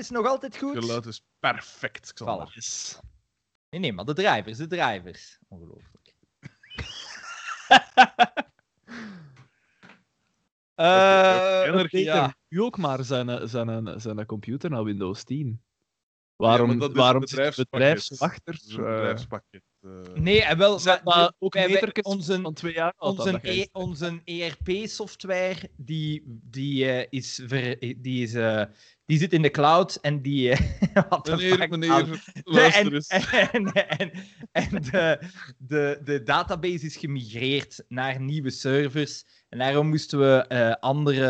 is nog altijd goed. Geluid is perfect, Xander. Voilà. Nee, nee, maar de drivers, de drivers. Ongelooflijk. Eh, Energie, oké, ja. U ook maar zijn, eh, zijn, zijn, zijn computer naar Windows 10. Waarom, Ja, maar dat waarom zit het bedrijfspakket. bedrijfswachter? Bedrijfspakket. eh. Nee, en wel, Zijn wij- dat ook wij- onze, van twee jaar oud? onze, E- onze ERP-software, die, die, eh, is ver, die, is, eh, die zit in de cloud en die... eh, Meneer, meneer, Nee, luister en, eens. en, en, en de, de, de database is gemigreerd naar nieuwe servers. En daarom moesten we eh, andere,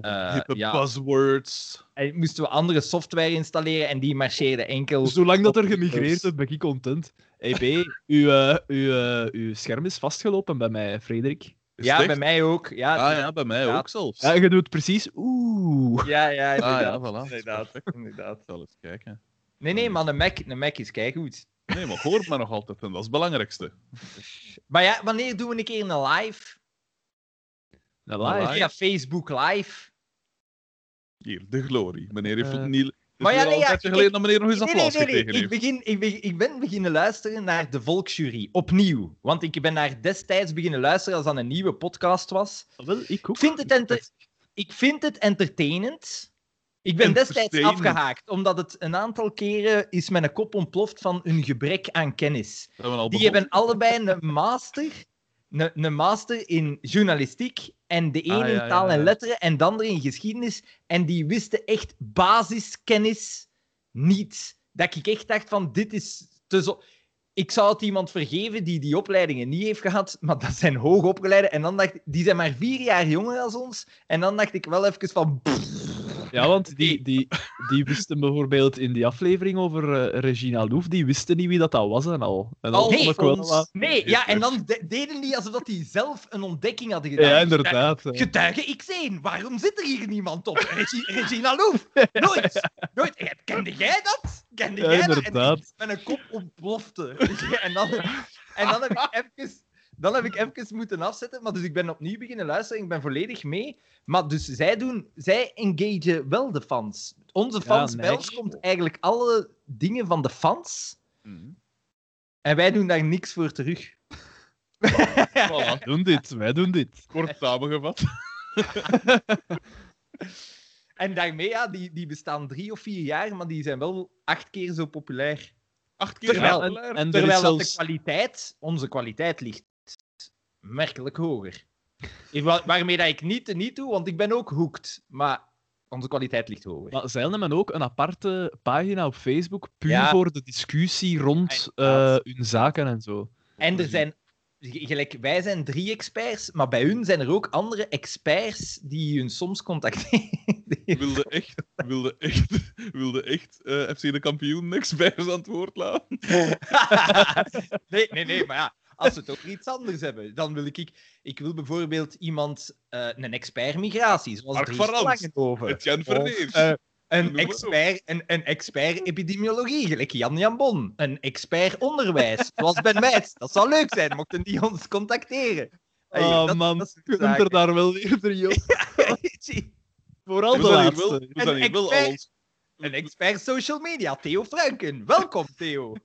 eh, Hippe ja, buzzwords. en moesten we andere software installeren en die marcheerde enkel. Zolang dat er gemigreerd is, ben ik content. Hey B, uw, eh, uw, uw scherm is vastgelopen bij mij, Frederik. Ja, echt? bij mij ook. Ja, Ah ja, bij mij Ja. ook zelfs. Ja, je doet precies oeh. ja, ja, Ah ja, inderdaad. voilà. Inderdaad, inderdaad. Ik zal eens kijken. Nee, nee, maar een Mac, een Mac is keigoed. Nee, maar hoort me nog altijd en dat is het belangrijkste. Maar ja, wanneer doen we een keer een live? Live. Via Facebook live? Hier, de glorie. Meneer heeft Eh. niet... Maar ja, nee, ja, geleden dat meneer nog eens Nee, applaus nee, nee. gekregen Ik, begin, ik, begin, ik ben beginnen luisteren naar de Volksjury. Opnieuw. Want ik ben daar destijds beginnen luisteren als dat een nieuwe podcast was. Wel, ik ook. Ik vind het, enter- ik vind het entertainend. Ik ben destijds afgehaakt, omdat het een aantal keren is mijn kop ontploft van hun gebrek aan kennis. Die hebben allebei een master, een, een master in journalistiek. En de ene Ah, ja, in taal ja, en letteren en de andere in geschiedenis. En die wisten echt basiskennis niet. Dat ik echt dacht van, dit is te zo... Ik zou het iemand vergeven die die opleidingen niet heeft gehad, maar dat zijn hoogopgeleide. En dan dacht ik, die zijn maar vier jaar jonger dan ons. En dan dacht ik wel even van... Ja, want die, die, die wisten bijvoorbeeld in die aflevering over eh, Regina Louf, die wisten niet wie dat, dat was en al. En dat Nee, wel Nee, ja, en dan de- deden die alsof dat die zelf een ontdekking hadden gedaan. Ja, inderdaad. Getuige X1, waarom zit er hier niemand op? Regi- Regina Loef, nooit, nooit. Kende jij dat? Kende Ja, jij dat? inderdaad. En mijn kop ontplofte. En dan, en dan heb ik even... Dan heb ik even moeten afzetten, maar dus ik ben opnieuw beginnen luisteren. Ik ben volledig mee. Maar dus zij doen... Zij engagen wel de fans. Onze fans, bij nice. ons komt eigenlijk alle dingen van de fans. Mhm. En wij doen daar niks voor terug. Voilà. Wij doen dit, wij doen dit. Kort samengevat. En daarmee, ja, die, die bestaan drie of vier jaar, maar die zijn wel acht keer zo populair. Acht keer Terwijl- populair. En er Terwijl dat de kwaliteit, onze kwaliteit, ligt merkelijk hoger. Waarmee dat ik niet niet doe, want ik ben ook hooked. Maar onze kwaliteit ligt hoger. Maar zij hebben ook een aparte pagina op Facebook, puur Ja. voor de discussie rond eh, hun zaken en zo. En er zijn, gelijk, wij zijn drie experts, maar bij hun zijn er ook andere experts die hun soms contacteren. wilde echt, wilde echt, wilde echt eh, FC de kampioen experts aan het woord laten. nee, nee, nee, maar ja, als we toch iets anders hebben, dan wil ik... Ik wil bijvoorbeeld iemand, eh, een expert migratie, zoals Mark van Rans. Etienne Of, Verneers. eh, een, expert, een, een expert epidemiologie, gelijk Jan Jan Bon. Een expert onderwijs, zoals Ben Meijs. Dat zou leuk zijn, mochten die ons contacteren. Hey, oh dat- man, dat kunt er daar wel weer op. Vooral de laatste. wel, wel al expert- ons... Een expert social media, Theo Franken. Welkom, Theo.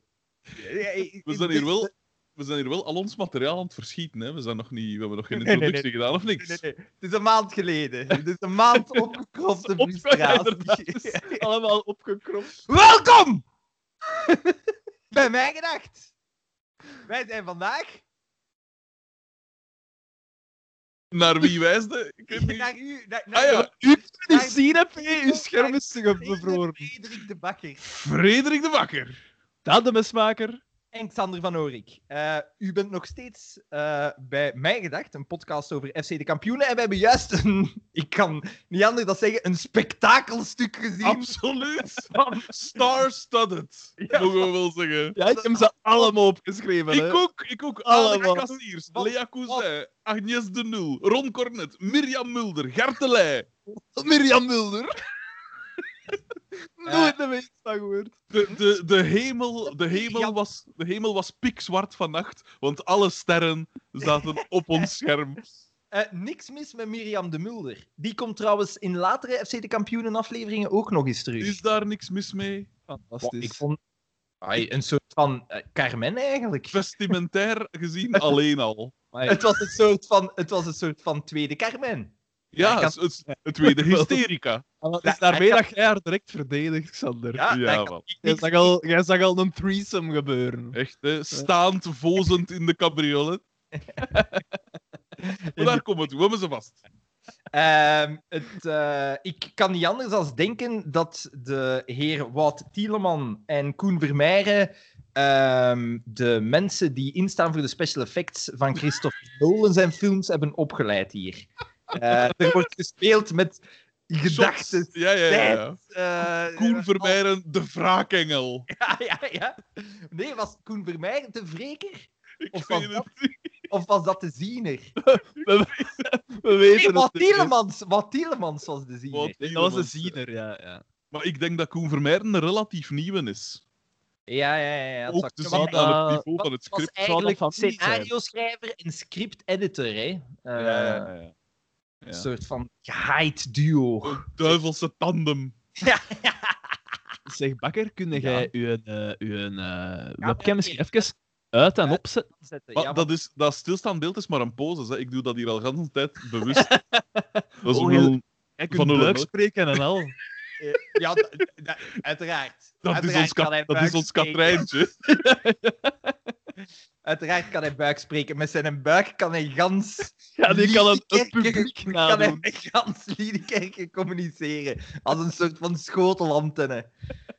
We zijn hier wel... We zijn hier wel al ons materiaal aan het verschieten. Hè. We, zijn nog niet, we hebben nog geen Nee, nee, nee. introductie gedaan, of niks? Nee, nee, nee. Het is een maand geleden. Het is een maand opgekropte Op- frustratie. allemaal opgekropt. Welkom! Bij mij gedacht. Wij zijn vandaag Naar wie wijsde? Ik weet niet. naar u... Naar, naar Ah ja, U kunt Naar- niet zien, heb je? Uw scherm is bevroren. Frederik de Bakker Frederik de Bakker. Dat de mesmaker. En Xander van Oorik. Eh, u bent nog steeds eh, bij mij gedacht, een podcast over FC de kampioenen. En we hebben juist een, ik kan niet anders dan zeggen, een spektakelstuk gezien. Absoluut. van- Star-studded, Ja. mogen we wel zeggen. Ja, ik heb ze allemaal opgeschreven. hè. Ik ook, ik ook. Allemaal. Alle Kassiers, Lea Cousin, Agnes de Nul, Ron Cornet, Mirjam Mulder, Gert de Leij. Mirjam Mulder. Nooit de meest van gehoord. De, de, de, hemel, de, hemel was, de hemel was pikzwart vannacht, want alle sterren zaten op ons scherm. Eh, niks mis met Mirjam de Mulder. Die komt trouwens in latere FC de Kampioenen afleveringen ook nog eens terug. Is daar niks mis mee? Wow, Fantastisch. ik vond Ai, een soort van eh, Carmen eigenlijk. Vestimentair gezien alleen al. Het was een soort van, het was een soort van tweede Carmen. Ja, het, het, tweede hysterica. het is daarmee dat jij haar direct verdedigt, Xander. Ja, Ja, ik Jij zag, al, jij zag al een threesome gebeuren. Echt, hè? Staand, vozend in de cabriolet. Maar daar komen we toe. We hebben ze vast. Ehm, het, eh, ik kan niet anders dan denken dat de heer Wout Tieleman en Koen Vermeijren ehm, de mensen die instaan voor de special effects van Christopher Nolan zijn films hebben opgeleid hier. Eh, er wordt gespeeld met gedachten. Ja, ja, ja. tijd, eh, Koen Vermeijren, de wraakengel. Ja, ja, ja. Nee, was Koen Vermeijren de wreker? Ik Of weet was het dat- niet. Of was dat de ziener? We, we Nee, weten Wat het. niet. Tielemans, wat Tielemans was de ziener. Dat was een Tielemans. ziener, ja. ja. Maar ik denk dat Koen Vermeijren een relatief nieuwe is. Ja, ja, ja. ja. het Ook zien aan eh, het niveau van het was script. eigenlijk van scenario-schrijver en script-editor, hè. Eh, Ja, ja, ja. Een soort van gehaaid duo. Een duivelse tandem. Ja, Zeg, Bakker, kun Ja. jij uw, eh, uw eh, webcam misschien even. uit en opzetten? zetten. Maar Ja, dat, is, dat stilstaand beeld is maar een pose. Hè. Ik doe dat hier al de hele tijd bewust. Dat is Oh, wel- heel- Jij Van kunt nul. spreken en al. eh, ja, uiteraard. dat, is ons, kat- dat is ons. Katrijntje. Uiteraard kan hij buik spreken. Met zijn buik kan hij gans... Ja, die kan een, een Liedekerken- publiek Kan hij gans Liedekerken communiceren. Als een soort van schotelantenne.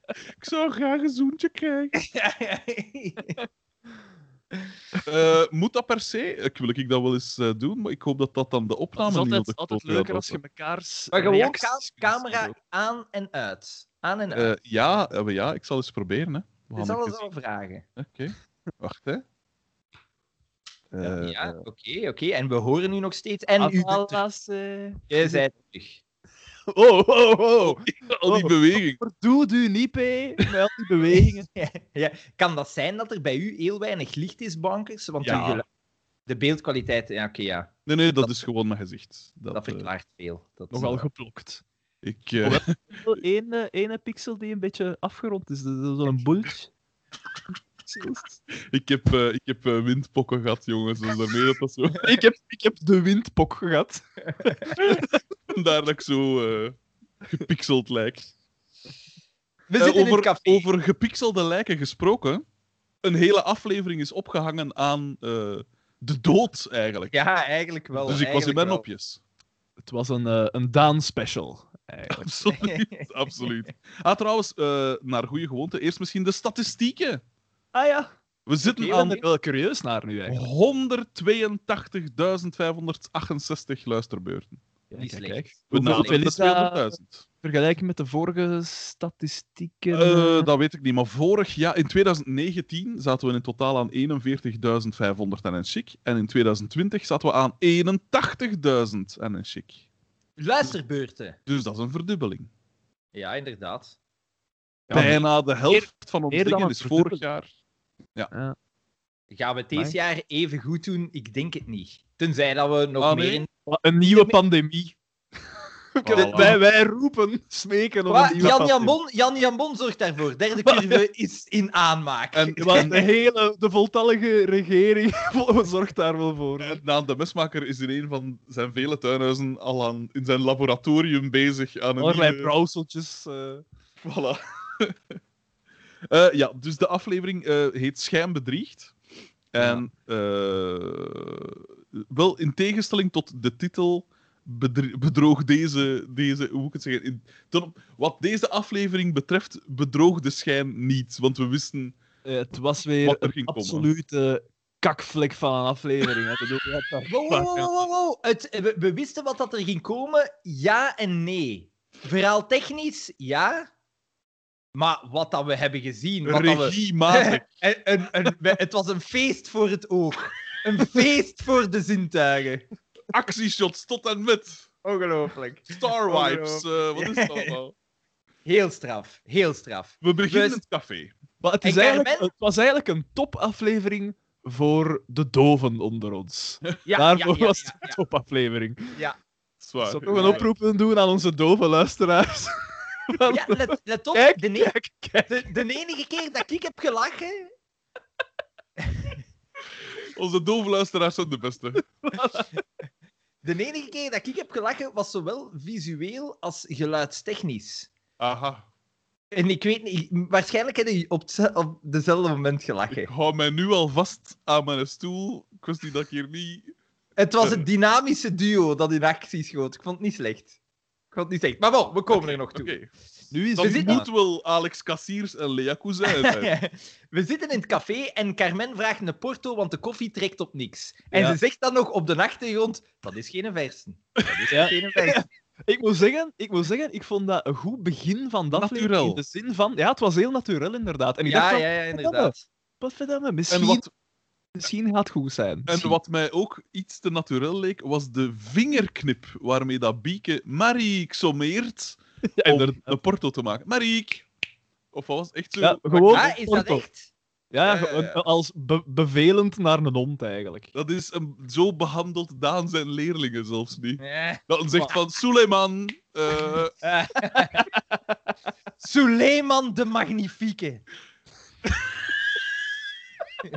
Ik zou graag een zoentje krijgen. Eh, moet dat per se? Ik wil ik dat wel eens eh, doen, maar ik hoop dat dat dan de Het opname is niet op de altijd leuker als je mekaars maar gewoon camera aan en uit. Aan en uit. Eh, ja, eh, maar ja, ik zal eens proberen. Hè. We Dit is gaan alles even al vragen. Oké, wacht hè. Eh, ja, oké, oké. En we horen u nog steeds. En u Alles, eh. je bent terug. Oh, oh, oh. Al die Oh. beweging. Verdoe u niet, P, met al die bewegingen. ja. Kan dat zijn dat er bij u heel weinig licht is, bankers? Want Ja. de beeldkwaliteit, ja, oké, ja. Nee, nee, dat is gewoon mijn gezicht. Dat, Dat eh, verklaart veel. Dat, Nogal eh, geplokt. ik, eh, Wel één, eh, ene pixel die een beetje afgerond is. Dat is Zo'n bulge. ik heb, eh, ik heb eh, windpokken gehad, jongens. Dus daarmee dat dat zo... ik, heb, ik heb de windpok gehad. Vandaar dat ik zo eh, gepixeld lijk. We zitten in over, het café. over gepixelde lijken gesproken. Een hele aflevering is opgehangen aan eh, de dood, eigenlijk. Ja, eigenlijk wel. dus ik was in mijn nopjes. Het was een, eh, een Daan special. Eigenlijk. Absoluut, absoluut. Ah, trouwens, eh, naar goede gewoonte, eerst misschien de statistieken. Ah ja. We zitten Ik ben aan er wel curieus naar nu eigenlijk. 182.568 luisterbeurten. Niet kijk, slecht. kijk. We Hoeveel- is dat de 200.000. vergelijken met de vorige statistieken? Eh, eh? dat weet ik niet, maar vorig jaar, in 2019, zaten we in totaal aan 41.500 en een chic. En in 2020 zaten we aan 81.000 en een chic. Luisterbeurten. Dus dat is een verdubbeling. Ja, inderdaad. Ja, Bijna de helft van ons dingen is vorig verdubbeling. jaar. Gaan we het deze jaar even goed doen? Ik denk het niet. Tenzij dat we nog Ah, meer in... Een nieuwe pandemie. Voilà. wij, wij roepen, smeken om Wat? een nieuwe Jan. Jambon, Jan Jambon zorgt daarvoor. Derde curve is in aanmaak. En- Ja, want de hele, de voltallige regering zorgt daar wel voor. En de mesmaker is in een van zijn vele tuinhuizen al aan, in zijn laboratorium bezig aan een Allerlei nieuwe- brouwseltjes. eh. Voilà. Eh, ja, dus de aflevering eh, heet Schijnbedriegt. En eh, wel in tegenstelling tot de titel bedroog deze, deze, hoe moet ik het zeggen, in, ten op- wat deze aflevering betreft bedroog de schijn niet, want we wisten het was weer Wat er een ging komen. absolute kakvlek van een aflevering. Hè. Ik bedoel, je hebt daar- Wow, wow, wow, wow, wow. Het, we, we wisten wat dat er ging komen, ja en nee. Verhaal technisch, ja. Maar wat dat we hebben gezien... Wat we... regiematig. een, een, het was een feest voor het oog. Een feest voor de zintuigen. actieshots tot en met. Ongelooflijk. Star Wipes, eh, wat is dat allemaal? Heel straf, heel straf. We beginnen We- in het café. Maar het, is En eigenlijk, het was eigenlijk een topaflevering voor de doven onder ons. Ja, Daarvoor ja, ja, was ja, het ja. een topaflevering. Zwaar. Zou ik nog een Ja. oproep willen doen aan onze dove luisteraars? Ja, let, let op, Kijk, de, ne- kijk, kijk. de, de enige keer dat ik heb gelachen... Onze dove luisteraars zijn de beste. De enige keer dat ik heb gelachen was zowel visueel als geluidstechnisch. Aha. En ik weet niet, waarschijnlijk heb je op, op dezelfde moment Ik gelachen. hou mij nu al vast aan mijn stoel. Kwestie dat ik hier niet... Het was het dynamische duo dat in actie schoot. Ik vond het niet slecht. Het niet. Maar bon, we komen er nog toe. Nu is zitten- moet wel Alex Kassiers en Lea Cousin zijn. We zitten in het café en Carmen vraagt een porto, want de koffie trekt op niks. En Ja. ze zegt dan nog op de achtergrond: dat is geen versen. Dat is Ja. geen versen. Ik moet, zeggen, ik moet zeggen, ik vond dat een goed begin van dat. In de zin van... Ja, het was heel natuurlijk, inderdaad. En ik Ja, dacht van, ja, ja, inderdaad. wat verdamme, misschien, En wat, misschien gaat het goed zijn. en wat mij ook iets te natuurlijk leek, was de vingerknip waarmee dat Bieke Mariek sommeert Ja, om inderdaad. een porto te maken. Mariek! Of wat was het echt zo? Ja, gewoon is dat porto. echt? Ja, ja, Ja, ja, gewoon ja. als be- bevelend naar een hond, eigenlijk. Dat is een, zo behandeld Daan zijn leerlingen zelfs niet. Ja. Dat hij zegt van, Suleiman, eh, Suleiman de Magnifieke.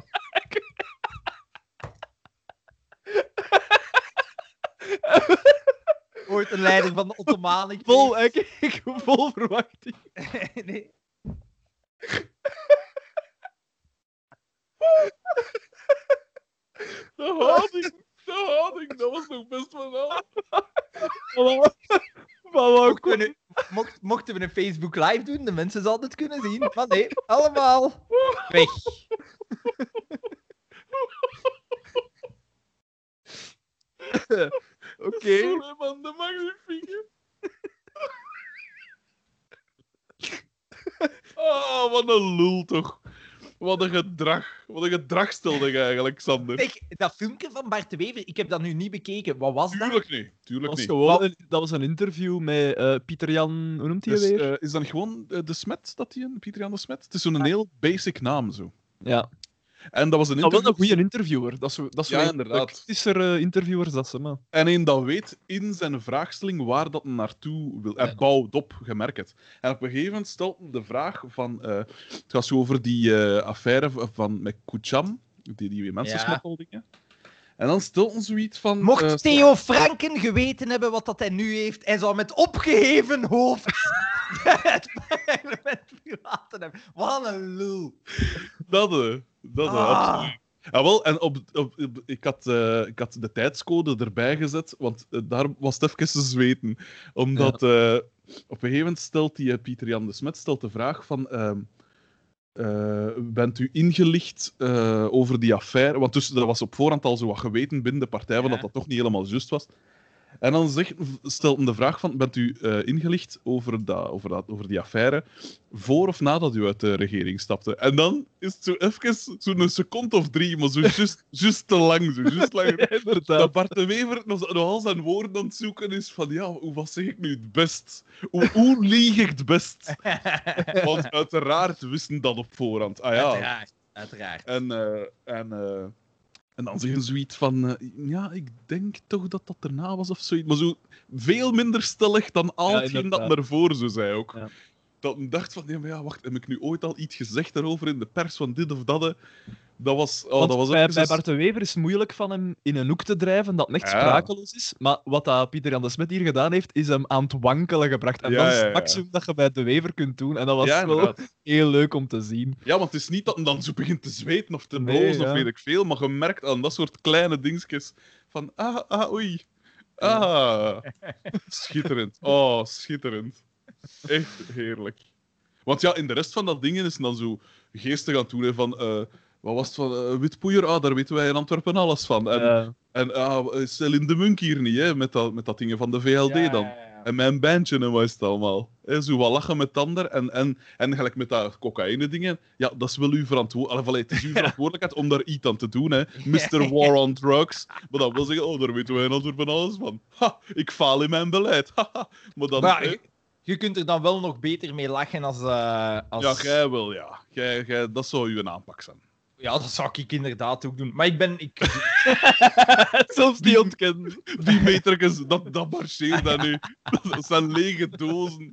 Ooit een leider van de Ottomanen. ik Vol, ik, ik, vol verwachting. nee. de houding, de houding, dat was nog best wel Mochten we, mocht- mochten we een Facebook live doen, de mensen zouden het kunnen zien. Maar nee, allemaal weg. Oké. Suleiman de Magnifieke. Oh, wat een lul toch. Wat een gedrag. Wat een gedrag stelde je eigenlijk, Sander. Zeg, dat filmpje van Bart de Wever, ik heb dat nu niet bekeken. Wat was dat? Tuurlijk niet. Tuurlijk Dat was, niet. gewoon een, dat was een interview met eh, Pieter Jan, hoe noemt hij Dus, weer? eh, is dan gewoon eh, de Smet dat hij een Pieter Jan de Smet? Het is zo'n heel basic naam zo. ja, En dat was een wel interview. een goede interviewer. Dat is, zo- dat is Ja, inderdaad. kritischer, eh, interviewers dat ze, maar. En een dat weet in zijn vraagstelling waar dat naartoe wil. En Ja. bouwt op, je merkt het. En op een gegeven moment stelt hij de vraag van... eh, het gaat zo over die eh, affaire van, met Kucham, die, die mensensmokkeldingen. En dan stelt hij zoiets van... Mocht Theo Franken geweten hebben wat dat hij nu heeft, hij zou met opgeheven hoofd het parlement verlaten hebben. Wat een lul. Dat, dat eh, Ah. Ja, wel, en op, op, op- ik, had, eh, ik had de tijdscode erbij gezet, want eh, daar was het even te zweten. Omdat eh, op een gegeven moment stelt die, Pieter Jan de Smet stelt de vraag van... ehm, eh, bent u ingelicht over die affaire? Want dus, er was op voorhand al zo wat geweten binnen de partij van dat dat toch niet helemaal juist was. En dan zegt, stelt hem de vraag van, bent u eh, ingelicht over, dat, over, dat, over die affaire voor of nadat u uit de regering stapte? En dan is het zo even zo'n seconde of drie, maar zo juist juist te lang. Zo, juist lang. Ja. Dat Bart de Wever nog, nog al zijn woorden aan het zoeken is van, ja, hoe, wat zeg ik nu het best? Hoe, hoe lieg ik het best? Want uiteraard wisten dat op voorhand. Ah ja, Uiteraard. Uiteraard. en, eh, en, eh, en dan zeggen ze zoiets van... eh, ja, ik denk toch dat dat erna was of zoiets. Maar zo veel minder stellig dan al Ja, dat naar voren zo zei ook. Ja. Dat dacht van, ja, maar ja, wacht, heb ik nu ooit al iets gezegd daarover in de pers van dit of dat? Dat was... Oh, Want dat was bij, bij Bart de Wever is het moeilijk van hem in een hoek te drijven dat echt Ja. sprakeloos is. Maar wat dat Pieter Jan de Smet hier gedaan heeft, is hem aan het wankelen gebracht. En Ja, dat is het maximum dat je bij de Wever kunt doen. En dat was wel inderdaad. heel leuk om te zien. Ja, want het is niet dat hij dan zo begint te zweten of te Nee, blozen of weet ik veel, maar je merkt aan dat soort kleine dingetjes van ah, ah, oei. Ah. Schitterend. Oh, schitterend. Echt heerlijk. Want ja, in de rest van dat dingen is dan zo geestig aan het doen, hè, van... eh, wat was het van eh, Witpoeier? Ah, daar weten wij in Antwerpen alles van. En, en ah, Céline de Munk hier niet, hè, met, dat, met dat dingen van de VLD dan. En mijn bandje en wat is het allemaal. Hè, zo wat lachen met ander en, en, en gelijk met dat cocaïne dingen. Ja, dat is wel uw verantwoordelijkheid. Het is uw verantwoordelijkheid om daar iets aan te doen, hè. Mr. War on Drugs. Maar dat wil zeggen, oh, daar weten wij natuurlijk van alles van. Ha, ik faal in mijn beleid. Maar dan... Maar je, kunt er dan wel nog beter mee lachen als... eh, als... ja, jij wel, ja. Jij, jij, dat zou uw aanpak zijn. Ja, dat zou ik inderdaad ook doen. Maar ik ben... Ik... Zelfs die ontkennen. Die metertjes, dat, dat marcheert dan nu. Dat zijn lege dozen.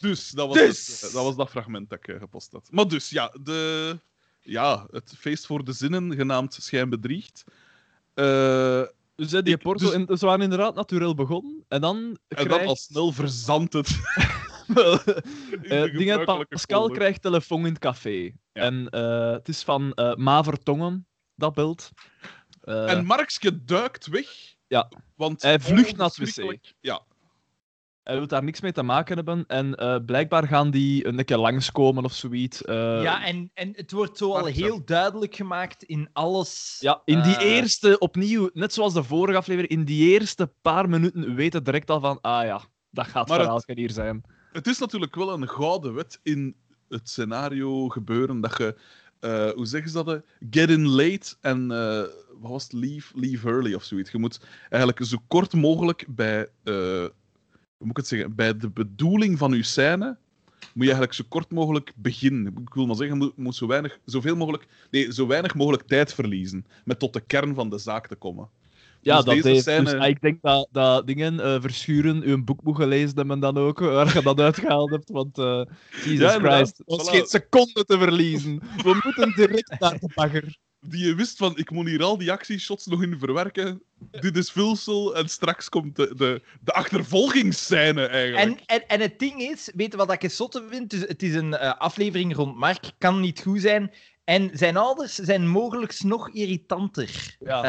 Dus, dat was, Dus. Het, dat, was dat fragment dat ik eh, gepost had. Maar dus, ja, de, ja, het feest voor de zinnen, genaamd Schijnbedriegt. Eh Dus hè, die Ik- Porto, dus- en, ze waren inderdaad natuurlijk begonnen. En dan En krijgt... dan al snel verzandt het. Eh, dingen, Pascal folder. krijgt telefoon in het café. Ja. En eh, het is van eh Maver Tongen, dat beeld. Eh, En Markske duikt weg. Ja. Want Hij vlucht naar het wc. Ja, Hij wil daar niks mee te maken hebben. En eh, blijkbaar gaan die een keer langskomen of zoiets. eh, Ja, en, en het wordt zo al heel duidelijk gemaakt in alles. Ja, in die Eh, eerste, opnieuw, net zoals de vorige aflevering, in die eerste paar minuten weten we direct al van, ah ja, dat gaat Maar verhaal het- hier zijn. Het is natuurlijk wel een gouden wet in het scenario gebeuren dat je, eh, hoe zeggen ze dat? eh, Get in late en eh, wat was het? Leave, leave early of zoiets. Je moet eigenlijk zo kort mogelijk bij, eh, hoe moet ik het zeggen, bij de bedoeling van je scène. Moet je eigenlijk zo kort mogelijk beginnen. Ik wil maar zeggen, je moet zo weinig, zoveel mogelijk, nee, zo weinig mogelijk tijd verliezen met tot de kern van de zaak te komen. Ja, Dus dat deze heeft, scène- dus, ah, ik denk dat, dat dingen eh, verschuren uw boek moet gelezen hebben dan ook, waar je dat uitgehaald hebt, want eh Jesus Ja. Christ, er Voilà. geen seconde te verliezen. We moeten direct naar de bagger. die je wist van, ik moet hier al die actieshots nog in verwerken. Dit is vulsel en straks komt de, de, de achtervolgingsscène eigenlijk. En, en, en het ding is, weet je wat ik het zotte vind? Dus het is een eh, aflevering rond Mark, kan niet goed zijn. En zijn ouders zijn mogelijk nog irritanter. Ja.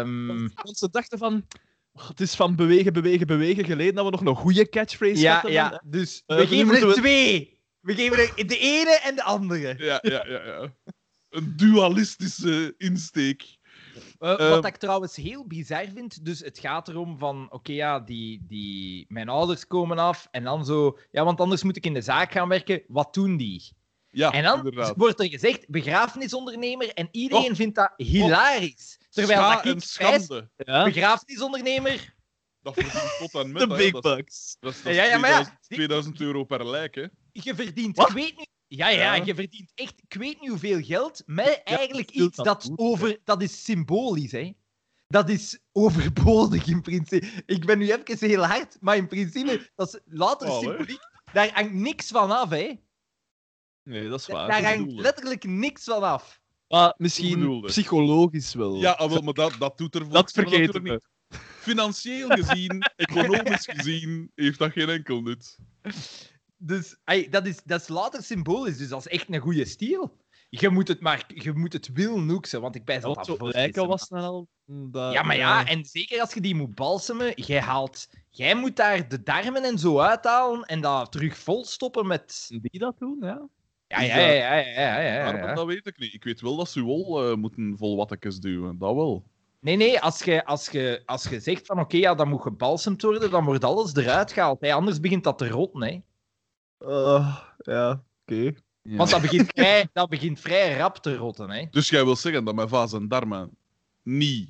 Ehm, Want, ze dachten van, "Oh, het is van bewegen, bewegen, bewegen geleden dat we nog een goede catchphrase ja, hadden. ja, dus Eh, we nu geven er we- twee. We geven er de ene en de andere. Ja, ja, ja, ja. Een dualistische insteek. Eh, Eh, wat ik trouwens heel bizar vind, dus het gaat erom van, oké ja, die, die, mijn ouders komen af en dan zo, ja, want anders moet ik in de zaak gaan werken, wat doen die? Ja, en dan inderdaad. wordt er gezegd, begrafenisondernemer, en iedereen Oh. vindt dat hilarisch. Terwijl Scha dat ik prijs. Ja? begrafenisondernemer, Dat verdient tot en met. De big bucks. dat is, dat is Ja, ja, maar ja, 2000, die- 2000 euro per lijk, hè. je verdient, ik weet niet, ja, ja, Ja. je verdient echt, ik weet niet hoeveel geld, met eigenlijk iets dat over, dat is symbolisch, hè. Dat is overbodig in principe. Ik ben nu even heel hard, maar in principe, dat is later Oh, symboliek. Daar hangt niks van af, hè. Nee, dat is waar. Daar hangt letterlijk niks van af. Maar misschien psychologisch wel. Ja, ah, wel, maar dat, dat doet er voor dat vergeten we. niet. Financieel gezien, economisch gezien, heeft dat geen enkel nut. Dus ey, dat, is, dat is later symbolisch, dus dat is echt een goede stijl. Je moet het maar, je moet het willen noeksen, want ik ben Ja, dat lijken was dan al... Dat, Ja, maar ja, en zeker als je die moet balsemen, jij haalt... Jij moet daar de darmen en zo uithalen en dat terug vol stoppen met... Die dat doen, ja. Ja, ja, dat- ja, ja, ja, ja, Maar ja. dat weet ik niet. Ik weet wel dat ze wol eh, moeten vol wattekes duwen. Dat wel. Nee, nee, als je, als je, als je zegt van oké, ja, dat moet gebalsemd worden, dan wordt alles eruit gehaald. Hè. Anders begint dat te rotten, hè. ja, oké. Want dat begint, vrij, dat begint vrij rap te rotten, hè. Dus jij wil zeggen dat mijn vaas en darmen niet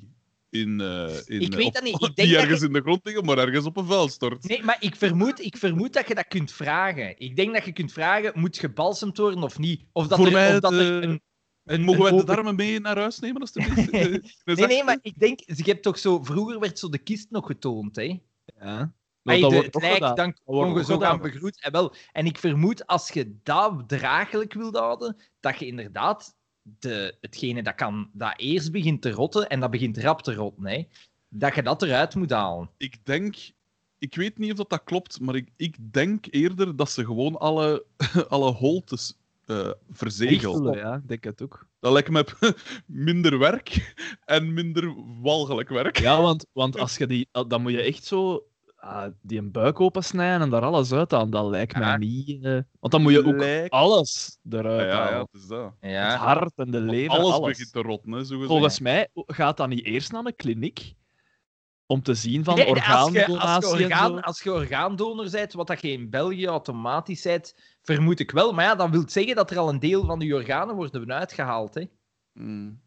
in, eh in Ik weet op- dat niet. Ik denk niet dat ergens in de grond liggen, maar ergens op een vuil stort. Nee, maar ik vermoed, ik vermoed dat je dat kunt vragen. Ik denk dat je kunt vragen, moet gebalsemd worden of niet? Of dat Voor er, mij of dat de- er een... een Mogen wij de darmen mee naar huis nemen? Eh, een Nee, nee, maar ik denk... Je hebt toch zo... Vroeger werd zo de kist nog getoond, hè? Ja. Hey, dat de, wordt het toch lijk, gedaan. dan je nog zo gaan gedaan. begroet. En, wel, en ik vermoed, als je dat draaglijk wilt houden, dat je inderdaad de, hetgene dat, kan, dat eerst begint te rotten, en dat begint rap te rotten, hè, dat je dat eruit moet halen. Ik denk... Ik weet niet of dat, dat klopt, maar ik, ik denk eerder dat ze gewoon alle, alle holtes eh verzegelen. Ja, ik denk het ook. Dat lijkt me minder werk en minder walgelijk werk. Ja, want, want als je die... Dan moet je echt zo... ah, die een buik opensnijden en daar alles uit halen. Dat lijkt me Ja. niet... eh, want dan moet je ook Lijkt- alles eruit ja, halen. ja, het is dat. Het Ja. hart en de lever, alles, alles. begint te rotten, hè, zo gezegd. Volgens mij gaat dat niet eerst naar een kliniek om te zien van Nee, als, je, als, je orgaan, als je orgaandonor bent, wat dat je in België automatisch bent, vermoed ik wel. Maar ja, dat wil zeggen dat er al een deel van je organen worden uitgehaald. Hè. Mm.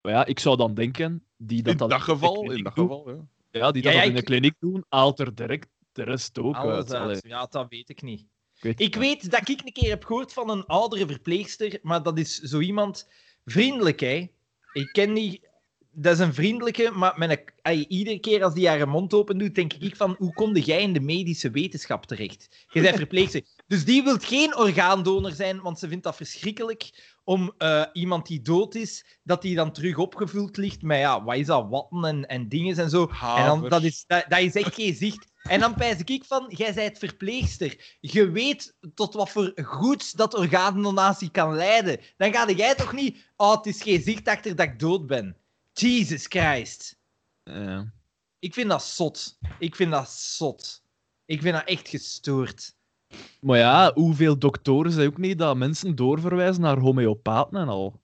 Maar ja, ik zou dan denken, die dat In dat geval, in dat geval, ja. Ja, die dat, ja, in de ik- kliniek doen, haalt er direct de rest ook Alles uit. Allee. uit. Ja, dat weet ik niet. weet Ik weet dat ik een keer heb gehoord van een oudere verpleegster, maar dat is zo iemand vriendelijk, hè. Ik ken die... Dat is een vriendelijke, maar met een, iedere keer als die haar mond open doet, denk ik van, hoe kom jij in de medische wetenschap terecht? Je bent verpleegster. Dus die wil geen orgaandonor zijn, want ze vindt dat verschrikkelijk om eh, iemand die dood is, dat die dan terug opgevuld ligt met, ja, wat is dat, watten en, en dingen en zo. En dan, dat, is, dat, dat is echt geen zicht. En dan pijs ik van, jij bent verpleegster. Je weet tot wat voor goeds dat orgaandonatie kan leiden. Dan ga jij toch niet, oh, het is geen zicht achter dat ik dood ben. Jesus Christ. Ik vind dat zot. Ik vind dat zot. Ik vind dat echt gestoord. Maar ja, hoeveel doktoren zijn ook niet dat mensen doorverwijzen naar homeopaten en al?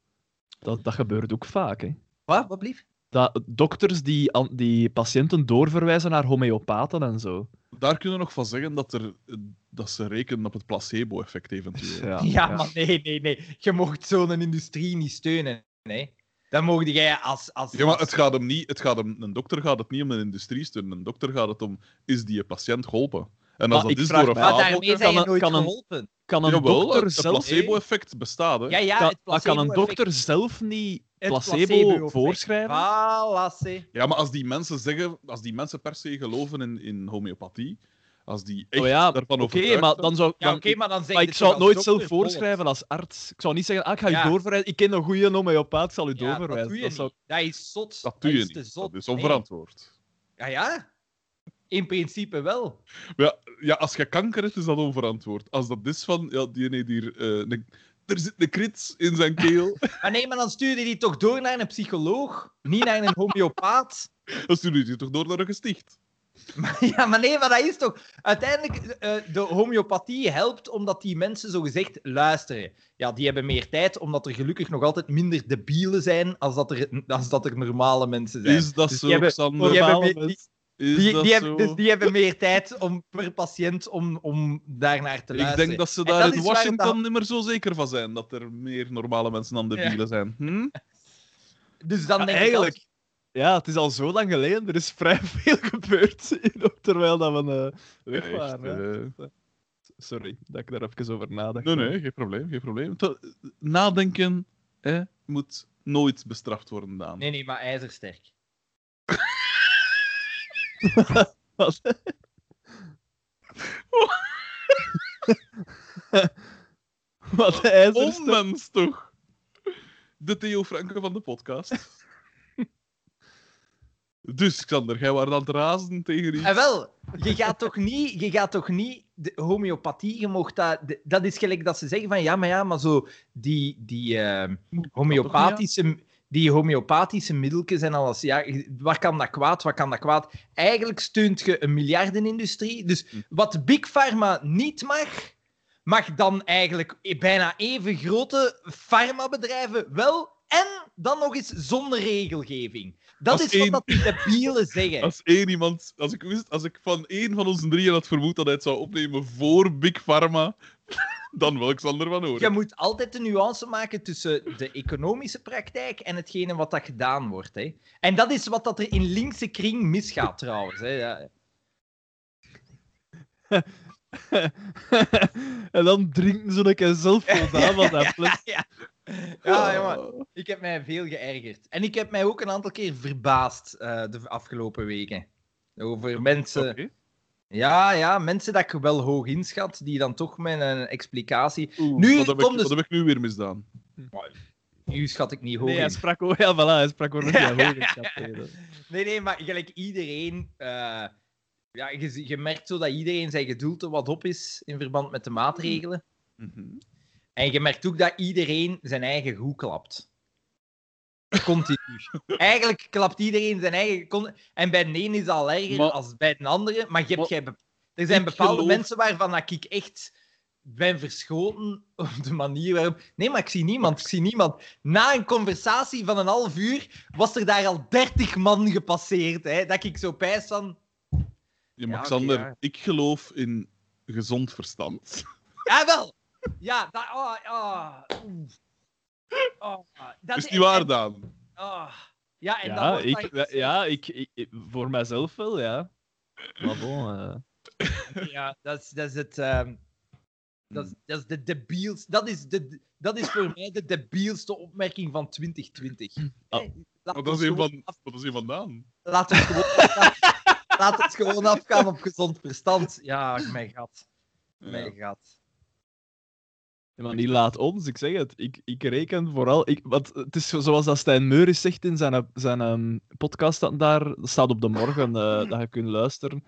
Dat, dat gebeurt ook vaak, hè. Wat, wat blief? Dat dokters die, die patiënten doorverwijzen naar homeopaten en zo. Daar kunnen we nog van zeggen dat, er, dat ze rekenen op het placebo-effect eventueel. Ja, Ja, maar nee, nee, nee. Je mocht zo'n industrie niet steunen. Nee. Dan mocht jij als... als Ja, maar het gaat hem niet, het gaat hem, een dokter gaat het niet om een industrie steunen. Een dokter gaat het om, is die patiënt geholpen? En als Maar ik dat is vraag door een fabeltje- kan een- nooit kan een- geholpen. Kan een Jawel, dokter het, het zelf... placebo-effect bestaat, hè? Ja, ja, kan, het maar kan een dokter zelf niet Het placebo, voorschrijven? Voilà. Ja, maar als die mensen zeggen, als die mensen per se geloven in, in homeopathie, als die echt Oh ja, daarvan Oké, overtuigd maar dan zou Ja, dan- oké, maar dan zeg maar ik zou toch het nooit zelf voorschrijven als arts. Ik zou niet zeggen, ah, ik ga Ja. je doorverwijzen. Ik ken een goede homeopaat, ik zal u Ja, dat doorverwijzen. doe je Dat zou... niet. Dat is zot. dat doe je is niet. zot. Dat is Nee. onverantwoord. Ja, ja. In principe wel. Maar Ja, ja, als je kanker hebt, is dat onverantwoord. Als dat is van, ja, die ene hier, eh, er zit een krits in zijn keel, Maar nee, maar dan stuur je die toch door naar een psycholoog, niet naar een homeopaat. dan stuur je die toch door naar een gesticht. Maar, ja, maar nee, maar dat is toch... Uiteindelijk, eh, de homeopathie helpt omdat die mensen zogezegd luisteren. Ja, die hebben meer tijd, omdat er gelukkig nog altijd minder debielen zijn als dat er, als dat er normale mensen zijn. Is dat Dus zo, die hebben- die mensen. Die, die hebben, dus die hebben meer tijd om, per patiënt om, om daarnaar te Ik luisteren. denk dat ze daar dat in Washington niet meer zo zeker van zijn dat er meer normale mensen dan de Ja. bielen zijn. Hm? Dus dan Ja, denk eigenlijk, ik... ja, het is al zo lang geleden. Er is vrij veel gebeurd in- terwijl dat we eh, weg Echt, waren. hè. eh, Sorry dat ik daar even over nadacht. Nee, nee, geen probleem, geen probleem. Nadenken hè, moet nooit bestraft worden, Daan. Nee, nee, maar ijzersterk. Wat? Wat de ijzersterk. Onmens toch? De Theo Franke van de podcast. dus, Xander, jij was aan het razen tegen iets. En wel, je gaat toch niet, je gaat toch niet de homeopathie, je mocht dat, de- dat is gelijk dat ze zeggen van ja, maar ja, maar zo die, die eh, homeopathische, die homeopathische middeltjes en alles, ja, waar kan dat kwaad, wat kan dat kwaad? Eigenlijk steunt je een miljardenindustrie, dus Hm. wat Big Pharma niet mag, mag dan eigenlijk bijna even grote farmabedrijven wel, en dan nog eens zonder regelgeving. Dat Als is wat dat die debielen zeggen. Als één iemand, als ik wist, als ik van één van onze drieën had vermoed dat hij het zou opnemen voor Big Pharma, dan wil ik Xander van horen. Je moet altijd de nuance maken tussen de economische praktijk en hetgene wat dat gedaan wordt. Hè. En dat is wat dat er in linkse kring misgaat, trouwens. Hè. Ja. en dan drinken ze een keer zelf voldaan van dat fles. Ja, ja, jongen. Ik heb mij veel geërgerd. En ik heb mij ook een aantal keer verbaasd eh, de afgelopen weken. Over mensen... Ja, ja, mensen dat ik wel hoog inschat, die dan toch met een explicatie... Oeh, Nu wat, heb ik, komt dus- wat heb ik nu weer misdaan? Nu schat ik niet hoog Nee, hij in. sprak over, ja, voilà, hij sprak over die hoogheidschapheden. Nee, nee, maar gelijk iedereen. eh, ja, je, je merkt zo dat iedereen zijn geduld er wat op is in verband met de maatregelen. Mhm. En je merkt ook dat iedereen zijn eigen goed klapt. Continu. Eigenlijk klapt iedereen zijn eigen. En bij de een is dat al erger Maar- als bij de andere. Maar je hebt, Maar- jij be- er zijn bepaalde geloof- mensen waarvan dat ik echt ben verschoten op de manier waarop. Nee, maar ik zie niemand. Ik zie niemand. Na een conversatie van een half uur was er daar al dertig man gepasseerd. Hè, dat ik zo pijs van. Ja, maar Ja, oké, Xander, ja. ik geloof in gezond verstand. Ja, wel! Ja, dat. Oh, oh, oeh. Oh, dat is niet waar, Daan? Oh. Ja, en dan Ja, wordt ik, dat ja, gezegd. ja ik, ik, ik- voor mijzelf wel, ja. Maar bon, eh, Ja, dat is, dat is het. ehm, Dat is, dat is de debiels. Dat is, de, dat is voor mij de debielste opmerking van 2020. Oh. Hè? Laat Wat is ons hier gewoon van, af- wat is hier vandaan? laat het gewoon afgaan. Laat het gewoon afgaan op gezond verstand. Ja, mijn gat. Mijn gat. Maar niet laat ons, ik zeg het. Ik, ik reken vooral... Ik, want het is zo- zoals dat Stijn Meuris zegt in zijn, zijn ehm, podcast, dat, daar, dat staat op de morgen, eh, dat je kunt luisteren,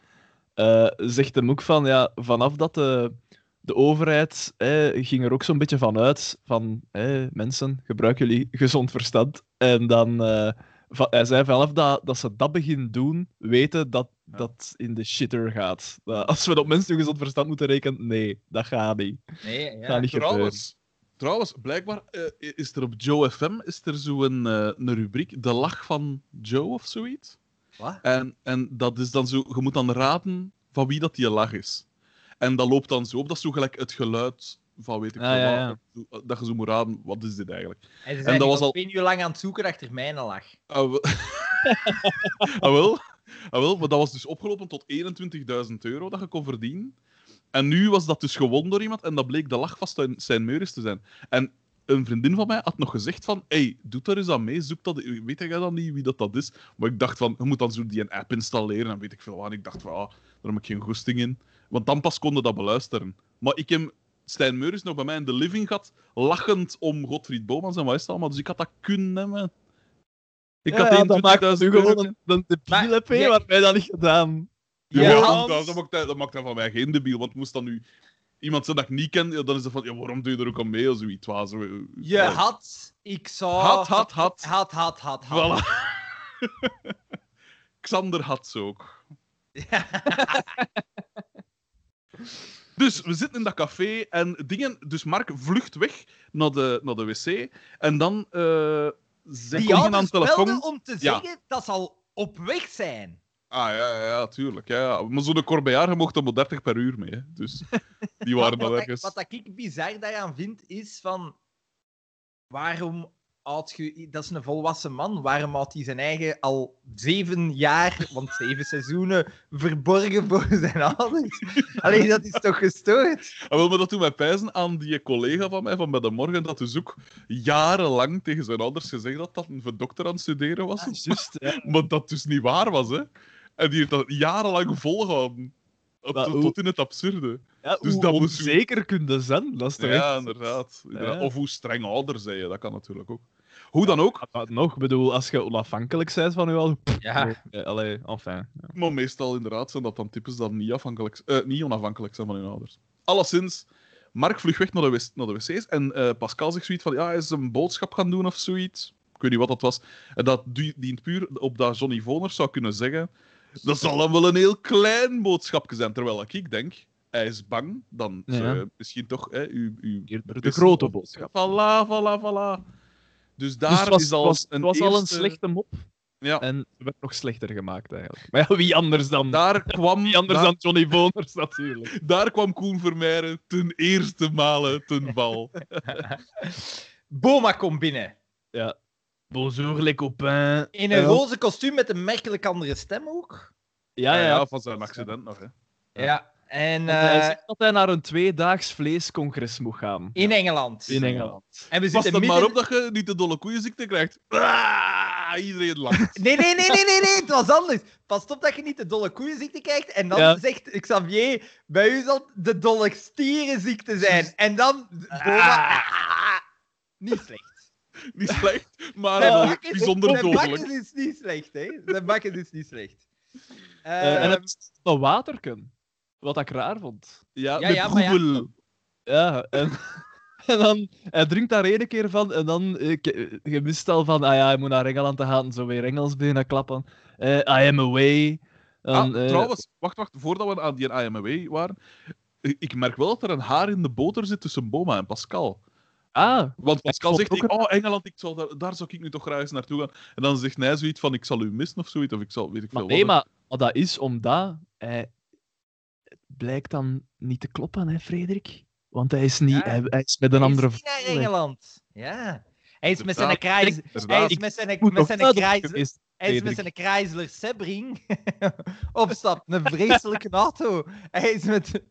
eh, zegt hem ook van, ja, vanaf dat de, de overheid eh, ging er ook zo'n beetje van uit, van, eh, mensen, gebruik jullie gezond verstand. En dan... eh, hij zei vanaf dat, dat ze dat beginnen doen, weten dat. Dat in de shitter gaat. Dat als we op mensen gezond verstand moeten rekenen, nee, dat gaat niet. Nee, Gaat ja. niet. Trouwens, trouwens, blijkbaar eh, is er op Joe FM is er zo'n eh een rubriek, De Lach van Joe of zoiets. Wat? En, en dat is dan zo, je moet dan raden van wie dat die lach is. En dat loopt dan zo op, dat is zo gelijk het geluid van weet ik Ah, veel ja, wat. ja. Zo- Dat je zo moet raden, wat is dit eigenlijk? En ze dat zijn was was al- al... uur lang aan het zoeken achter mijn lach. Ah, wel. ah, wel. Ah, wel, maar dat was dus opgelopen tot 21.000 euro dat je kon verdienen. En nu was dat dus gewonnen door iemand en dat bleek de lach van Stijn- Stijn Meuris te zijn. En een vriendin van mij had nog gezegd van, hey, doe daar eens aan mee, zoek dat. Weet jij dan niet wie dat, dat is? Maar ik dacht van, je moet dan zo die een app installeren en weet ik veel wat. Ik dacht van, ah, daar heb ik geen goesting in. Want dan pas konden dat beluisteren. Maar ik heb Stijn Meuris nog bij mij in de living gehad, lachend om Godfried Bomans en wat is allemaal. Dus ik had dat kunnen hebben. Ik Ja, ja, maakt 21.000 nu euro. gewoon een, P, jij- wat wij dat niet gedaan. Ja, dat, dat, maakt, hij- dat maakt hij van mij geen debiel. Want moest dan nu iemand zijn dat ik niet ken, dan is het van, ja, waarom doe je er ook aan mee? Of zoiets. Waar, zo, Je had, ik zou... had, had, had. Had, had, had, had. Voilà. Xander had ze ook. Dus we zitten in dat café en dingen. Dus Mark vlucht weg naar de, naar de wc. En dan. eh zij Die aan de telefoon. om te Ja. zeggen dat ze al op weg zijn. Ah ja, ja, ja, tuurlijk. Ja, ja. Maar zo'n Corbejaar, je mocht er maar 30 per uur mee. Hè. Dus die waren dan wat, ergens. wat, wat ik bizar daaraan vind, is van... Waarom houdt. Dat is een volwassen man. Waarom houdt hij zijn eigen al zeven jaar, want zeven seizoenen, verborgen voor zijn ouders? Alleen dat is toch gestoord? Ah, wel, maar dat doet mij pijzen aan die collega van mij van bij de morgen, dat dus ook jarenlang tegen zijn ouders gezegd had dat hij voor dokter aan het studeren was. Ah, juist, ja. Maar dat dus niet waar was, hè. En die heeft dat jarenlang volgehouden. Tot, tot in het absurde. Ja, Dus hoe dat onzeker kun je zijn? Dat is toch Ja, echt... inderdaad. inderdaad. Ja. Of hoe streng ouder zijn je, dat kan natuurlijk ook. Hoe dan ook, nog, ik bedoel, als je onafhankelijk bent van je ouders... Ja. Eh, Allee, enfin. Ja. maar meestal inderdaad zijn dat dan types dat niet, afhankelijk, eh, niet onafhankelijk zijn van hun ouders. Alleszins, Mark vlucht weg naar de, wc naar de wc's en eh, Pascal zegt zoiets van, ja, hij is een boodschap gaan doen of zoiets. Ik weet niet wat dat was. En dat die- dient puur op dat Johnny Voners zou kunnen zeggen. Dat zal dan wel een heel klein boodschapje zijn. Terwijl ik denk, hij is bang. Dan Ja. zou je misschien toch hè, uw, de grote boodschap. Voilà, voilà, voilà. Dus daar Dus het was, is al was, een het was al een slechte mop. Ja. En het werd nog slechter gemaakt, eigenlijk. Maar ja, wie anders dan... Daar kwam, Wie anders daar, dan Johnny Voners, natuurlijk. daar kwam Koen Vermeijren ten eerste male ten val. Boma komt binnen. Ja. Bonjour, les copains. In een Ja. roze kostuum met een merkelijk andere stem ook. Ja, ja, ja. van zijn accident nog. Hè. Ja. En Want hij eh, zegt dat hij naar een tweedaags vleescongres moet gaan. in Engeland. In Engeland. En we Pas zitten er midden... maar op dat je niet de dolle koeienziekte krijgt. Ah, iedereen lacht. Nee, nee, nee, nee, nee, nee, het was anders. Pas op dat je niet de dolle koeienziekte krijgt. En dan Ja. zegt Xavier, bij u zal het de dolle stierenziekte zijn. En dan... Boma... Ah. Niet slecht. Niet slecht, maar Zijn wel bakken- bijzonder zijn dodelijk. bakken is niet slecht, hè. Zijn bakken is niet slecht. Eh, en Ehm, het is een waterken. Wat ik raar vond. Ja, Ja, met ja, maar ja. en, en dan... Hij drinkt daar ene keer van en dan... eh, ke- Je wist al van, ah ja, hij moet naar Engeland te gaan. Zo weer Engels beginnen klappen. Eh, I am away. Dan, Ah, eh, trouwens, wacht, wacht, voordat we aan die IMW waren. Ik ik merk wel dat er een haar in de boter zit tussen Boma en Pascal. Ah, Want Pascal zegt, ook ik, oh, Engeland, ik zal daar, daar zou ik nu toch graag eens naartoe gaan. En dan zegt hij zoiets van, ik zal u missen of zoiets, of ik zal, weet ik maar veel nee, wat. maar, maar dat is omdat hij... Blijkt dan niet te kloppen, hè, Frederik? Want hij is, niet, Ja. hij, hij is met een hij is andere niet naar vrouw, hè. Engeland. Ja. Hij is met zijn kraai... Hij is met zijn, met zijn. Hij is met Chrysler Sebring opstapt. Een vreselijke auto. Hij, is met,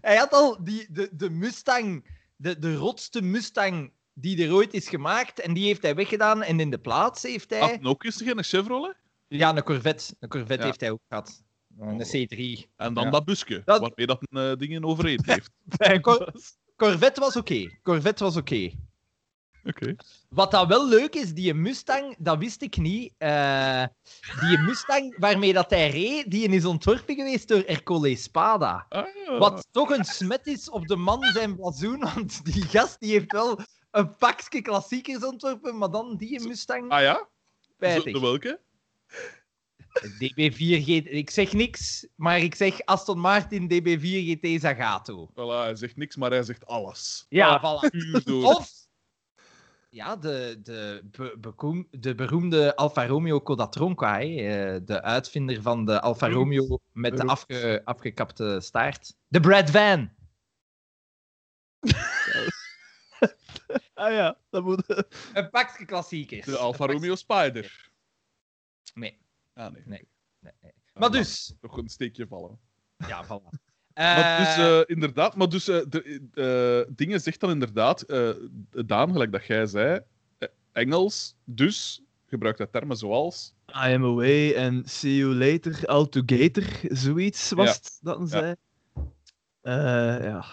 hij had al die, de, de Mustang, de, de rotste Mustang die er ooit is gemaakt. En die heeft hij weggedaan. En in de plaats heeft hij... Had ook eens geen Chevrolet? Ja, een Corvette. Een Corvette Ja. heeft hij ook gehad. Een C3. En dan Ja. dat busje, Dat- waarmee dat een eh, dingen overeen heeft. Cor- Corvette was oké. Corvette was oké. Oké. Wat dat wel leuk is, die Mustang, dat wist ik niet. eh, die Mustang waarmee dat hij reed, die is ontworpen geweest door Ercole Spada. Ah, ja. Wat toch een smet is op de man zijn blazoen, want die gast die heeft wel een pakje klassiekers ontworpen, maar dan die Mustang, Ah ja? Zo, de welke? DB4 GT, ik zeg niks, maar ik zeg Aston Martin DB4 GT Zagato. Voilà, hij zegt niks, maar hij zegt alles. Ja, voilà. Puur door. Of ja, de, de, be- bekoem- de beroemde Alfa Romeo Codatronca, hè, eh, de uitvinder van de Alfa. Romeo met de afge, afgekapte staart. De Brad Van. Ah ja, dat moet... Een pakje klassiekers. De Alfa Romeo Spider. Nee, Ah nee. Nee. nee, nee. Ah, Maar dus... Toch een steekje vallen. Ja, voilà. Maar dus, Eh, eh, inderdaad, maar dus, eh, de, eh, dingen zegt dan inderdaad, eh, Daan, gelijk dat jij zei, eh, Engels, dus gebruikt hij termen zoals. I am away and see you later, altogether, zoiets was Ja. het dat hij Ja. zei. Eh, ja.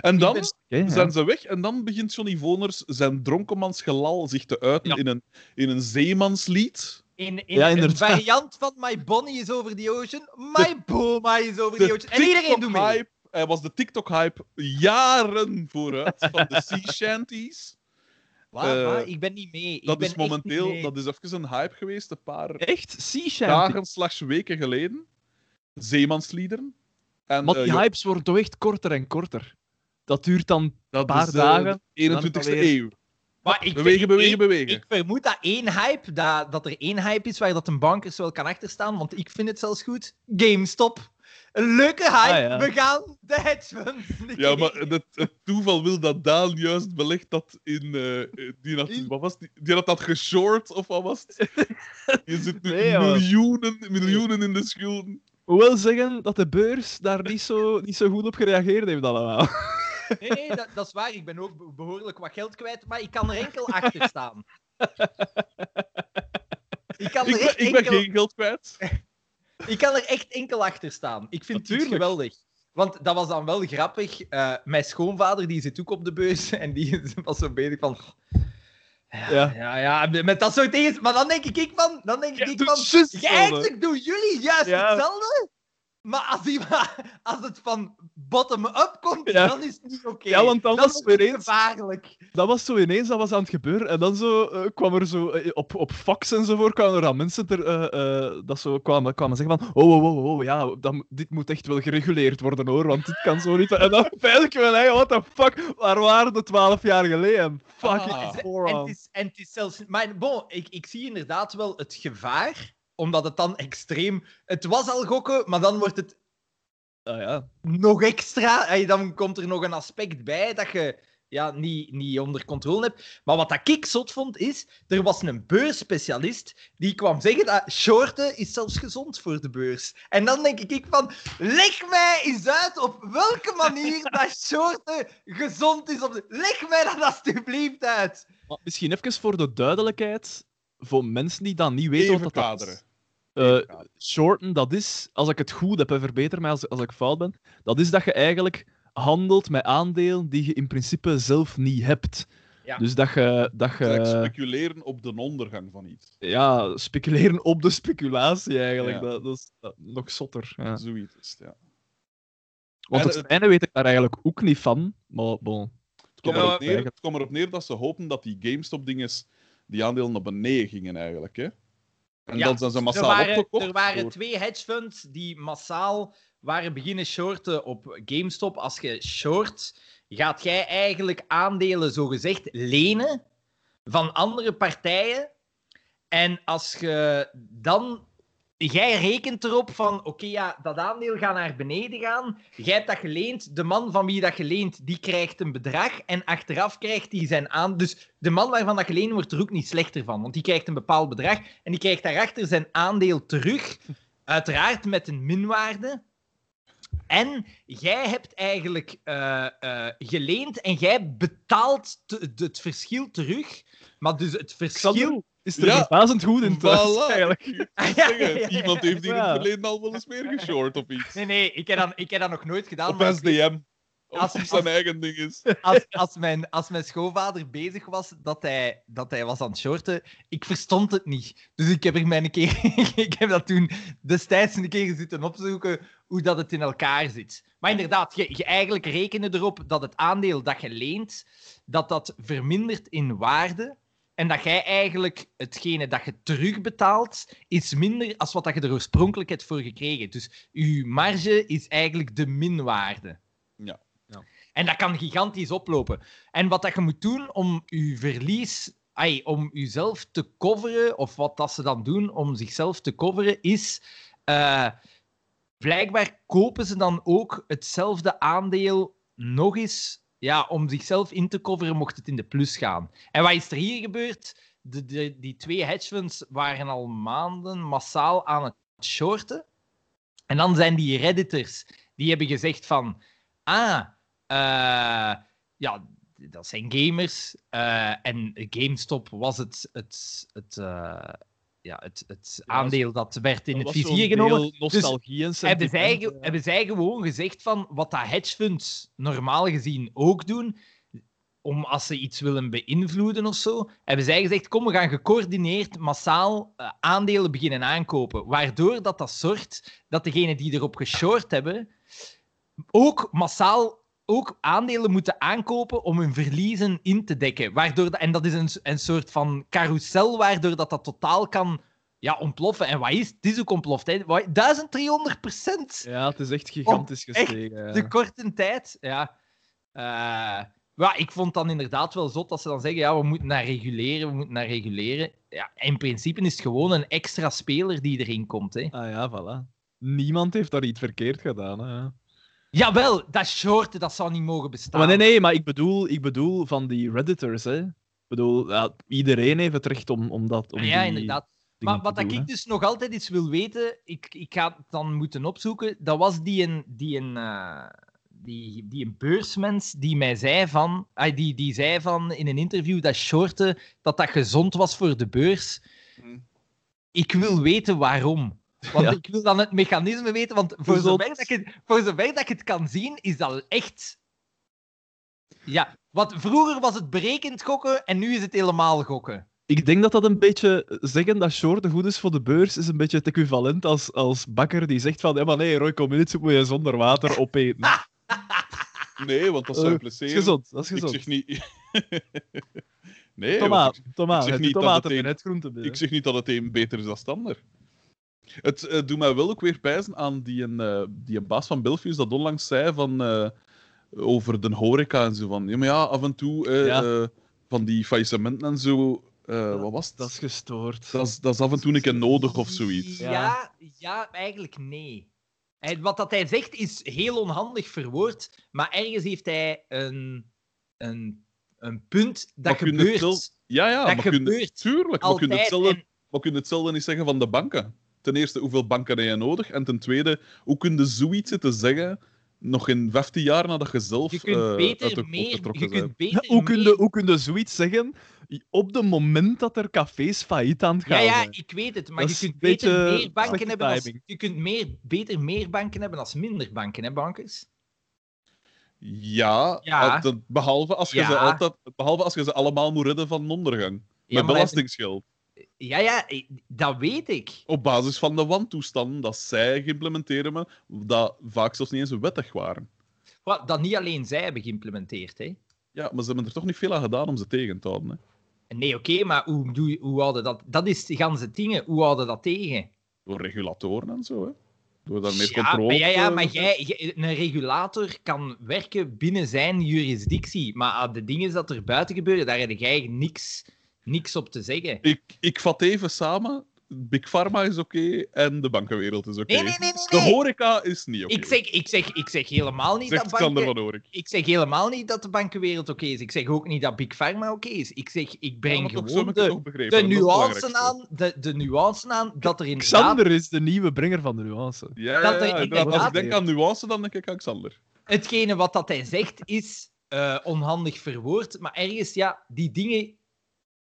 En dan ja. zijn ze weg en dan begint Johnny Voners zijn dronkenmansgelal zich te uiten Ja. in, een, in een zeemanslied. In, in Ja, een variant van My Bonnie is over the ocean, My Boma is over the De ocean. En iedereen doet mee. Hij was de TikTok-hype jaren vooruit van de sea shanties. Waar, Eh, waar? Ik ben niet mee. Ik Dat ben is echt niet momenteel, mee. dat is even een hype geweest, een paar Echt? Sea Shanty? dagen slash weken geleden. Zeemansliederen. En, Maar eh, die hypes worden toch echt korter en korter. Dat duurt dan... dat paar is, eh, dagen, de dan 21ste alweer- eeuw. Maar ik Bewegen, bewegen, ik- bewegen. Ik vermoed dat één hype, dat, dat er één hype is waar dat een bankers wel kan achterstaan, want ik vind het zelfs goed. GameStop. Een leuke hype. Ah, ja. We gaan de hedge funds. Ja, maar het, het toeval wil dat Daan juist belegt dat in... eh, die, had, In- wat was die, die had dat geshort, of wat was het? Je zit nu Nee, miljoenen, miljoenen in de schulden. Hoewel zeggen dat de beurs daar niet zo, niet zo goed op gereageerd heeft allemaal. Nee, nee, dat, dat is waar. Ik ben ook be- behoorlijk wat geld kwijt, maar ik kan er enkel achter staan. Ik kan Ik er ben, ik ben enkel... geen geld kwijt. Ik kan er echt enkel achter staan. Ik vind het geweldig. Want dat was dan wel grappig. Eh, mijn schoonvader die zit ook op de beurs en die was zo bezig van. Ja, Ja. ja, ja, met dat soort dingen. Maar dan denk ik ik van. Dan denk Ja, ik doe van. Eigenlijk doen jullie juist Ja. hetzelfde. Maar als, die, als het van bottom-up komt, Ja. dan is het niet oké. Ja, want dan dan was is het weer het eens- gevaarlijk. Dat was zo ineens, dat was aan het gebeuren. En dan zo, eh, kwam er zo eh, op, op fax en zo voor, kwamen er dan mensen ter, eh, eh, dat zo kwamen, kwamen zeggen van oh, oh, oh, oh ja, dat, moet- dit moet echt wel gereguleerd worden hoor, want dit kan zo niet. En dan ik me eigen, what the fuck, waar waren de twaalf jaar geleden? Fucking Ah. En het moron. is, en het is zelfs... Maar bon, ik, ik zie inderdaad wel het gevaar, omdat het dan extreem... Het was al gokken, maar dan wordt het Ah, ja. nog extra. Ey, dan komt er nog een aspect bij dat je ja, niet, niet onder controle hebt. Maar wat dat ik zot vond, is... Er was een beursspecialist die kwam zeggen dat shorten is zelfs gezond voor de beurs. En dan denk ik van... Leg mij eens uit op welke manier dat shorten gezond is. Op de... Leg mij dat alsjeblieft uit. Misschien even voor de duidelijkheid, voor mensen die dan niet weten Even wat dat kaderen. is. Eh, shorten, dat is, als ik het goed heb, en verbeter mij als, als ik fout ben, dat is dat je eigenlijk handelt met aandelen die je in principe zelf niet hebt. Ja. Dus dat je, dat je Eigenlijk speculeren op de ondergang van iets. ja, speculeren op de speculatie eigenlijk. Ja. Dat, dat is dat- nog zotter. Ja. Zoiets is het, ja. Want En het fijne weet ik daar eigenlijk ook niet van, maar bon. Het Ja, erop neer, eigenlijk- het kwam erop neer dat ze hopen dat die GameStop-dinges, die aandelen naar beneden gingen eigenlijk. Hè? En Ja, dan zijn ze er massaal waren, opgekocht. er waren door- twee hedge funds die massaal waren beginnen shorten op GameStop. Als je short, gaat jij eigenlijk aandelen zogezegd lenen van andere partijen. En als je dan jij rekent erop van, oké, ja, dat aandeel gaat naar beneden gaan. Jij hebt dat geleend. De man van wie dat geleend, die krijgt een bedrag. En achteraf krijgt hij zijn aan... Dus de man waarvan dat geleend wordt er ook niet slechter van. Want die krijgt een bepaald bedrag. En die krijgt daarachter zijn aandeel terug. Uiteraard met een minwaarde. En jij hebt eigenlijk eh, eh, geleend en jij betaalt het verschil terug. Maar dus het verschil... Is er Ja. verbazend goed in thuis, Voilà. eigenlijk. Zeggen, ja, ja. Iemand heeft hier in het verleden al wel eens meer geshort of iets. Nee, nee, ik heb dat, ik heb dat nog nooit gedaan. Op maar SDM. Of Als- op zijn eigen ding is. als, als, mijn, als mijn schoonvader bezig was dat hij, dat hij was aan het shorten, ik verstond het niet. Dus ik heb er mij een keer, ik heb dat toen destijds een keer zitten opzoeken hoe dat het in elkaar zit. Maar inderdaad, je, je eigenlijk rekende erop dat het aandeel dat je leent, dat dat vermindert in waarde. En dat jij eigenlijk hetgene dat je terugbetaalt, is minder als wat dat je er oorspronkelijk hebt voor gekregen. Dus je marge is eigenlijk de minwaarde. Ja. En dat kan gigantisch oplopen. En wat dat je moet doen om je verlies, ai, om jezelf te coveren, of wat dat ze dan doen om zichzelf te coveren, is. eh, blijkbaar kopen ze dan ook hetzelfde aandeel nog eens. Ja, om zichzelf in te coveren mocht het in de plus gaan. En wat is er hier gebeurd? De, de, die twee hedge funds waren al maanden massaal aan het shorten. En dan zijn die redditors, die hebben gezegd van... Ah, eh, ja, dat zijn gamers. eh, en GameStop was het, het, het, eh, ja, het, het aandeel dat werd in Dat het vizier genomen. en Hebben zij, hebben zij gewoon gezegd van wat dat hedge funds normaal gezien ook doen, om als ze iets willen beïnvloeden of zo, hebben zij gezegd, kom, we gaan gecoördineerd massaal eh, aandelen beginnen aankopen. Waardoor dat dat zorgt dat degenen die erop geshort hebben, ook massaal ook aandelen moeten aankopen om hun verliezen in te dekken. Waardoor dat, en dat is een, een soort van carousel waardoor dat, dat totaal kan ja, ontploffen. En wat is het? Is ook ontploft. Hè. Wat- 1300 procent! Ja, het is echt gigantisch gestegen. ja. De korte tijd. Ja. Eh, ja, ik vond dan inderdaad wel zot dat ze dan zeggen: ja, we moeten naar reguleren, we moeten naar reguleren. Ja, in principe is het gewoon een extra speler die erin komt. Hè. Ah ja, voilà. Niemand heeft daar iets verkeerd gedaan. Hè. Jawel, dat shorten dat zou niet mogen bestaan. Maar nee, nee, maar ik bedoel, ik bedoel van die Redditors. Hè. Ik bedoel, ja, iedereen heeft het recht om, om dat. Om Ah, ja, die inderdaad. Maar wat doen, ik hè. dus nog altijd eens wil weten, ik, ik ga het dan moeten opzoeken. Dat was die een, die een, eh, die, die een beursmens die mij zei van, ah, die, die zei van in een interview dat shorten dat dat gezond was voor de beurs. Hm. Ik wil weten waarom. Want Ja. ik wil dan het mechanisme weten, want voor zover, dat ik het, voor zover dat ik het kan zien, is dat echt... Ja, want vroeger was het berekend gokken en nu is het helemaal gokken. Ik denk dat dat een beetje zeggen dat shorten goed is voor de beurs, is een beetje het equivalent als, als bakker die zegt van ja, maar nee, Roy Community moet je zonder water opeten. Nee, want dat Eh, zou dat is gezond, dat is Ik gezond. zeg niet... nee, Tomaat, ik, tomaat, ik zeg niet dat het een- ik zeg niet dat het een beter is dan het ander. Het eh, doet mij wel ook weer pijzen aan die, een, eh, die een baas van Belfius dat onlangs zei van, eh, over de horeca en zo. Van, ja, maar ja, af en toe eh, Ja. eh, van die faillissementen en zo. eh, wat was het? Dat is gestoord. Dat is, dat is af en toe een keer nodig of zoiets. Ja, Ja. eigenlijk nee. Hij- wat dat hij zegt is heel onhandig verwoord, maar ergens heeft hij een, een, een punt dat Maar kun gebeurt wel- Ja, ja, Dat maar kun je- gebeurt tuurlijk. Maar kun je hetzelfde, En, maar kun je hetzelfde niet zeggen van de banken? Ten eerste, hoeveel banken heb je nodig? En ten tweede, hoe kun je zoiets zitten zeggen nog in 15 jaar nadat je zelf je kunt uit beter de meer... getrokken Je bent? kunt beter hoe, kun je, hoe kun je zoiets zeggen op het moment dat er cafés failliet aan het Ja, gaan ja, zijn? ik weet het, maar Dat je kunt beter meer banken hebben als... Je kunt meer, beter meer banken hebben als minder banken, hè, bankers? Ja, Ja. behalve, als je Ja. ze altijd, behalve als je ze allemaal moet redden van ondergang. Ja, met belastingsgeld. Ja, ja, dat weet ik. Op basis van de wantoestanden dat zij geïmplementeerd hebben, dat vaak zelfs niet eens wettig waren. Wat, dat niet alleen zij hebben geïmplementeerd, hè. Ja, maar ze hebben er toch niet veel aan gedaan om ze tegen te houden. Hè? Nee, oké, maar hoe, je- hoe houden dat... Dat is de ganse dingen. Hoe houden dat tegen? Door regulatoren en zo. Hè? Door daar meer ja, controle ja, ja, maar jij, een regulator kan werken binnen zijn jurisdictie. Maar de dingen dat er buiten gebeuren, daar heb jij niks, niks op te zeggen. Ik, ik vat even samen. Big Pharma is oké en de bankenwereld is oké. Nee, nee, nee, nee, De horeca is niet oké. Ik, zeg, ik, zeg, ik zeg helemaal niet Zegt dat Xander banken... van. Ik zeg helemaal niet dat de bankenwereld oké is. Ik zeg ook niet dat Big Pharma oké is. Ik zeg, ik Ja, breng zo gewoon de, de nuance aan, de, de nuance aan dat er inderdaad... Xander is de nieuwe brenger van de nuance. Ja, ja, er ja, inderdaad. Als ik denk aan nuance, dan denk ik aan Xander. Hetgene wat dat hij zegt is eh, onhandig verwoord, maar ergens, ja, die dingen...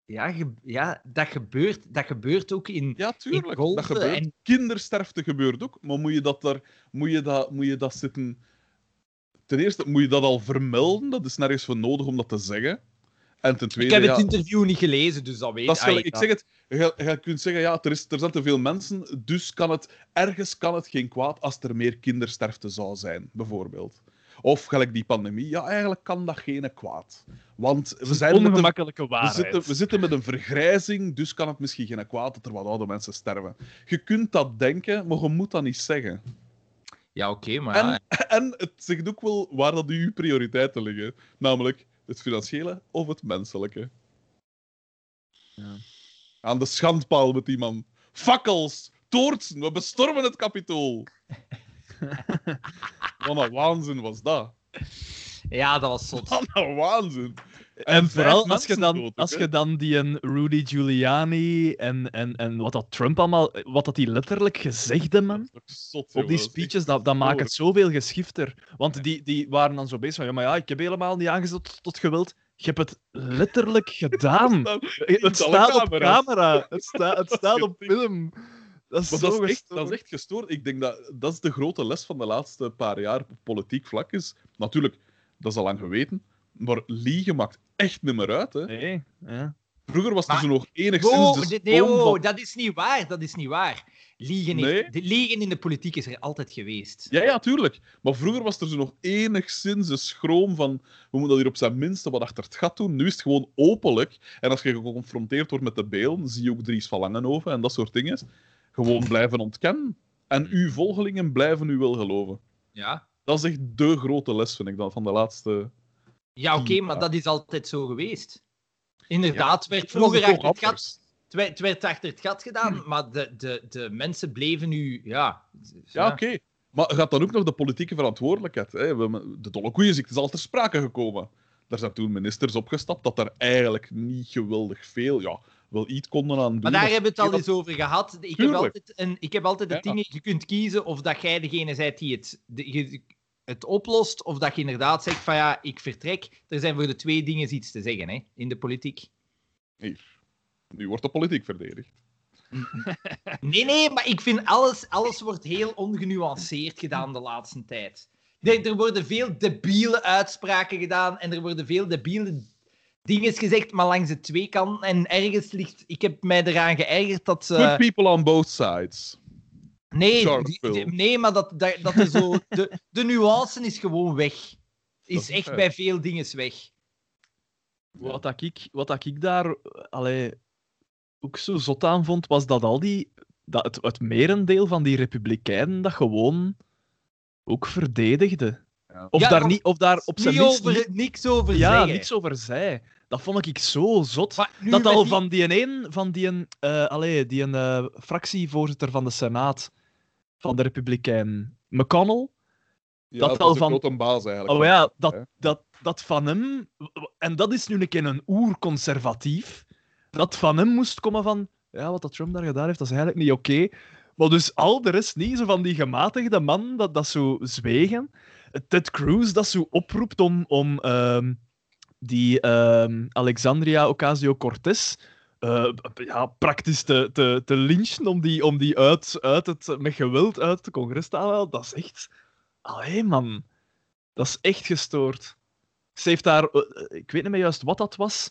Ja, ge- ja dat, gebeurt, dat gebeurt ook in, Ja, in tuurlijk. golven. Dat gebeurt. En, Kindersterfte gebeurt ook, maar moet je dat, daar, moet je dat, moet je dat zitten... Ten eerste, moet je dat al vermelden? Dat is nergens voor nodig om dat te zeggen. En ten ik tweede, heb het ja, interview niet gelezen, dus dat weet dat ah, gelijk- ik zeg het, je, je kunt zeggen, ja, er, is, er zijn te veel mensen, dus kan het, ergens kan het geen kwaad als er meer kindersterfte zou zijn, bijvoorbeeld. Of gelijk die pandemie, ja, eigenlijk kan dat geen kwaad. Want we zijn met een Ongemakkelijke we waarheid. zitten, we zitten met een vergrijzing, dus kan het misschien geen kwaad dat er wat oude mensen sterven. Je kunt dat denken, maar je moet dat niet zeggen. Ja, oké, maar... En, en het zegt ook wel waar dat uw prioriteiten liggen. Namelijk het financiële of het menselijke. Ja. Aan de schandpaal met die man. Fakkels! Toortsen! We bestormen het kapitool! Wat een waanzin was dat. ja, dat was zot. Wat een waanzin. En vooral als je dan, dood als je dan die een Rudy Giuliani en, en, en wat dat Trump allemaal, wat dat die letterlijk gezegd hebben, man, zot, op die speeches, dat, dat maakt het zoveel geschifter. Want die, die waren dan zo bezig van, ja, maar ja, ik heb helemaal niet aangezet tot, tot geweld. Je hebt het letterlijk gedaan. Het staat op camera. Het, sta, het staat op film. Dat is Maar zo dat is, echt, gestoord. dat is echt gestoord. Ik denk dat dat is de grote les van de laatste paar jaar op politiek vlak is. Natuurlijk, dat is al lang geweten. Maar liegen maakt echt niet meer uit. Hè. Nee, ja. Vroeger was er zo nog enigszins Wow, de nee, wow, van... dat is niet waar. Dat is niet waar. Liegen, Nee? heeft- de, liegen in de politiek is er altijd geweest. Ja, ja, tuurlijk. Maar vroeger was er zo nog enigszins de schroom van we moeten dat hier op zijn minste wat achter het gat doen. Nu is het gewoon openlijk. En als je geconfronteerd wordt met de beelden, zie je ook Dries van Langenhoven en dat soort dingen. Gewoon blijven ontkennen. En uw volgelingen blijven u wel geloven. Ja, Dat is echt de grote les, vind ik dan, van de laatste... ja oké, Ja. maar dat is altijd zo geweest. Inderdaad, werd Toen was vroeger het achter het, gat, het werd, werd achter het gat gedaan, maar de, de, de mensen bleven nu... Ja, Ja, oké. Maar gaat dan ook nog de politieke verantwoordelijkheid? Hè? De dolle koeienziekte is al ter sprake gekomen. Daar zijn toen ministers opgestapt dat er eigenlijk niet geweldig veel, ja, wel iets konden aan doen. Maar daar hebben we het al eens over gehad. Ik heb altijd, een, ik heb altijd de Ja. dingen... Je kunt kiezen of dat jij degene bent die het, de- het oplost, of dat je inderdaad zegt van ja, ik vertrek. Er zijn voor de twee dingen iets te zeggen hè, in de politiek. Hier. Nu wordt de politiek verdedigd. Nee, nee, maar ik vind alles, alles wordt heel ongenuanceerd gedaan de laatste tijd. Er worden veel debiele uitspraken gedaan en er worden veel debiele dingen gezegd, maar langs de twee kanten. En ergens ligt... Ik heb mij eraan geërgerd dat... eh, Good people on both sides. nee, die- die- nee, maar dat, dat, dat er zo... De, de nuance is gewoon weg. Is is echt bij veel dingen weg. Wat, dat ik, wat dat ik daar allee, ook zo zot aan vond, was dat al die. Dat het, het merendeel van die republikeinen dat gewoon ook verdedigde. Ja. Of, Ja, daar niet, of daar op zijn Niet minst over, niks over ja, zeggen. niks over zei. Dat vond ik zo zot. Dat al die- van die een, van die een, eh, allee, die een eh, fractievoorzitter van de Senaat van de Republikeinen, McConnell, Ja, Dat dat, al is van- een grote baas eigenlijk. Oh ja, dat, hè. dat, dat van hem, en dat is nu een keer een oer-conservatief, dat van hem moest komen van, ja, wat dat Trump daar gedaan heeft, dat is eigenlijk niet oké. Maar dus al de rest niet, zo van die gematigde man dat, dat zo zwegen. Ted Cruz dat zo oproept om, om ehm, die ehm, Alexandria Ocasio-Cortez eh, ja, praktisch te, te, te lynchen om die, om die uit, uit het, met geweld uit het congres te halen. Dat is echt... Allee, man. Dat is echt gestoord. Ze heeft daar... eh, eh, ik weet niet meer juist wat dat was.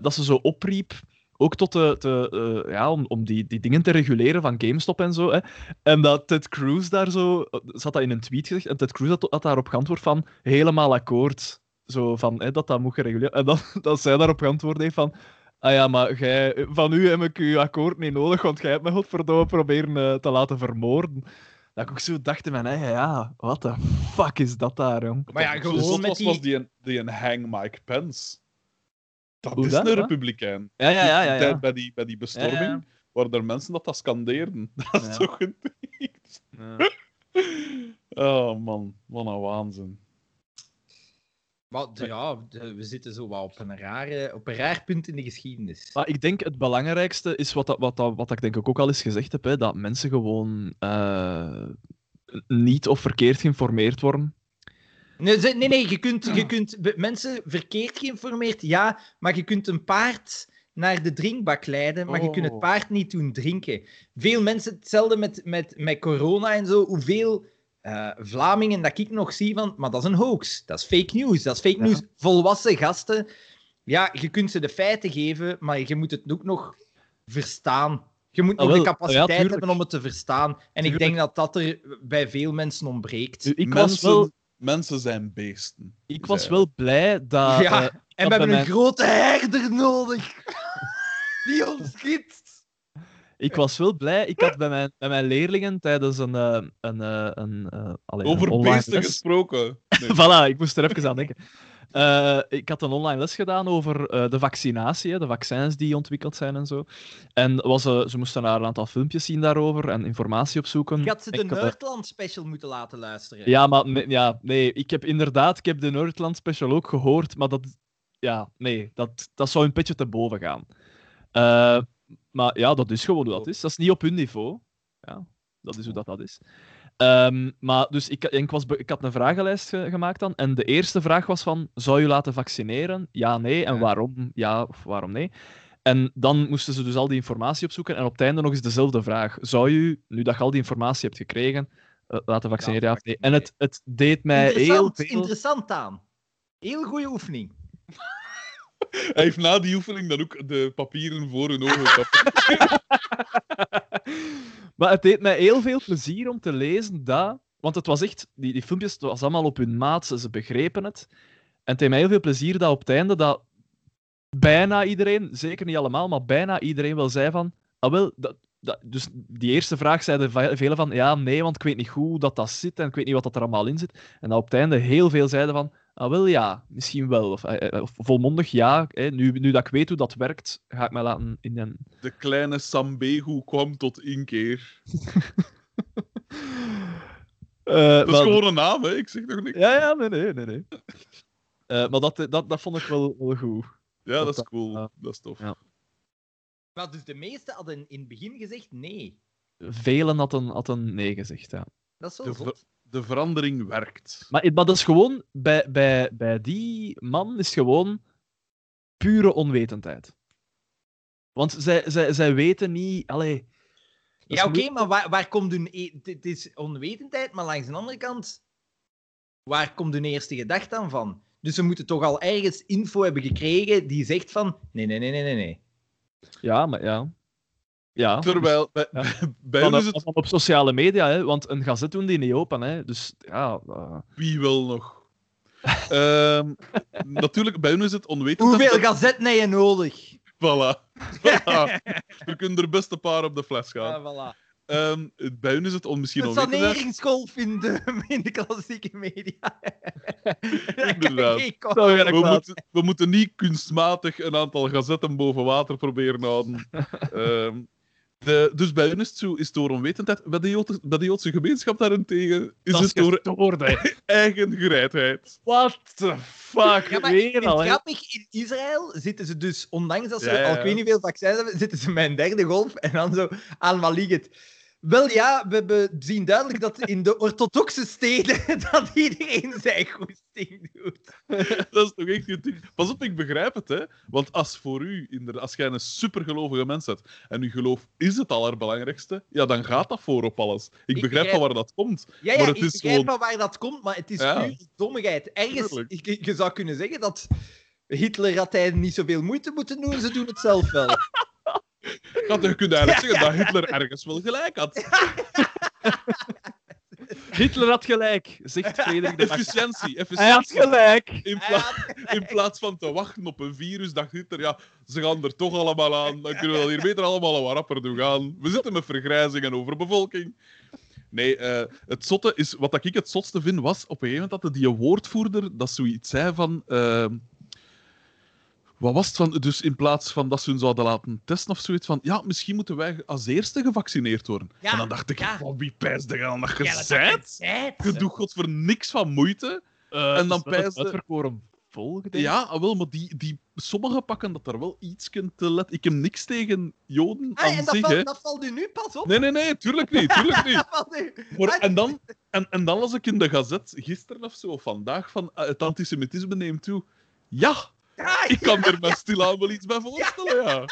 dat ze zo opriep... Ook tot de, ja, om, om die, die dingen te reguleren van GameStop en zo. Hè. En dat Ted Cruz daar zo... Ze had dat in een tweet gezegd. En Ted Cruz had, had daarop geantwoord van... Helemaal akkoord. Zo van, hè, dat dat moet gereguleerd... En dat, dat zij daarop geantwoord heeft van... Ah ja, maar gij, van u heb ik uw akkoord niet nodig, want jij hebt me godverdomme proberen eh, te laten vermoorden. Dat ik ook zo dacht in mijn eigen, ja, wat de fuck is dat daar, jong? Maar ja, gewoon met was, die- was die, een, die een hang Mike Pence. Dat Hoe is dat, een hè? republikein. Ja, ja, ja. ja, ja. Bij, die, bij die bestorming. Ja, ja. waren er mensen dat dat scandeerden. Dat is Ja. toch een... Ja. Oh man, wat een waanzin. Maar ja, we zitten zo wat op een, rare, op een raar punt in de geschiedenis. Maar ik denk het belangrijkste is wat, dat, wat, dat, wat ik denk ik ook al eens gezegd heb, hè, dat mensen gewoon eh, niet of verkeerd geïnformeerd worden. Nee, nee, nee je kunt, je kunt mensen verkeerd geïnformeerd, ja, maar je kunt een paard naar de drinkbak leiden, maar je kunt het Oh. paard niet doen drinken. Veel mensen, hetzelfde met, met, met corona en zo, hoeveel eh, Vlamingen dat ik nog zie van, maar dat is een hoax, dat is fake news, dat is fake Ja. news. Volwassen gasten, ja, je kunt ze de feiten geven, maar je moet het ook nog verstaan. Je moet Ah, nog wel, de capaciteit tuurlijk. hebben om het te verstaan. En ik denk dat dat er bij veel mensen ontbreekt. Ik, mensen, was wel, mensen zijn beesten. ik was wel blij dat. ja, eh, en we hebben een grote herder nodig. Die ons gids. Ik was wel blij. Ik had bij mijn, bij mijn leerlingen tijdens een. eh, een, eh, een, eh, allee, een Over online beesten les- gesproken. Nee. voilà, ik moest er even aan denken. Eh, ik had een online les gedaan over eh, de vaccinatie, hè, de vaccins die ontwikkeld zijn en zo. En was, eh, ze moesten naar een aantal filmpjes zien daarover en informatie opzoeken. Je had ze de Ik had, Nerdland special moeten laten luisteren. Ja, maar nee, ja, nee, ik heb inderdaad ik heb de Nerdland special ook gehoord, maar dat, ja, nee, dat, dat zou een beetje te boven gaan. Maar ja, dat is gewoon hoe dat is. Dat is niet op hun niveau. Ja, dat is hoe dat, dat is. Ehm, maar dus ik, ik, was, ik had een vragenlijst ge- gemaakt dan. En de eerste vraag was van, zou je laten vaccineren? Ja, nee. En Ja. waarom? Ja of waarom nee? En dan moesten ze dus al die informatie opzoeken. En op het einde nog eens dezelfde vraag. Zou je, nu dat je al die informatie hebt gekregen, eh, laten vaccineren? Ja, of nee? En het, het deed mij heel interessant, veel... interessant aan. Heel goede oefening. Hij heeft na die oefening dan ook de papieren voor hun ogen gekapt. Maar het deed mij heel veel plezier om te lezen dat... Want het was echt... Die, die filmpjes, was allemaal op hun maat, ze, begrepen het. En het deed mij heel veel plezier dat op het einde dat bijna iedereen, zeker niet allemaal, maar bijna iedereen wel zei van... Ah, wel, dat, dat, dus die eerste vraag zeiden ve- velen van... Ja, nee, want ik weet niet hoe dat, dat zit en ik weet niet wat dat er allemaal in zit. En dat op het einde heel veel zeiden van... Ah, wel ja, misschien wel. Of, eh, eh, of volmondig ja. Hè, nu, nu dat ik weet hoe dat werkt, ga ik mij laten in een... De kleine Sambehu kwam tot inkeer. Eh, Dat is maar- gewoon een naam, hè? Ik zeg nog niks. Ja, ja, nee, nee, nee. nee. Eh, maar dat, dat, dat vond ik wel, wel goed. Ja, dat is cool. Dat is tof. Ja. Maar dus de meesten hadden in het begin gezegd nee. Velen hadden, hadden nee gezegd, ja. Dat is zo De, de verandering werkt. Maar, maar dat is gewoon... Bij, bij, bij die man is gewoon pure onwetendheid. Want zij, zij, zij weten niet... Allee, Ja, oké, maar waar, waar komt hun... Het is onwetendheid, maar langs de andere kant... Waar komt hun eerste gedachte dan van? Dus ze moeten toch al ergens info hebben gekregen die zegt van... Nee, nee, nee, nee, nee, nee. Ja, maar ja. Ja. Terwijl, bij, Ja. bij Dan, is het dan op sociale media, hè, want een gazet doen die niet open. Hè, dus ja... eh, wie wil nog. Ehm, natuurlijk, bij hun is het onwetend. Hoeveel gazetten heb je nodig? Voilà. voilà. We kunnen er best een paar op de fles gaan. Ja, voilà. Ehm, bij hun is het on, misschien Een saneringsgolf in de, in de klassieke media. Inderdaad. We moeten, we moeten niet kunstmatig een aantal gazetten boven water proberen houden. Ehm, de, dus bij hun is het, zo, is het door onwetendheid. Bij de, Joodse, bij de Joodse gemeenschap daarentegen is Dat het door gestoord, eigen gereidheid. What the fuck? Ja, maar ik Weer al, grappig, in Israël zitten ze dus, ondanks dat ze Ja, ja, al ik weet niet veel vaccins hebben, zitten ze met een derde golf en dan zo aan Maliget. Wel ja, we, we zien duidelijk dat in de orthodoxe steden dat iedereen zijn goesting doet. Dat is toch echt ding. Pas op, ik begrijp het, hè. Want als voor u, inderdaad, als jij een supergelovige mens bent en uw geloof is het allerbelangrijkste, ja, dan gaat dat voor op alles. Ik, Ik begrijp van waar dat komt. Ja, ja Maar het ik is begrijp gewoon- wel waar dat komt, maar het is Ja. puur dommigheid. Ergens, je, je zou kunnen zeggen dat Hitler had hij niet zoveel moeite moeten doen, ze doen het zelf wel. Ja, je kunt eigenlijk zeggen dat Hitler ergens wel gelijk had. Hitler had gelijk, zegt Frederik de Bakker. Efficiëntie, Hij had efficiëntie. gelijk. In, pla- had in plaats van te wachten op een virus, dacht Hitler, ja, ze gaan er toch allemaal aan. Dan kunnen we dat hier beter allemaal wat rapper doen gaan. We zitten met vergrijzing en overbevolking. Nee, eh, het zotte is... Wat ik het zotste vind, was... Op een gegeven moment had die woordvoerder dat zoiets zei van... eh, wat was het van? Dus in plaats van dat ze hun zouden laten testen of zoiets van, ja, misschien moeten wij als eerste gevaccineerd worden. Ja, en dan dacht ik, ja. van wie pijsde je aan dat dat dat zijt. Je doet god voor niks van moeite. Eh, En dan wel het pijsde- uitverkoren volk. Ja, ah, wel, maar die, die, sommigen pakken dat er wel iets te let. Ik heb niks tegen Joden Ah, aan en dat zich, hè. valt, dat valt u nu pas op? Nee, nee, nee, tuurlijk niet, tuurlijk niet. Dat. Maar, Ah, en, dan, en, en dan las ik in de gazet, gisteren of zo, of vandaag, van eh, het antisemitisme neemt toe. Ja, Ja, ik kan er me stilaan wel iets bij voorstellen, ja.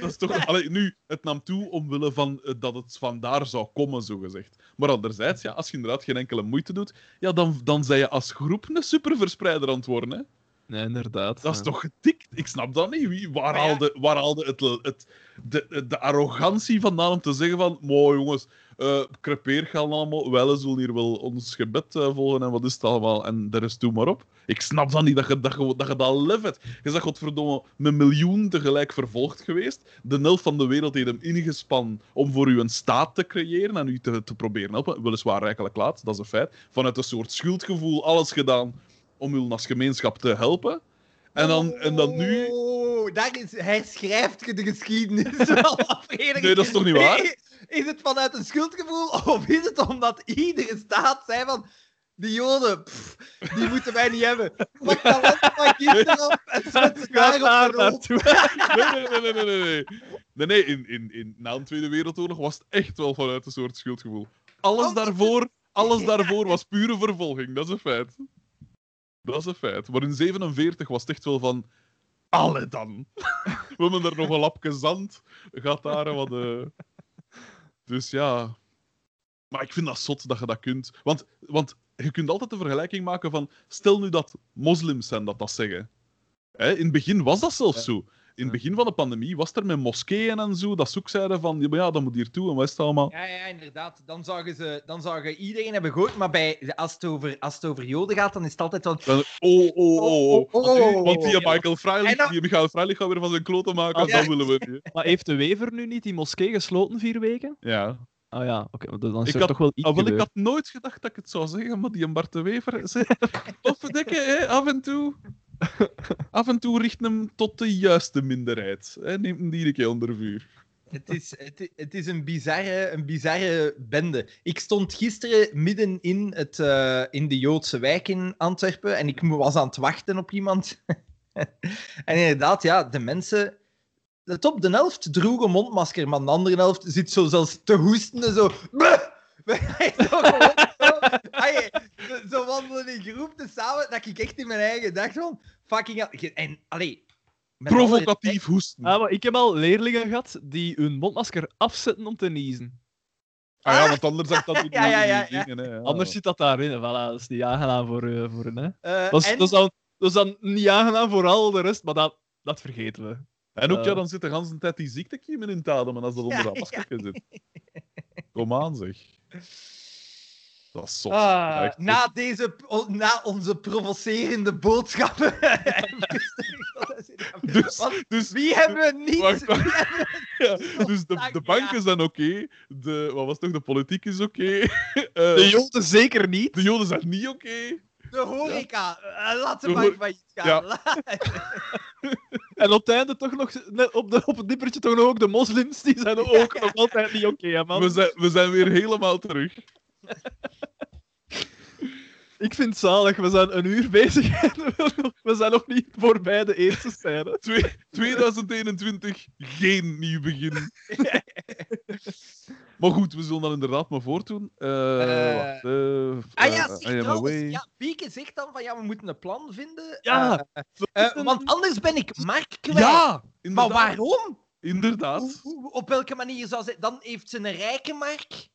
Dat is toch... Allee, nu, het nam toe omwille van eh, dat het vandaar zou komen, zogezegd. Maar anderzijds, ja, als je inderdaad geen enkele moeite doet, ja, dan, dan zijn je als groep een superverspreider aan het worden, hè. Nee, inderdaad. Dat is ja. toch getikt? Ik snap dat niet. Wie, waar, Maar ja. haalde, waar haalde het, het, de, de arrogantie vandaan om te zeggen van mooi jongens, eh crepeer gaan allemaal, wij zullen hier wel ons gebed eh, volgen en wat is het allemaal en de rest doe maar op. Ik snap dat niet, dat je dat, je, dat, je dat lef hebt. Je zegt godverdomme een miljoen tegelijk vervolgd geweest. De helft van de wereld heeft hem ingespannen om voor u een staat te creëren en u te, te proberen helpen. Weliswaar rijkelijk laat, dat is een feit. Vanuit een soort schuldgevoel alles gedaan om u als gemeenschap te helpen. En dan, en dan nu... Oh, daar is, hij schrijft je de geschiedenis. Nee, dat is toch niet waar? Is het vanuit een schuldgevoel of is het omdat iedere staat zei van... Die Joden, pff, die moeten wij niet hebben. Pak dat land van kinderen op en zet ze Ga daar op naartoe. Nee, nee, nee, nee, nee, nee. nee. In, in, in, na de Tweede Wereldoorlog was het echt wel vanuit een soort schuldgevoel. Alles daarvoor, alles daarvoor was pure vervolging, dat is een feit. Dat is een feit. Maar in 47 was het echt wel van... Alle dan. We hebben er nog een lapje zand. Gaat daar wat... eh. Dus ja... Maar ik vind dat zot dat je dat kunt. Want, want je kunt altijd de vergelijking maken van... Stel nu dat moslims zijn dat dat zeggen. Hè, in het begin was dat zelfs zo. In het begin van de pandemie was er met moskeeën en zo, dat ze ook zeiden van, ja, dat moet hier toe en wat is het allemaal. Ja, ja, inderdaad. Dan zouden ze, dan zouden iedereen hebben gehoord, maar bij, als, het over, als het over Joden gaat, dan is het altijd van... Dan, oh, oh, oh, oh. Oh, oh, oh, oh. Want die Michael Freilich, die Michael Freilich gaat weer van zijn kloten maken, dat willen we niet. Maar heeft de Wever nu niet die moskee gesloten vier weken? Ja. Ah ja, oké. dan is Ik er had- toch wel iets Ah, wel, ik had nooit gedacht dat ik het zou zeggen, maar die Bart de Wever... Of verdikken, hè, af en toe... Af en toe richt hem tot de juiste minderheid. Hè, neemt hem die een keer onder vuur. Het is, het, is een, bizarre, een bizarre bende. Ik stond gisteren midden in, het, eh, in de Joodse wijk in Antwerpen en ik was aan het wachten op iemand. en inderdaad, ja, de mensen... De top, de helft droeg een mondmasker, maar de andere helft zit zo zelfs te hoesten en zo... Zo, wandelen in groepen samen, dat ik echt in mijn eigen dacht van... Fucking. En, allee... Provocatief hoesten. Ah, maar ik heb al leerlingen gehad die hun mondmasker afzetten om te niezen. Ah ja, want anders zag dat ook Ja, ja, ja, niet ja. dingen, hè, ja. Anders zit dat daarin. Voilà, dat is niet aangenaam voor, eh, voor hen. Hè. Eh, Dat, is, en- dat, is dan, dat is dan niet aangenaam voor al de rest, maar dat, dat vergeten we. En ook, Eh. ja, dan zit de hele tijd die ziektekiemen in het ademen als dat onder Ja, dat maskertje zit. Kom aan, zeg. Dat is zot. Ah, Echt na, deze, na onze provocerende boodschappen. Dus, Want dus, wie hebben we niet? Wacht, wacht. wie hebben ja, dus de, de banken zijn oké. De, wat was toch? De politiek is oké. Eh, De Joden zeker niet. de Joden zijn niet oké. De horeca. Eh, laat ze De maar failliet gaan. Ja. En op het einde toch nog, op, de, op het dippertje toch nog ook de moslims, die zijn ook nog altijd niet oké, hè, man. We zijn, we zijn weer helemaal terug. Ik vind het zalig, we zijn een uur bezig en we, nog- we zijn nog niet voorbij de eerste scène. Twee- 2021, geen nieuw begin. maar goed, we zullen dat inderdaad maar voortdoen. Eh Eh, wacht, eh, Ah ja, zeg trouwens, ja, Bieke zegt dan van ja, we moeten een plan vinden. Ja, want anders ben ik Mark kwijt. Ja, maar inderdaad. waarom? Hoe- Inderdaad. hoe- op welke manier zou ze... Dan heeft ze een rijke Mark.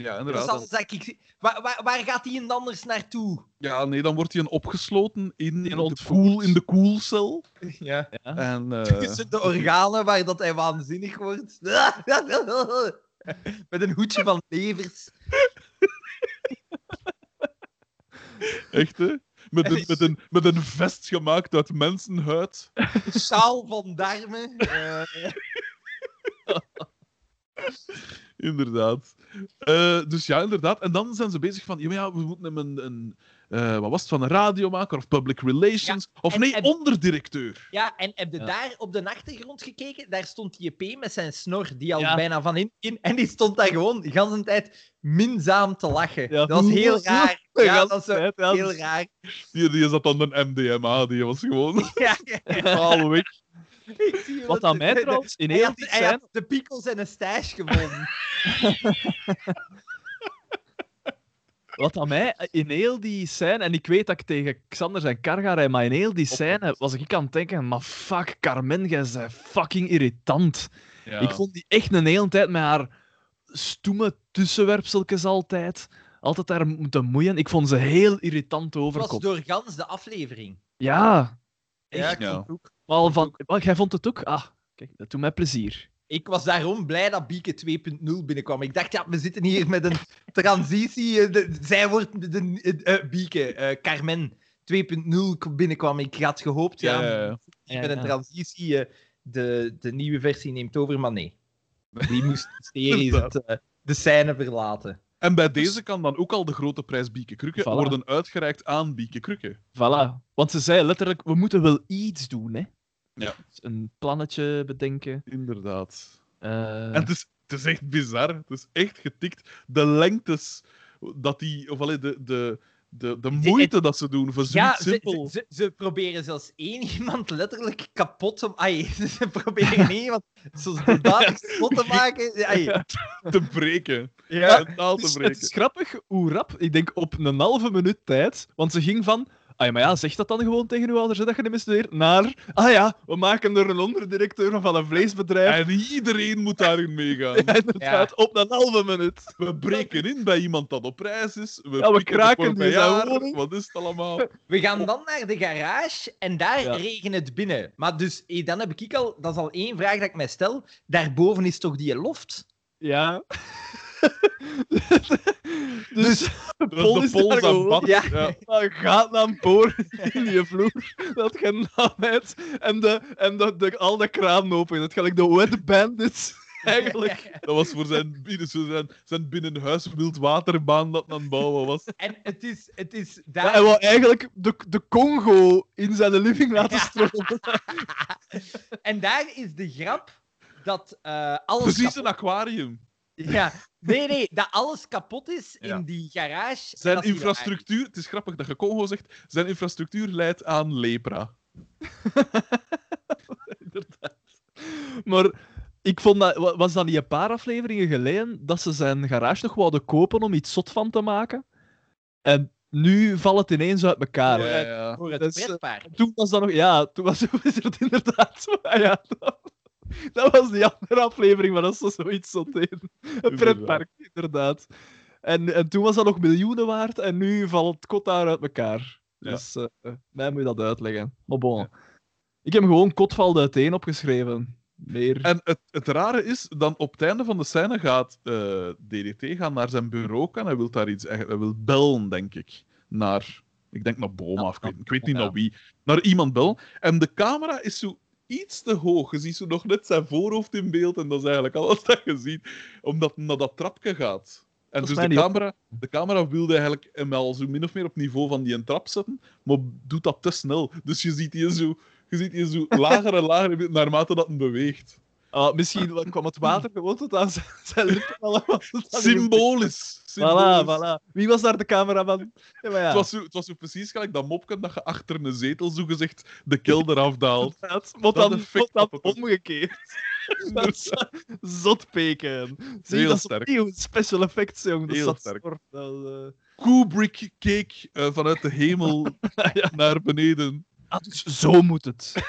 Ja, Dan inderdaad. zal, zal ik, waar, waar, waar gaat hij dan anders naartoe? Ja, nee, dan wordt hij een opgesloten in, In de, koel, in de koelcel. Ja. Ja. En, eh, Tussen de organen waar dat hij waanzinnig wordt. Met een hoedje van levers. echt, hè? Met een, met, een, met een vest gemaakt uit mensenhuid. Sjaal van darmen. eh, Inderdaad. Eh, dus ja, inderdaad. En dan zijn ze bezig van, ja, maar ja we moeten hem een, een eh, wat was het, van een radiomaker of public relations. of en- nee, en- onderdirecteur. Ja, en heb je Ja. daar op de achtergrond gekeken? Daar stond JP met zijn snor, die al Ja. bijna van in, in... En die stond daar gewoon de hele tijd minzaam te lachen. Ja. Dat was heel raar. Ja, dat was zo tijd, ja. heel raar. Die, die zat dan de MDMA, die was gewoon Ja, ja, weg. Wat aan mij trouwens in heel die hij had de piekels en een stage gewonnen. Wat aan mij in heel die scène, en ik weet dat ik tegen Xander zijn kar ga rijden, maar in heel die scène was ik aan het denken, maar fuck, Carmen, jij bent fucking irritant. Ja. Ik vond die echt een hele tijd met haar stoeme tussenwerpseltjes altijd. Altijd daar moeten moeien. Ik vond ze heel irritant Het was overkomen. door gans de aflevering. Ja. Ja, Echt. ik Ja. vond het ook. Maar van, maar jij vond het ook? Ah, kijk, dat doet mij plezier. Ik was daarom blij dat Bieke 2.0 binnenkwam. Ik dacht, ja, we zitten hier met een transitie. eh, de- zij wordt de, eh, eh, Bieke, eh, Carmen 2.0 binnenkwam. Ik had gehoopt, ja, Ja, ja, ja. Ja, met een transitie eh, de, de nieuwe versie neemt over, maar nee. Die moest hysterisch het, eh, de scène verlaten. En bij deze kan dan ook al de grote prijs Bieke Krukke Voilà. worden uitgereikt aan Bieke Krukke. Voilà. Want ze zei letterlijk, we moeten wel iets doen, hè. Ja. Een plannetje bedenken. Inderdaad. Eh, En het is, het is echt bizar. Het is echt getikt. De lengtes dat die... Of allee, de, de, de, de moeite dat ze doen voor Ja, simpel ze, ze, ze proberen zelfs één iemand letterlijk kapot te Ai, ze proberen één iemand zodanig slot te maken. Ai. te breken. Ja, Mentaal het te is, het breken. is grappig hoe rap, ik denk op een halve minuut tijd, want ze ging van, ah ja, maar ja, zeg dat dan gewoon tegen uw ouders, hè, dat je niet meer studeert, naar, ah ja, we maken er een onderdirecteur van een vleesbedrijf. En iedereen moet daarin meegaan. Ja, inderdaad, op een halve minuut. We breken in bij iemand dat op reis is. We, Ja, we kraken die zijn corbeillard. woning. Wat is het allemaal? We gaan dan naar de garage en daar Ja. regent het binnen. Maar dus, eh, dan heb ik al, dat is al één vraag dat ik mij stel. Daarboven is toch die loft? Ja. dus de de pol is pol daar is aan bad. Ja. Ja. Dan gaat dan boor in je vloer, dat je en, de, en de, de, al de kraan open. Het gelijk de wet bandits, eigenlijk. Dat was voor zijn, zijn, zijn binnenhuis wildwaterbaan dat aan het bouwen was. En het is, het is Ja, daar... hij wou eigenlijk de, de Congo in zijn living laten Ja. stromen. en daar is de grap dat eh, alles Precies kapot... een aquarium. Ja, nee, nee, dat alles kapot is Ja. in die garage. Zijn infrastructuur, het is grappig dat je Congo zegt, zijn infrastructuur leidt aan lepra. Inderdaad. Maar ik vond dat, wa- was dat niet een paar afleveringen geleden dat ze zijn garage nog wouden kopen om iets zot van te maken? En nu valt het ineens uit elkaar. Ja, ja. Voor het Dat is, eh, pretpark. Toen was dat nog... Ja, toen was is het inderdaad zo... Ah, ja, dat, dat was die andere aflevering, maar dat is zo zoiets zot in. Een pretpark, inderdaad. En, en toen was dat nog miljoenen waard en nu valt het kot daar uit elkaar. Ja. Dus eh, mij moet je dat uitleggen. Maar bon. Ik heb gewoon Kotvalde uiteen opgeschreven. Meer... En het, het rare is, dan op het einde van de scène gaat eh, DDT gaan naar zijn bureau en hij wil daar iets... Hij wil bellen, denk ik. Naar... Ik denk naar Boma, of ik weet, ik weet niet naar wie. Naar iemand bellen. En de camera is zo iets te hoog. Je ziet zo nog net zijn voorhoofd in beeld en dat is eigenlijk alles dat je ziet. Omdat hij naar dat trapje gaat. En Dat dus de camera, de camera wilde eigenlijk hem al zo min of meer op niveau van die trap zetten, maar doet dat te snel. Dus je ziet die zo, je ziet die zo lager en lager naarmate dat hij beweegt. Ah, misschien kwam het water gewoon tot aan zijn, zijn lippen. het Symbolisch. Voilà, voilà. Wie was daar de cameraman? Ja, maar ja. Het, was zo, het was zo precies gelijk dat mopje dat je achter een zetel zogezegd de kelder afdaalt. Dat moet dan omgekeerd. dat is zot peken. Zie, Heel dat is sterk. opnieuw special effects, jong. Dat Heel sterk. soort eh, Kubrick keek eh, vanuit de hemel ja. naar beneden. Ah, dus zo moet het.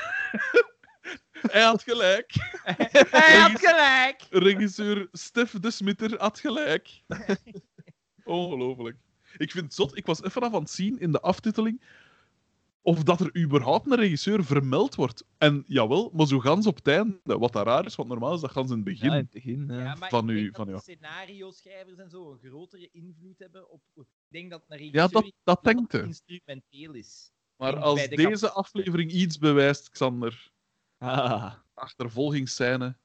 Hij had gelijk. Hij had gelijk! Regisseur Stef de Smitter had gelijk. Ongelooflijk. Ik vind het zot. Ik was even af aan het zien in de aftiteling of dat er überhaupt een regisseur vermeld wordt. En jawel, maar zo gans op het einde. Wat daar raar is, want normaal is dat gans in het begin. Ja, in het begin. ja. Ja, maar van ik u- van dat u. de scenario-schrijvers en zo een grotere invloed hebben op... Ik denk dat een Ja, regisseur dat, dat heel denkt instrumenteel is. Maar En als de deze kap- aflevering iets bewijst, Xander, Ah. achtervolgingsscène,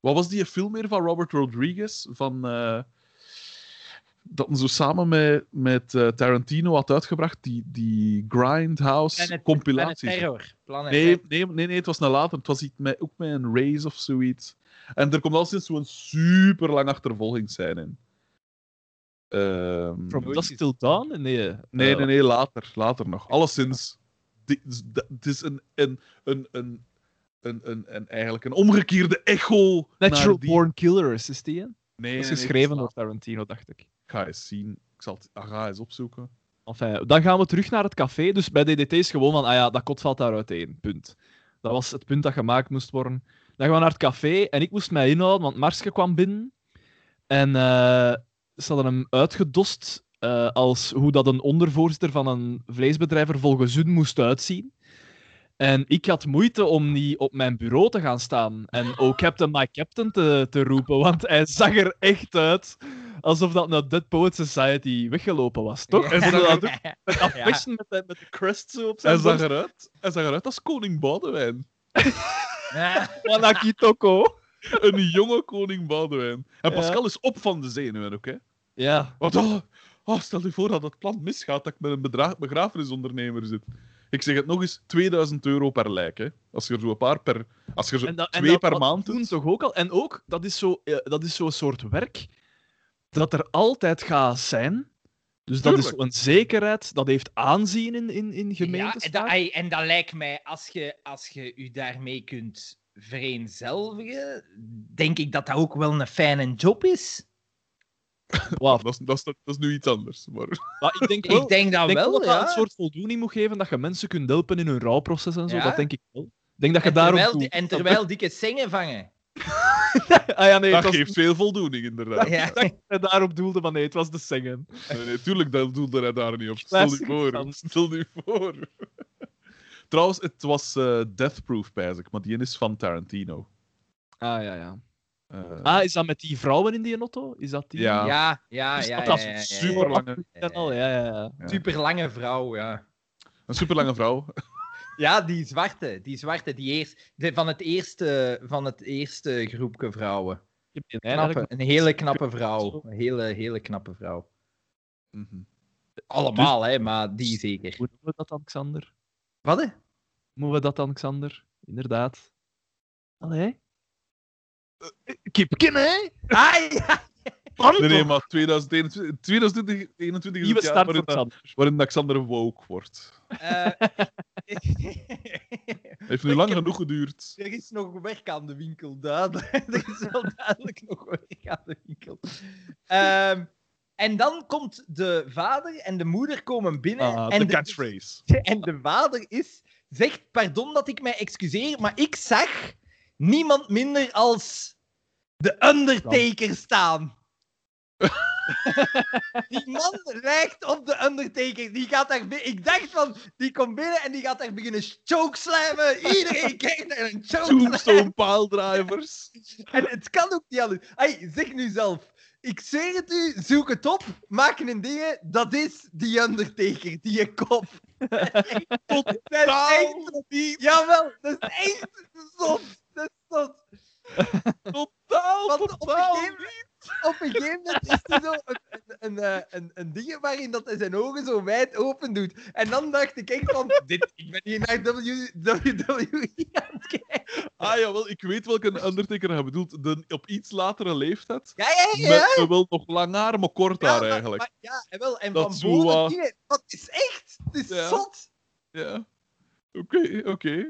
Wat was die film meer van Robert Rodriguez? Van, eh, dat zo samen met, met eh, Tarantino had uitgebracht, die, die Grindhouse Planet, Planet compilatie. Terror. Planet Nee, Terror. nee, nee, nee, het was een later. Het was iets met, ook met een race of zoiets. En er komt al sinds zo'n super lang achtervolgingsscène in. Ehm, From Dusk Till Dawn? Nee. nee, eh, nee, nee, later. Later nog. Alleszins. Het is een, een, een, een, een, een, een, eigenlijk een omgekeerde echo. Natural naar die... Born Killers is die, hè? Nee, Dat nee, is nee, geschreven door Tarantino, dacht ik. Ik ga eens zien. Ik zal het ah, ga eens opzoeken. Dan gaan we terug naar het café. Dus bij DDT is gewoon van, ah ja, dat kot valt daar uiteen. Punt. Dat was het punt dat gemaakt moest worden. Dan gaan we naar het café en ik moest mij inhouden, want Marske kwam binnen. En eh, ze hadden hem uitgedost eh, als hoe dat een ondervoorzitter van een vleesbedrijf er volgens hun moest uitzien. En ik had moeite om niet op mijn bureau te gaan staan en oh Captain, my Captain te, te roepen, want hij zag er echt uit alsof dat naar Dead Poet Society weggelopen was, toch? Ja. En ze dat ook met dat Ja. fashion met, de, met de crest zo op zijn Hij zag, eruit, hij zag eruit als koning Boudewijn. Ja. Wanaki Toko. Een jonge koning Boudewijn. En Ja. Pascal is op van de zenuwen ook, hè? Ja. Want oh, oh, stel je voor dat het plan misgaat, dat ik met een begrafenisondernemer zit. Ik zeg het nog eens, 2000 euro per lijk, hè? Als je er zo een paar per... Als je er zo En dat, en twee dat- per maand doen doet... toch ook al. En ook, dat is zo'n zo, dat is zo'n soort werk dat er altijd gaat zijn. Dus dat is zo'n zekerheid, dat heeft aanzien in, in, in Ja, gemeentes. en, dat, en dat lijkt mij, als je, als je je daarmee kunt vereenzelvigen, denk ik dat dat ook wel een fijne job is. Wauw. Dat is, dat, is, dat is nu iets anders. Maar... Maar ik denk wel, ik denk dat ik denk wel, dat dat ja. een soort voldoening moet geven dat je mensen kunt helpen in hun rouwproces en zo. Ja. Dat denk ik wel. Ik denk dat je En daarom terwijl, doet. en terwijl dikke zingen vangen. Ah ja, nee, Dat was geeft veel voldoening, inderdaad. Ja. dat hij daarop doelde, maar nee, het was de zingen. Nee, nee, tuurlijk, dat doelde hij daar niet op. Stel je voor. Stel je voor. Trouwens, het was eh Death Proof, ik, maar die is van Tarantino. Ah ja, ja. Eh, Ah, is dat met die vrouwen in die auto? Is dat die? Ja. Ja, ja, Is dat ja, ja, ja, ja. super lange- Ja, ja, ja. Super lange vrouw, ja. Een superlange vrouw. Ja, die zwarte, die zwarte, die eerst, de, van, het eerste, van het eerste groepje vrouwen. Knappe, een hele knappe vrouw. Een hele, hele knappe vrouw. Mhm. Allemaal, hè, maar die zeker. Hoe noemen we dat dan, Xander? Wat? hè? Moeten we dat dan, Xander? Inderdaad. Allee? Kipken, hè? Ah, ja. Nee, nee, maar 2021, 2021 is het jaar start waarin, dat, Xander. waarin Alexander woke wordt. Eh, Heeft nu lang genoeg geduurd. Er is nog werk aan de winkel, duidelijk. Er is wel duidelijk nog werk aan de winkel. Ehm, en dan komt de vader en de moeder komen binnen. Ah, en, de de, catchphrase. en de vader is, zegt, pardon dat ik mij excuseer, maar ik zag niemand minder als de Undertaker staan. Die man lijkt op de Undertaker. Die gaat daar Ik dacht van, die komt binnen en die gaat daar beginnen chokeslammen. Iedereen kijkt naar een chokeslam. Tombstone piledrivers. En het kan ook niet anders. Hey, zeg nu zelf. Ik zweer het u, zoek het op, maak een ding. Dat is die Undertaker, die kop. Dat is echt... Jawel, dat is echt zot. Dat is zot. Totaal, Want op een totaal. moment, op een gegeven moment is er zo een, een, een, eh, een, ding waarin dat hij zijn ogen zo wijd open doet. En dan dacht ik echt van, dit, ik ben hier naar WWE aan het kijken. Ah jawel, ik weet welke Undertaker hij bedoelt. De op iets latere leeftijd. Ja, ja, ja. Met wel nog lang haar, maar kort Ja, haar maar- eigenlijk. maar- ja, en wel. En Dat van boven uh. Dat is echt. Het is Ja. zot. Ja. Oké, oké.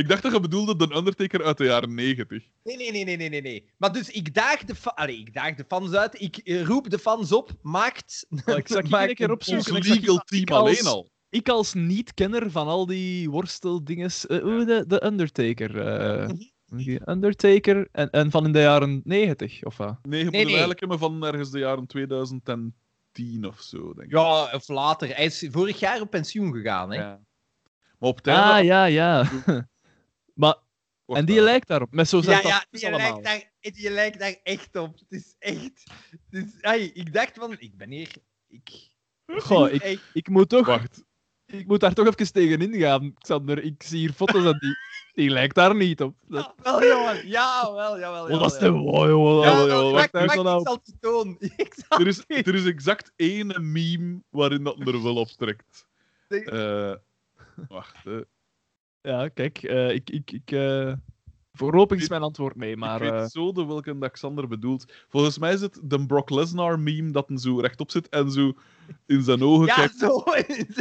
Ik dacht dat je bedoelde de Undertaker uit de jaren 90. Nee, nee, nee, nee, nee, nee, nee. Maar dus ik daag de, fa- Allee, ik daag de fans uit. Ik eh, roep de fans op. Maakt. Ik zag maakt een keer opzoeken. Ons legal ik team alleen al. Ik als niet-kenner van al die worsteldinges... eh, hoe de, de Undertaker. eh, die Undertaker en, en van in de jaren 90, of wat? Nee, je moet Nee, hem nee. eigenlijk hebben van ergens de jaren 2010 of zo, denk ik. Ja, of later. Hij is vorig jaar op pensioen gegaan, hè? Ja. Maar op het einde... Ah, ja, ja. Maar, en die lijkt daarop. Met zo'n Ja, ja, ja, die lijkt, daar, die lijkt daar echt op. Het is echt. Het is, ai, ik dacht van, ik ben hier. Ik, Goh, ik, echt- ik moet toch... Wacht. ik moet daar toch even tegen ingaan, Xander. Ik zie hier foto's en die, die lijkt daar niet op. Dat, Wel, jongen. Ja, wel, jawel. oh, dat is de... jawel. Wow, joh, Ja, jawel, wel, jawel, wacht, wacht wacht, even ik nou. zal het tonen. Ik zal... Er is, er is exact één meme waarin dat er wel op trekt. Eh, wacht, hè. Ja, kijk, eh, ik... ik, ik eh, Voorlopig is mijn antwoord nee, maar... ik eh, weet zo de welke dat Xander bedoelt. Volgens mij is het de Brock Lesnar meme dat hem zo rechtop zit en zo in zijn ogen Ja, kijkt. zo.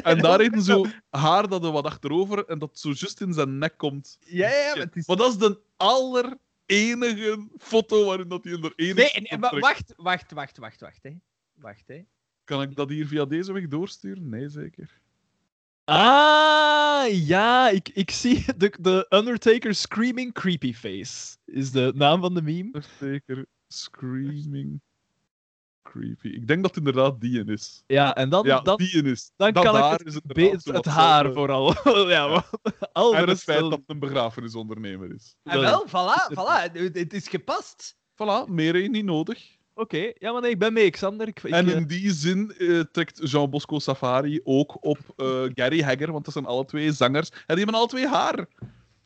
En daar heeft hij zo haar dat er wat achterover en dat zo juist in zijn nek komt. Ja, ja, maar het is... Maar dat is de aller enige foto waarin dat hij er enige Nee, en- maar wacht, wacht, wacht, wacht, wacht, hè. Wacht, hè. Kan ik dat hier via deze weg doorsturen? Nee, zeker. Ah, ja, ik, ik zie de, de Undertaker Screaming Creepy Face. Is de naam van de meme. Zeker. Screaming. Creepy. Ik denk dat het inderdaad die een is. Ja, en dan, Ja, dan, die een is. dan dat kan ik het, het wat haar zelfde- vooral. ja, maar al de En het feit wel- dat het een begrafenisondernemer is. En wel, voilà, voilà. Het, het is gepast. Voilà, meer één niet nodig. Oké, ja, maar nee, ik ben mee, Xander. Ik, ik, en eh, in die zin eh, trekt Jean Bosco Safari ook op eh, Gary Hagger, want dat zijn alle twee zangers. En die hebben alle twee haar.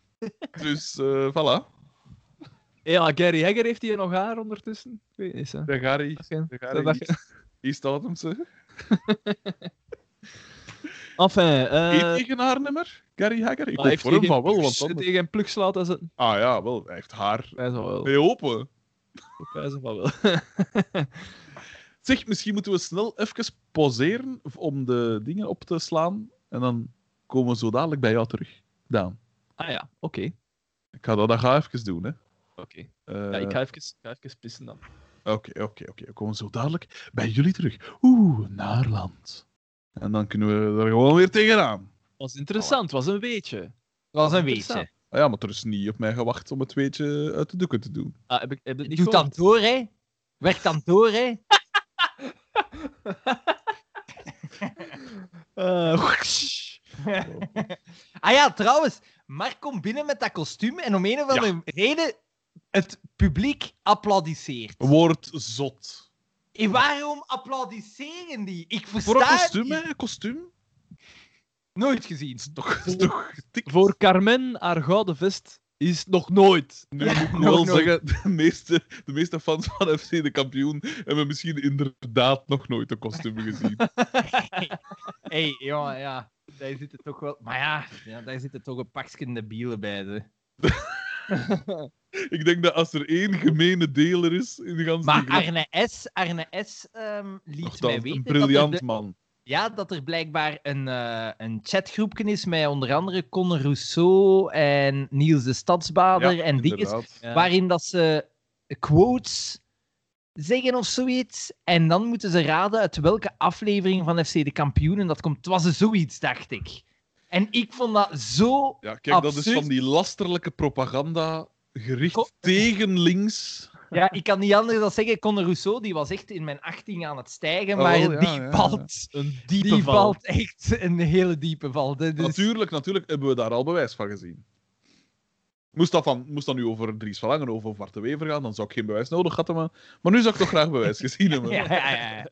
dus, eh voilà. Ja, Gary Hagger heeft hier nog haar ondertussen. Ik weet niet. De Gary. Dat- De Gary. dat- Hier staat hem, ze. Enfin, Eet tegen haar nummer, Gary Hagger? Ik maar hoop voor hem van wel, want dan... tegen een zetten? Ah ja, wel, hij heeft haar. Heel open. Wij zo van wel. Zeg, misschien moeten we snel even pauzeren om de dingen op te slaan. En dan komen we zo dadelijk bij jou terug. Daan. ah ja, oké. Ik ga dat dan ga even doen, hè. Oké. Eh, Ja, ik ga even, ik ga even pissen dan. Oké, oké, oké. We komen zo dadelijk bij jullie terug. Oeh, Naarland. En dan kunnen we er gewoon weer tegenaan. was interessant, was een weetje. Dat was een weetje. Ah ja, maar er is niet op mij gewacht om het weetje uit de doeken te doen. Ah, heb ik heb het niet Doe dan door, hè. Werk dan door, hè. Eh, ah ja, trouwens. Mark komt binnen met dat kostuum en om een of andere reden het publiek applaudisseert. Wordt zot. En waarom applaudisseren die? Ik versta Voor een kostuum, hè? Kostuum? Nooit gezien. toch, toch? Voor Carmen, haar gouden vest is nog nooit. Nu Ja, moet ik nog wel nooit. zeggen, de meeste, de meeste fans van FC de kampioen hebben misschien inderdaad nog nooit een kostuum gezien. Hé, hey, jongen, ja. Daar zitten toch wel... Maar ja, ja daar zitten toch een pakje debielen bij. Ze. ik denk dat als er één gemene deler is in de ganse Maar Arne S. Arne S. ehm, liet nogthans mij weten een dat briljant de- man. Ja, dat er blijkbaar een, eh een chatgroepje is met onder andere Conor Rousseau en Niels de Stadsbader en dingen. Ja. waarin dat ze quotes zeggen of zoiets. En dan moeten ze raden uit welke aflevering van FC de Kampioenen dat komt. Het was er zoiets, dacht ik. En ik vond dat zo... Ja, kijk, dat is van die lasterlijke propaganda gericht tegen links. Ja, ik kan niet anders dan zeggen, Conor Rousseau die was echt in mijn 18 aan het stijgen, Oh, maar ja, die, ja, ja. valt, Een diepe die val. valt echt een hele diepe val. Dus... Natuurlijk, natuurlijk hebben we daar al bewijs van gezien. Moest dat, van, moest dat nu over Dries van Langen of over Bart de Wever gaan, dan zou ik geen bewijs nodig hebben. Maar, maar nu zou ik toch graag bewijs gezien hebben. Ja, ja, ja, ja.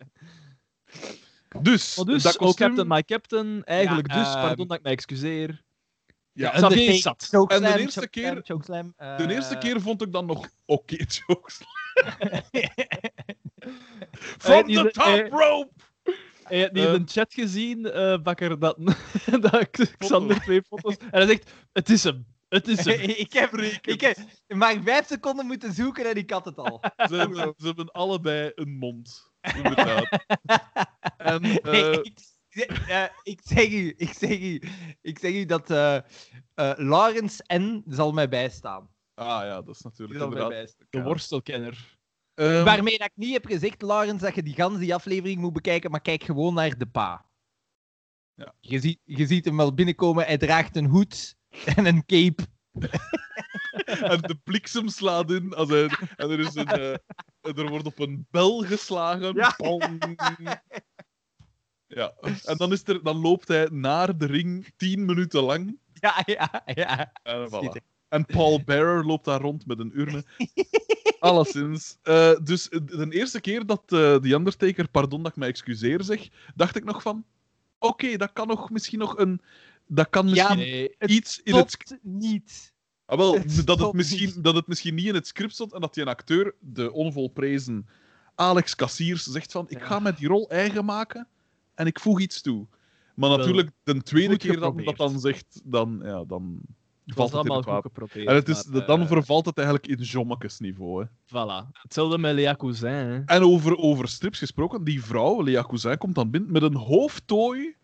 Dus, dus, dat oh. Captain, my Captain, eigenlijk Ja, dus, ehm, pardon dat ik mij excuseer. Ja, Xavier Undertaker, zat. chokeslam, En de eerste chokeslam, keer- chokeslam, de eerste eh, keer vond ik dan nog oké jokes. Eh, From the de- top eh, rope! Hij had niet Eh. in de chat gezien, eh Bakker, dat, dat Xander twee foto's... En hij zegt, het is hem. Het is hem. ik, heb, ik heb maar vijf seconden moeten zoeken en ik had het al. Ze hebben, ze hebben allebei een mond. Inderdaad. En, eh, ik, eh, ik zeg u, ik zeg u, ik zeg u dat eh eh, Laurens N. zal mij bijstaan. ah ja, dat is natuurlijk inderdaad. bijstaan. De worstelkenner. Ehm, Waarmee dat ik niet heb gezegd, Laurens, dat je die ganse die aflevering moet bekijken, maar kijk gewoon naar de pa. Ja. Je, ziet, je ziet hem wel binnenkomen, hij draagt een hoed en een cape. en de bliksem slaat in als hij, en er, is een, er wordt op een bel geslagen. Ja. Ja, en dan, is er, dan loopt hij naar de ring tien minuten lang. Ja, ja, ja. En, voilà. Schieten. en Paul Bearer loopt daar rond met een urne. Alleszins. Eh, dus eh, de eerste keer dat eh The Undertaker, pardon dat ik mij excuseer zeg, dacht ik nog van... Oké, dat kan nog misschien nog een... Dat kan misschien Nee, iets in het... Niet. Ah, wel, het dat, het misschien, niet. dat het misschien niet in het script stond en dat die een acteur, de onvolprezen Alex Kassiers, zegt van ik ga met die rol eigen maken en ik voeg iets toe. Maar Wel, natuurlijk, de tweede keer dat dat dan zegt, dan, ja, dan het valt het in allemaal goed geprobeerd. En het is, maar, dan eh, vervalt het eigenlijk in jommekesniveau. Hè. Voilà. Hetzelfde met Lea Cousin. Hè. En over, over strips gesproken, die vrouw, Lea Cousin, komt dan binnen met een hoofdtooi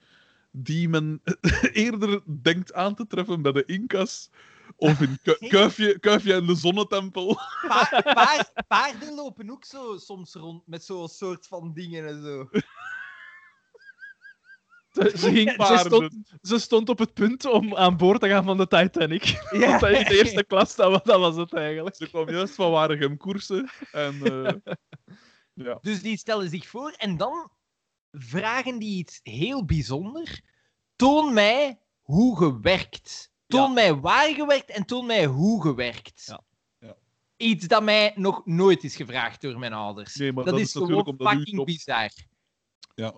die men eerder denkt aan te treffen bij de Incas of in Ku- Kuifje, Kuifje en de Zonnetempel. Pa- paard- paarden lopen ook zo soms rond met zo'n soort van dingen en zo. Ze, ze ging, ze, Paarden. stond, ze stond op het punt om aan boord te gaan van de Titanic. Ja. Want dat is de eerste klas, dat was, dat was het eigenlijk. Ze kwam juist van Waregem koersen. En, eh, ja. Dus die stellen zich voor en dan vragen die iets heel bijzonder. Toon mij hoe gewerkt. Toon Ja. mij waar gewerkt en toon mij hoe gewerkt. Ja. Ja. Iets dat mij nog nooit is gevraagd door mijn ouders. Nee, maar dat, dat is natuurlijk gewoon fucking bizar. ja.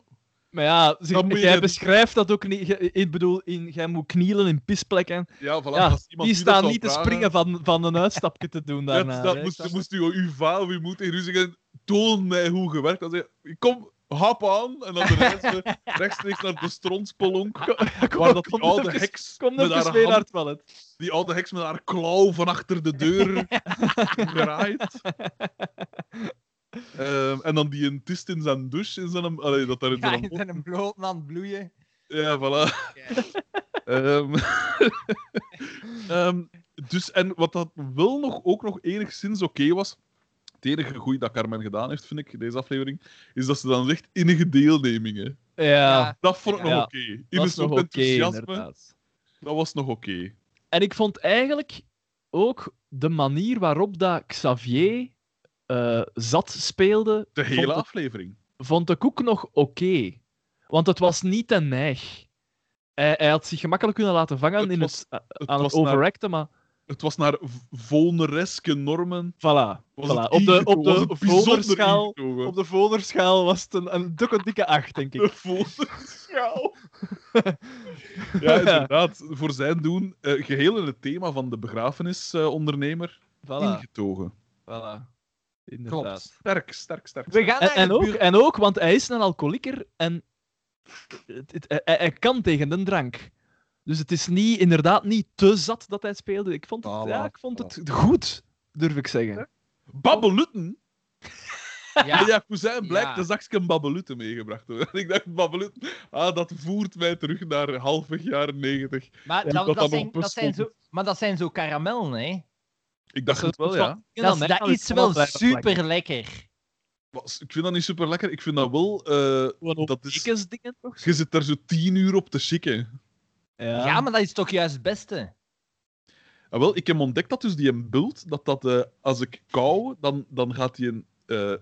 Maar ja, zeg, moet jij beschrijft dat ook niet. Ik bedoel, in, jij moet knielen in pisplekken. Ja, voilà, Ja, iemand die u staan niet te springen van, van een uitstapje te doen daarna. dat hè. moest, moest u uw vader of uw moeder u zeggen, toon mij hoe gewerkt. Dan zeg je, kom, hap aan. En dan de rest rechtstreeks naar de stronspelonk. Kom, Waar dat die oude even- heks Kom met haar naar hand- het die oude heks met haar klauw van achter de deur graait. Ehm, en dan die een tist in zijn douche. In zijn, allee, dat daar in Ja, zijn bloot aan het bloeien. Ja, voilà. Ehm, ehm, dus, en wat dat wel nog, ook nog enigszins oké was, het enige goeie dat Carmen gedaan heeft, vind ik, deze aflevering, is dat ze dan zegt innige deelnemingen. Ja. Dat vond ik Ja. nog oké. In dat een soort enthousiasme, inderdaad. dat was nog oké. En ik vond eigenlijk ook de manier waarop dat Xavier eh, zat speelde, De hele vond, aflevering. vond ik ook nog oké. Want het was niet te neig. Hij, hij had zich gemakkelijk kunnen laten vangen Het in was- het, Het aan het naar, overacten, maar het was naar v- vonereske normen. voilà. Voilà. Op de, op was de ingetogen. op de was het een, een dikke, dikke acht, denk ik. De voderschaal. ja, inderdaad. Voor zijn doen, eh, geheel in het thema van de begrafenisondernemer, Voilà. ingetogen. voilà. Inderdaad. Klopt. Sterk, sterk, sterk. We gaan En, en, de ook, en ook, want hij is een alcoholieker en het, het- hij, hij kan tegen de drank. Dus het is niet, inderdaad niet te zat dat hij speelde. Ik vond het, Voilà, ja, ik vond het goed, durf ik zeggen. Babbelutten? Ja, Ja, cousin blijkt Ja. een zakje babbelutten meegebracht. Hoor. Ik dacht, babbelutten, ah, dat voert mij terug naar halfweg jaren negentig. maar, dat dat, zijn, dat zijn zo, maar dat zijn zo karamellen, hè? Ik dacht Dat het wel, ja. Dat, is- dat is wel super lekker. Ik vind dat niet super lekker. Ik vind dat wel. eh, dat is, dingen toch? je zit daar zo tien uur op te chicken. Ja. Ja. maar dat is toch juist het beste? Ah, wel, ik heb ontdekt dat dus die een bult, dat dat eh, als ik kou, dan, dan gaat die een, eh,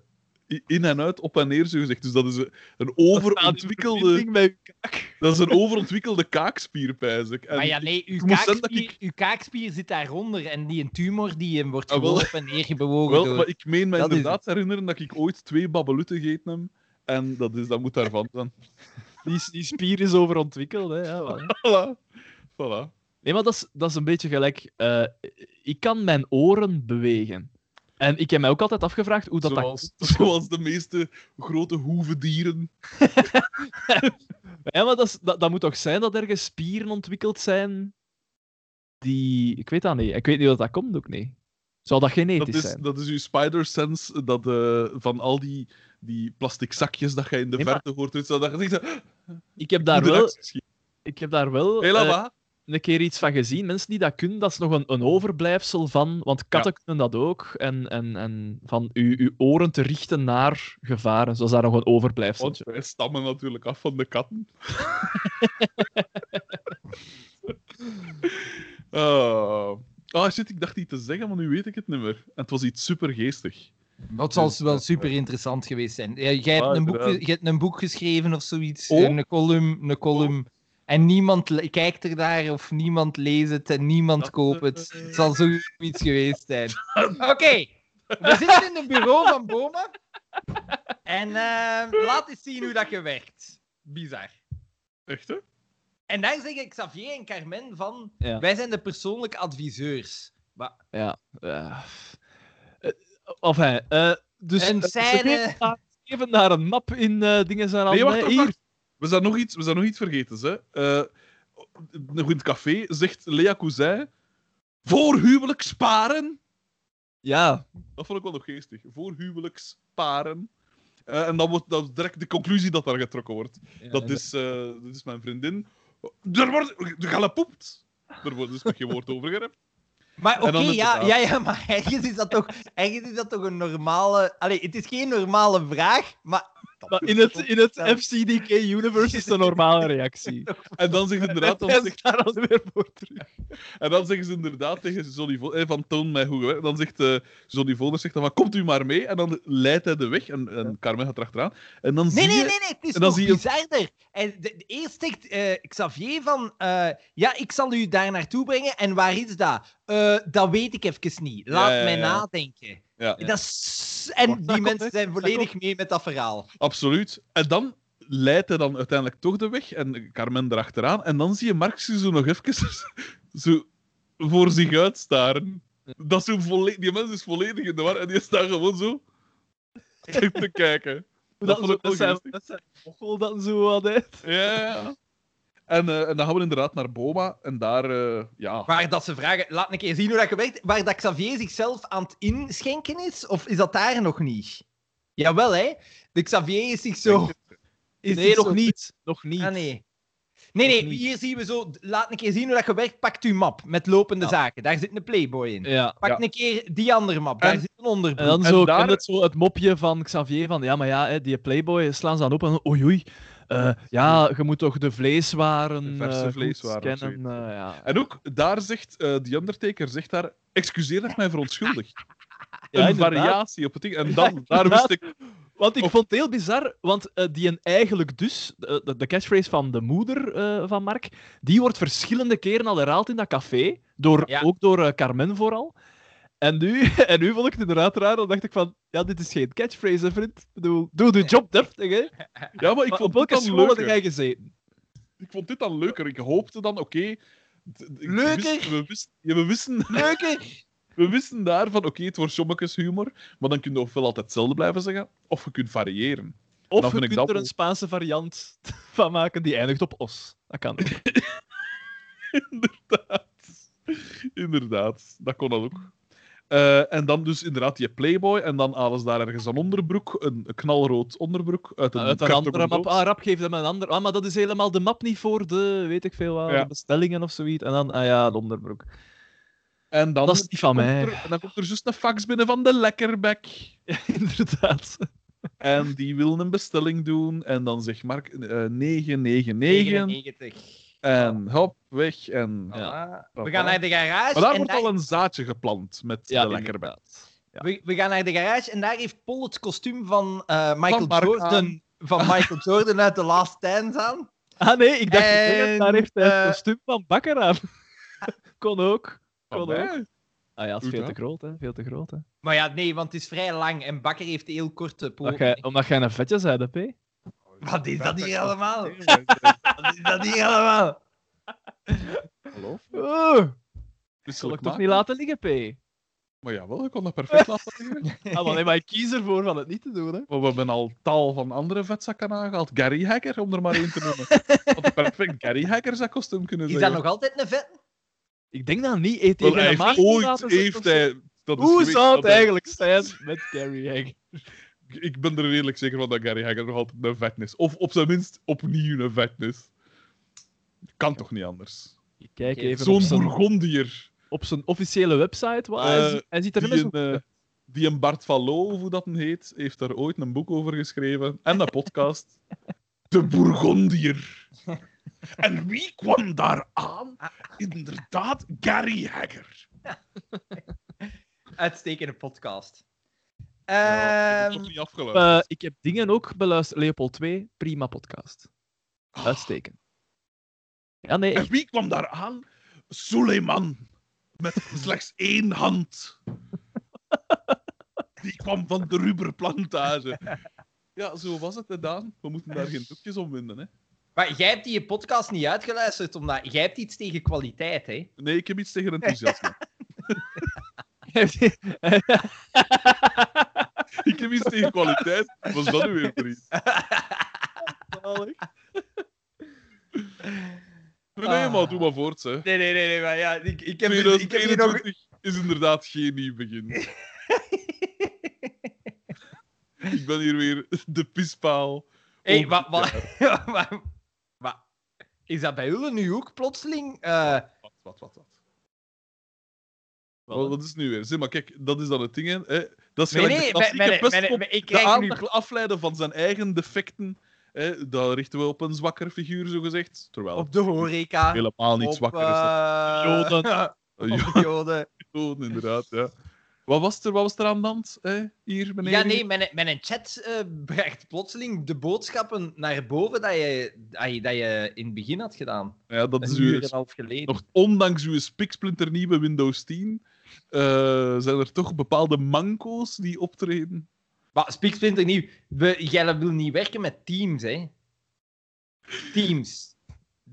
in en uit, op en neer, zo gezegd. Dus dat is een, overontwikkelde, Met uw kaak. dat is een overontwikkelde kaakspier, pijs ik. En maar ja, nee, uw kaakspier, ik- uw kaakspier zit daaronder en die een tumor die hem wordt Ah, gewoon op en neer bewogen Wel, door... maar ik meen me Dat inderdaad te herinneren dat ik ooit twee babbelutten gegeten heb. En dat, is, dat moet daarvan zijn. Die, die spier is overontwikkeld. Hè, ja. Voilà. voilà. Nee, maar dat is, dat is een beetje gelijk. eh, ik kan mijn oren bewegen. En ik heb mij ook altijd afgevraagd hoe dat, dat Zoals, zoals de meeste grote hoevendieren. Ja, maar dat, is, dat, dat moet toch zijn dat ergens spieren ontwikkeld zijn die... Ik weet dat niet. Ik weet niet dat dat komt ook niet. Zou dat genetisch Dat is, zijn? dat is uw spider sense dat, eh, van al die, die plastic zakjes dat je in de Nee, maar- verte hoort. Dus dat je zegt, Ik heb daar "Hoe wel, rest schiet." ik heb daar wel lava. Een keer iets van gezien. Mensen die dat kunnen, dat is nog een, een overblijfsel van... Want katten kunnen dat ook. En, en, en van uw, uw oren te richten naar gevaren. Zo is daar nog een overblijfsel. Want wij stammen natuurlijk af van de katten. Ah. Ah, shit, ik dacht iets te zeggen, maar nu weet ik het niet meer. En het was iets supergeestig. Dat zal Dus, wel super interessant geweest zijn. Jij, hebt Ah, een boek, hebt een boek geschreven of zoiets. Oh. Een column. Een column. En niemand kijkt er naar of niemand leest het en niemand Dat, koopt het. Het zal zoiets geweest zijn. Oké, we zitten in het bureau van Boma. En eh, laat eens zien hoe dat je werkt. Bizar. Echt, hè? En dan zeggen Xavier en Carmen van... Ja. Wij zijn de persoonlijke adviseurs. Maar, Ja. Eh, Of hij. eh, dus En zijn, ze geven daar- ze geven daar een map in eh, dingen zijn Nee, wacht, wacht, Hier. wacht. We zijn nog iets, we zijn nog iets vergeten. Hè. Nog in het café zegt Lea Cousin... Voor huwelijk sparen. Ja. Dat vond ik wel nog geestig. Voor sparen. Eh, en dan wordt dan direct de conclusie dat daar getrokken wordt. Dat is, eh, dat is mijn vriendin. Er wordt er gelepoept. Er wordt dus nog geen woord over gerept. maar oké, ja, ja, ja, maar ergens is, dat toch, ergens is dat toch een normale... Allee, het is geen normale vraag, maar... Maar in het, in het. FCDK-universe is het een normale reactie. En dan zegt inderdaad... Dan zegt, daar al weer voor terug. en dan zeggen ze inderdaad tegen Johnny eh, van toon mij hoe gewerkt. Dan zegt eh Johnny Voners zegt dan van komt u maar mee. En dan leidt hij de weg. En, en Carmen gaat erachteraan. En dan Nee, zie nee, je... nee, nee, het is en dan nog zie je- bizarder. En de, de- eerst zegt eh, Xavier van... eh, ja, ik zal u daar naartoe brengen. En waar is dat? Eh, dat weet ik even niet. Laat Ja, ja, mij ja. nadenken. Ja, Dat is... En Wacht, die dat mensen zijn volledig mee met dat verhaal. absoluut. En dan leidt hij dan uiteindelijk toch de weg. En Carmen erachteraan. En dan zie je Marx zo nog even zo voor zich uitstaren. Dat zo volle- die mens is volledig in de war. En die staat gewoon zo te kijken. Dat, Dat vond ik dat, wel zijn, dat zijn zo had. hè. Ja, ja, ja. En, eh, en dan gaan we inderdaad naar Boma. En daar, eh, ja... Waar dat ze vragen... Laat een keer zien hoe dat gewerkt... Waar dat Xavier zichzelf aan het inschenken is? Of is dat daar nog niet? Jawel, hè? De Xavier is zich zo... Is Nee, nog zo- niet. Nog niet. Ah, nee. Nee, nee, hier zien we zo... Laat een keer zien hoe dat gewerkt. Pakt uw map met lopende Ja. zaken. Daar zit een Playboy in. Ja. Pak Ja. een keer die andere map. Daar En- zit een onderbroek. En dan En zo, daar- ken het, zo het mopje van Xavier van ja, maar ja, hè, die Playboy slaan ze dan op en oei oei. Eh, ja, je moet toch de vleeswaren De verse eh, vleeswaren eh, ja. En ook daar zegt eh The Undertaker, zegt daar, excuseer dat ik mij verontschuldig. Ja, een variatie op het ding. En dan, daar wist ik... Want ik Of- vond het heel bizar, want die een eigenlijk dus, de, de- catchphrase van de moeder van Mark, die wordt verschillende keren al herhaald in dat café, door, Ja. ook door Carmen vooral. En nu, en nu vond ik het inderdaad raar, dan dacht ik van, ja, dit is geen catchphrase, hè, vriend. Ik bedoel, doe de job deftig, hè. Ja, maar ik Maar vond op welke school leuker. jij gezeten? Ik vond dit dan leuker. Ik hoopte dan, oké... Leuker? we, wisten, ja, we, wisten, Leuker! we wisten daar van, oké, het wordt jommekes humor, maar dan kun je ofwel altijd hetzelfde blijven zeggen, of je kunt variëren. Of Dan je kunt dat er een Spaanse variant van maken die eindigt op os. Dat kan ook. inderdaad. Inderdaad, dat kon dat ook. Eh, en dan dus inderdaad die Playboy, en dan halen ze daar ergens een onderbroek, een, een knalrood onderbroek, uit een, Uit een andere map. Ah, rap geeft hem een ander. Ah, maar dat is helemaal de map niet voor de, weet ik veel wat, Ja. de bestellingen of zoiets. En dan, ah ja, de onderbroek. En dan Dat is niet van mij. Er, en dan komt er juist een fax binnen van de Lekkerbek. Inderdaad. En die wil een bestelling doen. En dan zegt Mark eh 999. 99. En hop, weg. En... Ja. We gaan naar de garage. Maar daar en wordt al een zaadje geplant met Ja, de. Ja. we, we gaan naar de garage en daar heeft Paul het kostuum van eh, Michael Van Jordan... aan. Van Michael Jordan uit The Last Dance aan. Ah nee, ik dacht, En, daar heeft hij het eh, kostuum van bakker aan. Kon ook. Kon ook. Ah ja, dat is veel te groot, hè. Veel te groot, hè. Maar ja, nee, want het is vrij lang en Bakker heeft heel korte poten. Omdat jij, omdat jij een vetje zei, hè, P. Wat is dat hier allemaal? Wat is dat hier allemaal? Geloof. Oh, zal ik toch niet laten liggen, P? Maar jawel, ik kon dat perfect laten liggen. Ah, maar, nee, maar ik kies ervoor van het niet te doen, hè. Maar we hebben al tal van andere vetzakken aangehaald. Gary Hacker, om er maar één te noemen. Wat perfect Gary Hacker zou kostuum kunnen Is zijn. dat nog altijd een vet? Ik denk dat niet. Eet hij de heeft ooit heeft hij... Dat is Hoe zou het dat eigenlijk zijn met Gary Hager? Ik ben er redelijk zeker van dat Gary Hager nog altijd een vet is. Of op zijn minst opnieuw een vet is. Kan toch niet anders? Ik kijk even op Zo'n zijn, Bourgondier. op zijn officiële website. Hij, Eh, zie- hij ziet er Die een, zo... eh, die een Bart van Loo, of hoe dat een heet, heeft daar ooit een boek over geschreven. En een podcast. De Bourgondier. En wie kwam daar aan? Inderdaad, Gary Hager. Uitstekende podcast. Ja, is Ehm, niet afgeluisterd. Eh, ik heb dingen ook beluisterd. Leopold 2, prima podcast. Uitstekend. Ja, nee, En echt. wie kwam daar aan? Suleiman. Met slechts één hand. Die kwam van de rubberplantage. Ja, zo was het, hè, Daan. We moeten daar geen doekjes om winden, hè. Maar jij hebt die podcast niet uitgeluisterd, omdat jij hebt iets tegen kwaliteit, hè? Nee, ik heb iets tegen enthousiasme. ik heb iets tegen kwaliteit. Wat is dat nu weer voor iets? Nee, nee, Ah. maar doe maar voort, hè. Nee, nee, nee, nee, maar ja, ik, ik heb, ik heb hier nog... 2021 is inderdaad geen nieuw begin. ik ben hier weer de pispaal. Hé, Om- wat, wat, wat, wat- Is dat bij jullie nu ook plotseling? eh, Wat, wat, wat, wat? Wel, dat is nu weer. Zeg maar, kijk, dat is dan het ding. Hè. Eh, Dat is nee, gelijk nee, de mijn- klassieke mijn- pestkop. mijn- ik de krijg nu... aandacht plo- afleiden van zijn eigen defecten. Hè, dat richten we op een zwakker figuur, zogezegd. Terwijl Op de horeca. helemaal niet op, zwakker is. eh, Joden. De Joden. Joden, inderdaad, ja. Wat was er, wat was er aan de hand, hè? hier, meneer? Ja, nee, mijn, mijn chat eh, bracht plotseling de boodschappen naar boven dat je, dat je, in het begin had gedaan. Ja, dat is uur en een half geleden. nog ondanks uw spiksplinternieuwe Windows 10, eh, zijn er toch bepaalde manco's die optreden. Maar Spiksplinter nieuw. We, jij wil niet werken met Teams, hè? Teams.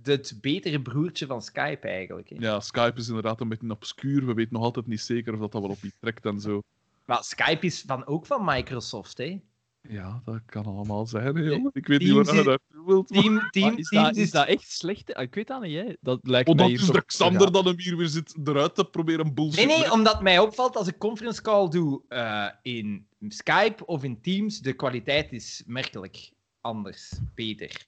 Het betere broertje van Skype, eigenlijk. Hè? Ja, Skype is inderdaad een beetje obscuur. We weten nog altijd niet zeker of dat, dat wel op iets trekt en zo. Maar Skype is van, ook van Microsoft, hè? Ja, dat kan allemaal zijn, hè, jongen. Ik weet niet waar Teams je naartoe wilt. maar- Team, team, is, Teams dat, is dat echt slecht? Ah, Ik weet dat niet, hè. Dat lijkt Oh, mij dat is de Xander dat hem hier weer zit eruit te proberen bullshit. Nee, nee, omdat mij opvalt als ik conference call doe eh, in Skype of in Teams, de kwaliteit is merkelijk anders, beter.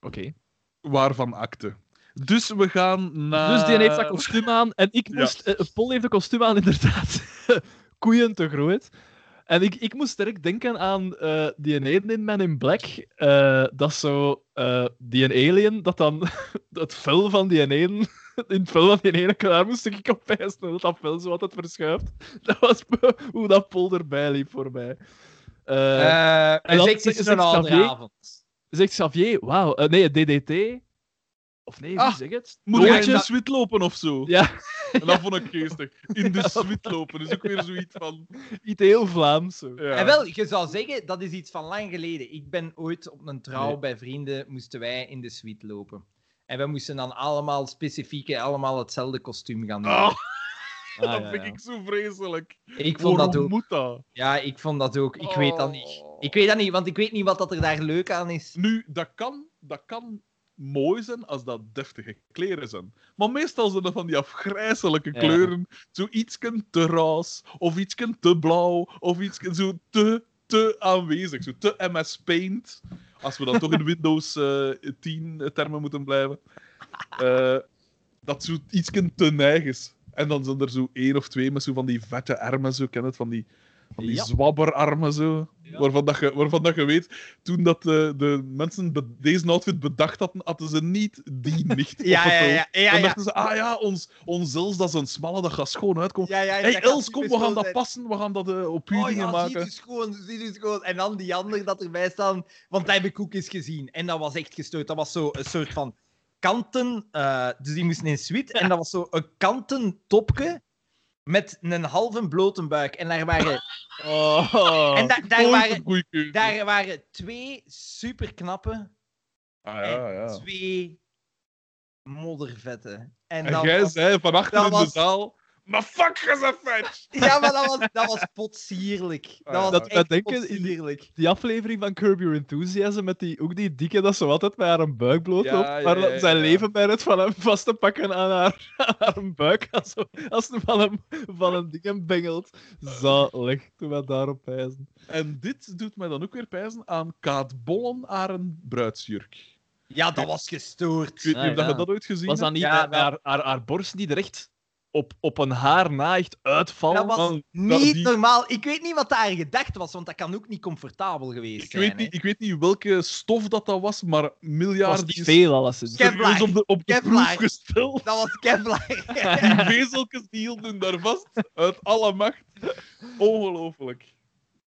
Oké. Waarvan akte. Dus we gaan naar... Dus die heeft dat kostuum aan. En ik Ja. moest... eh, Paul heeft een kostuum aan, inderdaad. Koeien te groot. En ik, ik moest direct denken aan eh, die ene in Man in Black. eh, dat zo... eh, die een alien, dat dan het vel van die ene... In het vel van die ene klaar moest ik op pijzen. Dat dat vel zo altijd verschuift. Dat was hoe dat Paul erbij liep voor mij. En zegt zegt andere Xavier- avond. Zegt Xavier, wauw. nee, DDT. Of nee, Ah, hoe zeg het? Moet je in de suite lopen of zo? Ja, En dat vond ik geestig. In de suite lopen is ook weer zoiets van... iets heel Vlaams. Zo. Ja. En wel, je zou zeggen, dat is iets van lang geleden. Ik ben ooit op een trouw Nee. bij vrienden, moesten wij in de suite lopen. En we moesten dan allemaal specifieke, allemaal hetzelfde kostuum gaan doen. Ah, Ah, dat ja, vind ja. ik zo vreselijk. ik vond dat ook. moet dat? Ja, ik vond dat ook. Ik weet dat niet. Oh. Ik weet dat niet, want ik weet niet wat dat er daar leuk aan is. Nu, dat kan, dat kan mooi zijn als dat deftige kleren zijn. Maar meestal zijn dat van die afgrijzelijke Ja. kleuren. Zo ietsje te roze, of ietsje te blauw, of ietsje zo te, te aanwezig. Zo te MS Paint. Als we dan toch in Windows eh 10 termen moeten blijven. Eh, dat zo ietsje te neig is. En dan zijn er zo één of twee met zo van die vette armen, zo ken het, van die, van die Ja. zwabberarmen zo. Ja. Waarvan, dat je, waarvan dat je weet, toen dat de, de mensen deze outfit bedacht hadden, hadden ze niet die nicht Ja, ja, ja. ja, Dan dachten ze, ah ja, ons, ons Els, dat is een smalle, dat gaat schoon uitkomen. ja, ja, Hé, hey, Els, kom, we gaan dat passen, we gaan dat eh, op uw Oh dingen ja, maken. zie het gewoon, zie het gewoon. En dan die ander dat erbij staan, want dat heb ik ook eens gezien. En dat was echt gestoord. Dat was zo een soort van kanten, eh, dus die moesten in suite. En dat was zo een kanten topje met een halve blote buik. En daar waren, Oh. en da- daar waren, daar waren twee superknappe Ah, ja, en ja. twee moddervetten. En, En jij was- zei van achter in de zaal, maar fuck, vet! Ja, maar dat was, dat was potsierlijk. Dat Ah, ja. was Dat- dat echt denken in die- potsierlijk. Die aflevering van Curb Your Enthusiasm met die, ook die dikke dat zo altijd bij haar buik blootloopt, Ja, ja, maar dat ja, zijn ja. leven bij het van hem vast te pakken aan haar, aan haar buik als, zo, als ze van hem van een ding bengelt. Zalig, toen we daarop wijzen. En dit doet mij dan ook weer pijzen aan Kaat Bollen aan een bruidsjurk. Ja, dat was gestoord. Ik weet niet of dat je dat ooit gezien Was dat niet Ja, dat- haar, haar, haar borst die er echt op, op een haar na echt uitvalt? Dat was man, niet die- normaal. Ik weet niet wat daar gedacht was, want dat kan ook niet comfortabel geweest Ik zijn. weet, hè. niet, ik weet niet welke stof dat, dat was, maar was miljarden is veel, alleszins. Kevlar. op de, op de proef gesteld. Dat was Kevlar. Die vezeltjes die hielden daar vast uit alle macht. Ongelooflijk.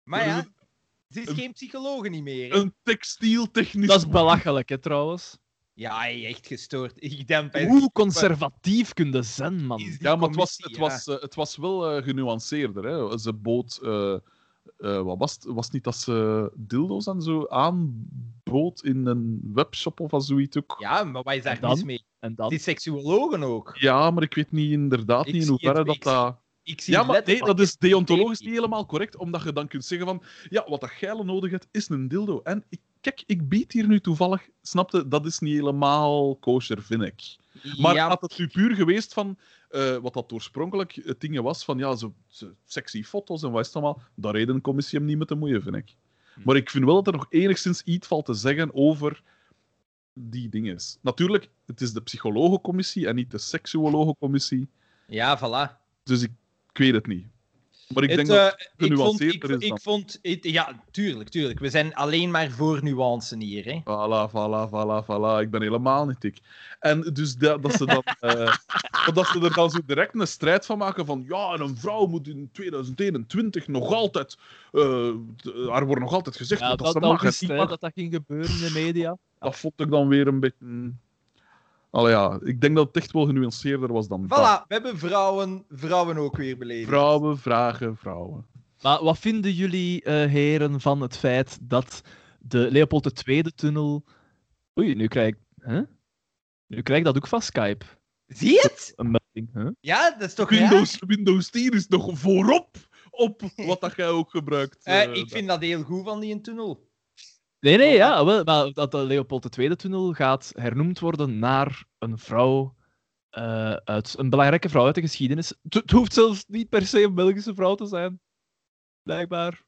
maar ja, ze is een- geen psychologe niet meer. hè. Een textieltechnisch... Dat is belachelijk, hè, trouwens. Ja, echt gestoord. Ik denk bij Hoe conservatief kun je zijn, man? Ja, maar het was, het ja. was, het was wel eh, genuanceerder. Hè. Ze bood... eh, eh, wat was het? Was het niet dat ze dildo's en zo gebood in een webshop of zoiets ook. Ja, maar wat is daar mis mee? En dan... Die seksuologen ook. Ja, maar ik weet niet inderdaad Ik niet in hoeverre dat ik zie- dat... Ik zie Ja, maar nee, dat is deontologisch niet helemaal correct, omdat je dan kunt zeggen van, ja, wat dat geile nodig hebt, is een dildo. En ik, kijk, ik bied hier nu toevallig, snapte, dat is niet helemaal kosher, vind ik. Maar ja, had het nu puur geweest van, eh, wat dat oorspronkelijk het ding was, van ja, zo, zo sexy foto's en wat is het allemaal, daar reden een commissie hem niet met te moeien, vind ik. Hm. Maar ik vind wel dat er nog enigszins iets valt te zeggen over die dingen. Natuurlijk, het is de psychologencommissie en niet de seksuologencommissie, ja, voilà. dus ik, ik weet het niet. Maar ik Het, denk dat eh, het ik vond, genuanceerder ik, is dan. ik vond het- ja, tuurlijk, tuurlijk. We zijn alleen maar voor nuance hier. Hè. Voilà, voilà, voilà, voilà. Ik ben helemaal niet dik. En dus dat, dat, ze dan, eh, dat ze er dan zo direct een strijd van maken van ja, en een vrouw moet in 2021 nog altijd... eh, t- haar wordt nog altijd gezegd Ja, dat, dat, ze dat mag mag. dat dat ging gebeuren in de media. Dat vond ik dan weer een beetje... Allee, ja, ik denk dat het echt wel genuanceerder was dan dat. Voilà, we hebben vrouwen, vrouwen ook weer beledigd. Vrouwen vragen vrouwen. Maar wat vinden jullie, eh, heren, van het feit dat de Leopold II-tunnel... Oei, nu krijg ik... Huh? Nu krijg ik dat ook van Skype. Zie je het? Een melding, huh? Ja, dat is toch raar? Windows, Windows 10 is nog voorop op wat dat jij ook gebruikt. Eh, eh, ik vind dat heel goed van die tunnel. Nee, nee, ja, wel, maar dat de Leopold II-tunnel gaat hernoemd worden naar een vrouw eh, uit... Een belangrijke vrouw uit de geschiedenis. Het, het hoeft zelfs niet per se een Belgische vrouw te zijn. Blijkbaar.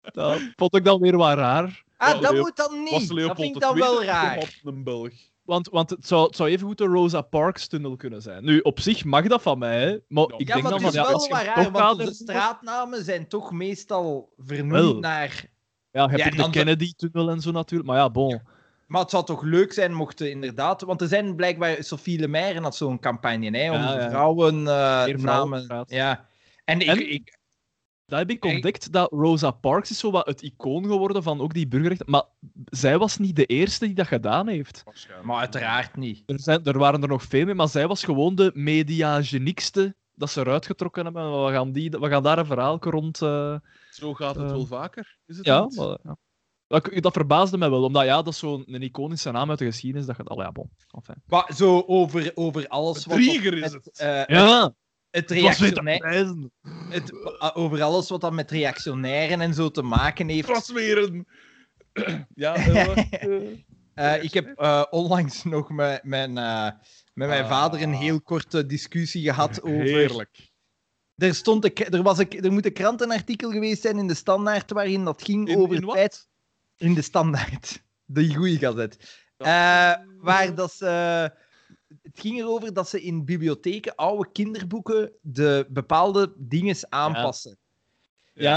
Dat vond ik dan weer wat raar. Ah, Ja, dat Leo- moet dan was niet. Dat vind ik dan wel raar. Een Belg. Want, want het, zou, het zou even goed de Rosa Parks-tunnel kunnen zijn. Nu, op zich mag dat van mij, hè, maar Ja, ik Ja, denk maar dan het van... is Ja, als wel hem raar, toch want hernoemen- straatnamen zijn toch meestal vernoemd naar... Ja, je hebt Ja, de Kennedy-tunnel en zo natuurlijk. Maar ja, bon. Maar het zou toch leuk zijn mochten inderdaad... Want er zijn blijkbaar... Sophie Lemaire had zo'n campagne, hè, om Ja, vrouwen, vrouwen namen... Ja. En ik... En- ik Dat heb ik ontdekt, dat Rosa Parks is zo wat het icoon geworden van ook die burgerrechten. Maar zij was niet de eerste die dat gedaan heeft. maar uiteraard niet. Er, zijn, er waren er nog veel meer, maar zij was gewoon de mediageniekste dat ze eruit getrokken hebben. We gaan, die, we gaan daar een verhaal rond... eh, Zo gaat het Eh, wel vaker, is het ja, niet? maar, ja. Dat, dat verbaasde mij wel, omdat ja, dat is zo'n een iconische naam uit de geschiedenis. Dat gaat... Al ja, bon. Enfin. Maar zo over, over alles wat... Drieger dat is het. eh, Ja, het reactionair... Het, uh, over alles wat dat met reactionairen en zo te maken heeft. Een... ja, eh, eh, Eh, ik heb eh, onlangs nog met mijn, eh, met mijn Ah. vader een heel korte discussie gehad over. Heerlijk. Er, stond een, er, was een, er moet een krantenartikel geweest zijn in de Standaard waarin dat ging In- over in feit. In de Standaard. De goeie gazet. Eh, waar dat ze. Het ging erover dat ze in bibliotheken oude kinderboeken de bepaalde dingen aanpassen. Ja,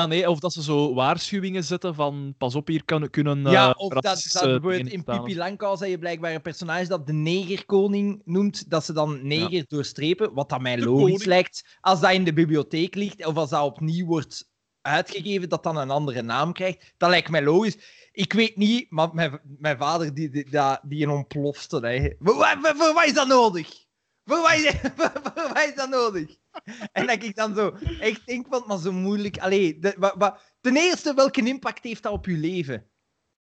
nee, of dat ze zo waarschuwingen zetten van pas op, hier kan, kunnen eh, Ja, of dat, dat bijvoorbeeld dingen in. Pippi Langkous heb je blijkbaar een personage dat de negerkoning noemt, dat ze dan neger doorstrepen, wat dat mij De logisch koning. lijkt. Als dat in de bibliotheek ligt, of als dat opnieuw wordt uitgegeven, dat dan een andere naam krijgt, dat lijkt mij logisch. Ik weet niet, maar mijn, mijn vader, die, die, die, die een ontplofte. Hè. Voor, wa- voor, voor wat is dat nodig? Voor wat is, voor, voor wat is dat nodig? En dat ik dan zo echt denk, wat maar zo moeilijk... Allee, de, wa, wa- ten eerste, welke impact heeft dat op je leven?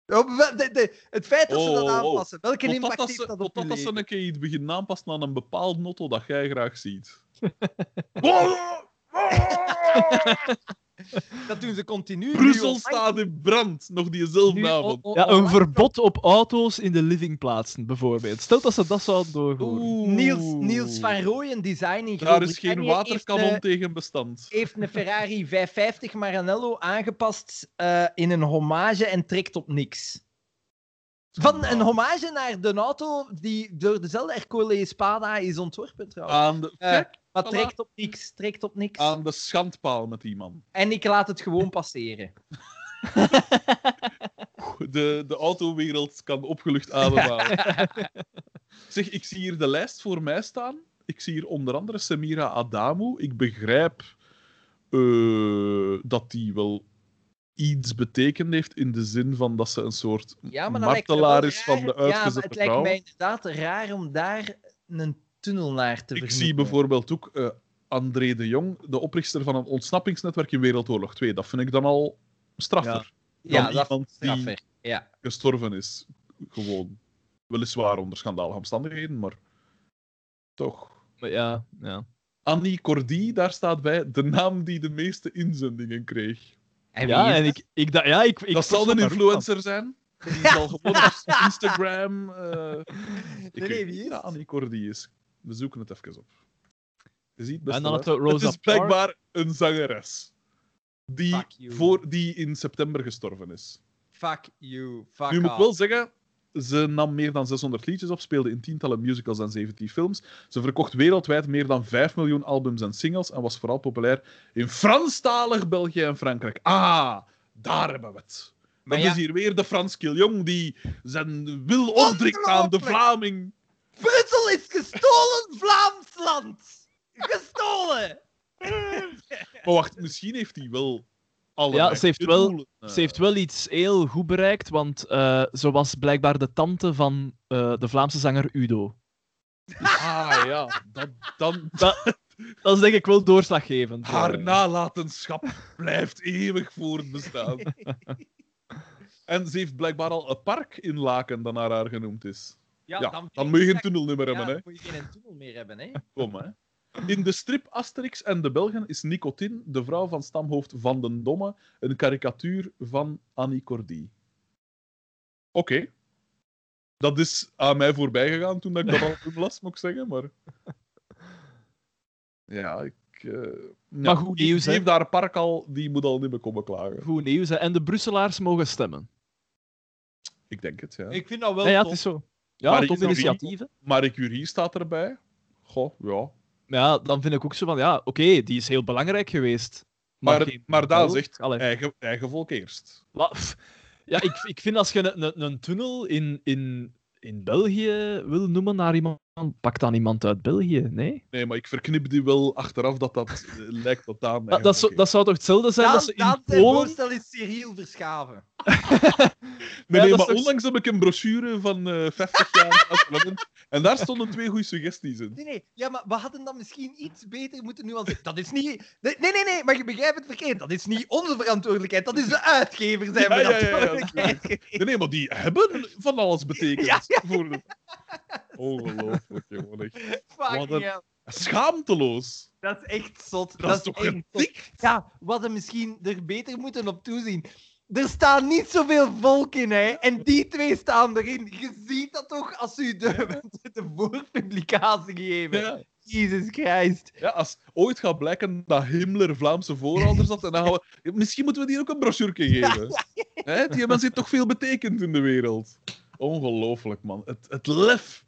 De- de- het feit dat ze dat Oh, oh, oh. aanpassen, welke Totdat impact dat heeft ze, dat op je totdat dat ze leven? een keer iets beginnen aanpassen aan een bepaald motto dat jij graag ziet. Dat doen ze continu. nu Brussel staat in brand, nog diezelfde nu avond. on- on- Ja, een onlangs verbod op auto's in de livingplaatsen, bijvoorbeeld. Stel dat ze dat zouden doorvoeren. Oeh. Niels, Niels van Rooyen, design in Daar is geen waterkanon heeft, eh, tegen bestand. heeft een Ferrari 550 Maranello aangepast eh, in een hommage en trekt op niks. Van een hommage naar de auto die door dezelfde Ercole Espada is ontworpen trouwens. Aan de, Eh, kijk, maar voilà. trekt op niks, trekt op niks. aan de schandpaal met die man. En ik laat het gewoon passeren. De, de autowereld kan opgelucht ademhalen. zeg, ik zie hier de lijst voor mij staan. Ik zie hier onder andere Samira Adamu. Ik begrijp eh, dat die wel iets betekend heeft in de zin van dat ze een soort Ja, martelaar is van de Ja, maar uitgezette het lijkt vrouw. mij inderdaad raar om daar een tunnel naar te Ik zie bijvoorbeeld ook eh, André de Jong, de oprichter van een ontsnappingsnetwerk in Wereldoorlog 2. Dat vind ik dan al straffer. Ja, dan dat iemand die straffer. Ja. gestorven is. Gewoon. Weliswaar onder schandalige omstandigheden, maar toch. Maar ja, ja. Annie Cordy, daar staat bij de naam die de meeste inzendingen kreeg. En ja, en dat? ik, ik, dacht- ja, ik, ik dat zal een influencer zijn. Die zal gewoon op Instagram. eh, ik Nee, wie is? dat Annie Cordy is. We zoeken het even op. Je ziet best En dan we Rosa Het is blijkbaar een zangeres. Die, voor, die in september gestorven is. Fuck you. Fuck Nu moet ik wel zeggen, ze nam meer dan 600 liedjes op, speelde in tientallen musicals en 17 films. Ze verkocht wereldwijd meer dan 5 miljoen albums en singles en was vooral populair in Franstalig België en Frankrijk. Ah, daar hebben we het. Maar Dat ja, is hier weer de Frans Kiljong die zijn wil opdringt aan de. Vlaming. Brussel is gestolen Vlaams land! Gestolen! Maar wacht, misschien heeft hij wel alle Ja, ze heeft wel- doelen. eh. Ze heeft wel iets heel goed bereikt, want eh, ze was blijkbaar de tante van eh, de Vlaamse zanger Udo. Ah ja, dat, dan, Dat is denk ik wel doorslaggevend. haar nalatenschap blijft eeuwig voortbestaan. En ze heeft blijkbaar al een park in Laken dat naar haar genoemd is. Ja, dan, moet je geen tunnelnummer ja, hebben, hè. moet je geen tunnel meer hebben, hè. Kom, hè. In de strip Asterix en de Belgen is Nicotine, de vrouw van stamhoofd Van den Domme, een karikatuur van Annie Cordy. Oké. Dat is aan mij voorbij gegaan toen ik dat al las, moet ik zeggen, maar... Ja, ik... eh, Maar ja, goed nieuws, Die hè. heeft daar park al, die moet al niet meer komen klagen. Goed nieuws, hè. En de Brusselaars mogen stemmen. Ik denk het, ja. Ik vind dat wel Ja, ja, het is zo. Ja, Maar hè. Marie Curie staat erbij. Goh, ja. Maar ja, dan vind ik ook zo van, ja, oké, die is heel belangrijk geweest. Maar, maar Belg. zegt, eigen, eigen volk eerst. Maar, ja, ik, ik vind als je een, een, een tunnel in, in, in België wil noemen naar iemand, pak dan iemand uit België, nee? Nee, maar ik verknip die wel achteraf dat dat eh, lijkt dat Daan Dat, dat, zou- dat zou toch hetzelfde zijn dat ze in Polen... voorstel is Cyril Verschaven. Nee, Ja, nee dat maar toch- onlangs heb ik een brochure van eh 50 jaar en daar stonden twee goede suggesties in. Nee, nee, ja, maar we hadden dat misschien iets beter moeten nuanceren. Dat is niet... Nee, nee, nee, nee, maar je begrijpt het verkeerd. Dat is niet onze verantwoordelijkheid, dat is de uitgever zijn Ja, ja, ja, ja, verantwoordelijkheid. Nee, nee, maar die hebben van alles betekend. Ja, Voor de... Ongelooflijk, jongen. Wat een-. Schaamteloos. Dat is echt zot. Dat, is toch echt zot. Ja, we hadden misschien er beter moeten op toezien. Er staan niet zoveel volk in, hè. En die twee staan erin. Je ziet dat toch als u de, de voorpublicatie geven. Ja. Jesus Christ. Ja, als ooit gaat blijken dat Himmler Vlaamse voorouders had, en dan gaan we... misschien moeten we die ook een brochure geven. Hè, die mensen heeft toch veel betekend in de wereld. Ongelooflijk, man. Het, het lef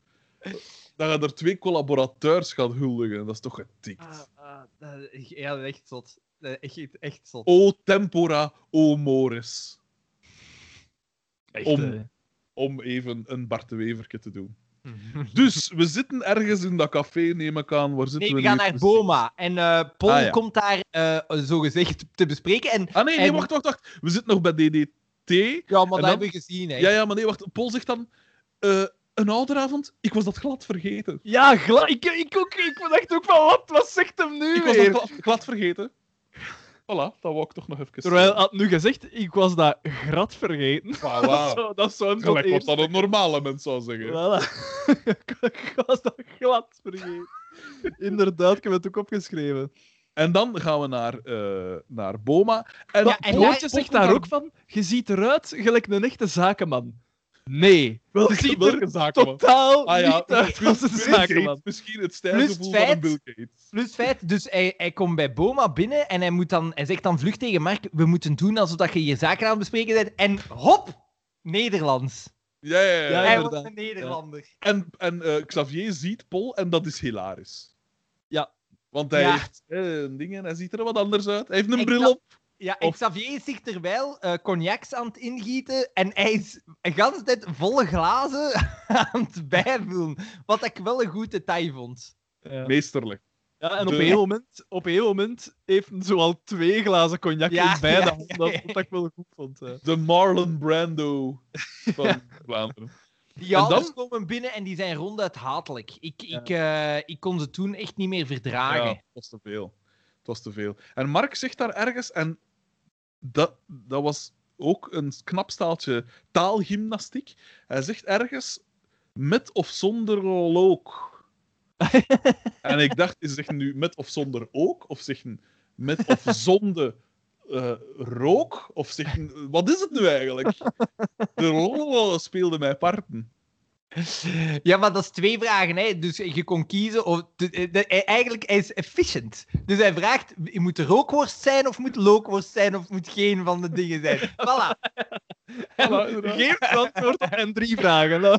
dat je er twee collaborateurs gaat huldigen, dat is toch getikt. Ah, ah, dat- ja, dat is echt zot. Dat is echt, echt zot. O tempora, o Morris. Echt, Om- eh, Om even een Bart de Weverke te doen. Dus, we zitten ergens in dat café, neem ik aan. Waar zitten Nee, we we gaan naar Boma. En eh Paul Ah, ja. komt daar eh zogezegd te bespreken. En Ah nee, nee, En- wacht, wacht, wacht. We zitten nog bij DDT. ja, maar dat dan- hebben we gezien, hè. Ja, ja, maar nee, wacht. Paul zegt dan... een ouderavond? Ik was dat glad vergeten. Ja, gla- ik, ik, ook, ik dacht ook van, wat, wat zegt hem nu Ik was weer? dat glad, glad vergeten. Voilà, dat wou ik toch nog even Terwijl hij had nu gezegd, ik was dat grad vergeten. Wauw, Dat zou, dat zou hem tot Gelijk wat dat een normale mens zou zeggen. Voilà. ik was dat glad vergeten. Inderdaad, ik heb het ook opgeschreven. En dan gaan we naar, eh, naar Boma. En, Ja, en zegt daar ook van, je ziet eruit gelijk een echte zakenman. Nee, je ziet welke er zaken, totaal Ah ja, niet uit als een zakenman. Gates, misschien het stijlgevoel van een Bill Gates. Plus feit, dus hij, hij komt bij Boma binnen en hij, moet dan, hij zegt dan vlug tegen Mark, we moeten doen alsof dat je hier zaken aan het bespreken bent. En hop, Nederlands. Ja, ja, ja. Ja, hij was een Nederlander. En, en eh, Xavier ziet Paul en dat is hilarisch. Ja. Want hij Ja. heeft eh, een ding en hij ziet er wat anders uit. Hij heeft een Ik bril op. Ja, en Of- Xavier is zich terwijl eh cognacs aan het ingieten en hij is de hele tijd volle glazen aan het bijvullen. Wat ik wel een goed detail vond. Ja. Meesterlijk. Ja, en op De- een moment, op een moment heeft hij zoal twee glazen cognac Ja, in beide ja, handen. ja, Dat ja. wat ik wel goed vond. hè. De Marlon Brando van Vlaanderen. Die En ouders dan? komen binnen en die zijn ronduit hatelijk. Ik, Ja. ik, eh, ik kon ze toen echt niet meer verdragen. Ja, het was te veel. Het was te veel. En Mark zegt daar ergens, en dat, dat was ook een knap staaltje taalgymnastiek. Hij zegt ergens met of zonder look. en ik dacht, is zeggen nu met of zonder ook? Of zeggen met of zonder eh, rook? Of zeggen, wat is het nu eigenlijk? De lol speelde mij parten. Ja, maar dat is twee vragen. Hè. Dus je kon kiezen. Of, de- de- de- hij- eigenlijk hij is efficient. Dus hij vraagt: moet er rookworst zijn, of moet lookworst zijn, of moet geen van de dingen zijn? Voilà. Voilà. Geef antwoord op mijn drie vragen. Nou.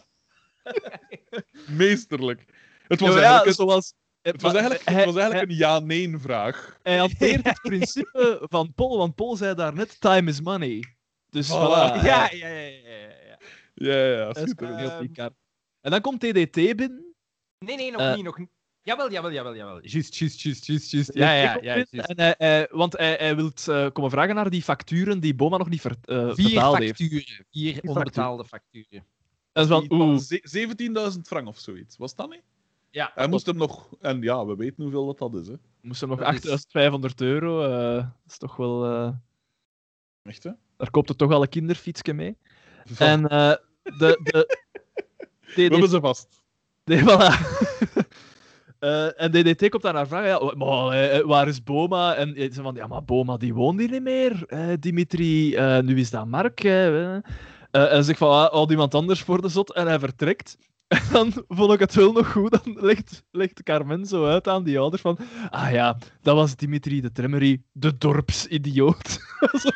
Meesterlijk. Het was Ja, eigenlijk, een- zoals... het was eigenlijk, het was eigenlijk een ja-nee-vraag. hij hanteert het principe van Paul, want Paul zei daarnet: time is money. Dus Voilà. voilà. Ja, ja, ja. ja, ja, ja. Ja, schitterend. heel En dan komt TDT binnen. Nee, nee, nog Eh. niet. Nog niet. Jawel, jawel, jawel, jawel. Juist, juist, juist, juist, juist. Ja, Ja, ja, en hij, hij- want hij, hij wil komen vragen naar die facturen die Boma nog niet ver, eh, Vier betaald heeft. facturen. Vier facturen. onbetaalde facturen. En van, Iets van oeh, ze- 17.000 frank of zoiets. Was dat niet? Ja, Hij moest hem nog... En ja, we weten hoeveel dat, dat is, hè. moest hem nog dat is- 8500 euro. eh, dat is toch wel... eh, Echt, hè? daar koopt er toch al een kinderfietsje mee. En eh, de... de We hebben ze vast. nee, voilà. Eh, en DDT komt daar naar vragen, ja, maar, eh, waar is Boma? En zei van, ja, maar Boma die woont hier niet meer, eh, Dimitri. eh, nu is dat Mark. eh, eh. Eh, en zegt van, ah, al iemand anders voor de zot. En hij vertrekt. En dan vond ik het wel nog goed. Dan legt, legt Carmen zo uit aan die ouders van... Ah ja, dat was Dimitri de Tremmery, de dorpsidioot. Zo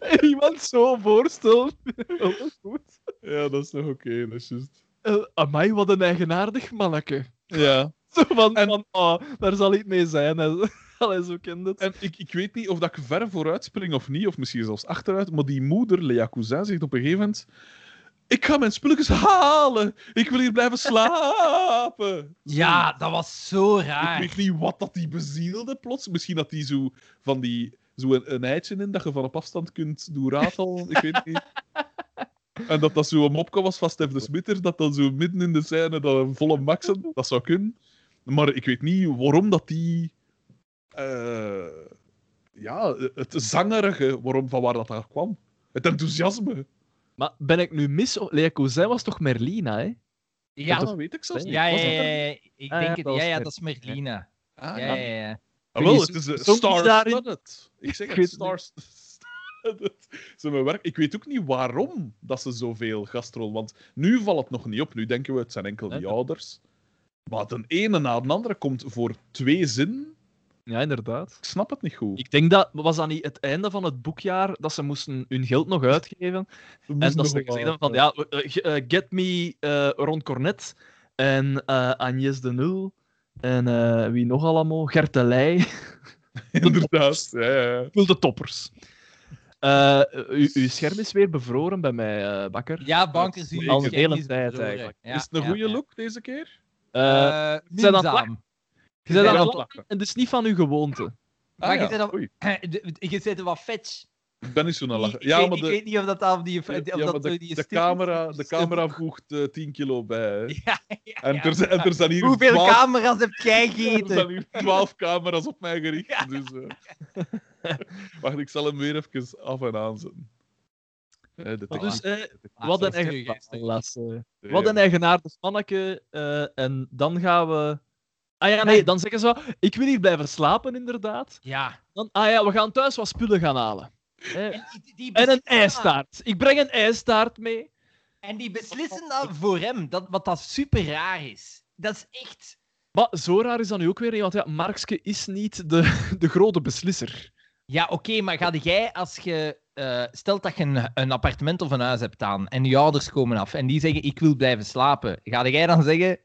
en iemand zo voorstelt. Wel goed. Ja, dat is nog oké, dat is juist. Uh, amai, wat een eigenaardig manneke. Ja. Zo van, En- van oh, daar zal iets mee zijn. Allee, zo kent het. En ik, ik weet niet of dat ik ver vooruit spring of niet, of misschien zelfs achteruit, maar die moeder, Lea Cousin, zegt op een gegeven moment... Ik ga mijn spulletjes halen. Ik wil hier blijven slapen. Ja, dat was zo Ik raar. weet niet wat dat die bezielde plots. Misschien dat die zo van die zo een, een eitje in dat je van op afstand kunt doen ratelen. Ik weet niet. En dat dat zo een mopje was van Stef de Smitter, dat dan zo midden in de scène dat een volle maxen, dat zou kunnen. Maar ik weet niet waarom dat die. eh, ja, het zangerige, waarom, van waar dat daar kwam. Het enthousiasme. Maar ben ik nu mis? Lea Cousin was toch Merlina, hè? Ja, dat weet ik zelfs niet. ja, ja, ja, ja. Ik Ah, ja, denk het. Ja, ja, Mer- dat is Merlina. Ah, Ja, ja, ja. Ah, wel, het is een daarin? star-studded. Ik zeg het, star-studded. Werk. Ik weet ook niet waarom dat ze zoveel gastrol. Want nu valt het nog niet op. Nu denken we, het zijn enkel die ouders. Maar de ene na de andere komt voor twee zinnen. Ja, inderdaad. Ik snap het niet goed. Ik denk dat... Was dat niet het einde van het boekjaar dat ze moesten hun geld nog uitgeven? En dat ze hebben van, ja, eh, eh, Get Me eh Ron Cornet en eh Agnès de Nul en eh, wie nog allemaal? Gert de Leij. Inderdaad. Ja, ja, de toppers. Eh, u, uw scherm is weer bevroren bij mij, eh, Bakker. Ja, bankers Al die een scherm hele is tijd bevroren. eigenlijk. Ja, is het een ja, goede ja. look deze keer? Eh, Eh, zijn aan je bent aan het lachen en het is niet van uw gewoonte. Maar Ah, je op- De- Je zit wat fetch. Ik ben niet zo naar lachen. Ik- Ja, ik, maar ik de, weet niet of dat al die... Of ja, dat de, die de, camera, de camera voegt eh, 10 kilo bij. Hè. Ja, ja, En, ja. er, en er zijn hier Hoeveel 12 camera's heb jij Er gegeten? zijn hier 12 camera's op mij gericht. Dus, eh, Wacht, ik zal hem weer even af en aanzetten. Eh, de Voilà. Dus, eh, wat, een eigen... eh, wat een eigenaardig manneke. eh, en dan gaan we... Ah ja, nee, dan zeggen ze wel, ik wil hier blijven slapen, inderdaad. Ja. Dan, ah ja, we gaan thuis wat spullen gaan halen. Eh, En die, die En een ijstaart. Ik breng een ijstaart mee. En die beslissen dan voor hem, dat, wat dat super raar is. Dat is echt... Maar zo raar is dat nu ook weer niet, want ja, Markske is niet de, de grote beslisser. Ja, oké, maar ga jij als je... eh, stelt dat je een, een appartement of een huis hebt aan en je ouders komen af en die zeggen ik wil blijven slapen. Ga jij dan zeggen...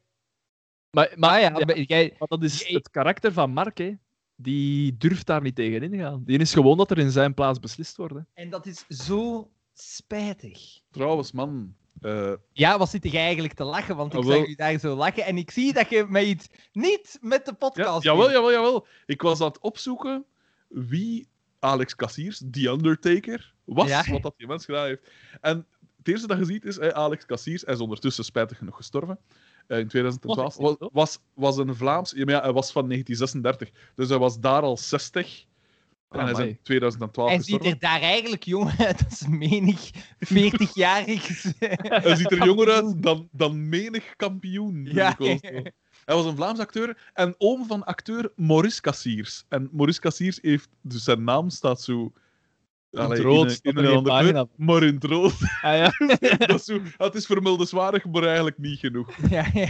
Maar, maar, Ah ja, ja, maar jij... maar dat is jij- het karakter van Mark, hè. Die durft daar niet tegen ingaan. Die is gewoon dat er in zijn plaats beslist wordt. hè. En dat is zo spijtig. Trouwens, man. eh, Ja, wat zit jij eigenlijk te lachen? Want ik Ah, wel. zag je daar zo lachen en ik zie dat je met iets niet met de ja, podcast jawel, doet. jawel, jawel. Ik was aan het opzoeken wie Alex Cassiers, The Undertaker, was. Ja. Wat dat die mens gedaan heeft. En het eerste dat je ziet is Alex Cassiers. Hij is ondertussen spijtig genoeg gestorven. Eh, in 2012. Wat is Was, was, was een Vlaams... Ja, maar ja, hij was van 1936. Dus hij was daar al 60. En hij is in Amai. 2012 Hij ziet er daar eigenlijk jong uit als menig 40-jarig. Hij ziet er jonger uit dan, dan menig kampioen. Ja. Hij was een Vlaams acteur en oom van acteur Maurice Cassiers. En Maurice Cassiers heeft... Dus zijn naam staat zo... het Allee, rood, in, in een geen ander pagina kleur, maar in het rood. Ah, ja. dat is zo, het is vermeldenswaardig, maar eigenlijk niet genoeg. ja, ja.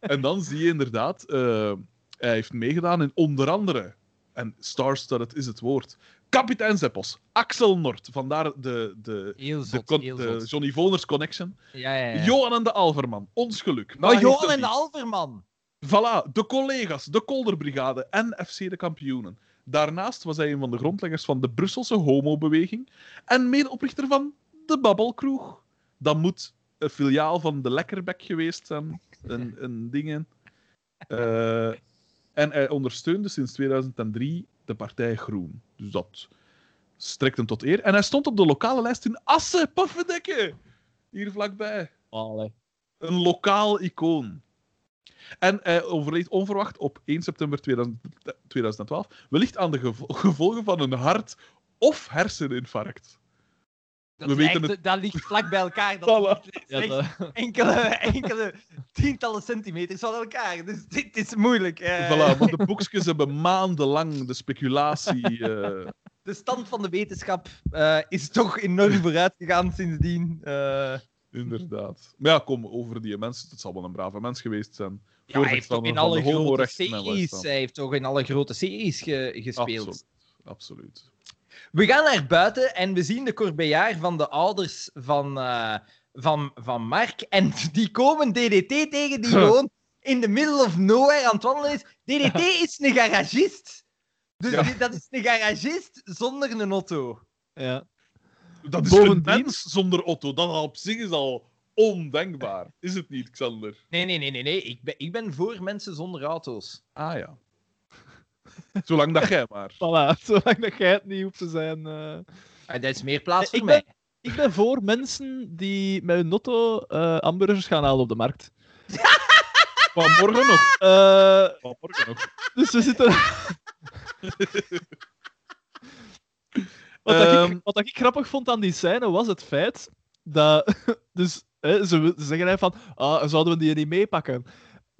En dan zie je inderdaad... eh, hij heeft meegedaan in onder andere... En star-studded is het woord. Kapitein Zeppos, Axel Nort, vandaar de, de, de, de. Johnny Voners connection. Ja, ja, ja. Johan en de Alverman, ons geluk. Nahi Johan en de Alverman. Voilà, de collega's, de Kolderbrigade en FC de kampioenen. Daarnaast was hij een van de grondleggers van de Brusselse homobeweging en medeoprichter van de Babbelkroeg. Dat moet een filiaal van de Lekkerbek geweest zijn. En, en dingen. Eh, en hij ondersteunde sinds 2003 de partij Groen. Dus dat strekt hem tot eer. En hij stond op de lokale lijst in Assen, Pofferdekke. Hier vlakbij Allee. een lokaal icoon. En hij overleed onverwacht op 1 september 2000 2012, wellicht aan de gevo- gevolgen van een hart- of herseninfarct. Dat, We weten echt- dat ligt vlak bij elkaar. Dat Voilà. ligt Ja, echt dat- enkele, enkele tientallen centimeters van elkaar. Dus dit is moeilijk. eh. Voilà, maar de boekjes hebben maandenlang de speculatie. eh, De stand van de wetenschap eh, is toch enorm vooruit gegaan sindsdien. Eh, inderdaad. Maar ja, kom over die mensen. Het zal wel een brave mens geweest zijn. ja, hij heeft toch in de alle grote series, hij heeft toch in alle grote series ge- gespeeld. Absoluut. Absoluut. We gaan naar buiten en we zien de corbejaar van de ouders van, eh, van, van Mark. En die komen DDT tegen die gewoon in the middle of nowhere aan het wandelen is. DDT is een garagist. Dus Ja. dat is een garagist zonder een auto. Ja. Dat is Bovendien- een mens zonder auto. Dat al op zich is al ondenkbaar. Is het niet, Xander? Nee, nee, nee, nee. nee. Ik, ben, ik ben voor mensen zonder auto's. Ah ja. Zolang dat jij maar. Voilà, zolang dat jij het niet hoeft te zijn. eh. Ah, dat is meer plaats voor Ik mij. Ik ben voor mensen die met hun auto eh hamburgers gaan halen op de markt. Van morgen nog. Eh, Van morgen nog. dus we zitten. Wat, dat Ehm. ik, wat ik grappig vond aan die scène was het feit dat. Dus hè, ze, ze zeggen hij van. Ah, zouden we die niet meepakken?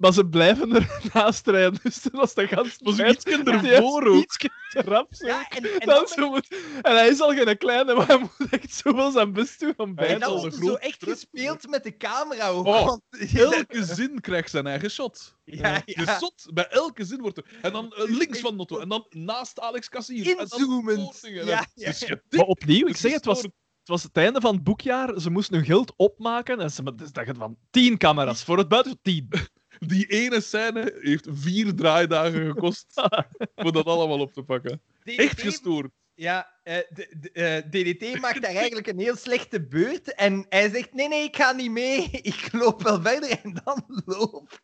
Maar ze blijven er naast rijden. Dus toen was de gans iets ervoor ook? Iets te rap. Zo. Ja, en, en, Dan dan, zo moet- en hij is al geen kleine, maar hij moet echt zoveel zijn best doen om bij te er zo echt gespeeld met de camera. Oh, want- Elke zin krijgt zijn eigen shot. ja, De ja. shot, bij elke zin wordt er... En dan eh, links van Notto. En dan naast Alex dan Inzoomend. Ja, ja. getikt. Maar opnieuw, ik Het zeg het, was, het was het einde van het boekjaar. Ze moesten hun geld opmaken. En ze, dus dat gaat van tien camera's voor het buiten. Tien. Die ene scène heeft vier draaidagen gekost om dat allemaal op te pakken. Echt DDT gestoord. Ja, eh, de- de- eh, DDT maakt daar eigenlijk een heel slechte beurt. En hij zegt: Nee, nee, ik ga niet mee. Ik loop wel verder. En dan loopt.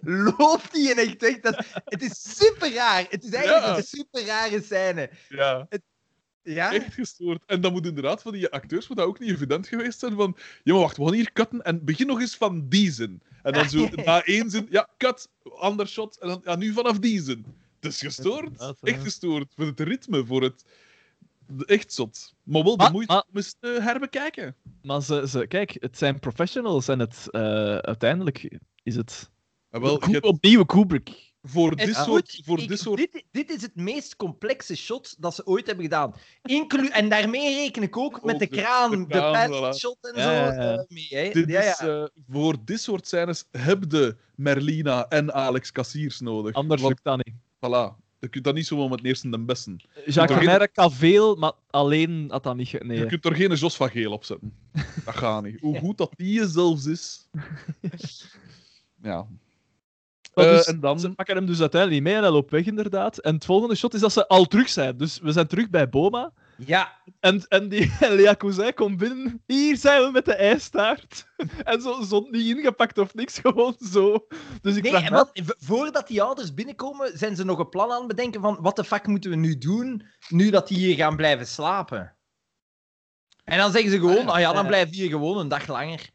Loopt hij en echt weg. Dat, het is super raar. Het is eigenlijk Ja. een super rare scène. Ja. Ja? Echt gestoord. En dan moet inderdaad van die acteurs moet dat ook niet evident geweest zijn van ja, maar wacht, we gaan hier cutten en begin nog eens van die zin. En dan zo na één zin, ja, cut, ander shot, en dan ja, nu vanaf die zin. Het is gestoord. Ja. Echt gestoord. Voor het ritme, voor het... Echt zot. Maar wel de Maar- moeite maar- om eens te herbekijken. Maar ze, ze, kijk, het zijn professionals. En het, eh, uiteindelijk is het En wel, Ku- je hebt opnieuw Kubrick. Voor dit is soort... Voor Ik- dit soort dit, dit is het meest complexe shot dat ze ooit hebben gedaan. Inclu en daarmee reken ik ook met Ook de de- kraan, de kraan, voilà. shot en Ja, zo. ja, ja. eh, mee, hè. Dit ja, ja. is, eh, voor dit soort scènes heb je Merlina en Alex Kassiers nodig. Anders Want, lukt dat niet. voilà. Je kunt dat niet zomaar met het eerste en besten. Jacques toch Merck kan veel, maar alleen had dat niet... Nee. Je kunt er geen Jos van Geel op zetten. Dat gaat niet. Hoe goed dat die zelfs is. Ja. Eh, dus, en dan... Ze pakken hem dus uiteindelijk niet mee en hij loopt weg, inderdaad. En het volgende shot is dat ze al terug zijn. Dus we zijn terug bij Boma. ja, En, en die en Lea Cousin komt binnen. Hier zijn we met de ijstaart. En zo, zo niet ingepakt of niks, gewoon zo. Dus ik Nee, vraag wat, voordat die ouders binnenkomen, zijn ze nog een plan aan het bedenken van wat de fuck moeten we nu doen, nu dat die hier gaan blijven slapen. En dan zeggen ze gewoon, Ah, ja. ah ja, dan die hier gewoon een dag langer.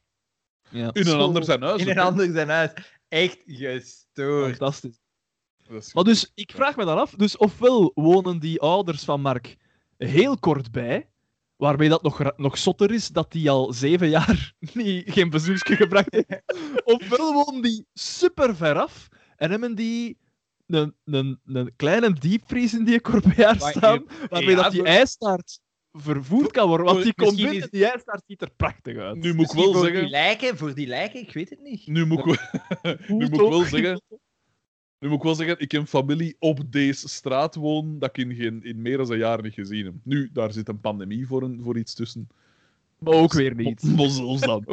Ja, In een Zo, ander zijn huis. In een ander zijn huis. Echt gestoord. fantastisch. Maar dus, ik vraag me dan af, dus ofwel wonen die ouders van Mark heel kort bij, waarmee dat nog, nog zotter is dat die al zeven jaar niet, geen bezoekje gebracht heeft, ofwel wonen die super ver af en hebben die een, een, een kleine diepvries in die Corbejaar Maar, staan, waarmee dat die ijstaart vervoerd kan worden, want die komt binnen, is- die ijstaart ziet er prachtig uit. Nu moet ik wel voor zeggen... die lijken, voor die lijken, ik weet het niet. Nu moet ik, wel- nu moet ik wel zeggen... Nu moet ik wel zeggen, ik heb familie op deze straat wonen dat ik in, geen, in meer dan een jaar niet gezien heb. Nu, daar zit een pandemie voor, een, voor iets tussen. Maar ook weer niet. Maar zelfs dan.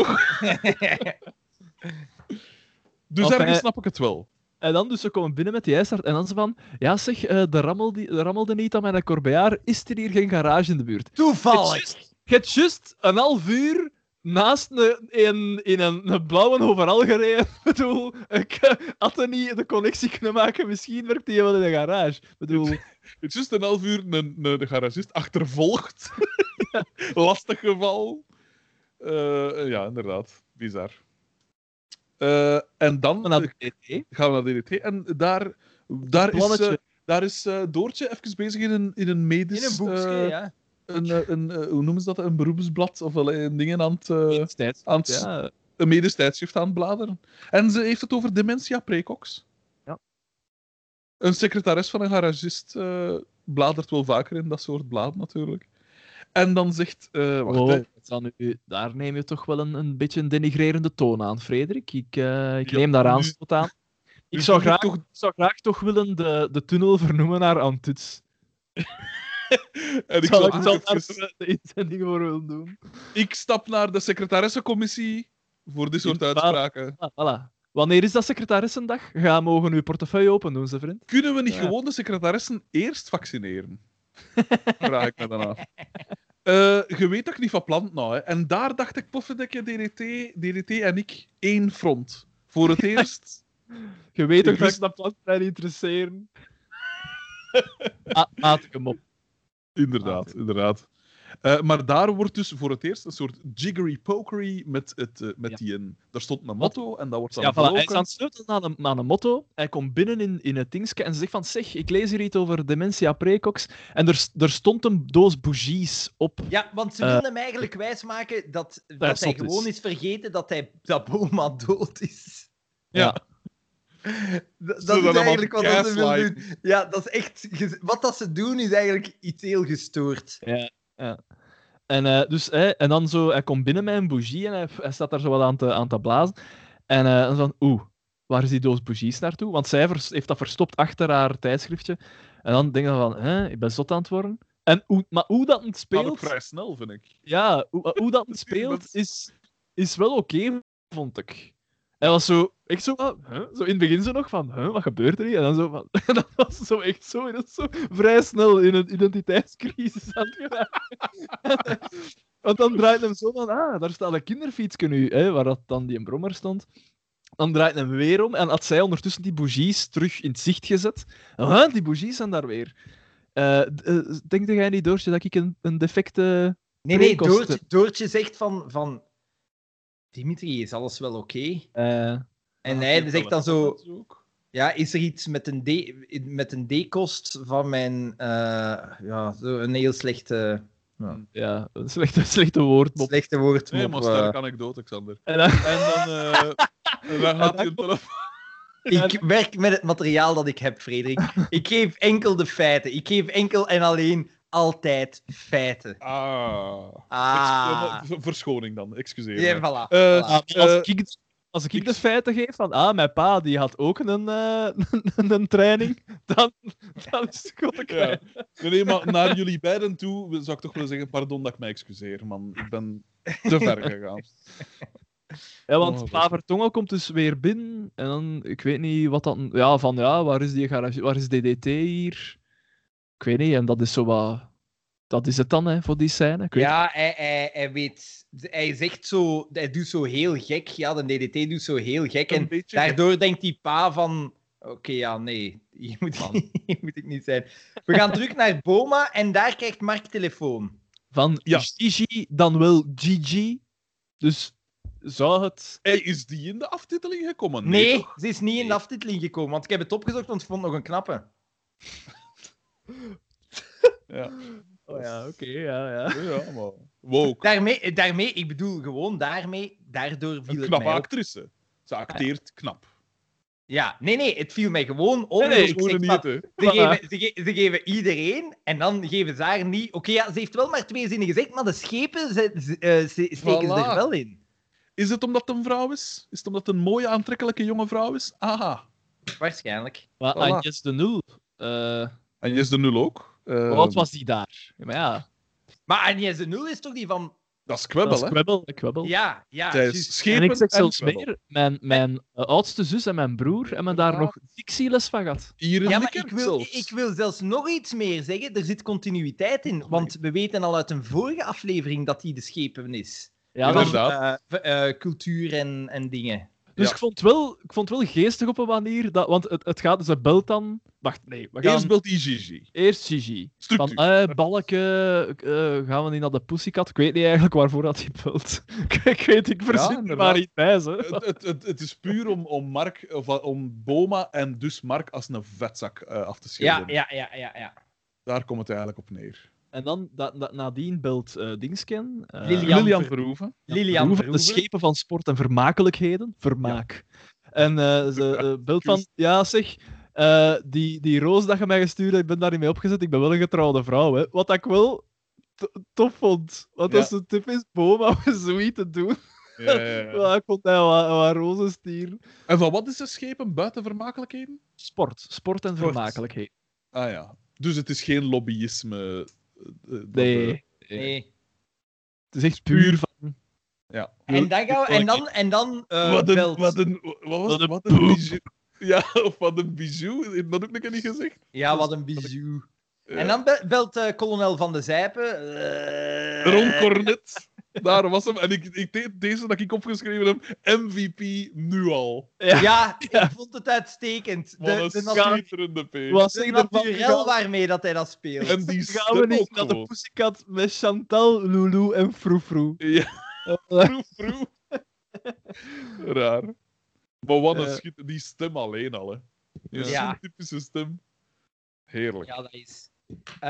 dus ergens snap ik het wel. En dan dus ze komen binnen met die ijstaart en dan ze van, ja zeg, eh, de, rammel die, de rammelde niet aan mijn Corbejaar, is er hier geen garage in de buurt? Toevallig. Je hebt juist een half uur naast een, in, in een, een blauwe overal gereden. Ik bedoel, ik had er niet de connectie kunnen maken, misschien werkt hij wel in een garage. Ik bedoel, Het is juist een half uur een, een, de garagist achtervolgd. Lastig geval. Eh, ja, inderdaad. Bizar. Eh, en dan naar eh, de DT. gaan we naar DDT. En daar, daar is, eh, daar is eh, Doortje even bezig in een, in een medisch... In een boekje, eh, ja. een, eh, een, eh, hoe noemen ze dat? Een beroepsblad of wel een dingen aan het, eh, aan het Ja, een medisch tijdschrift aan het bladeren. En ze heeft het over dementia precox. Ja. Een secretaris van een garagist eh, bladert wel vaker in dat soort bladen natuurlijk. En dan zegt... eh, wacht, oh, dan daar neem je toch wel een, een beetje een denigrerende toon aan, Frederik. Ik, eh, ik Ja, neem daar aanstoot aan. Ik zou, graag, toch- ik zou graag toch willen de, de tunnel vernoemen naar Antuts. En ik, zal, ik zal daar de inzending voor willen doen. ik stap naar de secretaressencommissie voor dit soort uitspraken. Voilà. Wanneer is dat secretaressendag? Ga mogen uw portefeuille open doen, ze vriend. Kunnen we niet Ja. gewoon de secretaressen eerst vaccineren? Vraag ik me dan af. Eh, je weet dat ik niet van plant nou, hè. En daar dacht ik, poffendekje, DDT, DDT en ik één front. Voor het eerst. Je weet toch dat ik dat plan mij interesseren? ah, laat ik hem op. Inderdaad, Ah, inderdaad. Eh, maar daar wordt dus voor het eerst een soort jiggery pokery met, het, eh, met Ja. die een... Daar stond een motto en dat wordt dan Ja, voilà. Hij is aan het sleutelen aan een, aan een motto. Hij komt binnen in, in het dingetje en zegt van... Zeg, ik lees hier iets over dementia precox. En er, er stond een doos bougies op. Ja, want ze Eh, willen hem eigenlijk wijsmaken dat, dat hij zot is. gewoon is vergeten dat, hij, dat Boma dood is. Ja. Dat, Ze dat is dan eigenlijk wat dat ze willen doen. Ja, dat is echt... Wat dat ze doen is eigenlijk iets heel gestoord. Ja, ja. En, eh, dus, en dan zo, hij komt binnen met een bougie en hij, hij staat daar zo wat aan te, aan te blazen. En eh, dan van, oeh, waar is die doos bougies naartoe? Want zij heeft dat verstopt achter haar tijdschriftje. En dan denk je van, hè, ik ben zot aan het worden. En hoe, maar hoe dat het speelt, vrij snel, vind ik. ja, hoe, hoe dat het speelt, is, is wel oké, vond ik. Hij was zo, echt zo, huh? zo in het begin zo nog van, huh, wat gebeurt er hier? En dan zo van, en dat was zo echt zo, dat is zo vrij snel in een identiteitscrisis aan het. Want dan draait hem zo van, ah, daar staat een kinderfietsje nu, hè, waar dat dan die brommer stond. Dan draait hem weer om en had zij ondertussen die bougies terug in het zicht gezet. Ah, die bougies zijn daar weer. D- eh, denk jij niet, Doortje, dat ik een, een defecte... Nee, nee. Doortje, Doortje zegt van, van... Dimitri, is alles wel oké? eh, En hij zegt dan zo... Ja, is er iets met een, D, met een D-kost van mijn... eh, ja, zo een heel slechte, Ja, een slechte, slechte woordmop. slechte woord. Nee, maar sterk anekdote, Xander. En dan, En dan, eh, gaat hij telefoon... Ik werk met het materiaal dat ik heb, Frederik. Ik geef enkel de feiten. Ik geef enkel en alleen altijd feiten. Ah. Ah. Ex- eh, verschoning dan, excuseer. Ja, me. voilà. Eh, voilà. als, eh, ik, als ik de feiten geef van, ah, mijn pa die had ook een, eh, een, een training, dan, dan is het goed te Ja. krijgen. Nee, nee, maar naar jullie beiden toe zou ik toch willen zeggen, pardon dat ik mij excuseer, man. Ik ben te ver gegaan. Ja, Oh, want dat Pa Vertongen komt dus weer binnen en dan, ik weet niet wat dan, ja, van ja, waar is die garage, waar is DDT hier? Ik weet niet, en dat is zo wat, dat is het dan, hè, voor die scène. Ik weet Ja, hij, hij, hij weet... Hij zegt zo... Hij doet zo heel gek. Ja, de DDT doet zo heel gek. Een En beetje daardoor denkt die pa van... Oké, ja, nee. Hier moet, ik, hier moet ik niet zijn. We gaan terug naar Boma en daar krijgt Mark telefoon. Van Ja. Gigi, dan wel Gigi. Dus zou het... Hey, is die in de aftiteling gekomen? Nee, ze is niet in de aftiteling gekomen, want ik heb het opgezocht, want ik vond het nog een knappe. Ja. Oh ja, oké, ja, ja. ja, maar... Woke. Daarmee, daarmee, ik bedoel gewoon daarmee, daardoor viel Een het knappe actrice. Ze acteert knap. Ja, nee, nee, het viel mij gewoon op. Nee, Dat ik is gewoon zeg niet, ze, geven, ze, ge- ze geven iedereen en dan geven ze haar niet. Oké, ja, ze heeft wel maar twee zinnen gezegd, maar de schepen ze, ze- eh, ze- steken ze er wel in. Is het omdat het een vrouw is? Is het omdat het een mooie, aantrekkelijke jonge vrouw is? Aha. Waarschijnlijk. Maar Voilà. Agnes de Nul, eh, En Jes de Nul ook. Eh, hoe oud was die daar? Ja, maar ja, Maar Agnes de Nul is toch die van. Dat is dat kwebbel, is hè? kwebbel. kwebbel. Ja, ja. Schepen En ik zeg zelfs meer, mijn, mijn eh, oudste zus en mijn broer hebben daar Ja. nog dictieles van gehad. Hier in Ja, maar ik wil, zelfs. ik wil zelfs nog iets meer zeggen. Er zit continuïteit in. Want we weten al uit een vorige aflevering dat hij de schepen is. Ja, inderdaad. Eh, eh, cultuur en, en dingen. Dus Ja. ik, vond het wel, ik vond het wel geestig op een manier, dat, want het, het gaat, ze belt dan... Wacht, nee, we gaan Eerst belt IGG. eerst Gigi. Van, Structuur. eh, balken, eh, gaan we niet naar de Pussycat? Ik weet niet eigenlijk waarvoor dat hij belt. ik, ik weet, ik verzin er maar iets bij, ze. het, het, het, het is puur om, om, Mark, of, om Boma en dus Mark als een vetzak eh, af te Ja, schilderen. ja, ja, ja. ja. Daar komt het eigenlijk op neer. En dan, dat, dat, nadien belt eh Dingsken. eh, Lilian Lilian Ver- Verhoeven. Lilian Verhoeven, de schepen van sport en vermakelijkheden. Vermaak. En eh, ze eh, belt van, ja zeg, die, die roos dat je mij gestuurd hebt, ik ben daar niet mee opgezet, ik ben wel een getrouwde vrouw. Hè. Wat ik wel to- tof vond. Want Ja. dat is een typisch Boma om zoiets te doen. Ja, ja, ja. Ja, ik vond hij wat, wat rozen stier. En van wat is de schepen buiten vermakelijkheden? Sport. Sport en Sport. vermakelijkheden. Ah ja. Dus het is geen lobbyisme. Eh, eh, dat, Nee. eh, nee. Het is echt puur van... ja. En dan gaan we... En dan... En dan eh, wat een, belt... wat een, wat was, Wat een wat een bijou. Ja, of wat een bijou. Heb dat ook nog niet gezegd? Ja, wat een bijou. Ja. En dan be- belt eh, kolonel Van de Zijpen. eh, Ron Cornet. Daar was hem. En ik, ik deed deze dat ik opgeschreven heb. MVP nu al. Ja. Ja, Ja. ik vond het uitstekend. Wat De, een de, schitterende P. Wat de naturel waarmee dat hij dat speelt. En die Gaan we niet naar de. Pussycat met Chantal, Lulu en Froufrou. Ja, Eh, proef. Raar. Maar wat een schit... Die stem alleen al, hè. Die Ja. zo'n typische stem. Heerlijk. Ja, dat is... Eh,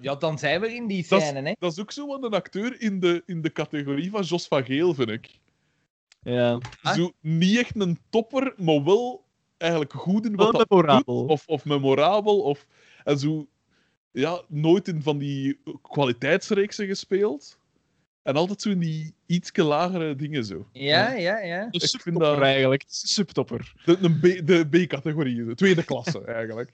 ja, dan zijn we in die Dat scène, hè. Dat is ook zo wat een acteur in de, in de categorie van Jos van Geel, vind ik. Ja, Ah. Zo, niet echt een topper, maar wel eigenlijk goed in wel wat dat memorabel. doet, Of, of memorabel. Of, en zo, ja, nooit in van die kwaliteitsreeksen gespeeld. En altijd zo in die ietske lagere dingen zo. Ja, ja, ja. Vind subtopper dat- eigenlijk. Een subtopper. De, de B-categorie, de tweede klasse eigenlijk.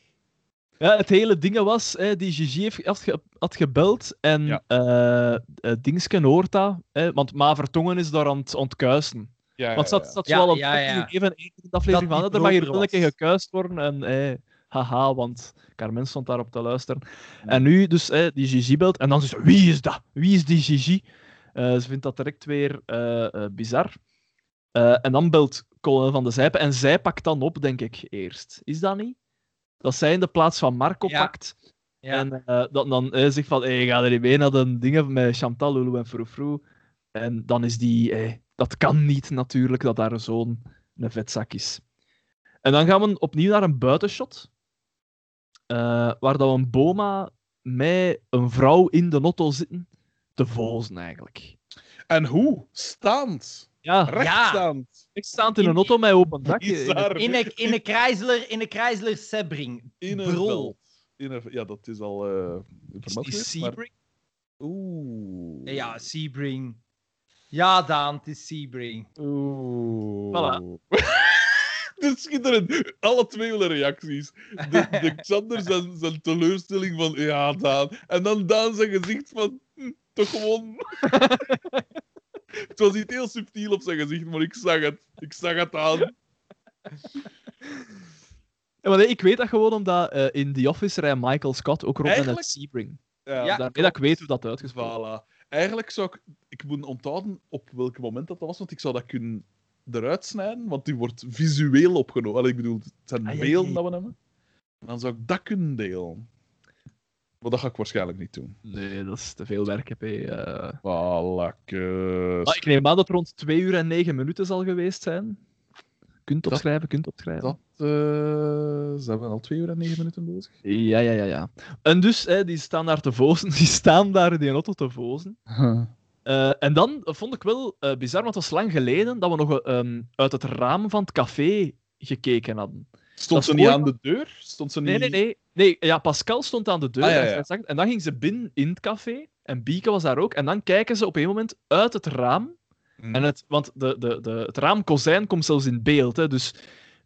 Ja, het hele ding was, hè, die Gigi heeft, had, ge- had gebeld en Ja. eh eh, Dingsken hoort dat, hè, want Ma Vertongen is daar aan het ontkuisen. Ja, Want zat, ja. zat al op ja, ja. gegeven in de aflevering Dat van, die er mag hier wel een keer gekuist worden en haha, want Carmen stond daarop te luisteren. En nu dus die Gigi belt en dan is ze, wie is dat? Wie is die Gigi? Eh, ze vindt dat direct weer eh, eh, bizar. Eh, en dan belt Colin van de Zijpen en zij pakt dan op, denk ik, eerst. Is dat niet? Dat zij in de plaats van Marco Ja. pakt. ja. En eh, dat dan eh, zegt van, hey, ga er niet mee naar de dingen met Chantal, Lulu en Froufrou. En dan is die... eh, dat kan niet natuurlijk, dat daar zo'n een vetzak is. En dan gaan we opnieuw naar een buitenshot. eh, waar dat we een boma met een vrouw in de auto zitten. Te vozen, eigenlijk. En hoe? Staand. Ja, Rechtstaand. ik sta in een auto met open dak. Bizar. In een, in een Chrysler, in een Chrysler Sebring. In een Brol. veld. In een, ja, dat is al eh Is informatie. maar- Sebring? Oeh. Ja, Sebring. Ja, Daan, het is Sebring. Oeh. Voilà. Dit is schitterend. Alle twee willen reacties. De, de Xander zijn, zijn teleurstelling van ja, Daan. En dan Daan zijn gezicht van hm, toch gewoon. het was niet heel subtiel op zijn gezicht, maar ik zag het. Ik zag het aan. Ja, maar nee, ik weet dat gewoon omdat eh, in The Office rijdt Michael Scott ook rond met Eigenlijk- het Sebring. Ja, Ja. Daarmee dat ik weet hoe dat uitgesproken Voilà. Eigenlijk zou ik... Ik moet onthouden op welk moment dat was, want ik zou dat kunnen eruit snijden, want die wordt visueel opgenomen. Allee, ik bedoel, het zijn Ah, beelden dat we hebben. En dan zou ik dat kunnen delen. Maar dat ga ik waarschijnlijk niet doen. Nee, dat is te veel werk, heb je. eh. Ah. Maar ik neem aan dat het rond 2 uur en 9 minuten zal geweest zijn. Kunt opschrijven, kunt opschrijven. Dat, eh zijn we al twee uur en negen minuten bezig? Ja, ja, ja, ja. En dus, hè, die staan daar te vozen. Die staan daar in die auto te vozen. Eh, en dan vond ik wel eh, bizar, want het was lang geleden dat we nog eh, ehm, uit het raam van het café gekeken hadden. Stond ze niet aan de deur? Stond ze niet... Nee, nee, nee. nee ja, Pascal stond aan de deur. Ah, ja, en, ja. dan ging ze binnen in het café. En Bieke was daar ook. En dan kijken ze op een moment uit het raam. Hm. En het, want de, de, de, het raamkozijn komt zelfs in beeld. Hè, dus,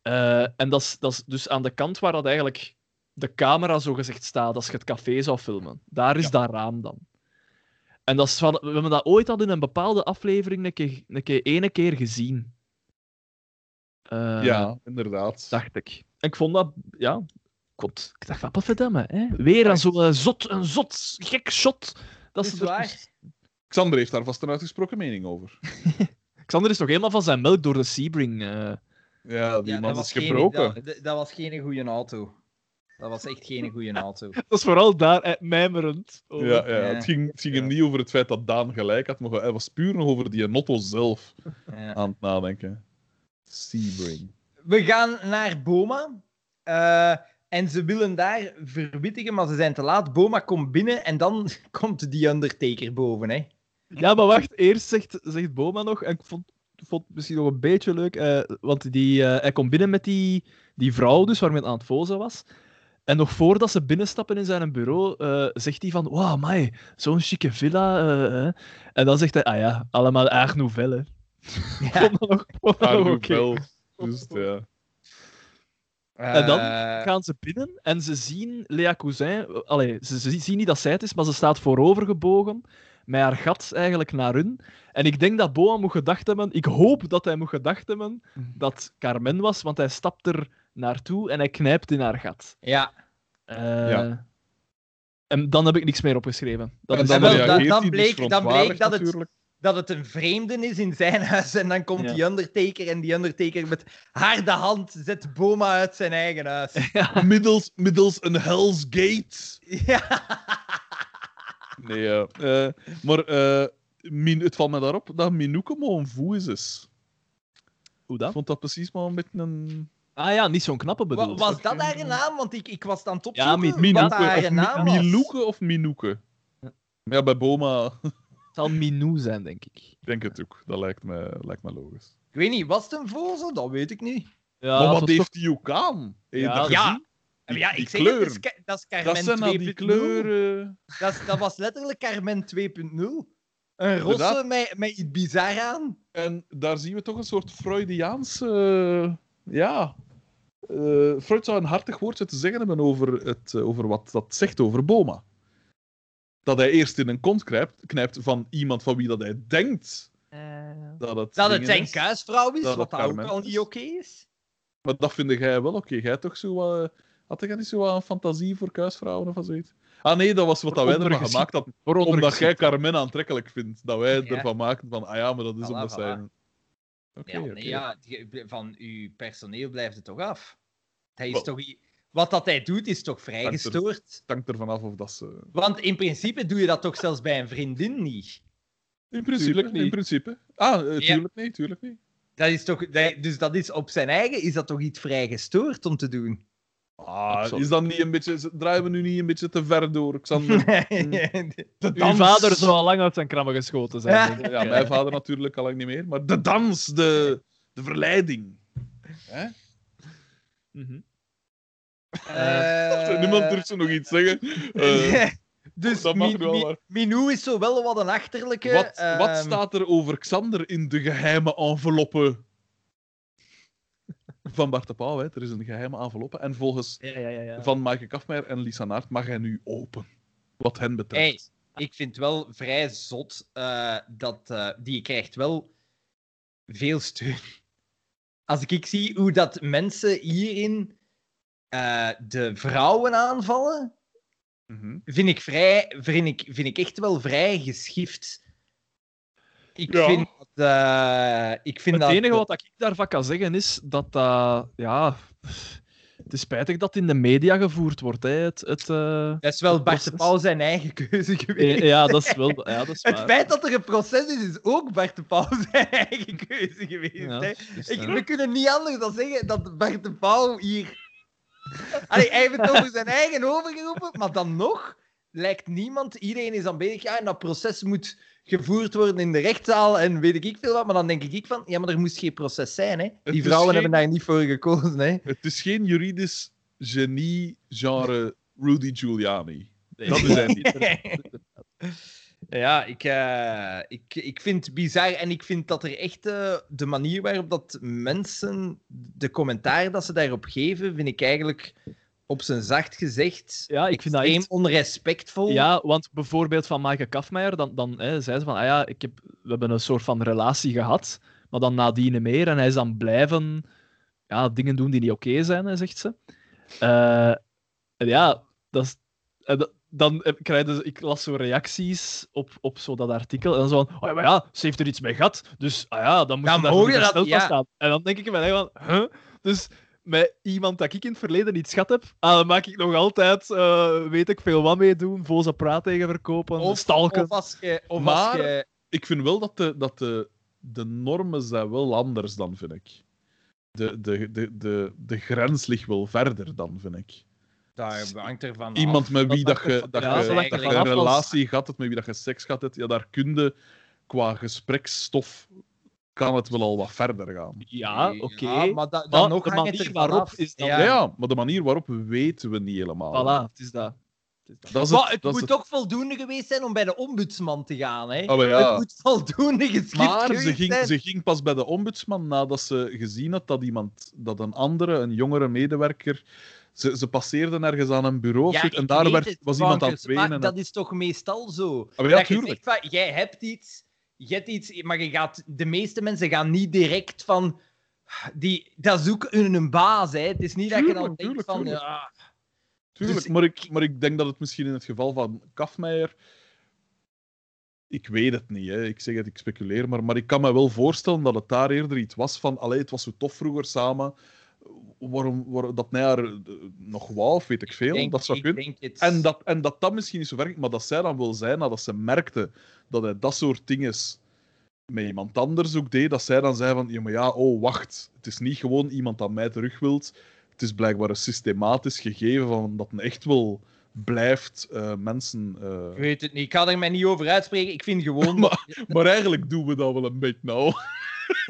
eh, en dat is, dat is dus aan de kant waar dat eigenlijk de camera zogezegd staat als je het café zou filmen. Daar is Ja. dat raam dan. En dat is van, we hebben dat ooit al in een bepaalde aflevering een keer, een keer, ene keer gezien. Eh, Ja, inderdaad. Dacht ik. En ik vond dat, ja... Ik, vond- ik dacht, wat verdamme, hè? Weer een zo'n zot, een zot, gek shot. Dat is waar. Xander heeft daar vast een uitgesproken mening over. Xander is toch helemaal van zijn melk door de Sebring. eh Ja, die Ja, man dat is was geen- gebroken. dat, was geen goede auto. Dat was echt geen goede auto. Dat is vooral daar, eh, mijmerend. over. Ja, ja, Ja. Het ging, het ging hem Ja. niet over het feit dat Daan gelijk had, maar hij was puur nog over die Notto zelf Ja. aan het nadenken. Sebring. We gaan naar Boma. eh, en ze willen daar verwittigen, maar ze zijn te laat. Boma komt binnen en dan komt die Undertaker boven. Hè. Ja, maar wacht. Eerst zegt, zegt Boma nog, en ik vond, vond het misschien nog een beetje leuk, eh, want die, eh, hij komt binnen met die, die vrouw dus, waarmee het aan het fozen was. En nog voordat ze binnenstappen in zijn bureau, eh, zegt hij van, wauw, mai, zo'n chique villa. eh, eh." En dan zegt hij, ah ja, allemaal Art Nouvel, hè. Ja. Vond dat nog- Ah. Juist, ja. En dan Eh, gaan ze binnen en ze zien Lea Cousin. Allee, ze, ze zien niet dat zij het is, maar ze staat voorovergebogen. Met haar gat eigenlijk naar hun. En ik denk dat Boa moet gedacht hebben. Ik hoop dat hij moet gedacht hebben dat Carmen was, want hij stapt er naartoe en hij knijpt in haar gat. ja. Eh, Ja. En dan heb ik niks meer opgeschreven. Dat En is dan dan- dus bleek- dan bleek dat het- natuurlijk. Dat het een vreemde is in zijn huis. En dan komt Ja. die Undertaker en die Undertaker met harde hand zet Boma uit zijn eigen huis. Middels, middels een Hell's Gate. ja. Nee, ja. Eh, maar eh, Min, het valt me daarop dat Minouke maar een voes is. Hoe Ik dat? vond dat precies maar een beetje een... Ah ja, niet zo'n knappe Wa- bedoeld. was dat haar naam? Want ik, ik was aan het Ja, wat Minouke haar of Mi- naam was. Milouke of Minouke? Ja. Ja, bij Boma zal Minou zijn, denk ik. ik denk het ook. Dat lijkt me, lijkt me logisch. Ik weet niet, was het een vozel? Dat weet ik niet. Ja, maar wat heeft die ook aan? Heb je Ja, dat ja. Die- ik zeg het, dat is, dat is Carmen zijn al die 2.0. kleuren. Dat, is- dat was letterlijk Carmen 2.0. Een rosse met, met iets bizar aan. En daar zien we toch een soort Freudiaanse. eh, ja. eh, Freud zou een hartig woordje te zeggen hebben over, het, eh, over wat dat zegt over Boma. Dat hij eerst in een kont knijpt, knijpt van iemand van wie dat hij denkt dat het, Dat het dingen zijn is. kuisvrouw is, Dat wat dat ook al niet oké is. Maar dat vind jij wel oké. Jij toch zo wat... Had jij niet zo wat een fantasie voor kuisvrouwen of zoiets? Ah nee, dat was wat dat wij ervan gemaakt hadden. Omdat jij. Carmen aantrekkelijk vindt. Dat wij Ja. ervan maken van, ah ja, maar dat is Voilà, omdat voilà. zij... Oké, Ja, nee, oké. ja, die- van uw personeel blijft het toch af. Hij is toch, i- wat dat hij doet, is toch vrij er- gestoord? Het hangt ervan af of dat ze... Want in principe doe je dat toch zelfs bij een vriendin niet. In principe, Tuurlijk niet. in principe. Ah, eh, Ja. tuurlijk niet, tuurlijk niet. Dat is toch, dat- dus dat is op zijn eigen is dat toch iets vrij gestoord om te doen? Ah, Absoluut. is dat niet een beetje... Draaien we nu niet een beetje te ver door, Xander? De Uw dans. vader zou al lang uit zijn krammen geschoten zijn. Ja. ik. Ja, mijn vader natuurlijk al lang niet meer. Maar de dans, de, de verleiding. Hè? Mhm. Eh, Niemand durft zo nog iets zeggen. Eh, dus dat mag Mi- maar. Minou is zo wel wat een achterlijke. wat, wat ehm, staat er over Xander in de geheime enveloppe van Bart de Pauw? Hè? Er is een geheime enveloppe. En volgens Ja, ja, ja. ja. van Maaike Kafmeijer en Lisa Naert mag hij nu open. Wat hen betreft. Hey, ik vind wel vrij zot eh, dat eh, die krijgt wel veel steun. Als ik zie hoe dat mensen hierin eh, de vrouwen aanvallen, Mhm. vind ik, vrij, vind, ik, vind ik echt wel vrij geschift. Ik Ja. vind, dat, eh, ik vind Het dat... enige wat ik daarvan kan zeggen is dat dat, ja, het is spijtig dat het in de media gevoerd wordt. Hè. Het, het, eh, Dat is wel Bart de. Pauw zijn eigen keuze geweest. ja, dat is wel ja, dat is Het waar. feit dat er een proces is, is ook Bart de Pauw zijn eigen keuze geweest. Ja, hè. dus, Ik, we kunnen niet anders dan zeggen dat Bart de Pauw hier... Allee, hij heeft het over zijn eigen overgeroepen, maar dan nog lijkt niemand... Iedereen is dan bezig, ja, en dat proces moet gevoerd worden in de rechtszaal en weet ik veel wat. Maar dan denk ik van, ja, maar er moest geen proces zijn, hè. Die vrouwen geen- hebben daar niet voor gekozen, hè. Het is geen juridisch genie genre Rudy Giuliani. nee, Dat is hij niet. Ja, ik, eh, ik, ik vind het bizar en ik vind dat er echt eh, de manier waarop dat mensen, de commentaar dat ze daarop geven, vind ik eigenlijk op zijn zacht gezegd Ja, ik vind dat echt... onrespectvol. Ja, want bijvoorbeeld van Maaike Kafmeijer, dan, dan hè, zei ze van, ah ja, ik heb, we hebben een soort van relatie gehad, maar dan nadien meer. En hij is dan blijven ja, dingen doen die niet oké zijn, hè, zegt ze. En ja, dat is, en da- dan heb- krijg je, dus- ik las zo reacties op, op zo dat artikel. En dan zo van, oh ja, maar ja, ze heeft er iets mee gehad. Dus ah ja, dan moet Dan je daar dat- gesteld ja. van staan. En dan denk ik bij mij van, huh? Dus met iemand dat ik in het verleden iets gehad heb, ah, dan maak ik nog altijd, eh, weet ik veel wat mee doen, voze praat tegen verkopen, Of, stalken. of als je... Of Maar- als je Ik vind wel dat de, dat de, de normen zijn wel anders dan, vind ik. De, de, de, de, de grens ligt wel verder dan, vind ik. Daar hangt ervan Iemand af. met wie Dat dat je, dat je, dat dat je een relatie gehad hebt, met wie dat je seks gehad hebt, ja, daar kun je qua gespreksstof kan het wel al wat verder gaan. Ja, oké. Ja, maar da- dan Maar nog de hangt het manier waarop af. is dan- Ja. ja, maar de manier waarop weten we niet helemaal. Voilà, het is dat. Het is dat. Dat Maar het, het dat is moet het- toch voldoende geweest zijn om bij de ombudsman te gaan, hè? Oh, ja. Het moet voldoende geschikt Maar ze ging, zijn. ze ging pas bij de ombudsman nadat ze gezien had dat iemand, dat een andere, een jongere medewerker, ze, ze passeerde ergens aan een bureau Ja, en daar werd, het, was iemand aan het maar wenen. dat is toch meestal zo? Ah, maar ja, dat je tuurlijk. zegt van, jij hebt iets, je hebt iets, maar je gaat, de meeste mensen gaan niet direct van... Die, dat is ook hun baas, hè. Het is niet dat je dan Tuurlijk, denkt tuurlijk, van... tuurlijk. Ja, Tuurlijk, dus- maar, ik, maar ik denk dat het misschien in het geval van Kafmeijer. Ik weet het niet, hè. ik zeg het, ik speculeer, maar, maar ik kan me wel voorstellen dat het daar eerder iets was van. Allee, het was zo tof vroeger samen. Waarom, waarom dat hij haar eh, nog wou, of weet ik veel. ik denk, dat zou kunnen. En dat, en dat dat misschien niet zo ver ging, maar dat zij dan wil zijn, nadat ze merkte dat hij dat soort dingen met iemand anders ook deed, dat zij dan zei van, ja, maar ja, oh, wacht. Het is niet gewoon iemand dat mij terug wilt. Het is blijkbaar een systematisch gegeven van dat men echt wel blijft eh, mensen... eh, Ik weet het niet, ik ga er mij niet over uitspreken. Ik vind gewoon... maar, maar eigenlijk doen we dat wel een beetje nou.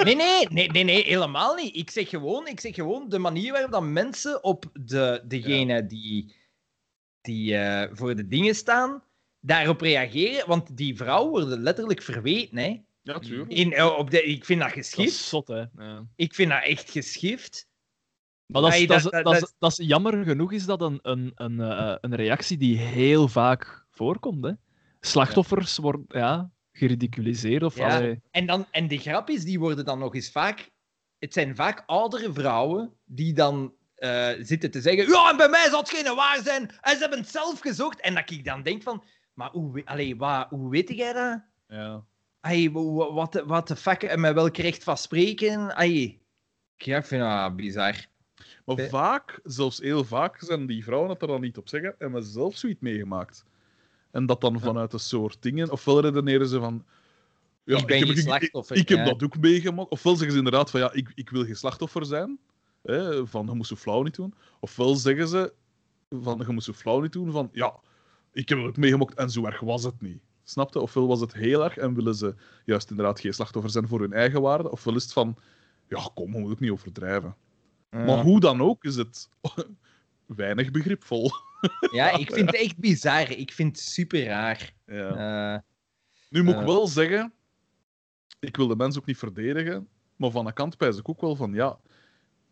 Nee, nee, nee, nee, nee, helemaal niet. Ik zeg gewoon, ik zeg gewoon de manier waarop dat mensen op de, degene die, die eh, voor de dingen staan, daarop reageren. Want die vrouwen worden letterlijk verweten. Hè. Ja, tuurlijk. In, eh, op de, ik vind dat Dat geschift. is zot, hè. Ja. Ik vind dat echt geschift. Maar dat is, dat, dat- dat, dat- is, dat is jammer genoeg is dat een, een, een, eh, een reactie die heel vaak voorkomt. Hè. Slachtoffers worden ja, geridiculiseerd. Of, Ja. allee, En, dan, en de grap is, die worden dan nog eens vaak... Het zijn vaak oudere vrouwen die dan eh, zitten te zeggen ja, en bij mij zal het geen waar zijn. En ze hebben het zelf gezocht. En dat ik dan denk van... Maar hoe, allee, wat, hoe weet jij dat? Ja. Wat, de- wat de fuck, en met welk recht van spreken? Ay. Ja, ik vind dat bizar. Maar vaak, zelfs heel vaak, zijn die vrouwen het er dan niet op zeggen en hebben ze zelf zoiets meegemaakt. En dat dan vanuit een soort dingen, ofwel redeneren ze van. Ja, Ik ben heb, geen ik- slachtoffer, Ik, heb dat ook meegemaakt. Ofwel zeggen ze inderdaad van ja, ik, ik wil geen slachtoffer zijn. Hè, van je moet zo flauw niet doen. Ofwel zeggen ze van je moet zo flauw niet doen. Van ja, ik heb het ook meegemaakt en zo erg was het niet. Snapte? Ofwel was het heel erg en willen ze juist inderdaad geen slachtoffer zijn voor hun eigen waarde. Ofwel is het van ja, kom, we moeten ook niet overdrijven. Maar hoe dan ook is het weinig begripvol. Ja, ik vind het echt bizar. Ik vind het super raar. Ja. Eh, Nu moet ik eh. wel zeggen, ik wil de mens ook niet verdedigen, maar van een kant pijs ik ook wel van ja,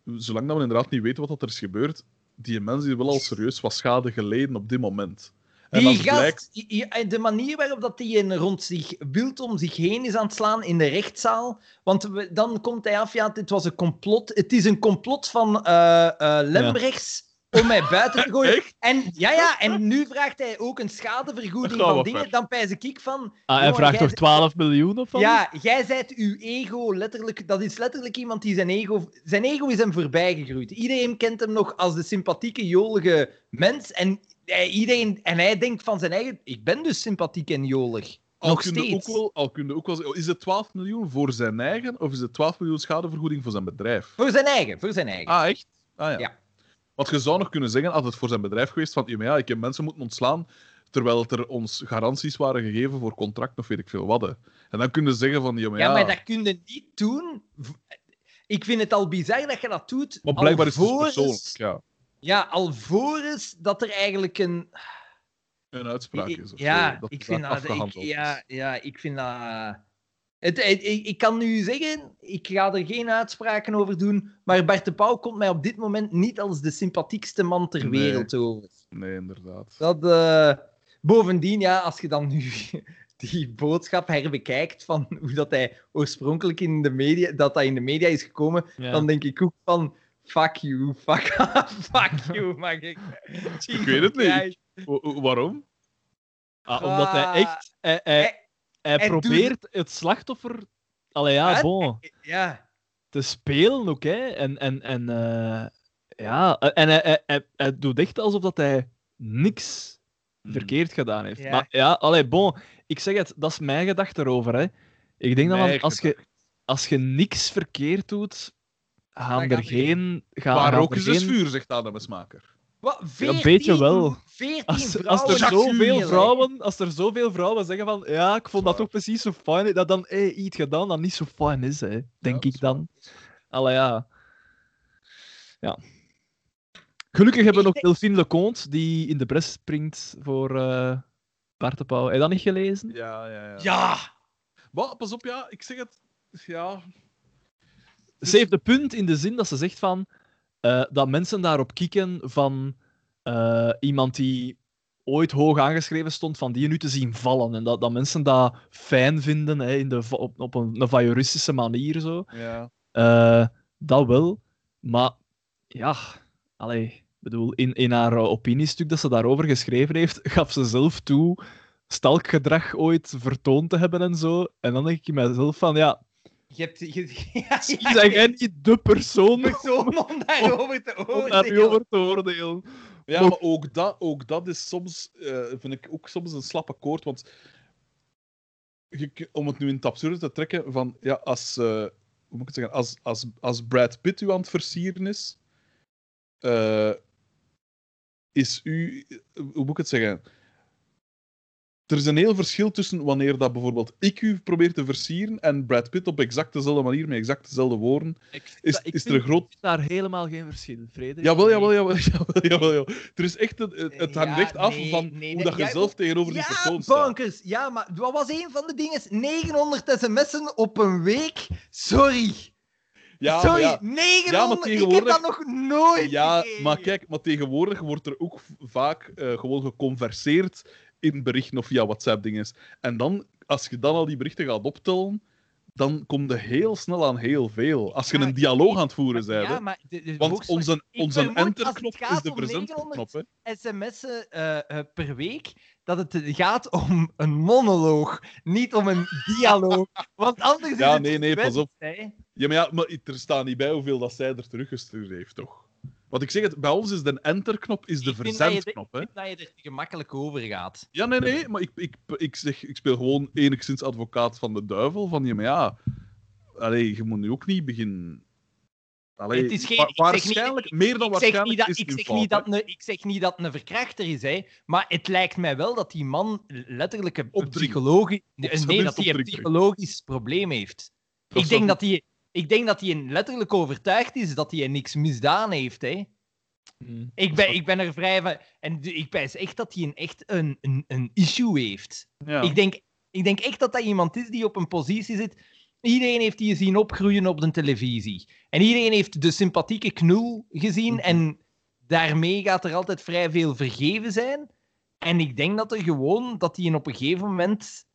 zolang dat we inderdaad niet weten wat dat er is gebeurd, die mens heeft wel al serieus wat schade geleden op dit moment. En die gast, blijkt, en de manier waarop dat die een rond zich wild om zich heen is aan het slaan in de rechtszaal. Want we- dan komt hij af, ja, dit was een complot. Het is een complot van eh eh Lembrechts om mij buiten te gooien. Echt? En, ja, ja, en nu vraagt hij ook een schadevergoeding van dingen. ver. Dan pijs ik van... Ah, hij vraagt toch zet- 12 miljoen of wat? Ja, jij zijt uw ego letterlijk... Dat is letterlijk iemand die zijn ego... Zijn ego is hem voorbij gegroeid. Iedereen kent hem nog als de sympathieke, jolige mens. En hij, iedereen, en hij denkt van zijn eigen... Ik ben dus sympathiek en jolig. Al nog kun je steeds. Ook wel, al kun je ook wel zeggen, is het 12 miljoen voor zijn eigen of is het 12 miljoen schadevergoeding voor zijn bedrijf? Voor zijn eigen, voor zijn eigen. Ah, echt? Ah ja. Ja. Want je zou nog kunnen zeggen, als het voor zijn bedrijf geweest, van ja, ik heb mensen moeten ontslaan, terwijl er ons garanties waren gegeven voor contract of weet ik veel wat. hè. En dan kun je zeggen van, ja, maar ja, ja... maar dat kun je niet doen. Ik vind het al bizar dat je dat doet. Maar blijkbaar is het persoonlijk, ja. Ja, alvorens dat er eigenlijk een... Een uitspraak is. of ja, zo, dat ik vind dat... Ik, ja, ja, ik vind dat... Het, het- ik, ik kan nu zeggen, ik ga er geen uitspraken over doen, maar Bart de Pauw komt mij op dit moment niet als de sympathiekste man ter Nee. wereld over. Nee, inderdaad. Dat, eh, Bovendien, ja, als je dan nu die boodschap herbekijkt van hoe dat hij oorspronkelijk in de media, dat dat in de media is gekomen, Ja. dan denk ik ook van fuck you, fuck, fuck you, mag ik. Ik weet het niet. Waarom? Ah, omdat hij Ah, echt... Hij, hij, hij- probeert het slachtoffer... Allee, ja, bon. ja. Te spelen ook, hè. En... en, en eh, ja, en hij, hij, hij, hij doet echt alsof dat hij niks verkeerd gedaan heeft. Ja. Maar ja, allee, bon. Ik zeg het, dat is mijn gedachte erover, hè. Ik denk dat als je, als je niks verkeerd doet, gaan er er geen... Gaan, Waar gaan ook is dus geen- vuur, zegt Adamsmaker. Wat, een 14, beetje wel. 14 Als, vrouwen als, er zoveel vrouwen, als er zoveel vrouwen zeggen van ja, ik vond dat toch precies zo fijn, dat dan hey, iets gedaan dat niet zo fijn is, hè, denk ik dan. Allee, ja. ja. Gelukkig hebben we nog Delphine Leconte, die in de pres springt voor eh Bart de Pauw. Heb je dat niet gelezen? Ja, ja, ja. Ja! Maar, pas op, ja, ik zeg het. Ja, Ze heeft de punt in de zin dat ze zegt van eh, dat mensen daarop kieken van eh, iemand die ooit hoog aangeschreven stond, van die nu te zien vallen. En dat, dat mensen dat fijn vinden hè, in de, op, op een, een voyeuristische manier. Zo. ja. Eh, dat wel. Maar ja, allee, bedoel, in, in haar opiniestuk dat ze daarover geschreven heeft, gaf ze zelf toe stalkgedrag ooit vertoond te hebben en zo. En dan denk ik in mezelf van, ja, Je hebt... Je, ja, ja, jij je niet de persoon persoon om daarover te om oordelen. over te oordelen? Ja, Maar- ook dat, ook dat is soms, eh, vind ik ook soms een slap akkoord. Want je, om het nu in het absurde te trekken, van ja, als, eh, hoe moet ik het zeggen, als, als, als Brad Pitt u aan het versieren is, eh, is u, hoe moet ik het zeggen? Er is een heel verschil tussen wanneer dat bijvoorbeeld ik u probeer te versieren en Brad Pitt op exact dezelfde manier, met exact dezelfde woorden, Ik is, ik is er groot daar helemaal geen verschil, Frederik. Jawel, jawel, jawel, jawel, jawel, jawel. Er is echt een, het, het hangt Ja, echt af nee, van nee, hoe dat- je zelf tegenover die Ja, persoon staat. bonkers. Ja, maar wat was een van de dingen? 900 sms'en op een week? Sorry. Ja, Sorry, maar ja, 900. Ja, maar Ik heb dat nog nooit ja, maar kijk, maar tegenwoordig wordt er ook vaak eh, gewoon geconverseerd in berichten of via WhatsApp-dingen. En dan, als je dan al die berichten gaat optellen, dan kom je heel snel aan heel veel. Als je Ja, een dialoog aan het voeren bent. Ja, hè. maar de, de Want onze, onze enterknop is de. Hè. sms'en eh, eh, per week, dat het gaat om een monoloog, niet om een dialoog. Want anders is Ja, het nee, nee, pas op. hè. Ja, maar, ja, maar er staat niet bij hoeveel dat zij er teruggestuurd heeft, toch? Want ik zeg het, bij ons is de enterknop is de Ik je er- verzendknop. Hè. Ik vind dat je er gemakkelijk over gaat. Ja, nee, nee, maar ik, ik, ik, zeg, ik speel gewoon enigszins advocaat van de duivel. Van ja, maar ja, allee, je moet nu ook niet beginnen. Allee, Het is geen- niet- waarschijnlijk, meer dan waarschijnlijk niet dat, is ik, zeg niet dat een, ik zeg niet dat een verkrachter is, hè, maar het lijkt mij wel dat die man letterlijk een, psychologisch... Nee, dat hij een psychologisch probleem heeft. Dat ik, denk dat hij, ik denk dat hij letterlijk overtuigd is dat hij niks misdaan heeft. Hè. Hmm. Ik, ben, ik ben er vrij van... En ik wijs echt dat hij een, echt een, een, een issue heeft. Ja. Ik, denk, ik denk echt dat dat iemand is die op een positie zit. Iedereen heeft die zien opgroeien op de televisie. En iedereen heeft de sympathieke knul gezien. Mhm. En daarmee gaat er altijd vrij veel vergeven zijn. En ik denk dat er gewoon, dat hij op een gegeven moment.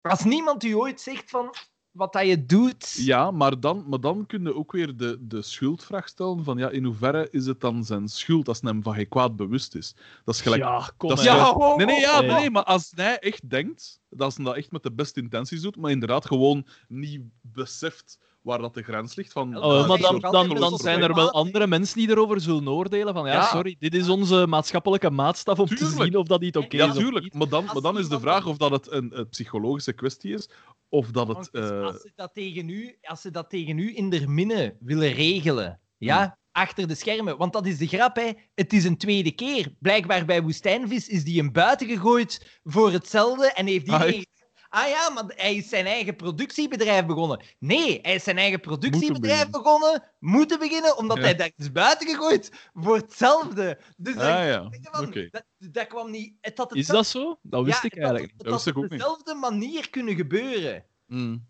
Als niemand u ooit zegt van. Wat dat je doet. Ja, maar dan, maar dan kun je ook weer de, de schuldvraag stellen van ja, in hoeverre is het dan zijn schuld als hij hem van geen kwaad bewust is? Dat is gelijk... Ja, kom dat is. Ja, gelijk- nee, nee, ja, nee, nee, maar als hij echt denkt dat hij dat echt met de beste intenties doet, maar inderdaad gewoon niet beseft waar dat de grens ligt van... Oh, maar dan, dan, dan zijn er wel andere mensen die erover zullen oordelen van ja, Ja. sorry, dit is onze maatschappelijke maatstaf om te zien of dat niet oké ja, is of tuurlijk. niet. Maar dan, maar dan is de vraag of dat het een, een psychologische kwestie is, of dat het... Eh, als, ze dat tegen u, als ze dat tegen u in der minne willen regelen, ja, Hmm. achter de schermen, want dat is de grap, hè. Het is een tweede keer. Blijkbaar bij Woestijnvis is die een buiten gegooid voor hetzelfde en heeft die... Ah, ja, maar hij is zijn eigen productiebedrijf begonnen. Nee, hij is zijn eigen productiebedrijf begonnen, moeten beginnen, omdat Ja. hij daar is buiten gegooid voor hetzelfde. Dus ah ja, van, dat, dat kwam niet... Het had Is dat zo? Dat wist ja, ik eigenlijk niet. Dat had op dezelfde manier kunnen gebeuren. Mm.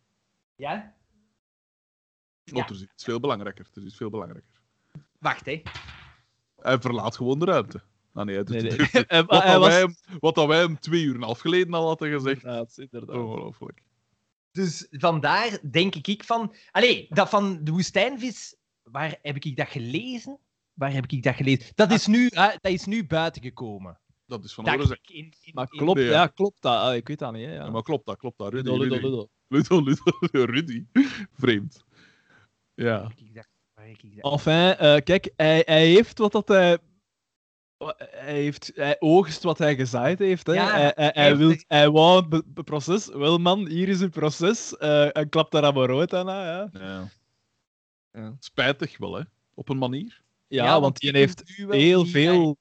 Ja? Want er is veel belangrijker. Er is veel belangrijker. Wacht, hè. Hij verlaat gewoon de ruimte. Ah nee, Nee, het- nee. Wat, dat was- wij hem, wat dat wij hem twee uur en een half geleden al hadden gezegd. Inderdaad, inderdaad. Ongelooflijk. Dus vandaar denk ik ik van... Allee, dat van de woestijnvis... Waar heb ik dat gelezen? Waar heb ik dat gelezen? Dat is nu, hè, dat is nu buiten gekomen. Dat is van horen in, Maar klopt, Nee, ja. ja, klopt dat? Ah, ik weet dat niet. Hè, ja. Ja, maar klopt dat, klopt dat. Rudy, Ludo, Rudy. Ludo, Ludo. Ludo, Ludo, Rudy. Vreemd. Ja. Enfin, eh, kijk, hij, hij heeft wat dat hij. Hij, heeft, hij oogst wat hij gezaaid heeft. Hè. Ja, hij, hij, hij wil, er- hij wou het proces. Wel, man, hier is een proces. eh en klapt daar maar rood aan. Ja, ja. Ja. Spijtig wel, hè. Op een manier. ja, want die je heeft heel veel.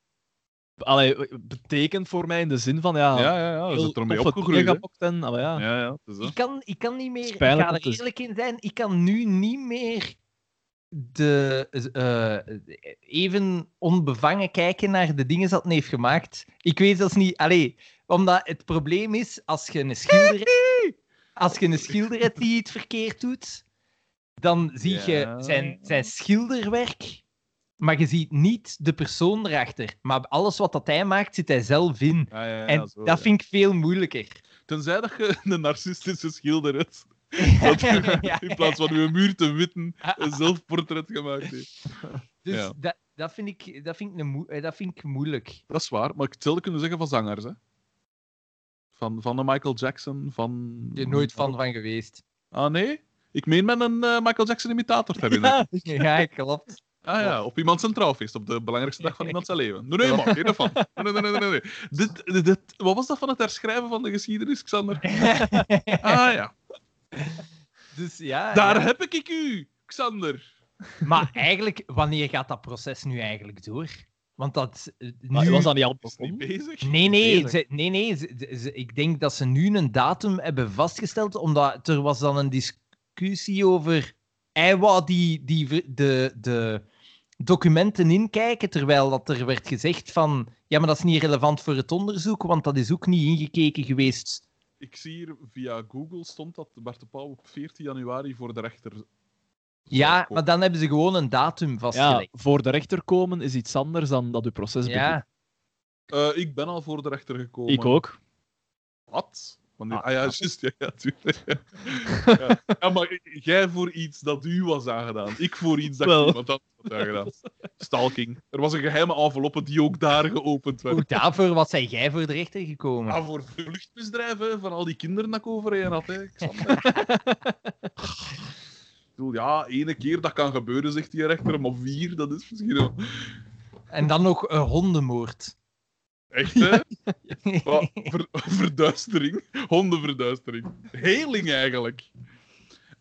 Allee, betekent voor mij in de zin van ja. Ja, ja, ja. Heel ermee toffe opgegroeid, en, allee, ja. Ja, ja. is. Ik kan, ik kan niet meer, ik ga er eerlijk in zijn, ik kan nu niet meer de, eh, even onbevangen kijken naar de dingen dat hij heeft gemaakt. Ik weet zelfs niet, allee, omdat het probleem is, als je een schilder, als je een schilder hebt die het verkeerd doet, dan zie je zijn, zijn schilderwerk, maar je ziet niet de persoon erachter. Maar alles wat dat hij maakt, zit hij zelf in. Ja, ja, En zo, dat vind ik veel moeilijker. Tenzij dat je een narcistische schilder hebt. Dat je in plaats van je muur te witten Ah, een zelfportret gemaakt heeft. Dus Ja. dat, dat, vind ik, dat, vind ik een eh, dat vind ik moeilijk. Dat is waar, maar ik hetzelfde kunnen zeggen van zangers. Hè. Van, van de Michael Jackson, van... Er nooit fan van geweest. Ah, nee? Ik meen met een eh, Michael Jackson imitator te herinneren. Ja, Ja, klopt. Ah ja, op iemand zijn trouwfeest, op de belangrijkste dag van iemand zijn leven. Nee, nee, man, geen ervan. Nee, nee, nee, nee, nee. Dit, dit- wat was dat van het herschrijven van de geschiedenis, Xander? Ah ja, dus ja. daar ja. heb ik u, Xander. Maar eigenlijk, wanneer gaat dat proces nu eigenlijk door? Want dat. eh, Maar nu... was dat niet al begonnen? bezig? Nee, nee, bezig? ze, nee, nee ze- ze- ze- ik denk dat ze nu een datum hebben vastgesteld, omdat er was dan een discussie over... Hij wou die, die, de, de documenten inkijken, terwijl dat er werd gezegd van... Ja, maar dat is niet relevant voor het onderzoek, want dat is ook niet ingekeken geweest. Ik zie hier via Google stond dat Bart de Pauw op 14 januari voor de rechter. Ja, komen. maar dan hebben ze gewoon een datum Ja, vastgelegd. voor de rechter komen is iets anders dan dat uw proces begint. Ja, Eh, ik ben al voor de rechter gekomen. Ik ook. Wat? Ah, Ah ja, juist. Ja, ja, tuurlijk. ja. ja, maar jij voor iets dat u was aangedaan. Ik voor iets dat iemand anders had aangedaan. Stalking. Er was een geheime enveloppe die ook daar geopend werd. Hoe daarvoor was hij jij voor de rechter gekomen? Ah, voor vluchtmisdrijven van al die kinderen dat ik overheen had. Hè. Ik bedoel, ja, ene keer dat kan gebeuren, zegt die rechter, maar vier, dat is misschien wel... En dan nog een hondenmoord. Echt, hè? Wat? Ver- verduistering. Hondenverduistering. Heling, eigenlijk.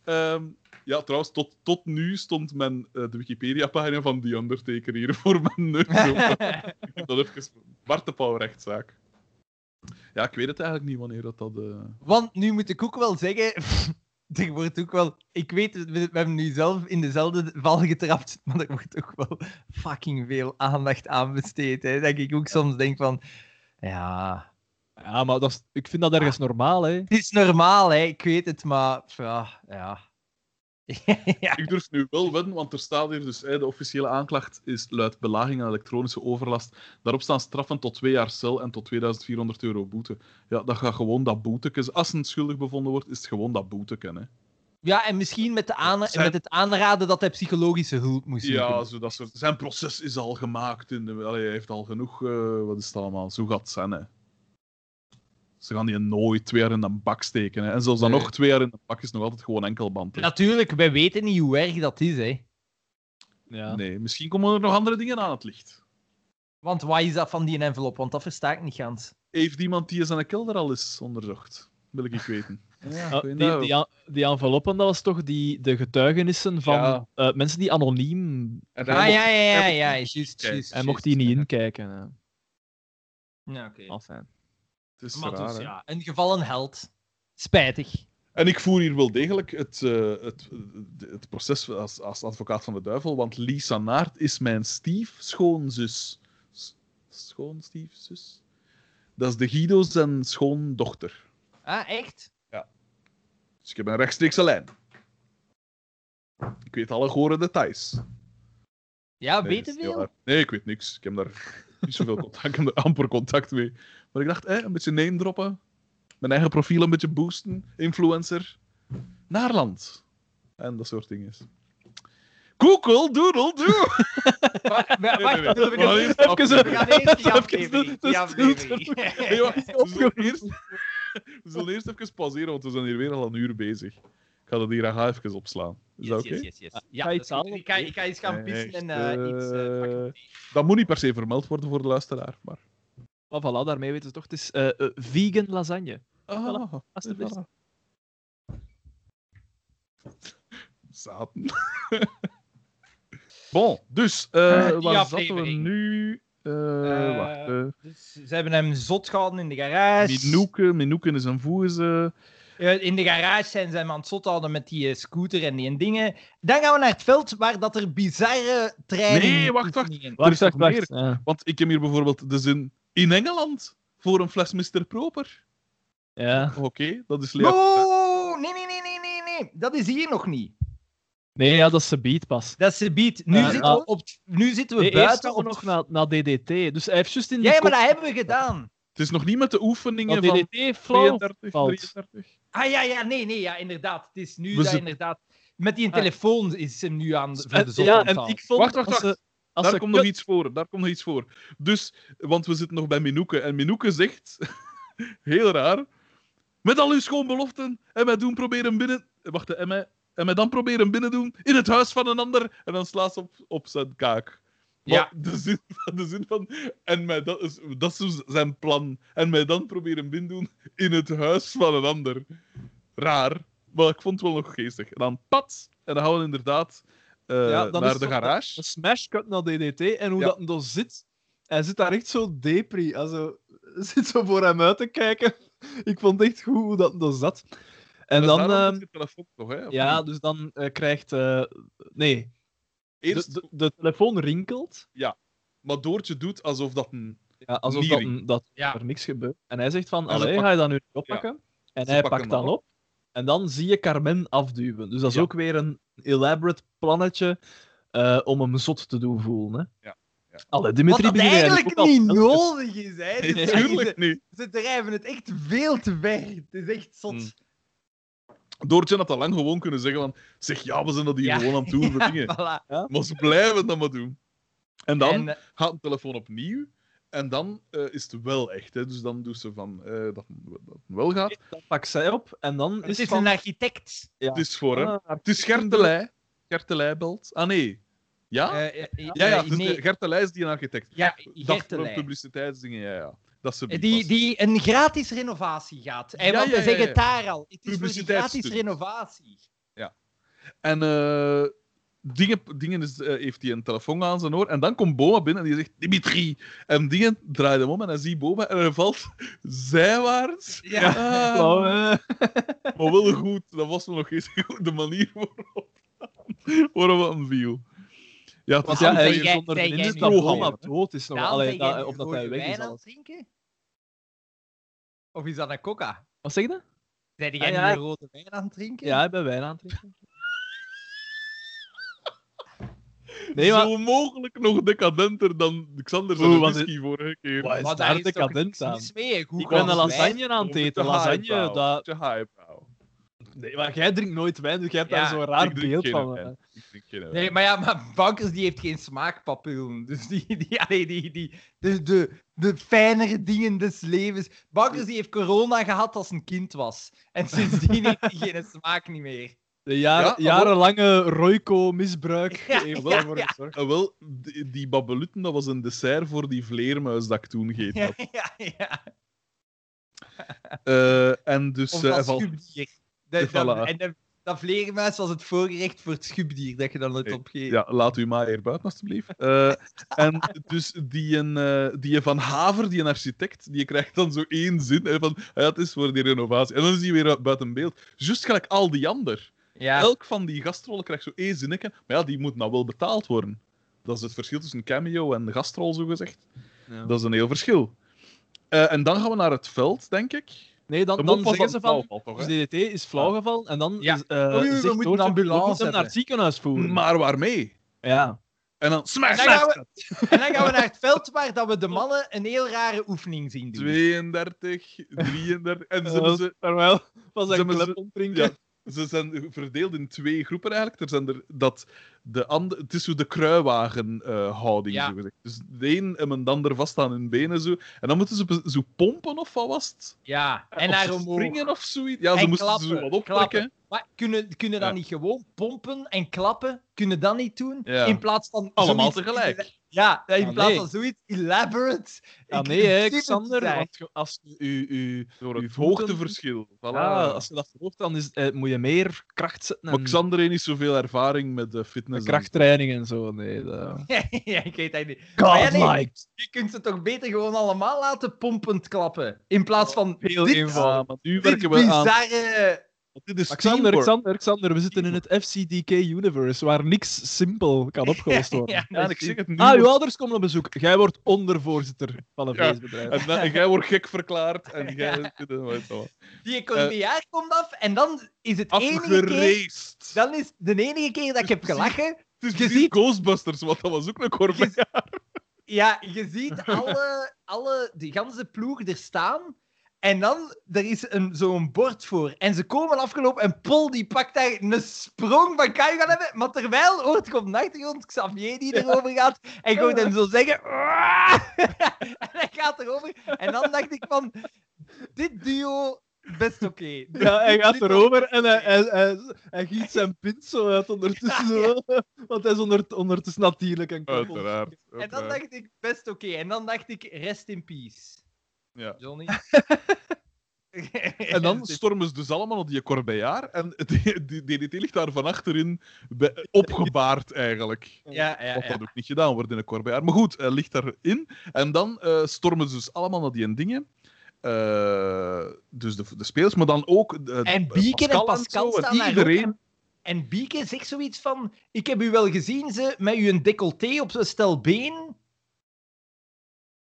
Ehm, ja, trouwens, tot, tot nu stond mijn, eh, de Wikipedia-pagina van The Undertaker hier voor mijn neus open. Ik heb dat even... Bart de Pauw rechtszaak. Ja, ik weet het eigenlijk niet wanneer dat... dat eh, Want nu moet ik ook wel zeggen. Er wordt ook wel. Ik weet, we, we hebben nu zelf in dezelfde val getrapt. Maar er wordt ook wel fucking veel aandacht aan besteed. Hè, dat ik ook soms denk van. Ja. Ja, maar dat is, ik vind dat ergens normaal, hè. Het is normaal, hè, ik weet het, maar. ja. ja. Ik durf nu wel wedden, want er staat hier dus... de officiële aanklacht is luidt belaging en elektronische overlast. Daarop staan straffen tot twee jaar cel en tot 2400 euro boete. Ja, dat gaat gewoon dat boeteken... Als een schuldig bevonden wordt, is het gewoon dat boeteken, hè. Ja, en misschien met, de aan... Zijn- met het aanraden dat hij psychologische hulp moest Ja, zoeken. zo dat soort. Zijn proces is al gemaakt. In de... Allee, hij heeft al genoeg. eh, wat is het allemaal? Zo gaat het zijn, hè. Ze gaan die nooit twee jaar in een bak steken. Hè. En zelfs dan Nee. nog twee jaar in een bak is nog altijd gewoon enkelband. hè. Natuurlijk, wij weten niet hoe erg dat is, hè. Ja. Nee, misschien komen er nog andere dingen aan het licht. Want wat is dat van die envelop? Want dat versta ik niet gans. Heeft iemand die zijn kelder al eens onderzocht? Wil ik weten. Ja, Ah, die, die, en- die enveloppen, dat was toch die, de getuigenissen van Ja. eh, mensen die anoniem... En Ah, ja, mocht- ja, ja, hij ja, mocht- juist, Kijk, juist. Hij mocht die niet inkijken. hè. Ja, oké. Enfin. Het is Maar raar, dus, hè. ja, een gevallen held. Spijtig. En ik voer hier wel degelijk het, eh, het, het proces als, als advocaat van de duivel, want Lisa Naert is mijn stiefschoonzus. S- Schoonstiefzus? Dat is de Guido zijn schoondochter. Ah, echt? Dus ik heb een rechtstreekse lijn. Ik weet alle gore details. Ja, Nee, weten veel? waar. Nee, ik weet niks. Ik heb daar niet zoveel contact. Ik heb er amper contact mee. Maar ik dacht, eh, een beetje name droppen. Mijn eigen profiel een beetje boosten. Influencer. Naarland. En dat soort dingen. Google, doodle, doe! Wacht, Nee, nee, nee. wacht, We gaan eerst zullen, eerst, we zullen eerst even pauzeren, want we zijn hier weer al een uur bezig. Ik ga dat hier graag even opslaan. Is dat oké? yes, yes, yes. Ga Ja, iets halen? ik, ga, ik ga eens gaan pissen en eh, iets eh, pakken. Eh, Dat moet niet per se vermeld worden voor de luisteraar, maar... Maar voilà, daarmee weten ze toch. Het is eh, eh, vegan lasagne. Ah, alsjeblieft. voilà. Zaten. bon, dus, eh waar zaten we nu? Eh Eh, wacht. eh Dus ze hebben hem zot gehouden in de garage. Minoeke, Minoeke is een voeze. Eh, in de garage zijn ze hem aan het zot houden met die eh, scooter en die dingen. Dan gaan we naar het veld waar dat er bizarre treinen. Nee, wacht, wacht. Wacht, wacht, wacht. Ja. Want ik heb hier bijvoorbeeld de zin in Engeland voor een fles Mr. Proper. ja. Oké, dat is leuk. Oh, nee, nee, nee, nee, nee, nee. Dat is hier nog niet. Nee, ja, dat is de beat pas. Dat is de beat. Nu, Ja, zitten, we op, nu zitten we buiten op nog naar, naar DDT. Dus hij heeft juist in Ja, ja, maar kop- dat hebben we gedaan. Het is nog niet met de oefeningen van DDT flauw 32, valt. 33. Ah ja, ja, nee, nee, ja, inderdaad. Het is nu dat inderdaad. Met die Ah. telefoon is hem nu aan voor de zot ja, aan het en ik vond... Wacht, wacht, als wacht. ze- als Daar ze komt nog iets voor. Daar komt nog iets voor. Dus, want we zitten nog bij Minoeke. En Minoeke zegt, heel raar, met al uw schoonbeloften en mij doen proberen binnen... Wacht, en mij, en mij dan proberen binnen doen in het huis van een ander. En dan slaat ze op, op zijn kaak. Ja. de, zin, de zin van... En mij dat, is, dat is dus zijn plan. En mij dan proberen binnen doen in het huis van een ander. Raar. Maar ik vond het wel nog geestig. En dan pat. En dan gaan we inderdaad eh, Ja, naar de garage. Een smash cut naar DDT en hoe Ja. dat dan zit. Hij zit daar echt zo depri. Also, zit zo voor hem uit te kijken. Ik vond echt goed hoe dat dan zat. En dan... ehm, telefoon toch, hè? Ja, dus dan eh, krijgt... eh, nee, Eerst, de, de, de telefoon rinkelt. maar Doortje doet alsof dat een... Ja, alsof dat, dat Ja. er niks gebeurt. En hij zegt van, allee, pak- ga je dat nu oppakken? En Ze hij pakt dan op. En dan zie je Carmen afduwen. Dus dat is Ja. ook weer een elaborate plannetje eh, om hem zot te doen voelen. Hè? Ja, ja. Allee, Wat Dimitri dat begint eigenlijk al niet nodig is, hè. Nee, Dus Tuurlijk niet. Ze drijven het echt veel te ver. Het is echt zot. Mm. Doortje had al lang gewoon kunnen zeggen van... Zeg, ja, we zijn dat hier Ja. gewoon aan het doen voor dingen. Voilà. Maar ze blijven dat maar doen. En dan En, eh, gaat de telefoon opnieuw. En dan eh, is het wel echt. Hè. Dus dan doet ze van eh, dat, dat het wel gaat. Dan pakt zij op en dan het is is van... een architect. Ja. Het is voor hem. Ah, Het is Gertelij. Gertelij belt. Ah, nee. Ja? Ja, ja. Het is nee. de Gertelij is die een architect. Ja, Gertelij. voor publiciteitsdingen, ja, ja. Dat ze Eh, Die, die een gratis renovatie gaat. En Ja, want ja, we ja, zeggen ja. het daar al. Het is Publiciteitsstunt. gratis renovatie. En eh, dingen, dingen is, eh, heeft hij een telefoon aan zijn oor. En dan komt Boma binnen en die zegt: Dimitri. En dingen draait hem om en hij ziet Boma en hij valt zijwaarts. Ja. Ah, maar wel goed. Dat was nog eens goed de manier waarop, waarop hem viel. Ja, het is ja, Zeg hij jij- is zonder nu dat hè? dood is. Nog, allee, dat- of dat hij weg wijn is. aan al. het drinken? Of is dat een coca? Wat zeg je? Zijn jij Ah, ja. rode wijn aan het drinken? Ja, ik ben wijn aan het drinken. Nee, maar... zo mogelijk nog decadenter dan Xander zijn whisky vorige keer. Wat is Maar daar decadent aan? Ik ben een lasagne aan het eten. Lasagne, dat... Nee, maar jij drinkt nooit wijn, dus jij hebt Ja, daar zo'n raar beeld van. wijn. eh. Ik drink geen wijn. Nee, maar ja, maar Bankers die heeft geen smaakpapillen. Dus die, die, allee, die, die, de, de, de fijnere dingen des levens. Bankers die heeft corona gehad als een kind was. En sindsdien heeft hij geen smaak niet meer. De Ja, jarenlange Royco-misbruik Ja, heeft ja, voor ja. gezorgd. Ah, wel, die, die babelutten, dat was een dessert voor die vleermuis dat ik toen gegeten Ja, had. ja, ja. Eh, en dus... Of eh, dat val- Voilà. en de- dat vleermuis was het voorgerecht voor het schubdier dat je dan nooit Oké, opgeeft. Ja, laat u maar hier buiten, alstublieft. Eh, en dus die, een, eh, die van Haver, die een architect, die krijgt dan zo één zin hè, van ja, het is voor die renovatie. En dan is hij weer buiten beeld. Juist gelijk al die ander. Ja. Elk van die gastrollen krijgt zo één zinnetje, maar ja, die moet nou wel betaald worden. Dat is het verschil tussen cameo en gastrol, zo gezegd. Ja. Dat is een heel verschil. Eh, en dan gaan we naar het veld, denk ik. Nee, dan, dan zeggen ze van... toch, Dus hè? DDT is flauwgevallen en dan Ja. is, eh, Oei, we moeten een ambulance we moeten hem naar het ziekenhuis voeren. Maar waarmee? Ja. En dan smash, En dan smash, gaan En dan gaan we naar het veld waar dat we de mannen een heel rare oefening zien doen. 32, 33. En ze, Uh, hebben ze, Terwijl ze- klep ontdrinken. ja, ze zijn verdeeld in twee groepen eigenlijk. Er zijn er dat de ander, het is zo de kruiwagenhouding, Ja. zo gezegd. Dus de een hebben de ander vast aan hun benen zo. En dan moeten ze zo pompen of wat was het? Ja, en of naar omhoog. springen of zoiets. Ja, ze En moesten klappen, zo wat optrekken. Maar kunnen, kunnen dan Ja. niet gewoon pompen en klappen? Kunnen dat niet doen? Ja. In plaats van Allemaal tegelijk. Ja, in Ah, plaats nee. van zoiets elaborate. Ja, Ik- nee, Xander. Want je- als je u, u, Door uw het hoogteverschil. Voilà. Ja, als je dat verhoogt, dan is, eh, moet je meer kracht zetten. En Maar Xander heeft niet zoveel ervaring met de fitness. en- krachttraining en zo. Nee, dat... ja, ik weet dat niet. Maar ja, nee, Godlike. je kunt ze toch beter gewoon allemaal laten pompend klappen. In plaats van Heel dit, eenvoudig. Ja, maar nu dit werken we aan. bizarre... Dit is Xander, teamwork. Xander, Xander, we zitten in het FCDK-universe, waar niks simpel kan opgelost worden. Ja, ik zeg het nu. Ah, uw ouders komen op bezoek. Jij wordt ondervoorzitter van een Ja, feestbedrijf. En, dan- en jij wordt gek verklaard. En jij. weet je wat. Die corbejaar komt af en dan is het enige keer... Dan is de enige keer dat ik heb gelachen... Het is ziet- Ghostbusters, want dat was ook een korbe. Ja, je ziet alle, alle, die ganse ploeg er staan. En dan, er is een, zo'n bord voor. En ze komen afgelopen en Paul die pakt daar een sprong van kan je gaan hebben. Maar terwijl hoort je op de achtergrond Xavier die erover gaat. En hoort hem zo zeggen... en hij gaat erover. En dan dacht ik van... Dit duo, best oké. Ja, hij gaat erover en hij, hij, hij, hij giet zijn pint zo uit ondertussen. Want hij is onder, ondertussen natuurlijk een koppel. Uiteraard. En dan dacht ik, best oké. En dan dacht ik, rest in peace. Ja. Johnny. En dan stormen ze dus allemaal op die Corbejaar. En die, die, die DDT ligt daar van achterin opgebaard, eigenlijk. Ja, ja, Wat dat ook niet gedaan wordt in een Corbejaar. Maar goed, hij ligt daarin. En dan eh, stormen ze dus allemaal naar die dingen. Eh, dus de, de spelers, maar dan ook. de- En Bieken en Pascal zo, en staan daar ook. iedereen. En, en Bieke zegt zoiets van... Ik heb u wel gezien, ze, met u een decolleté op zo'n stel been.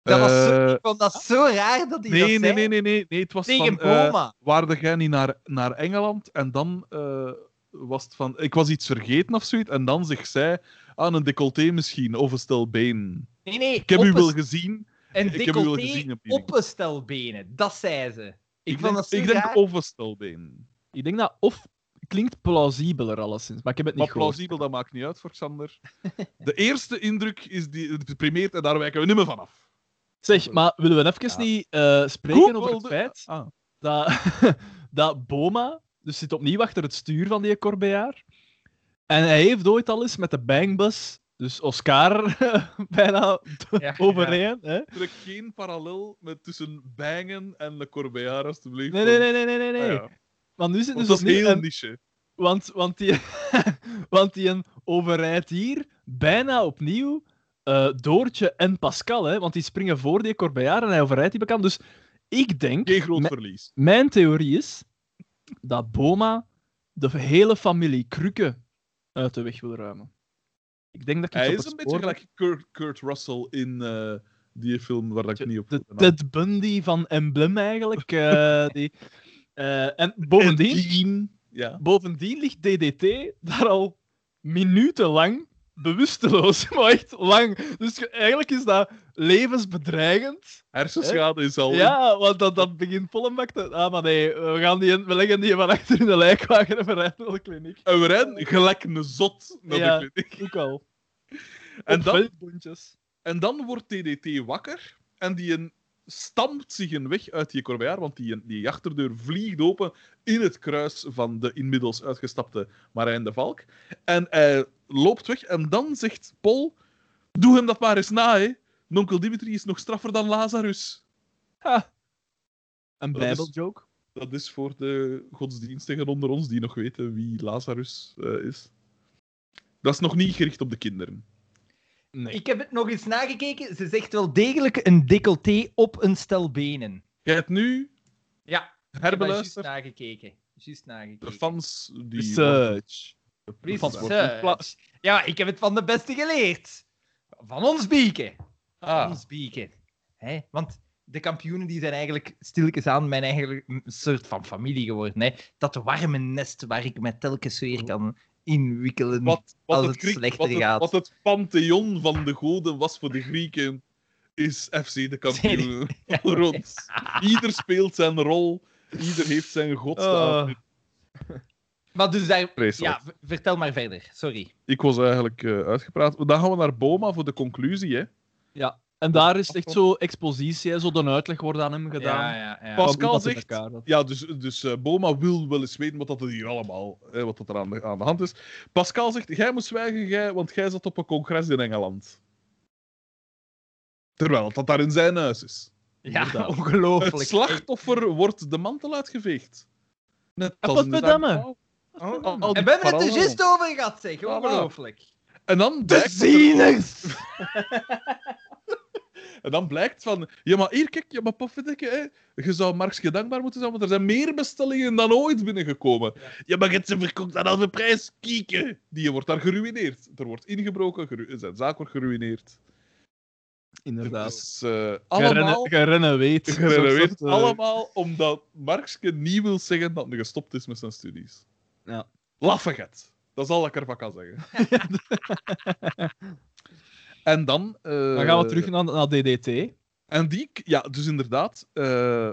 Dat was zo, Eh, ik vond dat zo raar dat hij nee, dat nee, zei. nee, nee, nee, nee. Het was Tegen van. eh, Boma. waarde jij niet naar, naar Engeland? En dan eh, was het van. Ik was iets vergeten of zoiets. En dan zegt zij. aan een decolleté misschien, of een stel been. Nee, nee. Ik heb u wel gezien. Een ik heb u wel decolleté gezien op die op een stel benen. Dat zei ze. Ik, Ik, vond denk, dat zo ik denk of een stel been. Ik denk dat of klinkt plausibeler alleszins, maar ik heb het niet Maar gehoord. plausibel, dat maakt niet uit voor Xander. De eerste indruk is die het primeert en daar wijken we niet meer vanaf. Zeg, maar willen we even Ja. niet eh, spreken Goed, over het de- feit Ah. dat, dat Boma dus zit opnieuw achter het stuur van die Corbejaar. En hij heeft ooit al eens met de bangbus, dus Oscar bijna Ja, overheen. Hè? Trek geen parallel met tussen Bangen en Le Corbejaar, alstublieft. Nee, nee, nee, nee, nee, nee. nee. Ah, ja. Want nu zit dus dat is heel een- niche. Want, want, die, want die een overrijdt hier bijna opnieuw eh, Doortje en Pascal. Hè, want die springen voor die Corbejaar en hij overrijdt die bekant. Dus ik denk, Geen groot verlies. mijn theorie is dat Boma de hele familie Krukke uit de weg wil ruimen. Ik denk dat ik Hij is een beetje gelijk Kurt, Kurt Russell in eh, die film waar ik niet op de. Ted Bundy van Emblem eigenlijk. eh, die, en bovendien, Ja. bovendien ligt DDT daar al minutenlang bewusteloos, maar echt lang. Dus ge- eigenlijk is dat levensbedreigend. Hersenschade is al... Ja, want dat, dat begint vol een bak te... Ah, maar nee, we, gaan die, we leggen die van achter in de lijkwagen en we rijden naar de kliniek. En we rijden gelijk een zot naar Ja. de kliniek. Ook al. En Op dan, en dan wordt TDT wakker en die een stampt zich een weg uit die corbeillard, want die, die achterdeur vliegt open in het kruis van de inmiddels uitgestapte Marijn de Valk. En hij loopt weg en dan zegt Paul, doe hem dat maar eens na, hè. Nonkel Dimitri is nog straffer dan Lazarus. Ha. Een Dat bijbeljoke. Dat is voor de godsdienstigen onder ons die nog weten wie Lazarus eh, is. Dat is nog niet gericht op de kinderen. Nee. Ik heb het nog eens nagekeken. Ze zegt wel degelijk een decolleté op een stel benen. Jij hebt nu Ja, herbeluisterd. nagekeken. Juist nagekeken. De fans die... Research. Research. Ja, ik heb het van de beste geleerd. Van ons bieken. Van Ah, ons bieken. Hè? Want de kampioenen die zijn eigenlijk stilletjes aan mijn eigenlijk een soort van familie geworden. Hè? Dat warme nest waar ik me telkens weer kan inwikkelen. wat, wat, Als het het Griek- slechter wat, het, gaat. wat het pantheon van de goden was voor de Grieken, is FC de kampioen. Rond. Ieder speelt zijn rol, ieder heeft zijn godstaat. Oh. Maar dus daar... Ja, vertel maar verder. Sorry. Ik was eigenlijk eh, uitgepraat. Dan gaan we naar Boma voor de conclusie. Hè. Ja. En daar is het echt zo expositie, hè, zo de uitleg wordt aan hem gedaan. Ja, ja, Pascal zegt-. Ja, dus, dus eh, Boma wil wel eens weten wat dat er hier allemaal hè, wat dat er aan de, aan de hand is. Pascal zegt: Jij moet zwijgen, jij, want jij zat op een congres in Engeland. Terwijl dat daar in zijn huis is. Ja, Inderdaad. ongelooflijk. Het slachtoffer wordt de mantel uitgeveegd. Net En als in. Al- al- En die we hebben het er juist over gehad, zeg. Voilà. Ongelooflijk. En dan De er- zieners! en dan blijkt van... Ja, maar hier, kijk, ja, maar pofferdikke, hè. Je zou Markske dankbaar moeten zijn, want er zijn meer bestellingen dan ooit binnengekomen. Ja, maar je hebt ze verkocht aan halve prijs. Kieken! Die wordt daar geruineerd. Er wordt ingebroken, geru- zijn zaak wordt geruineerd. Inderdaad. Dus, eh, allemaal... Gerennen weet. Soort, eh, allemaal omdat Markske niet wil zeggen dat hij gestopt is met zijn studies. Ja. Laffigheid. Dat is al wat ik ervan kan zeggen. en dan... eh, Dan gaan we terug naar, naar DDT. En die... Ja, dus inderdaad... eh,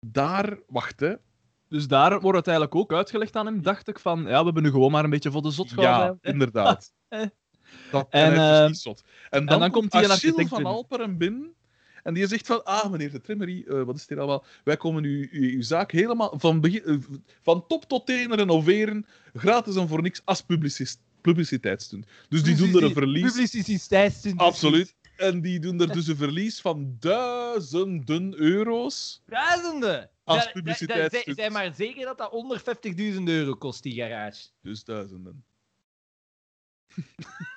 daar... Wacht, hè. Dus daar wordt het eigenlijk ook uitgelegd aan hem, dacht ik, van ja, we hebben nu gewoon maar een beetje voor de zot Ja, gehouden. hè. inderdaad. Eh. Dat, En, en, hij is eh, precies zot. En dan, dan komt Achille architect van. Alperen binnen. En die zegt van, ah, meneer de Trimmery, eh, wat is dit allemaal? Wij komen u, u- uw zaak helemaal van, begin, eh, van top tot teen renoveren, gratis en voor niks, als publicis- publiciteitsstunt. Dus die doen er een verlies... Publiciteitsstunt. Absoluut. En die doen er dus een verlies van duizenden euro's. Duizenden. Als publiciteitsstunt. Zij zij maar zeker dat dat onder 50.000 euro kost, die garage. Dus duizenden.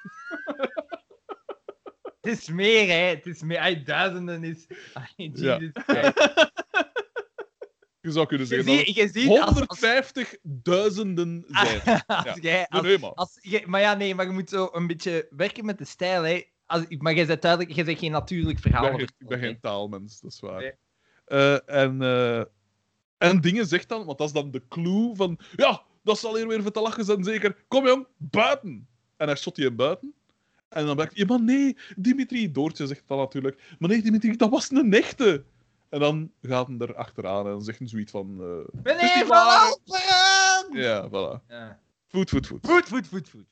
Het is meer, hè. Het is meer. Ay, duizenden is... Ay, Jesus Ja. Je zou kunnen Je zeggen dat je het 150.000 zijn. als Ja. jij... Nee, Als, nee, maar. als, je- maar ja, nee, maar je moet zo een beetje werken met de stijl, hè. Als, maar jij bent duidelijk... Jij bent geen natuurlijk Ik verhaal. ben, ik ben geen taalmens, dat is waar. Nee. Eh, en, eh, en dingen zegt dan, want dat is dan de clue van... Ja, dat zal hier weer voor te lachen zijn, zeker. Kom jong, buiten! En hij shot hem buiten. En dan blijkt... Ja, maar nee, Dimitri... Doortje zegt dan natuurlijk... Maar nee, Dimitri, dat was een echte! En dan gaat hij er achteraan en zegt hij zoiets van... eh, is Meneer Van. Alperen! ja, voilà. Ja. Voet, voet, voet. Voet, voet, voet, voet.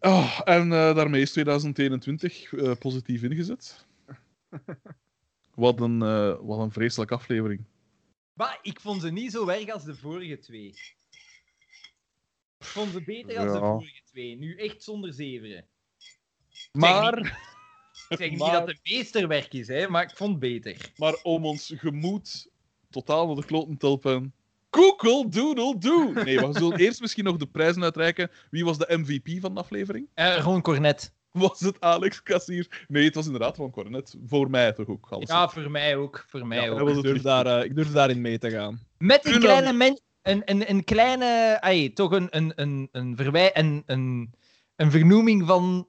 Oh, en eh, daarmee is 2021 eh, positief ingezet. Wat een, eh, wat een vreselijke aflevering. Maar ik vond ze niet zo erg als de vorige twee. Ik vond ze beter als de Ja. vorige twee. Nu echt zonder zeveren. Maar, Ik zeg niet Maar- dat het meesterwerk is, hè, maar ik vond het beter. maar om ons gemoed totaal naar de kloten te helpen. Google Doodle Doo! Nee, we zullen eerst misschien nog de prijzen uitreiken. Wie was de MVP van de aflevering? Eh Ron Cornet. Was het Alex Kassier? Nee, het was inderdaad van Cornet. Voor mij toch ook. Alles. Ja, voor mij ook. Voor mij Ja, ook. Ik durf, daar, eh, ik durf daarin mee te gaan. Met een kleine men... Een, een, een kleine... Ay, toch een, een, een, een, verwij... een, een, een vernoeming van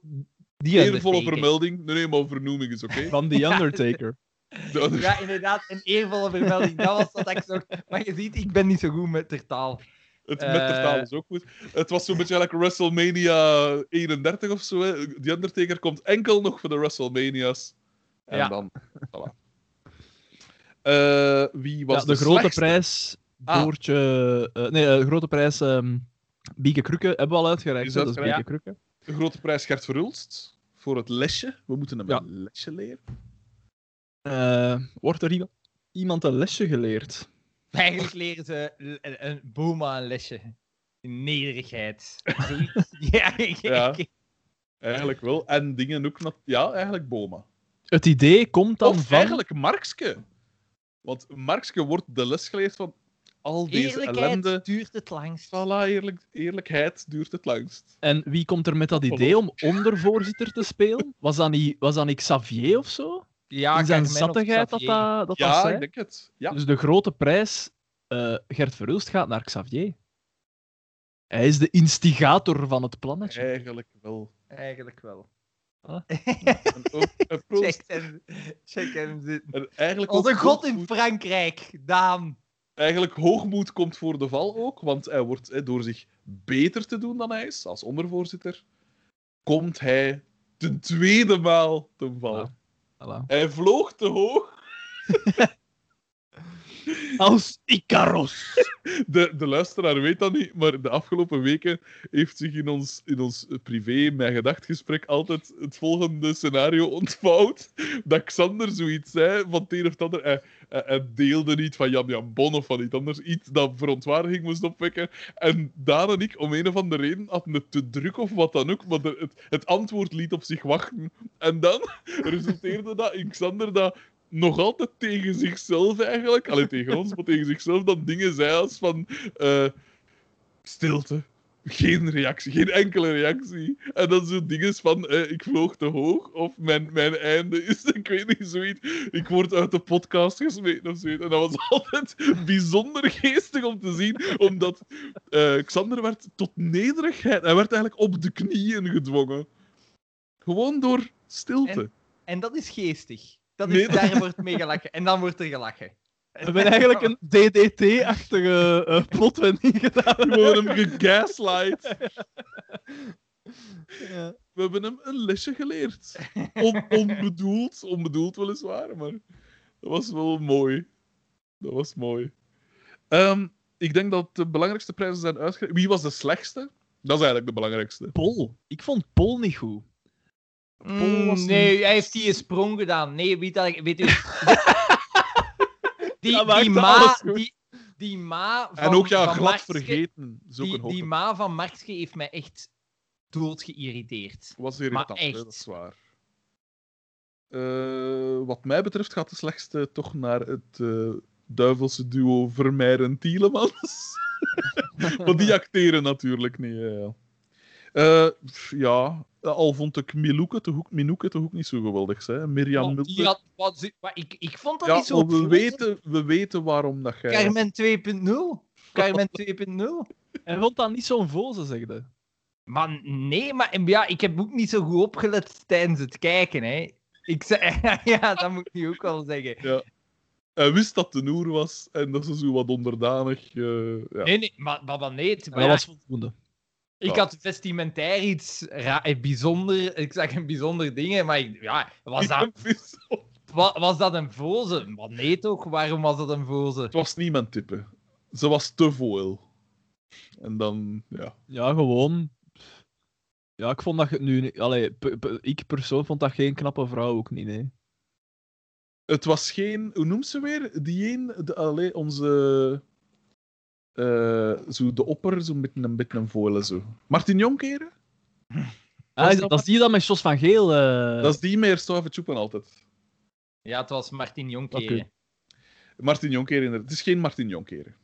die Eervolle vermelding. Nee, nee, maar vernoeming is oké. Van The Undertaker. De- Ja, inderdaad, een eervolle vermelding. Dat was wat ik zocht. Maar je ziet, ik ben niet zo goed met de taal. Het Eh. met de taal is ook goed. Het was zo'n beetje like WrestleMania 31 of zo. Hè. Die Undertaker komt enkel nog voor de WrestleMania's. En Ja. dan... Voilà. Eh, wie was Ja, de, de, grote slechtste? prijs, Ah. Doortje... eh, nee, eh, de grote prijs ehm Bieke Krukke hebben we al uitgereikt. Is Dat is Bieke Krukke. De grote prijs Gert Verhulst. Voor het lesje. We moeten hem Ja. een lesje leren. Eh, wordt er iemand, een lesje geleerd? Eigenlijk leren ze een, een Boma een lesje. In nederigheid. Ja, Ja. Eigenlijk wel. En dingen ook... Ja, eigenlijk Boma. Het idee komt dan of van... eigenlijk Markske. Want Markske wordt de les geleerd van al deze Eerlijkheid ellende. duurt het langst. Voilà, eerlijk, eerlijkheid duurt het langst. En wie komt er met dat idee om ondervoorzitter te spelen? Was dat niet, was dat niet Xavier of zo? Ja, In zijn zattigheid dat Xavier. dat, dat, ja, ik denk het. Ja. Dus de grote prijs, eh, Gert Verhulst gaat naar Xavier. Hij is de instigator van het plannetje. Eigenlijk wel. Eigenlijk wel. En ook, en proost. Check hem, check hem zitten. En eigenlijk, Onze ook god in Frankrijk, Daan. Eigenlijk hoogmoed komt voor de val ook, want hij wordt, hè, door zich beter te doen dan hij is, als ondervoorzitter, komt hij ten tweede maal ten val. Hij vloog te hoog. Als Icaros. De, de luisteraar weet dat niet, maar de afgelopen weken heeft zich in ons, in ons privé, mijn gedachtgesprek, altijd het volgende scenario ontvouwd. Dat Xander zoiets zei van het een of het ander. Hij, deelde niet van Jan Jan Bon of van iets anders. Iets dat verontwaardiging moest opwekken. En Daan en ik, om een of andere reden, hadden het te druk of wat dan ook. Maar het, het antwoord liet op zich wachten. En dan resulteerde dat in Xander dat nog altijd tegen zichzelf eigenlijk, alleen tegen ons, maar tegen zichzelf, dan dingen zei als van eh, stilte. Geen reactie, geen enkele reactie. En dan zo dingen van eh, ik vloog te hoog of mijn, mijn einde is, ik weet niet, zoiets. Ik word uit de podcast gesmeten of zoiets. En dat was altijd bijzonder geestig om te zien, omdat eh, Xander werd tot nederigheid. Hij werd eigenlijk op de knieën gedwongen. Gewoon door stilte. En dat is geestig. Dat is, Daar wordt mee gelachen. En dan wordt er gelachen. We hebben eigenlijk een DDT-achtige eh plotwending gedaan. Gewoon hem gegaslight. Ja. We hebben hem een lesje geleerd. On- onbedoeld, onbedoeld weliswaar, maar dat was wel mooi. Dat was mooi. Ehm, ik denk dat de belangrijkste prijzen zijn uitgereikt. Wie was de slechtste? Dat is eigenlijk de belangrijkste. Pol. Ik vond Pol niet goed. Mm, was nee, hij heeft die een sprong gedaan. Nee, weet, dat, weet u... die, Dat die, ma, die, die ma van en ook ja, van glad Markske- vergeten. Ook Die, die ma van Markske heeft mij echt dood geïrriteerd. was irritant, maar hè, echt. dat is waar. Eh, wat mij betreft gaat de slechtste toch naar het eh, duivelse duo Vermeer en Tielemans. maar die acteren natuurlijk niet. Ja, ja. Eh, pff, ja, al vond ik Milouke toch ook, Minouke toch ook niet zo geweldig. Hè? Mirjam Mulder. die had, wat, wat, ik, ik vond dat ja, niet zo maar we weten, we weten waarom dat jij... Carmen 2.0. Carmen 2.0. Hij vond dat niet zo'n voze, zegde. Maar nee, maar ja, ik heb ook niet zo goed opgelet tijdens het kijken. Hè. Ik zei, ja, dat moet ik nu ook wel zeggen. Hij wist dat het een oer was en dat ze zo wat onderdanig... eh, ja. Nee, nee, maar, maar, maar nee. het- Maar maar dat ja, was voldoende. Ik had vestimentair iets eh, bijzonder. Ik zag een bijzonder dingen, maar ik- ja, was dat, wa- was dat een voze? Maar nee toch? Waarom was dat een voze? Het was niet mijn type. Ze was te veel. En dan, ja. Ja, gewoon. Ja, ik vond dat je nu niet. Allee, ik persoonlijk vond dat geen knappe vrouw ook niet, nee. Het was geen... Hoe noemt ze weer? Die een... De, allee, onze... eh, zo de opper, zo met een beetje een voile, zo. Martin Jonkeren? Ah, dat dat is die dan met Jos van Geel. eh, Dat is die meer Stoffen Tjoepen altijd. Ja, het was Martin Jonkeren. Oké. Martin Jonkeren, inderdaad. Het is geen Martin Jonkeren.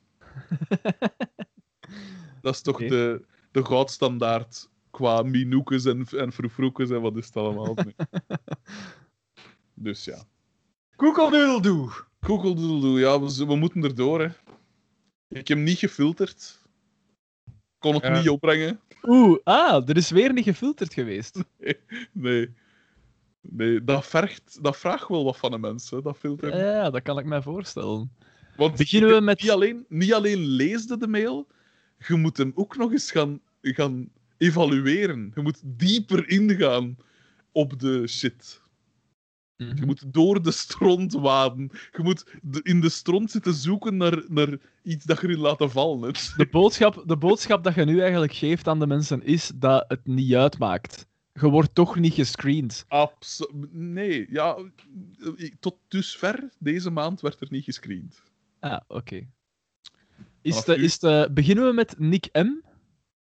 dat is toch de, de goudstandaard qua minoekes en, en froefroekes en wat is het allemaal. dus ja. Koekeldoedeldoe. Koekeldoedeldoe, ja, we, we moeten erdoor, hè. Ik heb hem niet gefilterd. Kon het Ja. niet opbrengen. Oeh, ah, er is weer niet gefilterd geweest. Nee. Nee, dat, vergt, dat vraagt wel wat van de mensen, dat filter. Ja, dat kan ik mij voorstellen. Want beginnen we met- Niet alleen, niet alleen leesde de mail, je moet hem ook nog eens gaan, gaan evalueren. Je moet dieper ingaan op de shit. Mhm. Je moet door de stront waden. Je moet de- in de stront zitten zoeken naar, naar iets dat je erin laten vallen. De boodschap, de boodschap dat je nu eigenlijk geeft aan de mensen is dat het niet uitmaakt. Je wordt toch niet gescreend. Abso- nee, ja, ik- tot dusver deze maand werd er niet gescreend. Ah, oké. Is de, is de, beginnen we met Nick M?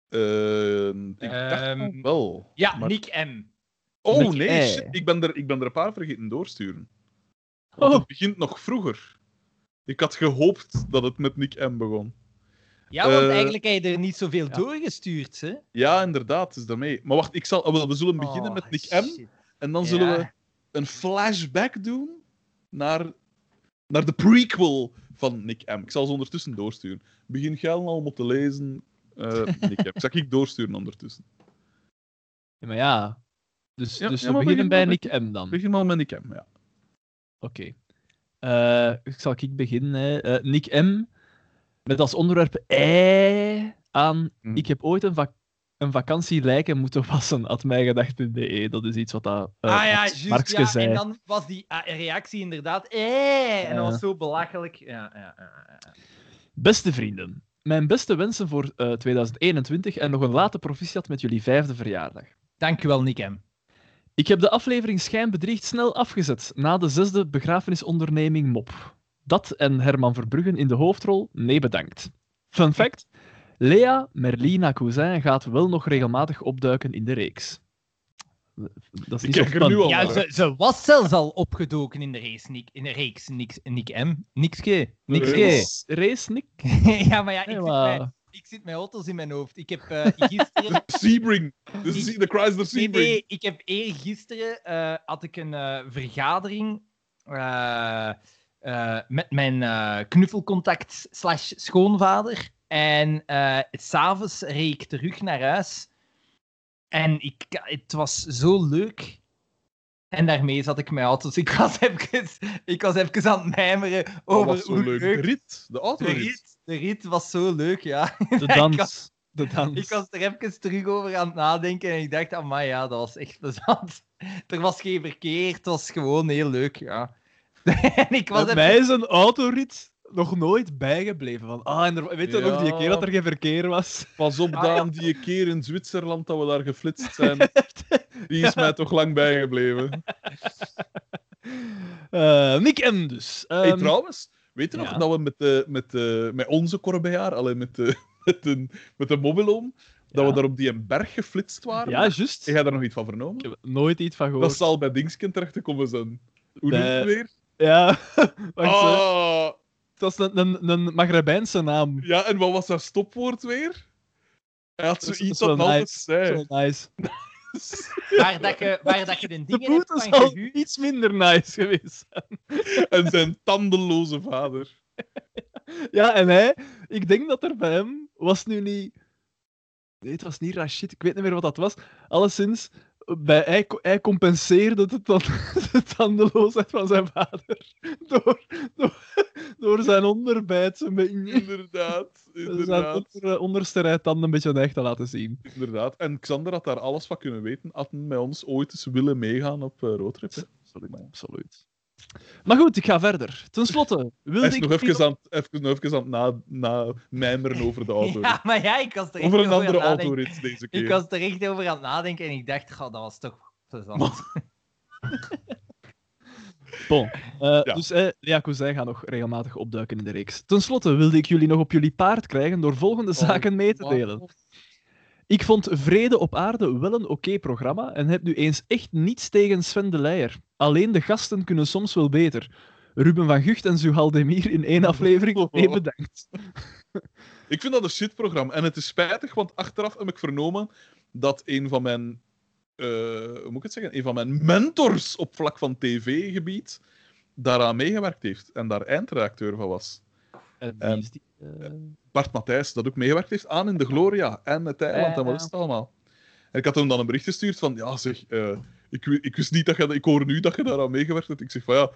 Eh, ik dacht Ehm, wel. Ja, maar- Nick M. Oh nee, shit, ik ben, er, ik ben er een paar vergeten doorsturen. Want Oh. het begint nog vroeger. Ik had gehoopt dat het met Nick M begon. Ja, want Eh, eigenlijk heb je er niet zoveel ja. doorgestuurd, hè? Ja, inderdaad, is daarmee. Maar wacht, ik zal, we zullen beginnen Oh, met Nick M. En dan Ja. zullen we een flashback doen naar, naar de prequel van Nick M. Ik zal ze ondertussen doorsturen. Begin jij al moeten lezen, eh Nick M. Zal ik doorsturen ondertussen? Ja, maar ja. Dus, Ja, dus ja, we beginnen begin bij Nick M dan. Begin maar met Nick M, ja. Oké. Eh, zal ik beginnen? Hè? Eh, Nick M. Met als onderwerp ei aan. Mhm. Ik heb ooit een, vak een vakantie lijken moeten wassen. At mijgedacht.be. Dat is iets wat dat. eh, ah ja, juist. Ja, zei. en dan was die ah, reactie inderdaad... Eh, en dat was zo belachelijk. Ja, ja, ja, ja. Beste vrienden, mijn beste wensen voor eh, 2021 en nog een late proficiat met jullie vijfde verjaardag. Dankjewel, Nick M. Ik heb de aflevering Schijnbedriegt snel afgezet na de zesde begrafenisonderneming Mop. Dat en Herman Verbruggen in de hoofdrol? Nee, bedankt. Fun fact: Lea Merlina Cousin gaat wel nog regelmatig opduiken in de reeks. Dat is Ik niet zo nu al Ja, ze, ze was zelfs al opgedoken in de race, Nick, in de reeks. Niks, Nick M. Nikske. Nikske. Race, race Nick? ja, maar ja, ik, Nee, maar- ik zit met auto's in mijn hoofd. Ik heb eh, gisteren... Sebring. De, Die- de Chrysler Nee, Sebring. nee, ik heb eergisteren eh had ik een eh, vergadering met mijn eh, knuffelcontact slash schoonvader. En s s'avonds reed ik terug naar huis. En ik, het was zo leuk. En daarmee zat ik met auto's. Ik was even, ik was even aan het mijmeren over hoe leuk. De rit, de rit, de rit was zo leuk, ja. De dans. De dans. Ik was er even terug over aan het nadenken en ik dacht, ah, ja, dat was echt plezant. Er was geen verkeer, het was gewoon heel leuk, ja. en ik was Bij even... mij is een autorit nog nooit bijgebleven. Van, ah, en er, weet je nog die keer dat er geen verkeer was? Pas op, Ah. Daan, die keer in Zwitserland dat we daar geflitst zijn. Die is mij toch lang bijgebleven. Eh Nick M. dus. hey, Ehm, trouwens, weet je nog ja. dat we met, de, met, de, met onze Corbejaar, alleen met de, met de, met de mobiloom, dat Ja. we daar op die berg geflitst waren? ja, juist. Heb jij daar nog iets van vernomen? Ik heb nooit iets van gehoord. Dat zal bij Dingsken terecht te komen zijn. Hoe Bij- noemt het weer? Ja, wacht, eh, Ah, het was een, een, een Maghrebijnse naam. ja, en wat was dat stopwoord weer? Hij had Dat is- zoiets dat dat is altijd nice. zei. Zo nice. Waar, dat je, waar dat je de De dingen hebt van zal gehuurd. iets minder nice geweest zijn. En zijn tandenloze vader. Ja, en hij, ik denk dat er bij hem was nu niet. Nee, het was niet Rashid, ik weet niet meer wat dat was. Alleszins, bij, hij, co- hij compenseerde de, tan- de tandeloosheid van zijn vader door, door, door zijn onderbijt een beetje. Inderdaad, Zijn inderdaad. onder, onderste rijtanden een beetje neig te laten zien. inderdaad. En Xander had daar alles van kunnen weten. Had hij met ons ooit eens willen meegaan op uh, roadtrip. hè. Absoluut, absoluut. Maar goed, ik ga verder. Ten slotte, wilde ik nog even aan, even, nog even aan het na, over de auto. Ja, maar ja, ik was er echt over een andere autorit deze keer. Ik was er echt over aan het nadenken en ik dacht, goh, dat was toch plezant. Bon. Eh, Ja. Dus eh, Lea Cousin gaat nog regelmatig opduiken in de reeks. Ten slotte wilde ik jullie nog op jullie paard krijgen door volgende Oh, zaken mee te delen. Ik vond Vrede op Aarde wel een oké programma en heb nu eens echt niets tegen Sven de Leijer. Alleen de gasten kunnen soms wel beter. Ruben van Gucht en Zuhal Demir in één aflevering? Nee, bedankt. Ik vind dat een shitprogramma. En het is spijtig, want achteraf heb ik vernomen dat een van mijn... eh, hoe moet ik het zeggen? Een van mijn mentors op vlak van tv-gebied daaraan meegewerkt heeft. En daar eindredacteur van was. En wie is die, Bart Matthijs, dat ook meegewerkt heeft aan In de Gloria en het Eiland en wat is het allemaal. En ik had hem dan een bericht gestuurd van, ja zeg, eh, ik, ik wist niet dat je, ik hoor nu dat je daaraan meegewerkt hebt. Ik zeg van, ja,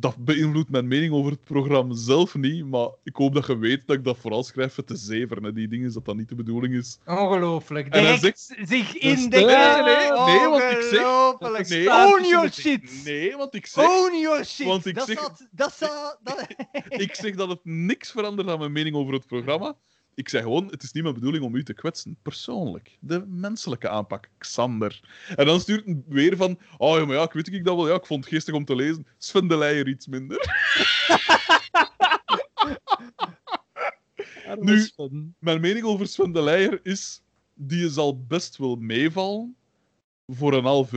dat beïnvloedt mijn mening over het programma zelf niet, maar ik hoop dat je weet dat ik dat vooral schrijf voor te zeveren. hè. Die dingen, dat dat niet de bedoeling is. Ongelooflijk. En hij zich Nee, indekken. nee, nee, nee, want ik zeg- Ongelooflijk. Nee, Own your de- shit. Nee, want ik zeg, Own your shit. want ik dat zeg- zou- dat. Dat... ik zeg dat het niks verandert aan mijn mening over het programma. Ik zeg gewoon, het is niet mijn bedoeling om u te kwetsen. Persoonlijk. De menselijke aanpak. Xander. En dan stuurt hij weer van... Oh ja, maar ja, ik weet ik dat wel. Ja, ik vond het geestig om te lezen. Sven de Leijer iets minder. Nu- Mijn mening over Sven de Leijer is... Die zal best wel meevallen voor een half.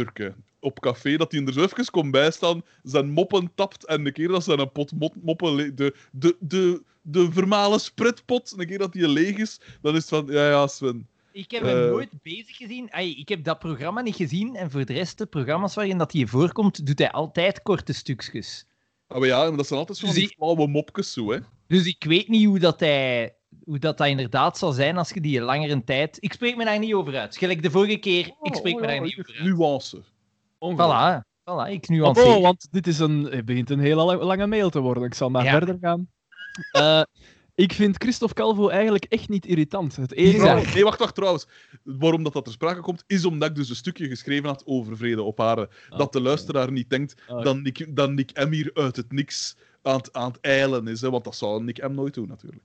Op café, dat hij er zo even komt bijstaan, zijn moppen tapt en de keer dat zijn een pot moppen... De, de, de, de vermalen spritpot, een keer dat die leeg is, dan is het van... Ja, ja, Sven. Ik heb hem Eh. nooit bezig gezien. Ai, ik heb dat programma niet gezien. En voor de rest, de programma's waarin dat hij voorkomt, doet hij altijd korte stukjes. Ah, maar ja, maar dat zijn altijd zo van die Zie- flauwe mopjes zo, hè. Dus ik weet niet hoe dat hij... Hoe dat, dat inderdaad zal zijn als je die langere tijd... Ik spreek me daar niet over uit. Gelijk de vorige keer, ik spreek me Oh, daar niet over uit. Nuance. Voilà, voilà, ik Oh, nuanceer. want dit is een, het begint een hele la- lange mail te worden. Ik zal maar Ja. verder gaan. Eh, ik vind Christophe Calvo eigenlijk echt niet irritant. Het enige... Trouwens, nee, wacht, wacht, trouwens. Waarom dat, dat ter sprake komt, is omdat ik dus een stukje geschreven had over Vrede op Aarde. dat de luisteraar niet denkt dat Nick, dat Nick M hier uit het niks aan, het- aan het eilen is. Hè, want dat zou Nick M nooit doen, natuurlijk.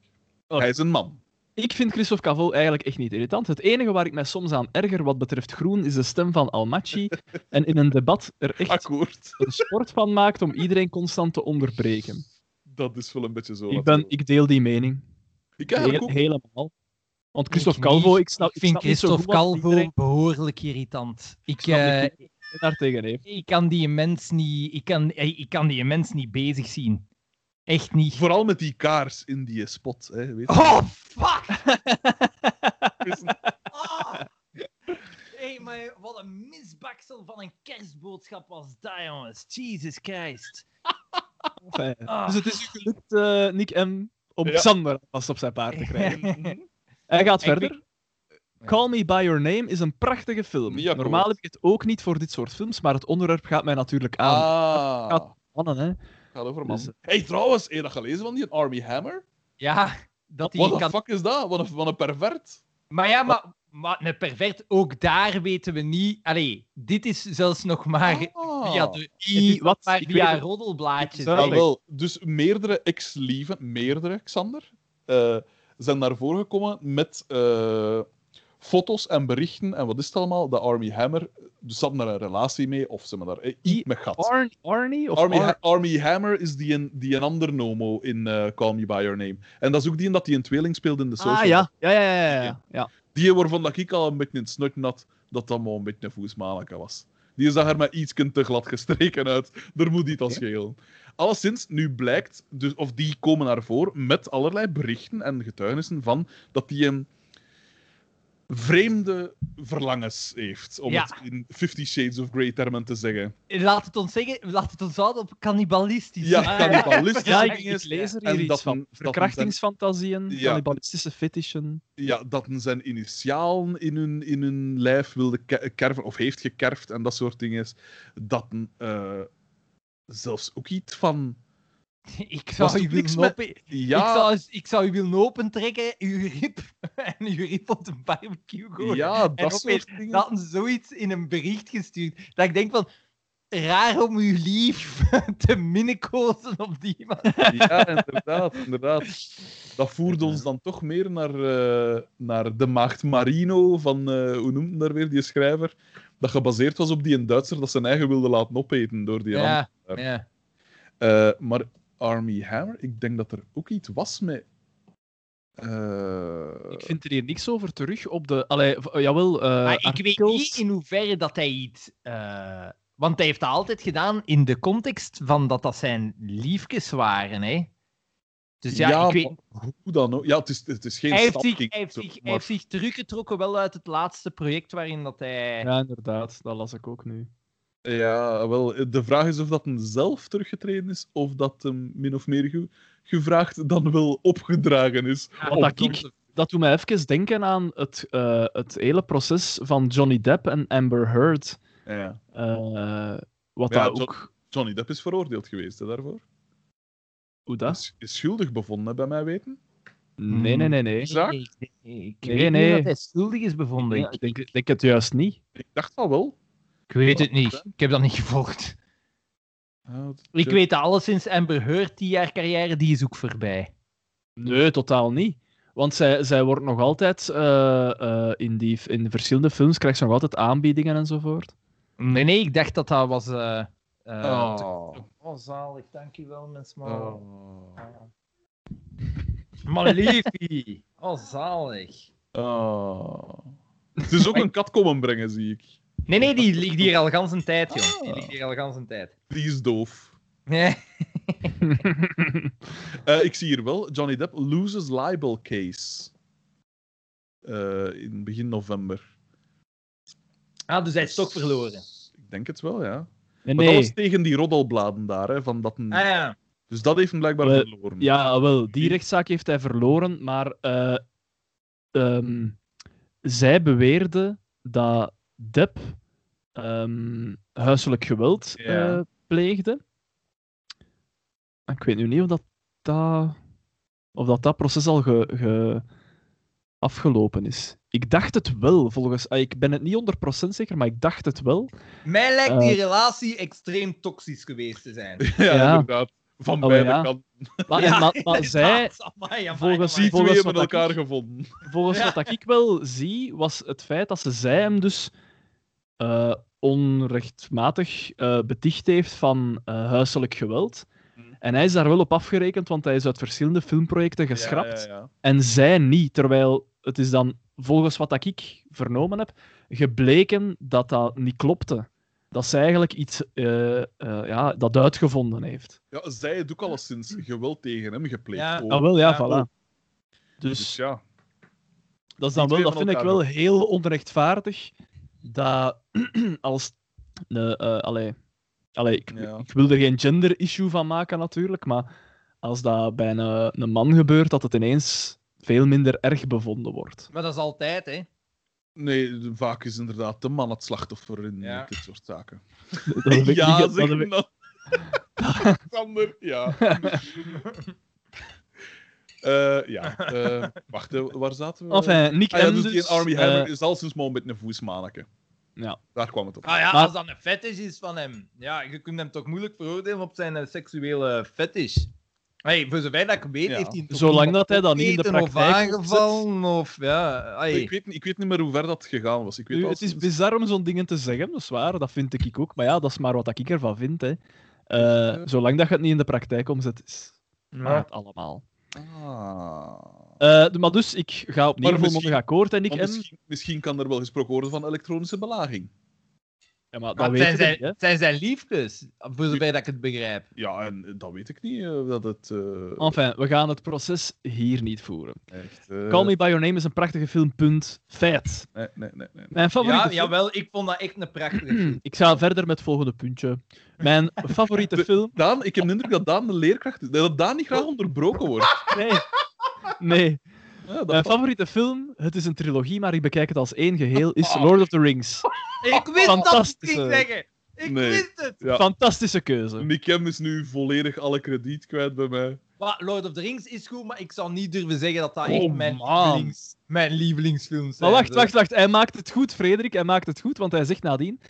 Oh. Hij is een man. Ik vind Christophe Calvo eigenlijk echt niet irritant. Het enige waar ik mij soms aan erger wat betreft groen is de stem van Almachi. en in een debat er echt Akkoord. een sport van maakt om iedereen constant te onderbreken. Dat is wel een beetje zo. Ik, ben, ik deel die mening. Ik eigenlijk Heel- ook. helemaal. Want Ik Christophe niet. Calvo, ik snap, ik vind snap Christophe Calvo iedereen behoorlijk irritant. Ik, eh, iedereen daar tegen heeft. ik kan die mens niet... Ik kan, ik kan die mens niet bezig zien. Echt niet. Vooral met die kaars in die spot. Hè, weet je. Oh, fuck! Ah. hey, maar wat een misbaksel van een kerstboodschap was dat, jongens. Jesus Christ. Enfin, Ah. Dus het is u gelukt, eh, Nick M, om Ja. Xander vast op zijn paard te krijgen. Mhm. Hij gaat verder. Call Me By Your Name is een prachtige film. Ja, Normaal heb ik het ook niet voor dit soort films, maar het onderwerp gaat mij natuurlijk aan. Ah. Gaat- Mannen, hè. Gaat over man. Dus, eh, hey, trouwens, heb je dat gelezen van die Army Hammer? Ja, dat Wat die de kan... fuck is dat? Wat een, wat een pervert. Maar ja, maar, maar een pervert, ook daar weten we niet... Allee, dit is zelfs nog maar Ah. via de... I- wat? maar Ik via weet roddelblaadjes. Ah, wel. Dus meerdere ex-lieven, meerdere, Xander, eh, zijn naar voren gekomen met eh, foto's en berichten. En wat is het allemaal? De Army Hammer. Dus ze hadden daar een relatie mee, of ze hebben daar eh, iets mee gehad. Arnie? Of Army, Ar- Army Hammer is die een, die een ander nomo in eh, Call Me By Your Name. En dat is ook die dat die een tweeling speelde in de social. Ah, ja. Ja, ja, ja. ja, ja. ja. Die waarvan dat ik al een beetje in het snut had, dat dat maar een beetje een voesmaleke was. Die zag er maar iets te glad gestreken uit. Er moet iets aan schelen. Alleszins, nu blijkt, dus, of die komen naar voren met allerlei berichten en getuigenissen van dat die een vreemde verlangens heeft. Om Ja. het in Fifty Shades of Grey termen te zeggen. Laat het ons zeggen, laat het ons houden op cannibalistisch. Ja, cannibalistische Ja, ik, ik lees er hier iets dat van. Verkrachtingsfantasieën, Ja. cannibalistische fetishen. ja, dat een zijn initialen in hun, in hun lijf wilde ke- kerven, of heeft gekerfd en dat soort dingen. Dat een, eh, zelfs ook iets van. Ik zou, u willen open... Ja, ik, zou, ik zou u willen opentrekken, uw rib, en uw rib op de barbecue gooien. ja en dat opeens soort dingen. Dat zoiets in een bericht gestuurd. Dat ik denk van, raar om uw lief te minnenkozen op die man. Ja, inderdaad, inderdaad. Dat voerde ons dan toch meer naar, eh, naar de maagd Marino van, eh, hoe noemt hem daar weer, die schrijver? Dat gebaseerd was op die een Duitser dat zijn eigen wilde laten opeten door die Ja, ja. Eh, maar Army Hammer, ik denk dat er ook iets was met... eh, Ik vind er hier niks over terug op de. Allee, v- jawel. eh Maar ik weet niet in hoeverre dat hij iets... eh, want hij heeft dat altijd gedaan in de context van dat dat zijn liefjes waren, hè. Dus ja, Ja, ik weet... Hoe dan ook? Ja, het is, het is geen Hij heeft, zich, hij, heeft zo, zich, hij heeft zich teruggetrokken wel uit het laatste project waarin dat hij... Ja, inderdaad. Dat las ik ook nu. Ja, wel, de vraag is of dat hem zelf teruggetreden is, of dat hem min of meer ge- gevraagd dan wel opgedragen is. Ja, Op dat ik- Dat doet mij even denken aan het, eh, het hele proces van Johnny Depp en Amber Heard. Ja. Eh, wat Ja, dat Jo- ook Johnny Depp is veroordeeld geweest hè, daarvoor. Hoe dat? Is, is schuldig bevonden, hè, bij mij weten. Nee, nee, nee, nee. Zaak? Nee, ik, ik Nee, weet nee. niet dat hij schuldig is bevonden. Ja, Ik, ik denk, ik denk het juist niet. Ik dacht al wel. Ik weet het niet. Ik heb dat niet gevolgd. Ah, Ik weet dat alleszins Amber Heard, die jaar carrière, die is ook voorbij. Nee, totaal niet. Want zij, zij wordt nog altijd eh, eh, in, die, in de verschillende films krijgt ze nog altijd aanbiedingen enzovoort. Nee, nee, ik dacht dat dat was... eh eh, Oh. oh, zalig, dankjewel, mensen. Oh. Maar liefie. Oh, zalig. Oh. Het is ook een kat komen brengen, zie ik. Nee, nee, die ligt hier al gans een tijd, joh. Die ligt hier al gans een tijd. Die is doof. Nee. Eh, ik zie hier wel, Johnny Depp loses libel case. Eh, in begin november. Ah, dus hij is toch verloren. Ik denk het wel, ja. Nee, Maar dat was tegen die roddelbladen daar, hè, van dat een... Ah ja. Dus dat heeft hem blijkbaar Wel, verloren. Ja, wel, die rechtszaak heeft hij verloren, maar eh, ehm, zij beweerde dat Depp ehm, huiselijk geweld Ja. eh, pleegde. Ik weet nu niet of dat, dat, of dat, dat proces al ge, ge- afgelopen is. Ik dacht het wel, volgens... ah, Ik ben het niet 100% zeker, maar ik dacht het wel. Mij lijkt die Eh. relatie extreem toxisch geweest te zijn. ja, Ja. inderdaad. Van Oh, beide ja. kanten. Maar, en- maar, maar zij, inderdaad. Amai, amai, volgens-. Die volgens twee hebben wat ik- elkaar gevonden. Volgens Ja. wat ik wel zie, was het feit dat ze zij hem dus eh, onrechtmatig eh, beticht heeft van eh, huiselijk geweld. Hmm. En hij is daar wel op afgerekend, want hij is uit verschillende filmprojecten geschrapt. Ja, ja, ja. En zij niet, terwijl het is dan, volgens wat ik vernomen heb, gebleken dat dat niet klopte. Dat zij eigenlijk iets eh, eh, ja, dat uitgevonden heeft. Ja, zij heeft ook alleszins geweld tegen hem gepleegd. Ja. Ah, wel, ja, Ja. voilà. Dus Dus ja. Dat, is dan wel, dat vind ik wel heel onrechtvaardig. Dat als. De, eh, allee, allee, ik, Ja. ik wil er geen gender-issue van maken, natuurlijk. Maar als dat bij een, een man gebeurt, dat het ineens veel minder erg bevonden wordt. Maar dat is altijd, hè. Nee, vaak is inderdaad de man het slachtoffer in Ja. dit soort zaken. Dat heb ik ja, niet- zeg dat heb ik-. Sander, ja. Eh, ja, eh, wacht, hè, waar zaten we? Enfin, Nick ah, ja, dus dus, die Army eh, Hammer is al sinds maar een beetje een voesmaneke. ja. Daar kwam het op. Ah ja, Maar- als dat een fetish is van hem. Ja, je kunt hem toch moeilijk veroordelen op zijn eh, seksuele fetish. Hey, voor zover dat ik weet, Ja. heeft hij Zolang dat hij dat niet in de praktijk Of aangevallen, of ja... Ik, weet, niet- ik weet niet meer hoe ver dat gegaan was. Ik weet Nu, het is bizar om zo'n dingen te zeggen, dat is waar, dat vind ik ook. Maar ja, dat is maar wat ik ervan vind. Hè. Eh, zolang dat je het niet in de praktijk omzet, is maar het allemaal. Ah. Eh, maar dus, ik ga opnieuw Maar volmondig misschien- akkoord en ik misschien, misschien kan er wel gesproken worden van elektronische belaging. Ja, maar dat zijn, zijn, niet, zijn zijn liefdes, voor zover dat ik het begrijp. Ja, en dat weet ik niet. eh, dat het. eh, Enfin, we gaan het proces hier niet voeren. echt, eh, Call Me By Your Name is een prachtige film, punt. Feit. Nee, nee, nee. nee. Mijn favoriete Ja, film... jawel, ik vond dat echt een prachtige film. Ik ga verder met het volgende puntje. Mijn favoriete De- film... Daan, ik heb de indruk dat Daan de leerkracht is. Dat Daan niet graag onderbroken wordt. Nee. Nee. Ja, Mijn favoriete film, het is een trilogie, maar ik bekijk het als één geheel, is Lord of the Rings. Ik wist dat het Fantastische- ging zeggen. Ik Nee. wist het. Ja. Fantastische keuze. Mikem is nu volledig alle krediet kwijt bij mij. Maar Lord of the Rings is goed, maar ik zou niet durven zeggen dat dat Oh, echt mijn, man. lievelings, mijn lievelingsfilms zijn. Maar wacht, wacht, wacht. Hij maakt het goed, Frederik. Hij maakt het goed, want hij zegt nadien...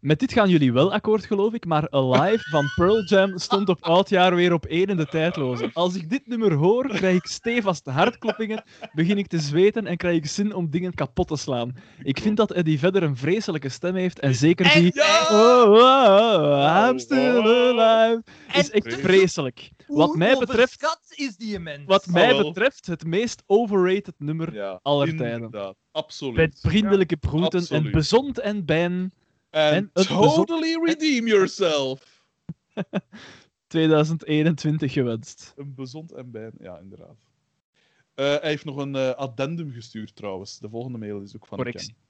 Met dit gaan jullie wel akkoord, geloof ik, maar Alive van Pearl Jam stond op oudjaar weer op één in de tijdloze. Als ik dit nummer hoor, krijg ik stevast hartkloppingen, begin ik te zweten en krijg ik zin om dingen kapot te slaan. Ik vind dat Eddie Vedder een vreselijke stem heeft en zeker die... Ja! Oh, oh, oh, I'm still alive. Is echt vreselijk. Wat mij betreft, is die mens. wat mij betreft het meest overrated nummer aller tijden. inderdaad. Absoluut. Met vriendelijke broeten en bezond en ben. And totally redeem yourself. 2021 gewenst. Een bezond en bij. Ja, inderdaad. Eh, hij heeft nog een eh, addendum gestuurd trouwens. De volgende mail is ook van Correctie. Ken.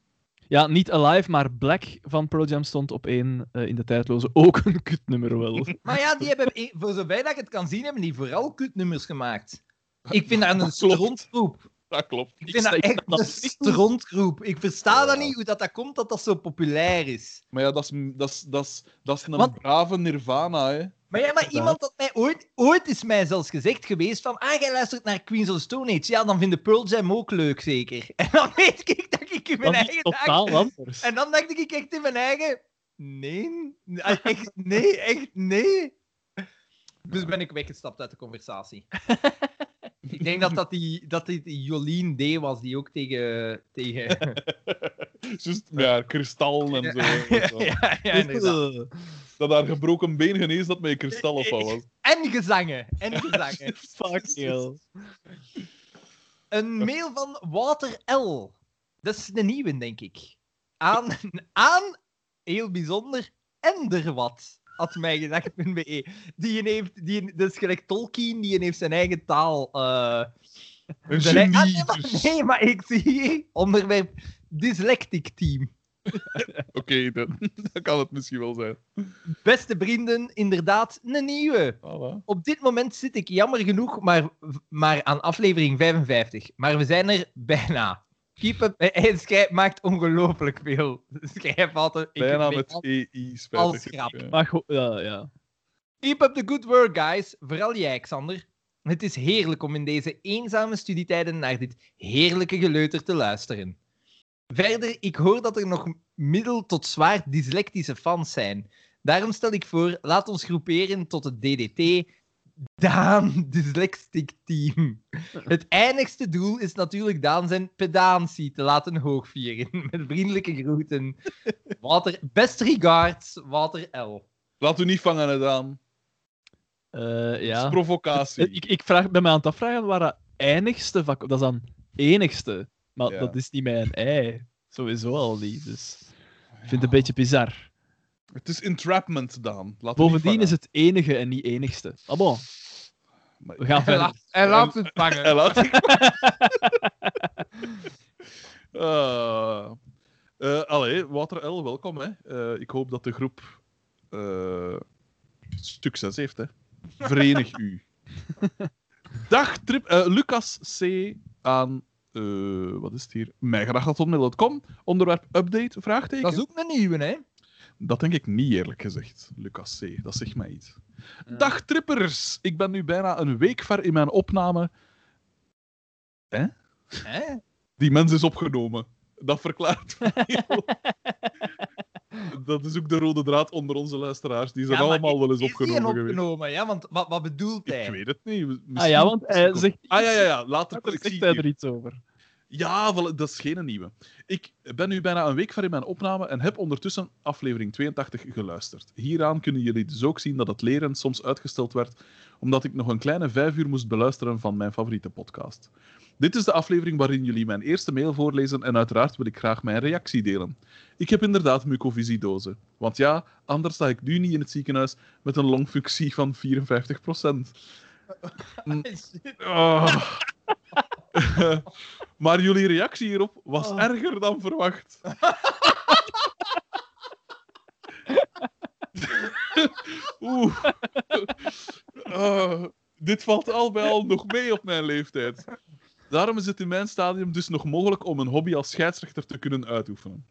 Ja, niet Alive, maar Black van Pearl Jam stond op één eh, in de tijdloze. Ook een kutnummer wel. Maar ja, die hebben, voor zover dat ik het kan zien, hebben die vooral kutnummers gemaakt. Ik vind dat een strontgroep. Dat klopt. Ik vind dat echt dat een strontgroep. Ik versta dat Ja. niet, hoe dat, dat komt dat dat zo populair is. Maar ja, dat is, dat is, dat is, dat is een brave Nirvana, hè. Maar ja, maar iemand had mij ooit, ooit is mij zelfs gezegd geweest van, ah, jij luistert naar Queens of the Stone Age. Ja, dan vinden Pearl Jam ook leuk, zeker. En dan weet ik dat ik in mijn Dat eigen totaal anders. En dan dacht ik echt in mijn eigen... Nee, Ah, echt nee, echt nee. Dus ben ik weggestapt uit de conversatie. ik denk dat dat die, dat die, Jolien D. was, die ook tegen... tegen... Juist, ja, kristallen en zo. ja, ja. Eh, Dat daar gebroken been genezen dat met je kristallen van was. En gezangen, en gezangen. Fuck you. Een mail van Walter L. Dat is de nieuwe, denk ik. Aan, aan heel bijzonder, Enderwat. Mij gedacht.be. Die heeft, die, dat is gelijk Tolkien, die heeft zijn eigen taal. eh Een Ah, nee, maar, dus. nee, maar ik zie hier onderwerp dyslectic team. Oké, dan, dan kan het misschien wel zijn. Beste vrienden, inderdaad, een nieuwe. Voilà. Op dit moment zit ik jammer genoeg maar, maar aan aflevering 55. Maar we zijn er bijna. Keep up. Hij schrijft, maakt ongelooflijk veel schrijffouten. Ik Bijna met al- EI, als spijtig. grap. Ja. Maar goed, ja, ja. Keep up the good work, guys. Vooral jij, Xander. Het is heerlijk om in deze eenzame studietijden naar dit heerlijke geleuter te luisteren. Verder, ik hoor dat er nog middel tot zwaar dyslectische fans zijn. Daarom stel ik voor, laat ons groeperen tot het DDT, Daan Dyslexic Team. Het eindigste doel is natuurlijk Daan zijn pedantie te laten hoogvieren. Met vriendelijke groeten. Water, best regards, Walter L. Laat u niet vangen, het aan. Eh, Dat is ja. provocatie. Ik, ik vraag, ben me aan het afvragen waar dat eindigste vak... Dat is dan enigste. Maar Ja. dat is niet mijn ei. Sowieso al niet. Dus ik vind het een beetje bizar. Het is entrapment, Daan. Laat Bovendien is het enige en niet enigste. Ah bon, Maar- we gaan Hij verder. laat, hij laat het Hij vangen. laat Ah. Eh, allee, Water L, welkom. Hè. Eh, ik hoop dat de groep eh, succes heeft. Hè. Verenig u. Dag, trip, eh, Lucas C. aan, eh, wat is het hier? Mijgedacht.com. Onderwerp update, vraagteken. Dat is ook een nieuwe, hè? Dat denk ik niet, eerlijk gezegd, Lucas C. Dat zegt mij iets. Dag trippers! Ik ben nu bijna een week ver in mijn opname. Hè? Die mens is opgenomen. Dat verklaart veel. Dat is ook de rode draad onder onze luisteraars. Die zijn Ja, allemaal wel eens opgenomen geweest. opgenomen, ja? Want wat, wat bedoelt hij? Ik weet het niet. Misschien- Ah ja, want hij zegt... Ah ja, ja, ja. Later, Later zegt hij er iets over. Ja, dat is geen nieuwe. Ik ben nu bijna een week ver in mijn opname en heb ondertussen aflevering 82 geluisterd. Hieraan kunnen jullie dus ook zien dat het leren soms uitgesteld werd, omdat ik nog een kleine vijf uur moest beluisteren van mijn favoriete podcast. Dit is de aflevering waarin jullie mijn eerste mail voorlezen en uiteraard wil ik graag mijn reactie delen. Ik heb inderdaad mucoviscidose. Want ja, anders sta ik nu niet in het ziekenhuis met een longfunctie van 54%. Oh. maar jullie reactie hierop was Oh. erger dan verwacht. Oeh. Oh, dit valt al bij al nog mee op mijn leeftijd. Daarom is het in mijn stadium dus nog mogelijk om een hobby als scheidsrechter te kunnen uitoefenen.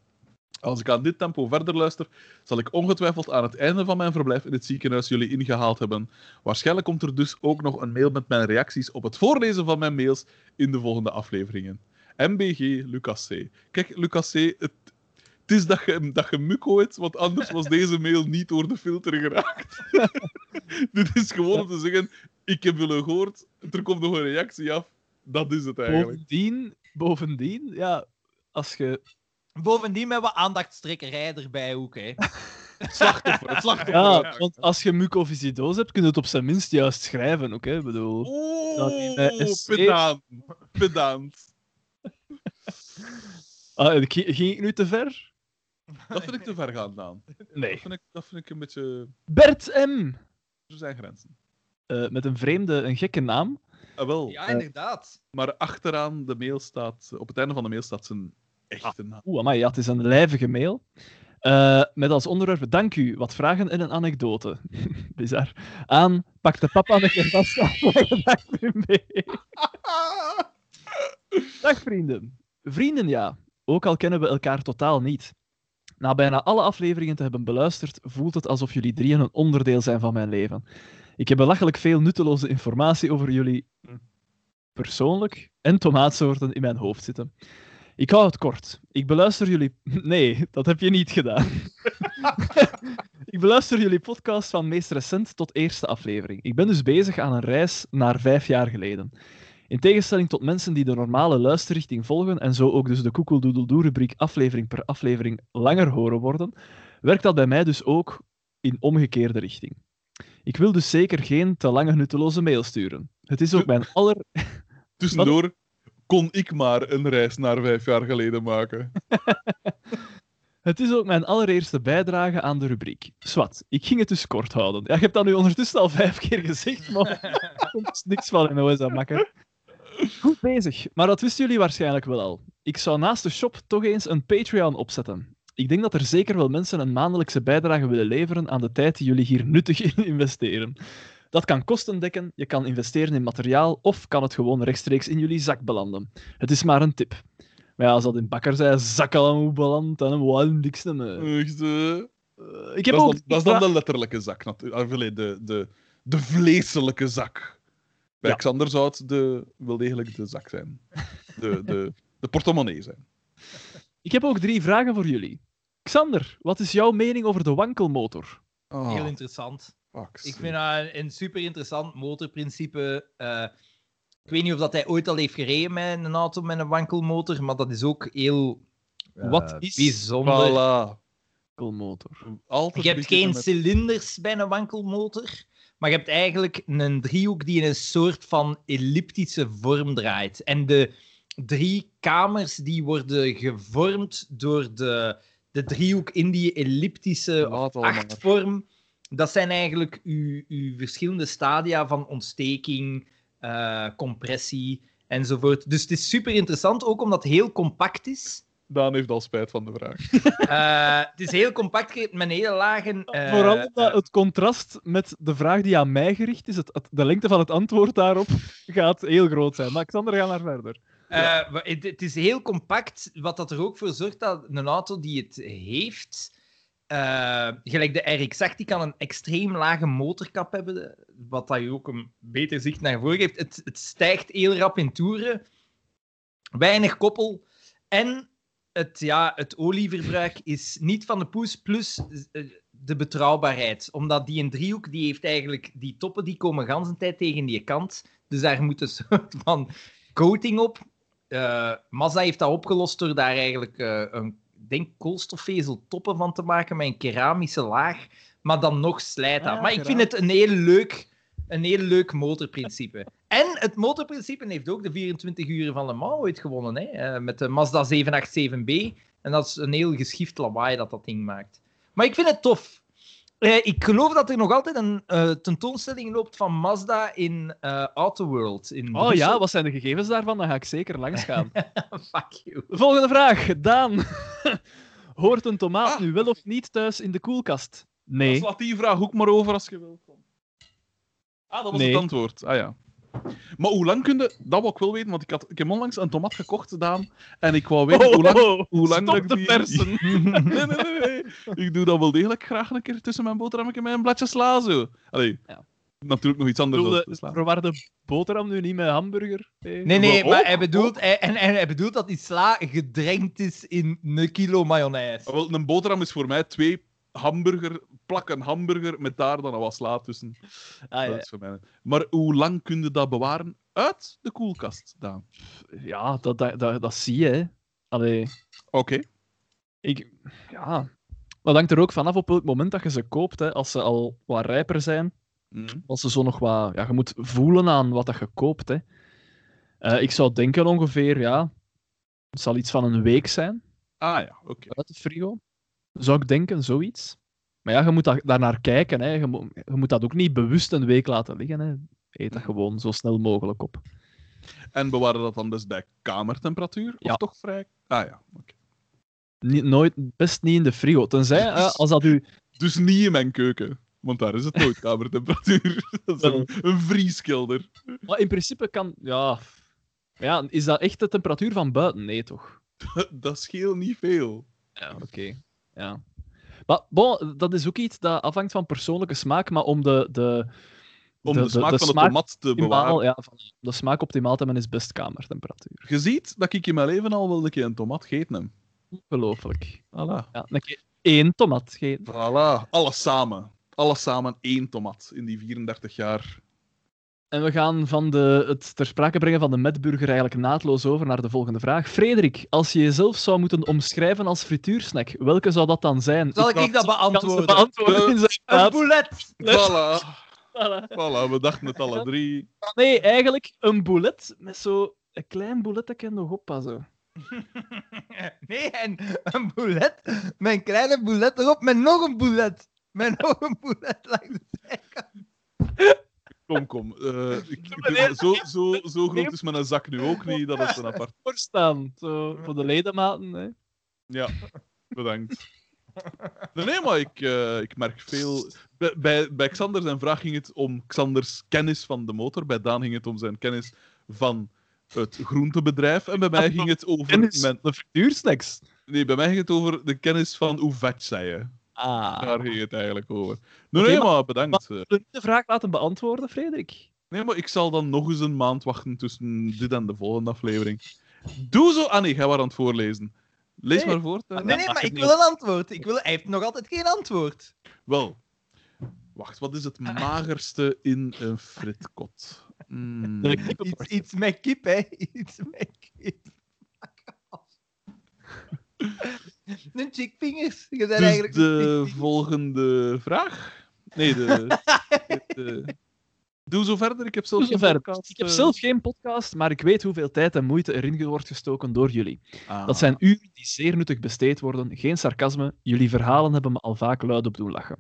Als ik aan dit tempo verder luister, zal ik ongetwijfeld aan het einde van mijn verblijf in het ziekenhuis jullie ingehaald hebben. Waarschijnlijk komt er dus ook nog een mail met mijn reacties op het voorlezen van mijn mails in de volgende afleveringen. MBG Lucas C. Kijk, Lucas C, het, het is dat je, dat je mukko hebt, want anders was deze mail niet door de filter geraakt. Dit is gewoon om te zeggen, ik heb willen gehoord, er komt nog een reactie af. Dat is het eigenlijk. Bovendien, bovendien, ja, als je... Bovendien met wat aandachtstrekkerij erbij ook, hè? Slachtoffer, het slachtoffer. Ja, want als je mucoviscidose hebt, kun je het op zijn minst juist schrijven, oké? Ik bedoel... Dat Oeh, SC pedant. Pedant. Ah, ging, ging ik nu te ver? Dat vind ik te ver gaan, Daan. Dat Nee. vind ik, dat vind ik een beetje... Bert M. Er zijn grenzen. Eh, met een vreemde, een gekke naam. Ah, wel. Ja, inderdaad. Maar achteraan de mail staat... Op het einde van de mail staat zijn echte naam. Oeh, amai, ja, het is een lijvige mail. Eh, met als onderwerp, dank u, wat vragen en een anekdote. Bizar. Aan, pak de papa een keer vast aan mee. Dag vrienden. Vrienden ja, ook al kennen we elkaar totaal niet. Na bijna alle afleveringen te hebben beluisterd, voelt het alsof jullie drieën een onderdeel zijn van mijn leven. Ik heb belachelijk veel nutteloze informatie over jullie persoonlijk en tomaatsoorten in mijn hoofd zitten. Ik hou het kort. Ik beluister jullie. Nee, dat heb je niet gedaan. ik beluister jullie podcast van meest recent tot eerste aflevering. Ik ben dus bezig aan een reis naar vijf jaar geleden. In tegenstelling tot mensen die de normale luisterrichting volgen en zo ook dus de koekeldoedeldoe-rubriek aflevering per aflevering langer horen worden, werkt dat bij mij dus ook in omgekeerde richting. Ik wil dus zeker geen te lange nutteloze mail sturen. Het is ook mijn aller... Tussendoor kon ik maar een reis naar vijf jaar geleden maken. Het is ook mijn allereerste bijdrage aan de rubriek. Swat, ik ging het dus kort houden. Ja, je hebt dat nu ondertussen al vijf keer gezegd, maar er komt niks van in OS aan makker. Goed bezig, maar dat wisten jullie waarschijnlijk wel al. Ik zou naast de shop toch eens een Patreon opzetten. Ik denk dat er zeker wel mensen een maandelijkse bijdrage willen leveren aan de tijd die jullie hier nuttig in investeren. Dat kan kosten dekken, je kan investeren in materiaal of kan het gewoon rechtstreeks in jullie zak belanden. Het is maar een tip. Maar ja, als dat in bakker zei, zak al beland, dan wou niks meer. Echt, eh, Ik heb dat, ook is dan, dat is dan de letterlijke zak. natu- ah, De, de, de vleeselijke zak. Bij Ja. Xander zou het de, wel degelijk de zak zijn. De, de, de portemonnee zijn. Ik heb ook drie vragen voor jullie. Xander, wat is jouw mening over de wankelmotor? Ah, Heel interessant. Ik vind dat een, een super interessant motorprincipe. Eh, ik weet niet of dat hij ooit al heeft gereden met een auto met een wankelmotor, maar dat is ook heel Wat is bijzonder. Voilà. Wankelmotor. Altijd Je hebt geen met- cilinders bij een wankelmotor, maar je hebt eigenlijk een driehoek die in een soort van elliptische vorm draait. En de drie kamers die worden gevormd door de, de driehoek in die elliptische achtvorm. Dat zijn eigenlijk uw, uw verschillende stadia van ontsteking, eh, compressie enzovoort. Dus het is super interessant, ook omdat het heel compact is. Daan heeft al spijt van de vraag. Eh, het is heel compact met een hele lage. eh, Vooral omdat het contrast met de vraag die aan mij gericht is, het, het- de lengte van het antwoord daarop gaat heel groot zijn. Maar Xander, ga maar verder. Eh, het is heel compact, wat dat er ook voor zorgt dat een auto die het heeft, eh, gelijk de RX-8, die kan een extreem lage motorkap hebben, wat dat je ook een beter zicht naar voren geeft. Het, het stijgt heel rap in toeren, weinig koppel en het, ja, het olieverbruik is niet van de poes, plus eh, de betrouwbaarheid. Omdat die een driehoek, die heeft eigenlijk die toppen, die komen de tijd tegen die kant. Dus daar moet een soort van coating op. Eh, Mazda heeft dat opgelost door daar eigenlijk een denk koolstofvezel toppen van te maken met een keramische laag, maar dan nog slijt dat. Ah, maar ik vind het een heel leuk, een heel leuk motorprincipe. En het motorprincipe heeft ook de 24 uur van Le Mans ooit gewonnen, hè? eh, met de Mazda 787B. En dat is een heel geschift lawaai dat dat ding maakt. Maar ik vind het tof. Eh, ik geloof dat er nog altijd een eh, tentoonstelling loopt van Mazda in eh Autoworld. In Oh Brussel. ja, wat zijn de gegevens daarvan? Dan ga ik zeker langs gaan. Fuck you. Volgende vraag. Daan. Hoort een tomaat Ah. nu wel of niet thuis in de koelkast? Dus Nee. laat die vraag ook maar over als je wilt. Ah, dat was Nee. het antwoord. Ah ja. Maar hoe lang kun je... Dat wou ik wel weten, want ik, had, ik heb onlangs een tomaat gekocht gedaan. En ik wou weten hoe lang... Oh, hoe lang stop de die- persen. nee, nee, nee, nee. Ik doe dat wel degelijk graag een keer tussen mijn boterham en mijn bladje sla zo. Allee, Ja. natuurlijk nog iets anders dan Bedoelde, sla. verwarde boterham nu niet met hamburger? Nee. Nee, nee, Maar maar ook- hij bedoelt, hij, en, en hij bedoelt dat die sla gedrenkt is in een kilo mayonaise. Wel, een boterham is voor mij twee hamburger, plakken hamburger met daar dan een wat sla tussen. Ah, Dat ja. is voor mij. Maar hoe lang kun je dat bewaren uit de koelkast, Daan? ja, dat, dat, dat, dat zie je. hè. Oké. ik, ja. Dat hangt er ook vanaf op welk moment dat je ze koopt. Hè. Als ze al wat rijper zijn, Mhm. als ze zo nog wat... Ja, je moet voelen aan wat dat je koopt. Hè. Eh, ik zou denken ongeveer, ja... Het zal iets van een week zijn Ah ja, oké. uit de frigo. Zou ik denken, zoiets. Maar ja, je moet daar, daarnaar kijken. Hè. Je, moet, je moet dat ook niet bewust een week laten liggen. Hè. Eet dat gewoon zo snel mogelijk op. En bewaren dat dan dus bij kamertemperatuur? Ja. Of toch vrij... Ah ja, oké. Niet, nooit, best niet in de frigo. Tenzij, als dat u... Dus niet in mijn keuken. Want daar is het nooit kamertemperatuur. dat is een, een vrieskelder. Maar in principe kan... Ja... Ja, is dat echt de temperatuur van buiten? Nee, toch? dat scheelt niet veel. Ja, oké. Ja. Maar bon, dat is ook iets dat afhangt van persoonlijke smaak, maar om de, de, Om De- de, de- smaak de van de tomat te optimaal, bewaren. ja, van de smaak optimaal te hebben is best kamertemperatuur. Je ziet dat ik in mijn leven al wel een keer een tomat gegeten heb. Ongelooflijk. Voilà. Ja, een keer één tomat geen. Voilà. Alles samen. Alles samen één tomat in die 34 jaar. En we gaan van de, het ter sprake brengen van de metburger eigenlijk naadloos over naar de volgende vraag. Frederik, als je jezelf zou moeten omschrijven als frituursnack, welke zou dat dan zijn? Zal ik, kan ik dat beantwoorden? beantwoorden in zijn Een boulet! Voilà. Voilà. voilà. We dachten het alle drie. Nee, eigenlijk een boulet met zo een klein boulet dat ik nog oppassen. Nee, en een boulet. Met een kleine boulet erop, met nog een boulet. Met nog een boulet langs de zijkant. Kom, kom. Eh, ik, ik- meneer- zo, zo, zo groot is mijn zak nu ook niet. Dat is een apart. Voorstaan, zo voor de ledematen. Hè. Ja, bedankt. Nee, nee, maar ik, eh, ik merk veel. Bij, bij, bij Xander zijn vraag ging het om Xanders kennis van de motor. Bij Daan ging het om zijn kennis van het groentebedrijf. En bij mij ging het over. Kennis Mijn, de frituursnacks. nee, bij mij ging het over de kennis van hoe vet zij je. Ah. Daar ging het eigenlijk over. Nee, Oké, nee, maar- maar bedankt. eh. Zullen we de vraag laten beantwoorden, Frederik? Nee, maar ik zal dan nog eens een maand wachten tussen dit en de volgende aflevering. Doe zo. Ah nee, jij was aan het voorlezen. Lees Nee. maar voor. Nee, Tijn. nee, maar ik wil een antwoord. Ik wil... Hij heeft nog altijd geen antwoord. Wel. Wacht, wat is het magerste in een fritkot? Mm. Kip- Iets, iets met kip, hè. Iets met kip. Een chickfingers. Je bent Dus eigenlijk de volgende vraag? Nee, de... de- Doe zo verder. Ik heb zelf geen verder. podcast, Ik heb eh. zelf geen podcast, maar ik weet hoeveel tijd en moeite erin wordt gestoken door jullie. Ah. Dat zijn uren die zeer nuttig besteed worden. Geen sarcasme, jullie verhalen hebben me al vaak luid op doen lachen.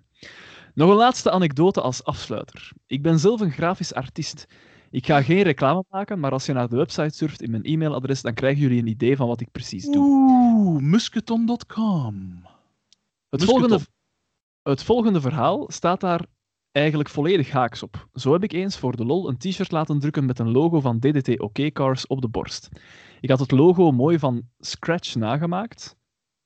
Nog een laatste anekdote als afsluiter. Ik ben zelf een grafisch artiest. Ik ga geen reclame maken, maar als je naar de website surft in mijn e-mailadres, dan krijgen jullie een idee van wat ik precies doe. Oeh, musketon.com. Het Musketon. volgende, het volgende verhaal staat daar eigenlijk volledig haaks op. Zo heb ik eens voor de lol een t-shirt laten drukken met een logo van DDT OK Cars op de borst. Ik had het logo mooi van scratch nagemaakt.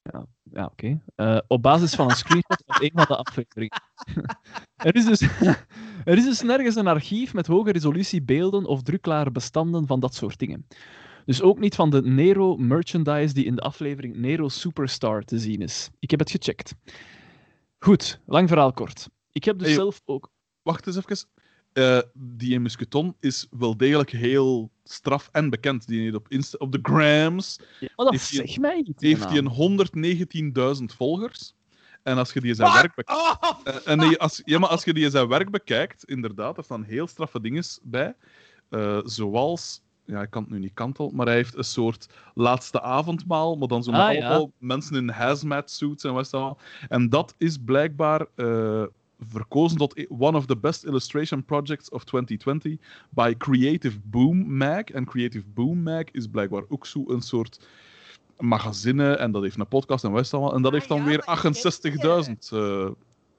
Ja, ja oké. Eh, op basis van een screenshot uit een van de afleveringen. er, is dus, er is dus nergens een archief met hoge resolutie beelden of drukklare bestanden van dat soort dingen. Dus ook niet van de Nero merchandise die in de aflevering Nero Superstar te zien is. Ik heb het gecheckt. Goed, lang verhaal kort. Ik heb dus Hey, zelf ook. Wacht eens even. Eh, die in Musketon is wel degelijk heel straf en bekend. Die heeft op, Insta op de grams Ja, dat zegt mij iets. heeft hij naam. een 119.000 volgers. En als je die zijn Wat? werk bekijkt... Oh, Eh, en als, ja, maar als je die zijn werk bekijkt, inderdaad, er staan heel straffe dingen bij. Eh, zoals, ja, ik kan het nu niet kantelen, maar hij heeft een soort laatste avondmaal, maar dan zo met Ah, ja. allemaal mensen in hazmat suits en wat allemaal. En dat is blijkbaar verkozen tot one of the best illustration projects of 2020 by Creative Boom Mag. En Creative Boom Mag is blijkbaar ook zo een soort magazine en dat heeft een podcast en dat allemaal. En dat Ah, heeft dan ja, weer dat ken 68.000 eh,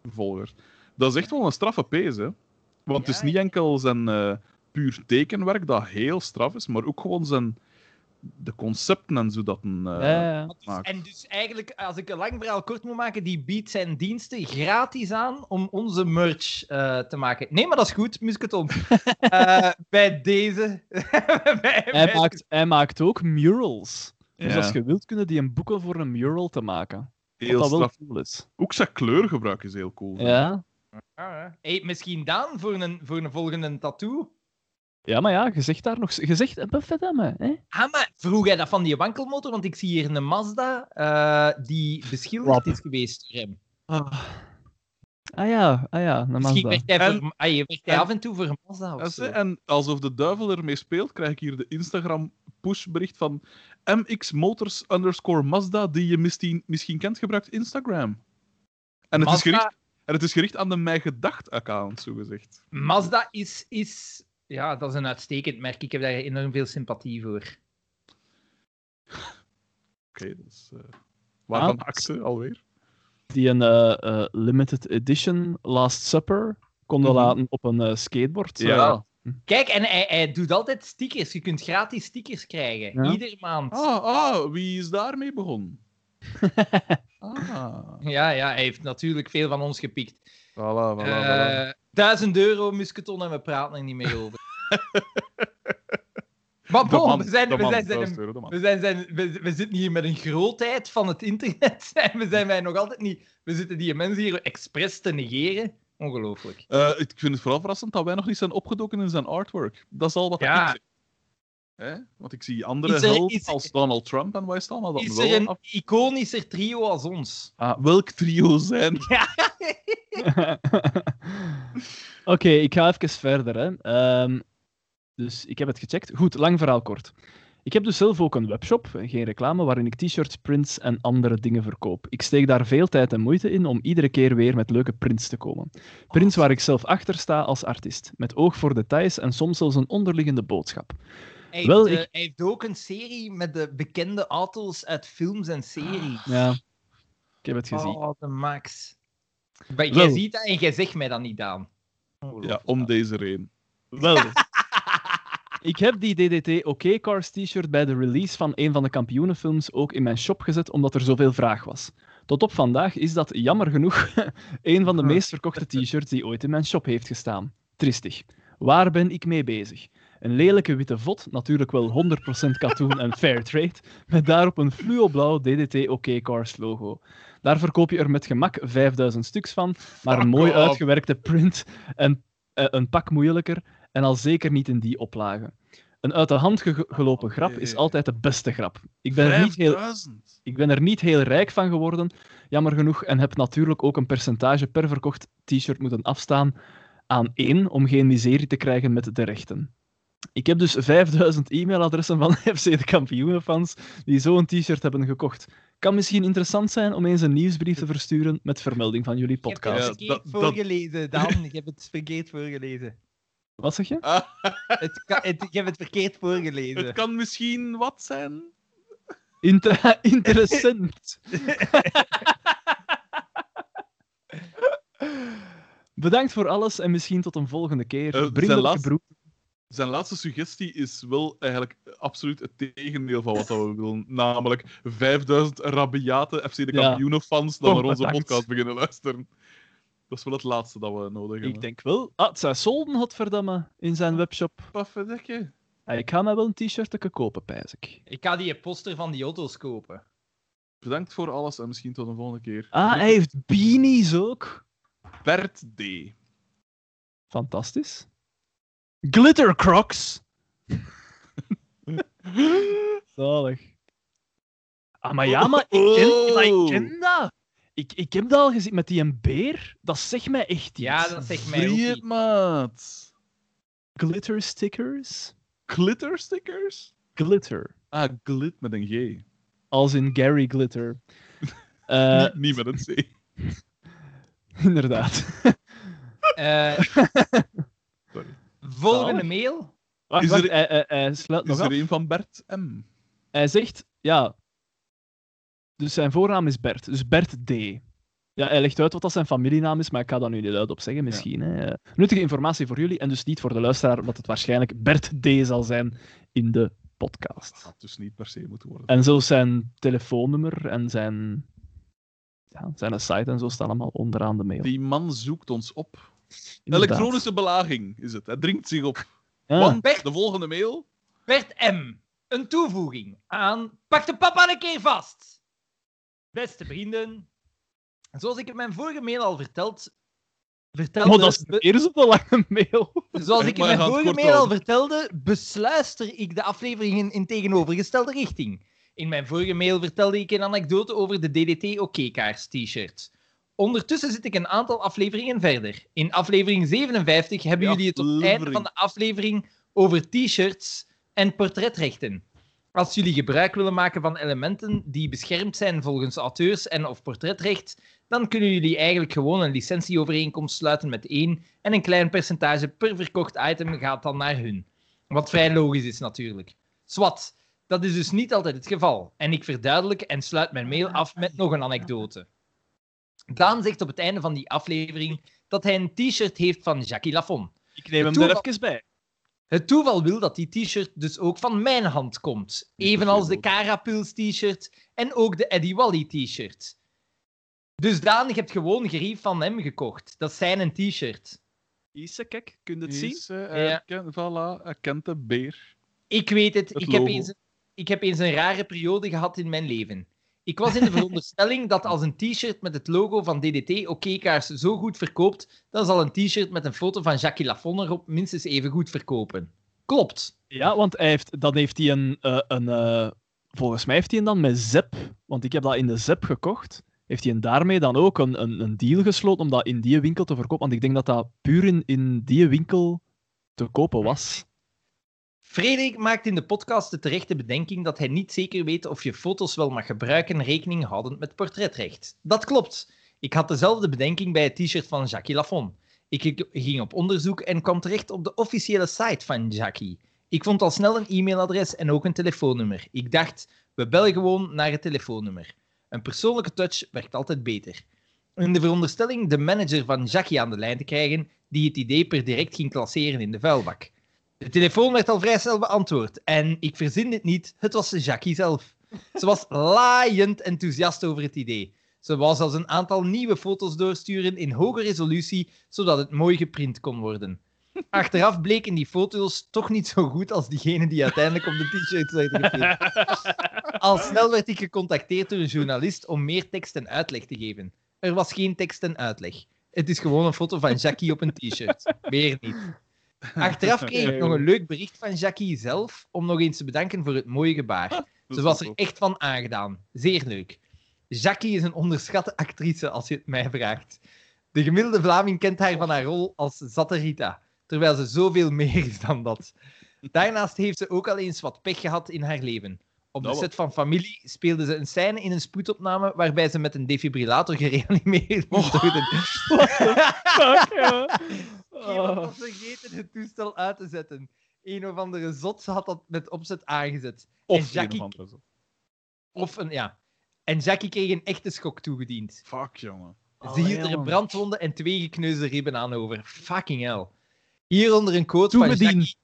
volgers. Dat is echt wel een straffe pees, hè. Want het is niet enkel zijn eh, puur tekenwerk dat heel straf is, maar ook gewoon zijn de concepten en zo dat een eh, Ja, ja. En dus eigenlijk, als ik een lang verhaal kort moet maken, die biedt zijn diensten gratis aan om onze merch eh, te maken. Nee, maar dat is goed, Musketon. Eh, bij deze. bij, Hij, bij- maakt, hij maakt ook murals. Dus als je wilt, kunnen die een boeken voor een mural te maken. heel dat wel cool is. Ook zijn kleurgebruik is heel cool. Ja. Ah, hey, misschien Daan voor een, voor een volgende tattoo. Ja, maar ja, je zegt daar nog... Je zegt, buffet aan me, hè? Ah, maar vroeg jij dat van die wankelmotor? Want ik zie hier een Mazda eh, die beschilderd Wat? is geweest door hem. Ah, ah ja, ah ja, een Misschien Mazda. werkt hij, En- voor, ah, je werkt hij en- af en toe voor een Mazda of En, zo. en alsof de duivel ermee speelt, krijg ik hier de Instagram pushbericht van MX Motors underscore Mazda, die je misschien, misschien kent, gebruikt Instagram. En het, is gericht, en het is gericht aan de Mij Gedacht account, zogezegd. Mazda is, is... Ja, dat is een uitstekend merk. Ik heb daar enorm veel sympathie voor. Oké, dus... eh waarvan Ah, acte alweer? Die een eh, eh, limited edition Last Supper konden Mhm. laten op een eh, skateboard. Ja. eh, Kijk, en hij, hij doet altijd stickers. Je kunt gratis stickers krijgen. Ja. Iedere maand. Ah, ah, wie is daarmee begonnen? ah, Ja, ja, hij heeft natuurlijk veel van ons gepikt. Voilà, voilà, voilà. Eh, 1000 euro musketon en we praten er niet meer over. maar bon, man, we, zijn, we, man, zijn, we, zijn, zijn, we, we zitten hier met een grootheid van het internet. En we zijn wij nog altijd niet. We zitten die mensen hier expres te negeren. Ongelooflijk. Eh, ik vind het vooral verrassend dat wij nog niet zijn opgedoken in zijn artwork. Dat is al wat Ja. ik zeg. Hè? Want ik zie andere Is er- helden is- als Donald Trump en wij staan al dat Is wel er een af- iconischer trio als ons? Ah, welk trio zijn? Oké, ik ga even verder. Hè. Ehm, dus ik heb het gecheckt. Goed, lang verhaal kort. Ik heb dus zelf ook een webshop, geen reclame, waarin ik t-shirts, prints en andere dingen verkoop. Ik steek daar veel tijd en moeite in om iedere keer weer met leuke prints te komen. Prints waar ik zelf achter sta als artiest, met oog voor details en soms zelfs een onderliggende boodschap. Hij, Wel, heeft, eh, ik- hij heeft ook een serie met de bekende auto's uit films en series. Ja, ik heb het gezien. Oh, de max. Maar jij Wel. ziet dat en jij zegt mij dat niet aan. Ja, om deze reden. Wel. Ik heb die DDT OK Cars t-shirt bij de release van een van de kampioenenfilms ook in mijn shop gezet, omdat er zoveel vraag was. Tot op vandaag is dat jammer genoeg een van de meest verkochte t-shirts die ooit in mijn shop heeft gestaan. Tristig. Waar ben ik mee bezig? Een lelijke witte vod, natuurlijk wel 100% katoen en fair trade, met daarop een fluoblauw DDT OK Cars logo. Daar verkoop je er met gemak 5000 stuks van, maar een Fuck mooi uitgewerkte print en eh, een pak moeilijker en al zeker niet in die oplage. Een uit de hand ge- gelopen Oh, grap nee. is altijd de beste grap. Ik ben, er niet heel, 5000. ik ben er niet heel rijk van geworden, jammer genoeg, en heb natuurlijk ook een percentage per verkocht t-shirt moeten afstaan aan één om geen miserie te krijgen met de rechten. Ik heb dus 5000 e-mailadressen van FC de kampioenenfans die zo'n t-shirt hebben gekocht. Kan misschien interessant zijn om eens een nieuwsbrief te versturen met vermelding van jullie Ik heb podcast. het verkeerd dat- voorgelezen, Dan. Ik heb het verkeerd voorgelezen. Wat zeg je? Ah, Het kan, het, ik heb het verkeerd voorgelezen. het kan misschien wat zijn. Inter- interessant. Bedankt voor alles en misschien tot een volgende keer. Eh, Vriendelijke laatste- broer. Zijn laatste suggestie is wel eigenlijk absoluut het tegendeel van wat we willen. Namelijk 5000 rabiate FC de Ja. kampioenenfans dat Oh, naar onze bedankt. podcast beginnen luisteren. Dat is wel het laatste dat we nodig hebben. Ik denk wel. Ah, het zijn solden, godverdamme, in zijn webshop. Wat verdikke? Ah, ik ga mij wel een t-shirt kopen, pijs ik. Ik ga die poster van die auto's kopen. Bedankt voor alles en misschien tot een volgende keer. Ah, hij heeft beanies ook. Bert D. Fantastisch. Glitter Crocs. Zalig. Ah, maar ja, maar ik ken, maar ik ken dat. Ik, ik heb dat al gezien met die een beer. Dat zegt mij echt iets. Ja, dat zegt mij ook iets. maat. Glitter stickers? Glitter stickers? Glitter. Ah, glit met een G. Als in Gary Glitter. Eh, niet, niet met een C. inderdaad. Eh, Sorry. Volgende mail. Wacht, Is wacht, er- sluit Is nog er af. een van Bert M? Hij zegt, ja... Dus zijn voornaam is Bert. Dus Bert D. Ja, hij legt uit wat dat zijn familienaam is, maar ik ga dat nu niet luid op zeggen, misschien. Hè. Eh, Nuttige informatie voor jullie en dus niet voor de luisteraar, omdat het waarschijnlijk Bert D zal zijn in de podcast. Dat had dus niet per se moeten worden. En zo zijn telefoonnummer en zijn, ja, zijn site en zo staan allemaal onderaan de mail. Die man zoekt ons op. Inderdaad. Elektronische belaging is het. Hij dringt zich op. Ja. Want Bert. de volgende mail. Bert M. Een toevoeging aan Pak de papa een keer vast. Beste vrienden, zoals ik in mijn vorige mail al verteld, vertelde, Oh, dat is weer zo'n lange mail. zoals ik in mijn vorige mail al vertelde, besluister ik de afleveringen in tegenovergestelde richting. In mijn vorige mail vertelde ik een anekdote over de DDT OK-kaars t-shirt. Ondertussen zit ik een aantal afleveringen verder. In aflevering 57 hebben Ja, jullie het op het einde van de aflevering over t-shirts en portretrechten. Als jullie gebruik willen maken van elementen die beschermd zijn volgens auteurs- en of portretrecht, dan kunnen jullie eigenlijk gewoon een licentieovereenkomst sluiten met één en een klein percentage per verkocht item gaat dan naar hun. Wat vrij logisch is natuurlijk. Swat, dat is dus niet altijd het geval. En ik verduidelijk en sluit mijn mail af met nog een anekdote. Daan zegt op het einde van die aflevering dat hij een t-shirt heeft van Jackie Lafon. Ik neem hem er even bij. Het toeval wil dat die t-shirt dus ook van mijn hand komt. Evenals de Carapils t-shirt en ook de Eddie Wally t-shirt. Dus Daan, je hebt gewoon gerief van hem gekocht. Dat is zijn een t-shirt. Isse, kijk, kun je het zien? Is, eh, hij Ja. ken- voilà, hij kent de beer. Ik weet het. Het Ik heb, eens, ik heb eens een rare periode gehad in mijn leven. Ik was in de veronderstelling dat als een t-shirt met het logo van DDT OK-kaars zo goed verkoopt, dan zal een t-shirt met een foto van Jackie Lafon erop minstens even goed verkopen. Klopt. Ja, want hij heeft, dan heeft hij een... eh, een eh, volgens mij heeft hij dan met Zep, want ik heb dat in de Zep gekocht. Heeft hij daarmee dan ook een, een, een deal gesloten om dat in die winkel te verkopen? Want ik denk dat dat puur in die winkel te kopen was. Frederik maakt in de podcast de terechte bedenking dat hij niet zeker weet of je foto's wel mag gebruiken rekening houdend met portretrecht. Dat klopt. Ik had dezelfde bedenking bij het t-shirt van Jackie Lafon. Ik ging op onderzoek en kwam terecht op de officiële site van Jackie. Ik vond al snel een e-mailadres en ook een telefoonnummer. Ik dacht, we bellen gewoon naar het telefoonnummer. Een persoonlijke touch werkt altijd beter. In de veronderstelling de manager van Jackie aan de lijn te krijgen, die het idee per direct ging klasseren in de vuilbak. De telefoon werd al vrij snel beantwoord. En ik verzin dit niet, het was Jackie zelf. Ze was laaiend enthousiast over het idee. Ze wou zelfs een aantal nieuwe foto's doorsturen in hoge resolutie, zodat het mooi geprint kon worden. Achteraf bleken die foto's toch niet zo goed als diegene die uiteindelijk op de t-shirts werden geprint. Al snel werd ik gecontacteerd door een journalist om meer tekst en uitleg te geven. Er was geen tekst en uitleg. Het is gewoon een foto van Jackie op een t-shirt. Meer niet. Achteraf kreeg ik nog een leuk bericht van Jackie zelf om nog eens te bedanken voor het mooie gebaar. Dat Ze was er echt van aangedaan. Zeer leuk. Jackie is een onderschatte actrice, als je het mij vraagt. De gemiddelde Vlaming kent haar van haar rol als Zatte Rita, terwijl ze zoveel meer is dan dat. Daarnaast heeft ze ook al eens wat pech gehad in haar leven. Op de set van Familie speelde ze een scène in een spoedopname waarbij ze met een defibrillator gereanimeerd moest worden. Fuck, ja. Iemand Oh. was vergeten het toestel uit te zetten. Een of andere zot had dat met opzet aangezet. Of en Jackie- een of andere zo. Of een, ja. En Jackie kreeg een echte schok toegediend. Fuck, jongen. Ze hield er een brandwonde en twee gekneusde ribben aan over. Fucking hell. Hieronder een quote van Jackie.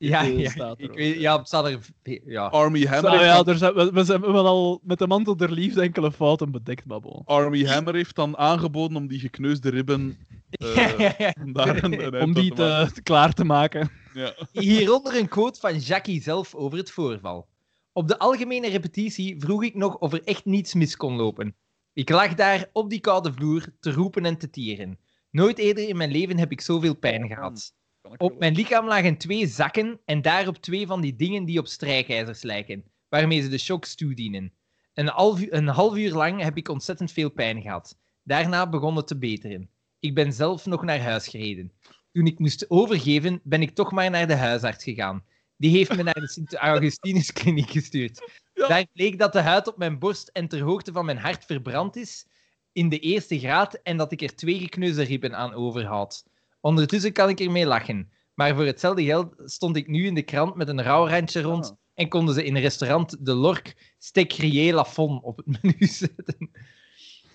Ja, ja, staat er ik weet, ja. ja, het staat er... Ja. Army Hammer, Nou heeft ja, dan, er zijn, we, we zijn wel al met de mantel der liefde enkele fouten bedekt, maar bon. Army Hammer heeft dan aangeboden om die gekneusde ribben eh, Ja, ja. om daar een, een eind Om aan die te, klaar te maken. Ja. Hieronder een quote van Jackie zelf over het voorval. Op de algemene repetitie vroeg ik nog of er echt niets mis kon lopen. Ik lag daar op die koude vloer te roepen en te tieren. Nooit eerder in mijn leven heb ik zoveel pijn gehad. Op mijn lichaam lagen twee zakken en daarop twee van die dingen die op strijkijzers lijken, waarmee ze de shocks toedienen. Een half, uur, een half uur lang heb ik ontzettend veel pijn gehad. Daarna begon het te beteren. Ik ben zelf nog naar huis gereden. Toen ik moest overgeven, ben ik toch maar naar de huisarts gegaan. Die heeft me naar de Sint-Augustinus-kliniek gestuurd. Ja. Daar bleek dat de huid op mijn borst en ter hoogte van mijn hart verbrand is in de eerste graad en dat ik er twee gekneusde ribben aan overhoud. Ondertussen kan ik ermee lachen. Maar voor hetzelfde geld stond ik nu in de krant met een rauw randje rond Ah. en konden ze in restaurant De Lork Stecrier Lafon op het menu zetten.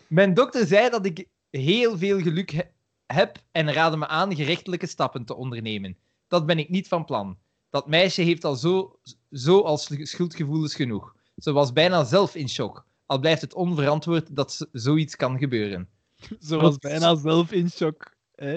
Mijn dokter zei dat ik heel veel geluk he- heb en raadde me aan gerechtelijke stappen te ondernemen. Dat ben ik niet van plan. Dat meisje heeft al zo, zo als schuldgevoelens genoeg. Ze was bijna zelf in shock. Al blijft het onverantwoord dat zoiets kan gebeuren. Ze was bijna zelf in shock. Hè?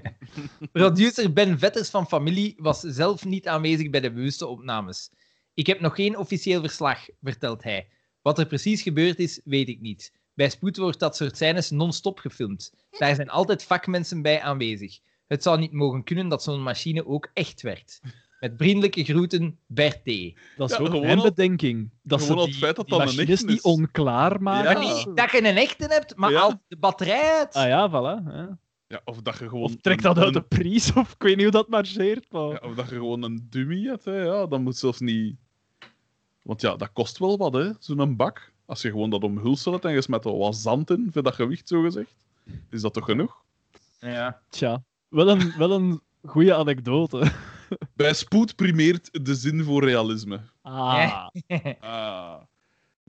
Producer Ben Vetters van Familie was zelf niet aanwezig bij de bewuste opnames. Ik heb nog geen officieel verslag, vertelt hij. Wat er precies gebeurd is, weet ik niet. Bij spoed wordt dat soort scènes non-stop gefilmd. Daar zijn altijd vakmensen bij aanwezig. Het zou niet mogen kunnen dat zo'n machine ook echt werkt. Met vriendelijke groeten, Bert T. Dat is Ja, ook gewoon mijn al- bedenking. Dat gewoon die, het feit dat die dat een echte niet is. onklaar maken. Ja. Niet dat je een echte hebt, maar Ja. al de batterij uit. Ah ja, voilà. Ja. Ja, of dat je gewoon... Of trek een- dat uit de prijs, of ik weet niet hoe dat marcheert. Maar... Ja, of dat je gewoon een dummy hebt, hè. Ja, dan moet zelfs niet... Want ja, dat kost wel wat, hè, zo'n bak. Als je gewoon dat omhulsel hebt en je smet er wat zand in, voor dat gewicht, zo gezegd. Is dat toch genoeg? Ja. Tja, wel een, wel een goede anekdote. Bij spoed primeert de zin voor realisme. Ah, Ah.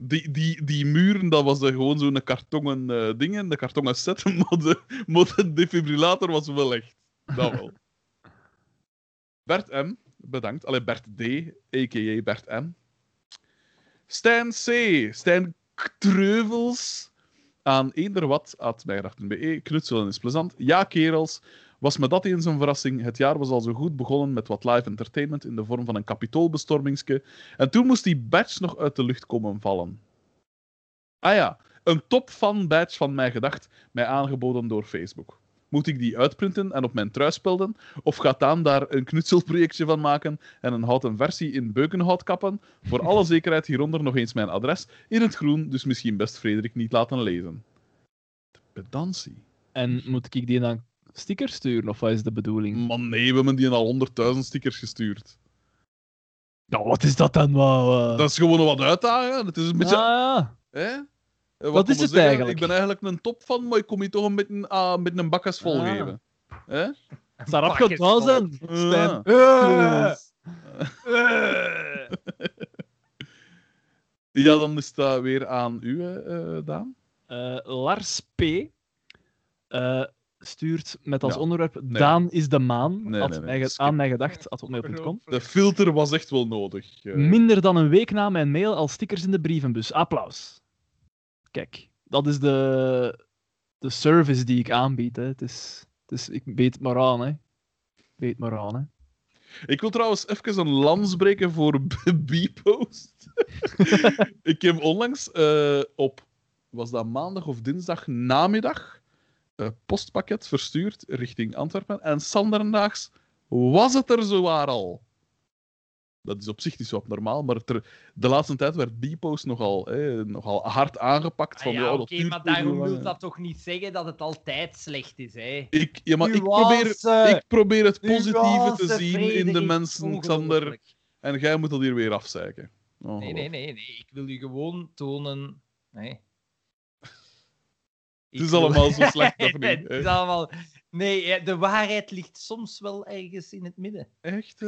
Die, die, die muren, dat was gewoon zo'n kartongen eh dingen, de kartongen set, maar de, maar de defibrillator was wel echt. Dat wel. Bert M, bedankt. Allee, Bert D, a.k.a. Bert M. Stijn C, Stijn Treuvels aan eender wat, at mijgedacht.be. Knutselen is plezant. Ja, kerels. Was me dat eens een verrassing? Het jaar was al zo goed begonnen met wat live entertainment in de vorm van een kapitoolbestormingske. En toen moest die badge nog uit de lucht komen vallen. Ah ja, een top fan badge van mij gedacht, mij aangeboden door Facebook. Moet ik die uitprinten en op mijn trui spelden? Of gaat Daan daar een knutselprojectje van maken en een houten versie in beukenhout kappen? Voor alle zekerheid hieronder nog eens mijn adres, in het groen, dus misschien best Frederik niet laten lezen. Pedantie. En moet ik die dan stickers sturen, of wat is de bedoeling? Man, nee, we hebben die al honderdduizend stickers gestuurd. Nou, wat is dat dan? Dat is gewoon wat uitdagen. Het is een beetje... Ah, ja. Hè? Eh, Wat is het zeggen? eigenlijk? Ik ben eigenlijk een top van, maar ik kom je toch een beetje, ah, met een vol Ah. geven. Hè? Staat Pak het afgedaan zijn. Ah. Stijn. Eh. Ja, dan is dat weer aan u, eh, eh, Daan. Eh, Lars P. stuurt met als Ja. onderwerp Nee. Daan is de maan. Nee, at nee, mij aan mij gedacht, at hotmail.com. De filter was echt wel nodig. eh. Minder dan een week na mijn mail al stickers in de brievenbus. Applaus. Kijk, dat is de, de service die ik aanbied. Hè. Het is, het is, ik beet het maar aan. Hè. Beet maar aan. Hè. Ik wil trouwens even een lans breken voor B-Post. ik heb onlangs eh, op, was dat maandag of dinsdag namiddag, postpakket verstuurd richting Antwerpen. En zanderdaags was het er zowaar al. Dat is op zich niet zo abnormaal, maar ter- de laatste tijd werd B-Post nogal, eh, nogal hard aangepakt. Ah Van, ja, ja, oké, maar daarom wil dat toch niet zeggen dat het altijd slecht is, hè? Ik, ja, maar ik probeer, Nuance. ik probeer het positieve te zien in de mensen, Xander. Ongelooflijk. En jij moet dat hier weer afzeiken. Oh, Nee, nee, nee, nee. Ik wil u gewoon tonen. Nee. Het is allemaal zo slecht nog niet, het is allemaal... Nee, de waarheid ligt soms wel ergens in het midden. Echt?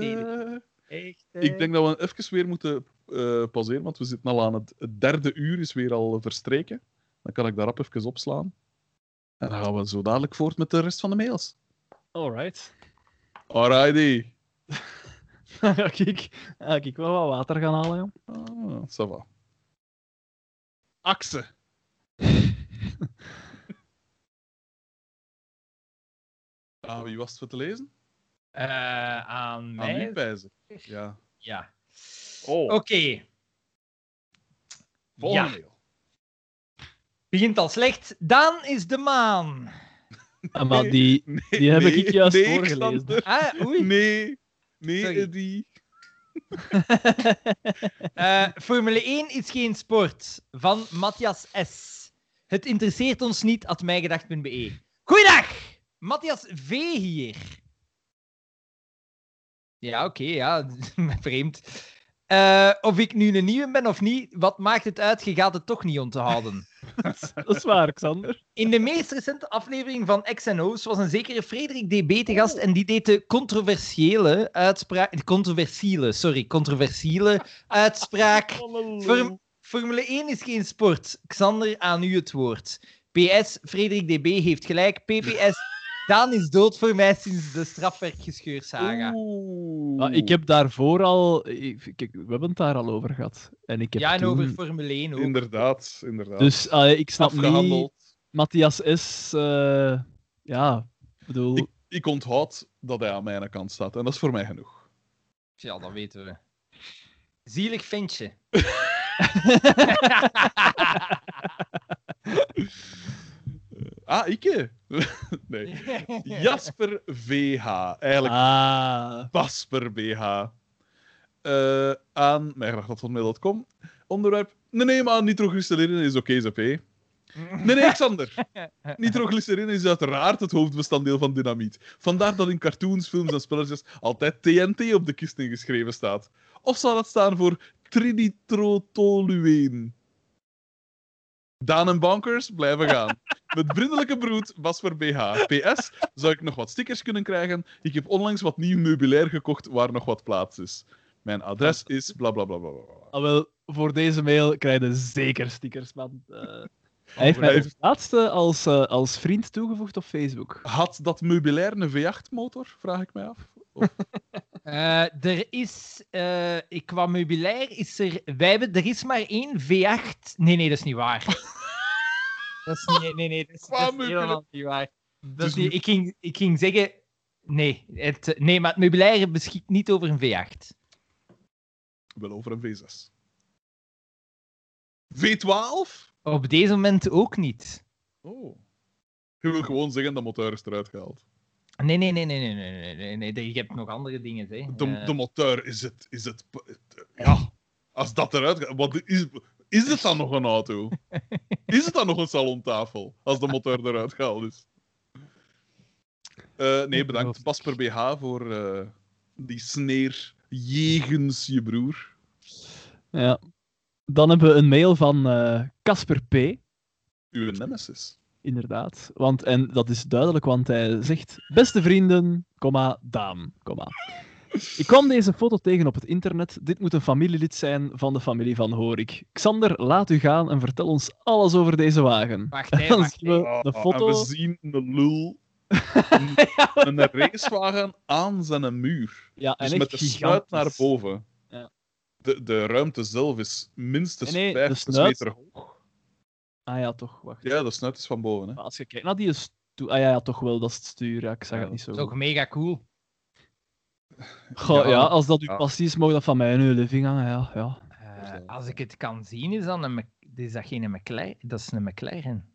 Echt. Ik denk dat we even weer moeten eh pauzeren, want we zitten al aan het, het derde uur, is weer al verstreken. Dan kan ik daarop even opslaan. En dan gaan we zo dadelijk voort met de rest van de mails. Alright. Alrighty. Dan ga ik, ga ik wel wat water gaan halen. Joh. Ah, ça va. Axe. Ah, wie was het voor te lezen? Eh, aan Aan mij? pijzen. Ja. Ja. Oh, Oké. volgende ja. mail. Begint al slecht. Daan is de maan. Ah, maar die, die heb ik juist nee, voorgelezen. Ah, oei. Nee, nee, Sorry. Eddie. Eh, Formule 1 is geen sport. Van Matthias S. Het interesseert ons niet, at mijgedacht.be. Goeiedag! Matthias V. hier. Ja, oké, ja. Vreemd. Eh, of ik nu een nieuwe ben of niet, wat maakt het uit? Je gaat het toch niet onthouden. Dat is waar, Xander. In de meest recente aflevering van XNO's was een zekere Frederik DB te gast en die deed de controversiële uitspraak... Controversiële, sorry, controversiële uitspraak... Form- Formule 1 is geen sport. Xander, aan u het woord. PS, Frederik DB heeft gelijk. PPS, Daan is dood voor mij sinds de strafwerkgescheursaga. Ah, ik heb daarvoor al... ik- Kijk, we hebben het daar al over gehad. En ik heb Ja, en toen... over Formule 1 ook. Inderdaad, inderdaad. Dus ik snap niet... Matthias S. eh, ja, ik bedoel... Ik, ik onthoud dat hij aan mijn kant staat. En dat is voor mij genoeg. Ja, dat weten we. Zielig ventje. Ah, ikke? nee. Jasper VH. Eigenlijk Ah, Jasper BH. Eh aan mijgraag.hotmail.com. Onderwerp. Nee, nee, maar nitroglycerine is oké, ZP. Nee, nee, Xander. Nitroglycerine is uiteraard het hoofdbestanddeel van dynamiet. Vandaar dat in cartoons, films en spelletjes altijd TNT op de kisten geschreven staat. Of zal dat staan voor trinitrotolueen? Daan en Bonkers blijven gaan. Met vriendelijke broed, Basper BH. PS, zou ik nog wat stickers kunnen krijgen? Ik heb onlangs wat nieuw meubilair gekocht waar nog wat plaats is. Mijn adres is bla bla bla bla. bla. ah, wel, voor deze mail krijg je zeker stickers, man. Eh, hij heeft mij als laatste als, eh, als vriend toegevoegd op Facebook. Had dat meubilair een V8-motor? Vraag ik mij af. Of- Eh, er is, eh, ik- qua meubilair is er, wij hebben, er is maar één V8. Nee, nee, dat is niet waar. dat is niet, nee, nee, dat is, Qua dat is helemaal meubilair. niet waar. Dat Dus is niet, nu- ik, ging, ik ging zeggen, nee, het, nee, maar het meubilair beschikt niet over een V8. Wel over een V6. V12? Op deze moment ook niet. Oh. Je wil gewoon zeggen dat motor is eruit gehaald. Nee, nee, nee, nee, nee, nee, nee, nee, nee, je hebt nog andere dingen, hè. De, Eh, de motor is het, is het. Ja, als dat eruit gaat. Wat is, is het dan nog een auto? Is het dan nog een salontafel? Als de motor eruit gehaald is. Eh, nee, bedankt. Pasper BH voor eh, die sneer jegens je broer. Ja. Dan hebben we een mail van eh, Casper P. Uw nemesis. Inderdaad. Want, en dat is duidelijk, want hij zegt: Beste vrienden, comma, Daan, comma. Ik kwam deze foto tegen op het internet. Dit moet een familielid zijn van de familie van Horik. Xander, laat u gaan en vertel ons alles over deze wagen. Wacht, we hè. de Ah, foto. En we zien een lul. Een, een racewagen aan zijn muur. Ja, en Dus echt met de snuit naar boven. Ja. De, de ruimte zelf is minstens Nee, nee, de 50 snuit- meter hoog. Ah ja, toch. Wacht. Ja, de snuit is van boven. Hè. Maar Als je kijkt naar die stoel. Ah ja, ja, toch wel, dat is het stuur. Ja, ik zag Ja, het niet zo. Dat is ook mega cool. Goh, Ja, ja, als dat uw ja. passie is, mag dat van mij in uw living hangen. Ja, ja. Eh, als ik het kan zien, is, dat een, Mc- is dat geen McLaren. Dat is een McLaren.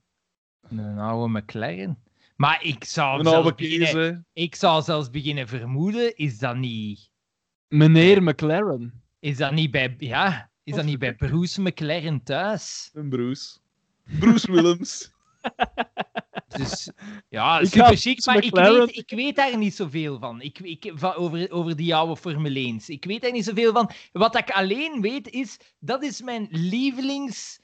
Een oude McLaren. Maar ik zou, Een zelfs beginnen, ik zou zelfs beginnen vermoeden, is dat niet, Meneer McLaren. is dat niet bij, ja, is dat niet bij Bruce McLaren thuis? Een Bruce. Bruce Willems. Dus ja, Ik super ga chic, maar ik weet, ik weet daar niet zoveel van. Ik, ik, van over, over die oude Formule 1. Ik weet daar niet zoveel van. Wat ik alleen weet is, dat is mijn lievelings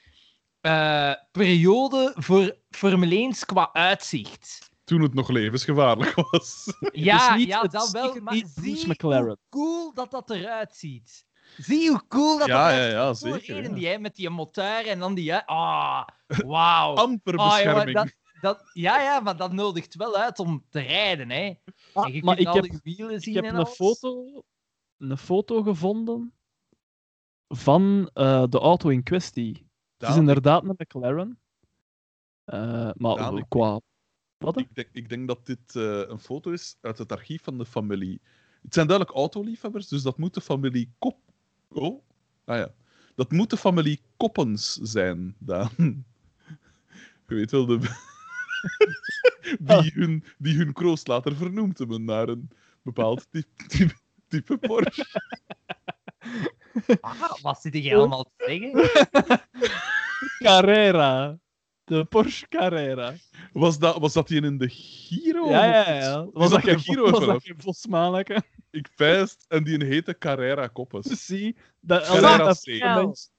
eh, periode voor Formule 1 qua uitzicht. Toen het nog levensgevaarlijk was. Ja, Dus niet- ja dat is wel, maar zie McLaren. hoe cool dat dat eruit ziet. Zie hoe cool dat Ja, dat ja, ja, zeker, die, hè, met die motor en dan die... hè. Ah, wauw. Amper Ah, bescherming. dat, dat, ja, ja, maar dat nodigt wel uit om te rijden, hè. Ah, en je maar kunt ik al heb, die wielen zien ik heb en een, alles. foto, een foto gevonden van eh, de auto in kwestie. Het is inderdaad een McLaren. Eh, maar Daan, ik- qua... Wat? ik, denk, ik denk dat dit eh, een foto is uit het archief van de familie. Het zijn duidelijk autoliefhebbers, dus dat moet de familie Kop... Oh? Ah ja. Dat moet de familie Koppens zijn, Daan. Je weet wel, de... die, hun, die hun kroost later vernoemd hebben naar een bepaald type, type, type Porsche. Ah, wat zit je allemaal te zeggen? Carrera. De Porsche Carrera. Was dat, was dat die in de Giro? Ja, ja, ja. Was dat dat de geen Giro was dat geen? Ik pijst en die heette Carrera Koppes. Zie. Dat, Carrera dat- dat-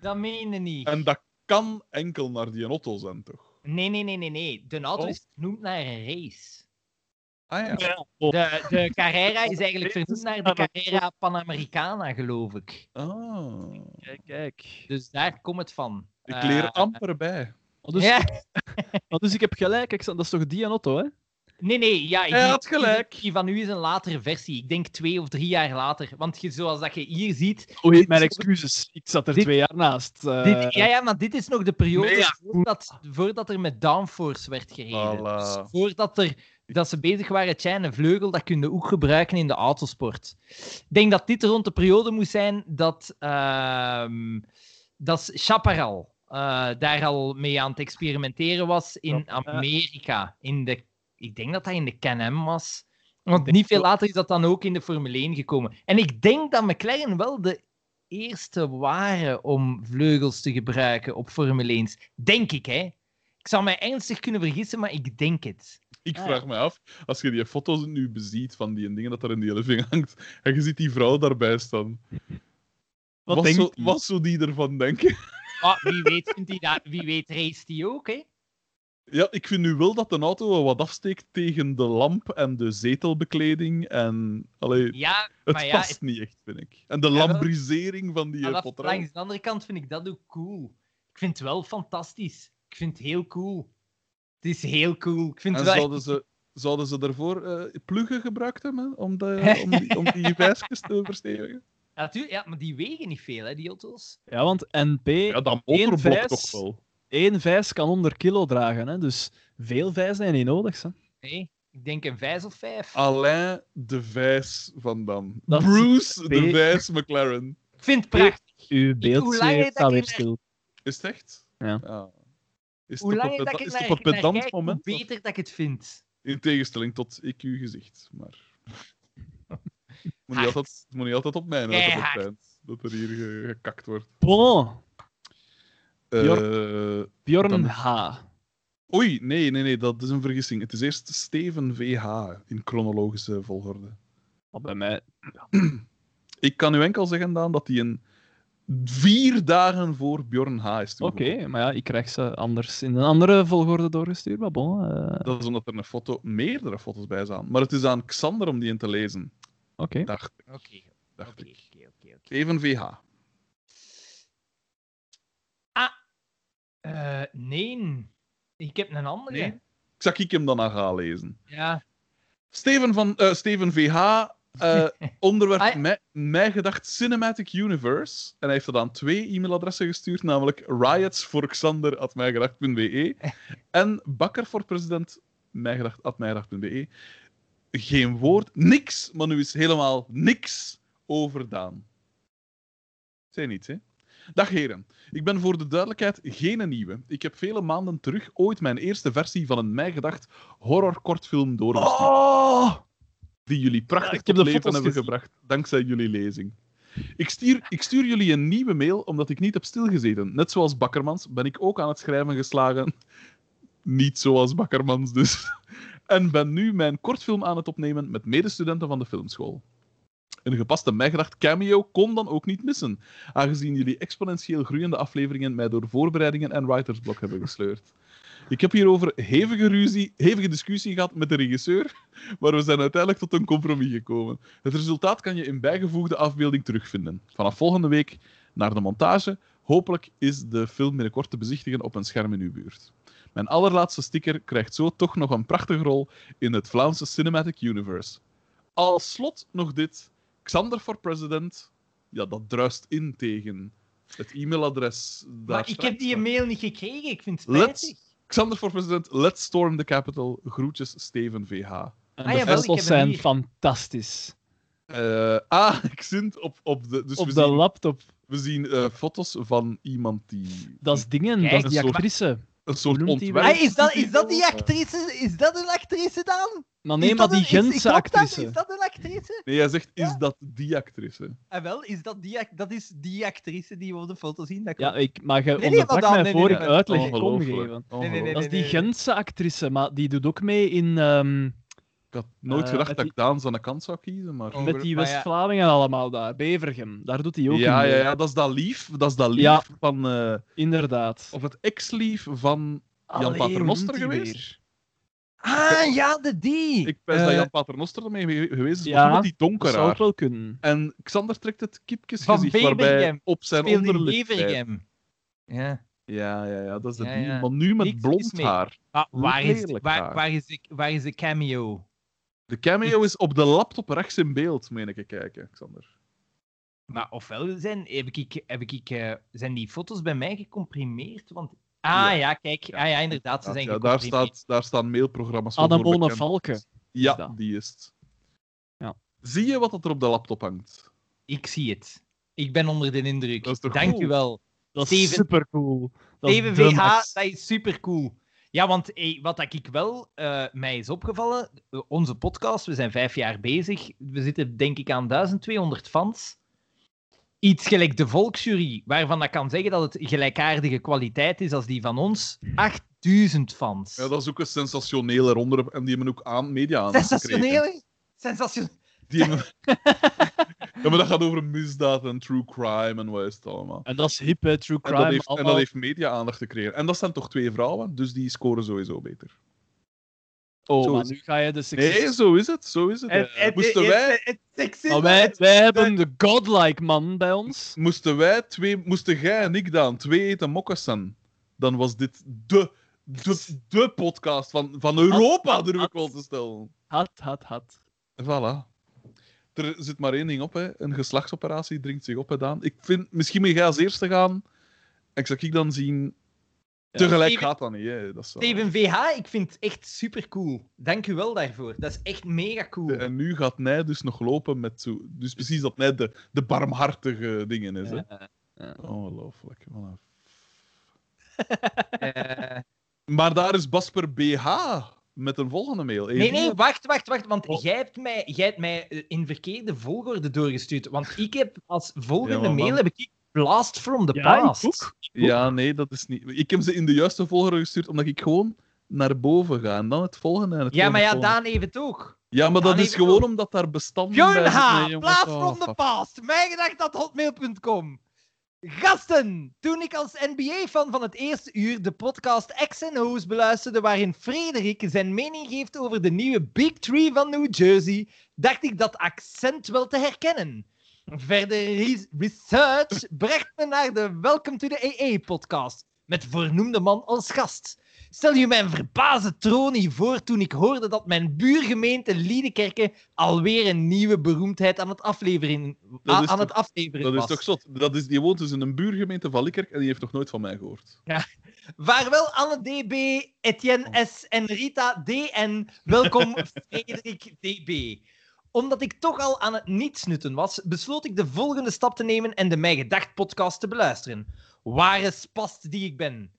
Dat meen je niet. En dat kan enkel naar die Otto zijn, toch? Nee, nee, nee, nee, nee. De auto Oh. is vernoemd naar een race. Ah ja. Ja, oh, De, de Carrera is eigenlijk vernoemd is naar de Carrera Panamericana, geloof ik. Ah. Kijk, kijk. Dus daar komt het van. Ik leer Eh, amper bij. Oh, dus, ja. maar dus ik heb gelijk, ik, dat is toch die Otto, hè? Nee, nee, ja. Ik Hij had gelijk. Die van u is een latere versie. Ik denk twee of drie jaar later. Want je, zoals dat je hier ziet. Dit mijn excuses. Ik zat er Dit- twee jaar naast. eh. Dit, ja, ja, maar dit is nog de periode Nee, ja. voordat, voordat er met downforce werd gereden. Voilà. Dus voordat er, dat ze bezig waren, tja, een vleugel, dat kun je ook gebruiken in de autosport. Ik denk dat dit rond de periode moest zijn dat, ehm dat Chaparral eh, daar al mee aan het experimenteren was in. Amerika. In de, ik denk dat dat in de Can-Am was. Want niet veel later is dat dan ook in de Formule 1 gekomen. En ik denk dat McLaren wel de eerste waren om vleugels te gebruiken op Formule 1. Denk ik, hè. Ik zou mij ernstig kunnen vergissen, maar ik denk het. Ik Ah, vraag me af, als je die foto's nu beziet van die dingen dat er in die living hangt, en je ziet die vrouw daarbij staan, Wat wat, zou, die? wat zou die ervan denken? Ah, wie weet, vindt die dat, wie weet race die ook, hè. Ja, ik vind nu wel dat een auto wel wat afsteekt tegen de lamp en de zetelbekleding. En allee, Ja, het maar ja, past het- niet echt, vind ik. En de lambrisering van die maar eh, potrel. langs de andere kant vind ik dat ook cool. Ik vind het wel fantastisch. Ik vind het heel cool. Het is heel cool. Ik vind En het wel zouden ze, zouden ze daarvoor eh, pluggen gebruikt hebben om, de, om, die, om die te verstevigen? Ja, natuurlijk, ja, maar die wegen niet veel, hè, die auto's. Ja, want NP, Ja, dat Eén motorblok toch wel. Één vijs kan 100 kilo dragen. Hè? Dus veel vijs zijn niet nodig. Hè? Nee, ik denk een vijs of vijf. Alain de Vijs van Dam. Dat is Bruce de. Vijs McLaren. Ik vind het prachtig. Uw hoe beeld dat staat weer stil. Is het echt? Ja. Is Hoe het op langer dat peda- ik is naar, het op een naar pedant kijk, hoe moment? of- beter dat ik het vind. In tegenstelling tot ik uw gezicht. Maar... moet, niet altijd, moet niet altijd op het eind dat er hier ge- gekakt wordt. Bon, Eh, Bjorn Dan- H. Oei, nee, nee, nee, dat is een vergissing. Het is eerst Steven VH in chronologische volgorde. Oh, bij mij. Ik kan u enkel zeggen, Daan, dat hij een vier dagen voor Bjorn H. is Oké, maar ja, ik krijg ze anders in een andere volgorde doorgestuurd. Maar bon, eh, Dat is omdat er een foto, meerdere foto's bij staan. Maar het is aan Xander om die in te lezen. oké. Dacht, Oké, dacht oké, ik. oké, oké. oké. Steven VH. Eh, nee, ik heb een andere. Nee? Ik zag ik hem dan aan gaan lezen. Ja, Steven, van, eh, Steven VH, eh, onderwerp Ah, mij, mij gedacht Cinematic Universe. En hij heeft dat aan twee e-mailadressen gestuurd, namelijk riotsvoorxander.mijgedacht.be en bakker voor president mijgedacht.mijgedacht.be. Geen woord, niks, maar nu is helemaal niks overdaan. Zei niets, hè? Dag heren, ik ben voor de duidelijkheid geen nieuwe. Ik heb vele maanden terug ooit mijn eerste versie van een mijgedacht horror-kortfilm doorgestuurd Oh! die jullie prachtig Ja, tot leven hebben gezien. gebracht, dankzij jullie lezing. Ik stuur, ik stuur jullie een nieuwe mail omdat ik niet heb stilgezeten. Net zoals Bakkermans ben ik ook aan het schrijven geslagen. Niet zoals Bakkermans dus. En ben nu mijn kortfilm aan het opnemen met medestudenten van de filmschool. Een gepaste mijgedacht cameo kon dan ook niet missen, aangezien jullie exponentieel groeiende afleveringen mij door voorbereidingen en writersblok hebben gesleurd. Ik heb hierover hevige, ruzie, hevige discussie gehad met de regisseur, maar we zijn uiteindelijk tot een compromis gekomen. Het resultaat kan je in bijgevoegde afbeelding terugvinden. Vanaf volgende week naar de montage. Hopelijk is de film binnenkort te bezichtigen op een scherm in uw buurt. Mijn allerlaatste sticker krijgt zo toch nog een prachtige rol in het Vlaamse Cinematic Universe. Als slot nog dit. Xander for President. Ja, dat druist in tegen het e-mailadres. daar maar ik heb die van. mail niet gekregen. Ik vind het Let's- spijtig. Xander for President, let's storm the capital. Groetjes, Steven VH. En Ah, de jawel, zijn hier. fantastisch. Eh, ah, ik zit op, op de... Dus Op we, de zien, laptop. we zien eh, foto's van iemand die... Dat is dingen, Kijk, dat is die actrice. Een soort ontwerp. Is, dat, is dat die actrice? Is dat een actrice dan? Maar nee, maar die Gentse actrice. Is dat een actrice? Nee, hij zegt, is Ja. dat die actrice? Ah, wel, is dat, die, dat is die actrice die we op de foto zien. Dat Ja, ik, maar je nee, onderbrak mij nee, voor nee, ik nee, uitleg kon Ongelooflijk. geven. nee, nee, Dat is die. Gentse actrice, maar die doet ook mee in... Ik had nooit Eh, gedacht dat die- ik Daan zijn kant zou kiezen, maar... Oh. met die ja. West-Vlamingen allemaal daar. Bevergem, daar doet hij ook Ja, in ja, mee. ja, dat is dat lief. Dat is dat lief Ja. van... eh, Inderdaad. of het ex-lief van Jan Paternoster geweest? weer? Ah, ja, de die. Ik pijs dat Eh, Jan Paternoster ermee ge- geweest is, ja, maar die Dat zou het wel kunnen. En Xander trekt het Van kipjesgezicht waarbij op zijn onderlip... Ja. Ja, ja, ja, dat is de Ja, die. ja. Maar nu met Niks blond haar. Ah, waar, is, waar, waar, is de, waar is de cameo? De cameo is op de laptop rechts in beeld, meen ik kijken, Xander. Maar ofwel zijn, heb ik, heb ik, eh, zijn die foto's bij mij gecomprimeerd? Want, ah Ja. ja, kijk, ah, ja, inderdaad, ze zijn Ja, daar, staat, daar staan mailprogramma's Anemone bekend. Valken. Ja, die is het. Ja. Zie je wat dat er op de laptop hangt? Ik zie het. Ik ben onder de indruk. Dat is toch Dank u wel. Dat is Steven- super cool. Dat is Steven VH, dat is super cool. Ja, want hey, wat dat ik wel eh, mij is opgevallen, eh, onze podcast, we zijn vijf jaar bezig. We zitten denk ik aan 1200 fans. Iets gelijk de Volksjury, waarvan ik kan zeggen dat het gelijkaardige kwaliteit is als die van ons. 8000 fans. Ja, dat is ook een sensationele onderwerp. En die hebben ook aan media aan Sensationeel, hè? Sensationeel. Die hebben... ja, maar dat gaat over misdaad en true crime en wat is het allemaal. En dat is hip, hè, true En crime. dat, heeft, en allemaal. dat heeft media-aandacht gekregen. En dat zijn toch twee vrouwen, dus die scoren sowieso beter. Oh, Zo maar nu ga je de seksist... Nee, zo is het. Zo is het. Het, het, Moesten het- wij- Maar hebben de godlike man bij ons. Moesten wij twee, moesten jij en ik dan twee eten mokken zijn, dan was dit de, de, de podcast van, van Europa, durf ik wel te stellen. Had, had, had. Voilà. Er zit maar één ding op, hè. Een geslachtsoperatie dringt zich op, hè, Daan. Ik vind, misschien moet jij als eerste gaan. En zal ik dan zien... Tegelijk Steven- gaat dat niet, hè. Dat is wel- Steven VH, ik vind het echt super cool. Dank u wel daarvoor. Dat is echt mega cool. En nu gaat Nij dus nog lopen met zo... Dus precies dat Nij de, de barmhartige dingen is, hè. Ja. Ongelooflijk. Voilà. Eh, Maar daar is Basper BH met een volgende mail. nee, nee, wacht, wacht, wacht. Want Oh. jij hebt mij, jij hebt mij eh, in verkeerde volgorde doorgestuurd. Want ik heb als volgende Ja, mail heb ik Blast from the Ja, ik Past. ook. Ja, nee, dat is niet... Ik heb ze in de juiste volgorde gestuurd, omdat ik gewoon naar boven ga. En dan het volgende en het Ja, maar ja, volgende. Daan heeft het ook. Ja, maar dat is gewoon ook. omdat daar bestanden bij. Nee, jongens. Blast Oh, from the fuck. Past. Mijgedacht.hotmail.com Gasten! Toen ik als NBA-fan van het eerste uur de podcast X&O's beluisterde waarin Frederik zijn mening geeft over de nieuwe Big Tree van New Jersey, dacht ik dat accent wel te herkennen. Verder re- research bracht me naar de Welcome to the AA-podcast, met voornoemde man als gast. Stel je mijn verbaasde tronie voor toen ik hoorde dat mijn buurgemeente Liedekerke alweer een nieuwe beroemdheid aan het afleveren, Dat is aan toch- het afleveren Dat is was. toch zot? Dat is, die woont dus in een buurgemeente van Likkerk en die heeft nog nooit van mij gehoord. Vaarwel Anne DB, Etienne S. en Rita DN. Welkom Frederik DB. Omdat ik toch al aan het niet-snutten was, besloot ik de volgende stap te nemen en de Mij Gedacht podcast te beluisteren. Ware spast die ik ben.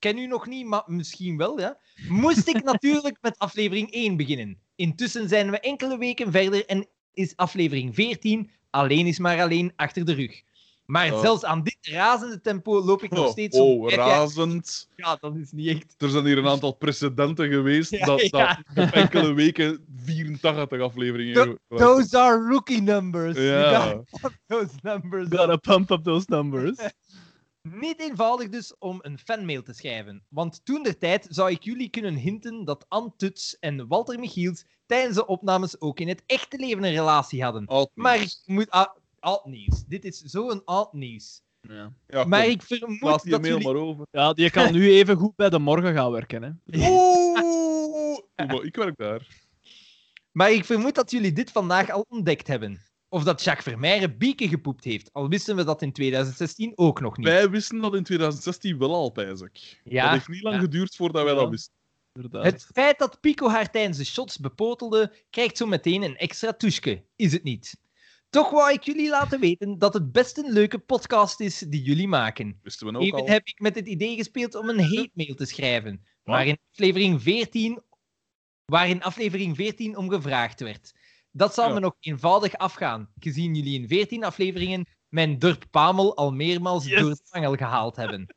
Ken u nog niet, maar misschien wel, ja. Moest ik natuurlijk met aflevering 1 beginnen. Intussen zijn we enkele weken verder en is aflevering 14 alleen is maar alleen achter de rug. Maar Oh. zelfs aan dit razende tempo loop ik nog Oh, steeds oh jaar- razend. ja, dat is niet echt. Er zijn hier een aantal precedenten geweest Ja, dat, dat ja. op enkele weken 84 afleveringen... Tho- Those are rookie numbers. You Ja. gotta pump those numbers. Gotta pump up those numbers. Niet eenvoudig dus om een fanmail te schrijven. Want toen der tijd zou ik jullie kunnen hinten dat Ann Tuts en Walter Michiels tijdens de opnames ook in het echte leven een relatie hadden. Maar ik moet... ah, nieuws. Dit is zo'n oud nieuws. Ja. Ja, Maar kom, ik vermoed laat die dat mail jullie... maar over. ja, die kan nu even goed bij de morgen gaan werken. Hè. Oeh! Maar ik werk daar. Maar ik vermoed dat jullie dit vandaag al ontdekt hebben. Of dat Jacques Vermeijren bieken gepoept heeft. Al wisten we dat in 2016 ook nog niet. Wij wisten dat in 2016 wel al, pijs. Ja, dat heeft niet lang ja. geduurd voordat wij Ja. dat wisten. Inderdaad. Het feit dat Pico haar tijdens de shots bepotelde, krijgt zo meteen een extra toeske, is het niet? Toch wou ik jullie laten weten dat het best een leuke podcast is die jullie maken. Wisten we ook Even al. heb ik met het idee gespeeld om een hate mail te schrijven, waarin aflevering 14, waarin aflevering 14 om gevraagd werd. Dat zal Ja. me nog eenvoudig afgaan, gezien jullie in 14 afleveringen mijn dorp Pamel al meermaals Yes. door de angel gehaald hebben.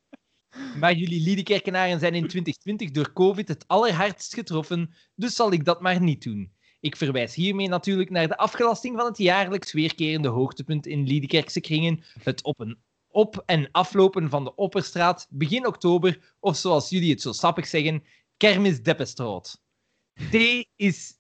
Maar jullie Liedekerkenaren zijn in 2020 door COVID het allerhardst getroffen, dus zal ik dat maar niet doen. Ik verwijs hiermee natuurlijk naar de afgelasting van het jaarlijks weerkerende hoogtepunt in Liedekerkse kringen, het op- en op- en aflopen van de Opperstraat begin oktober, of zoals jullie het zo sappig zeggen, kermis Deppestroot. T is...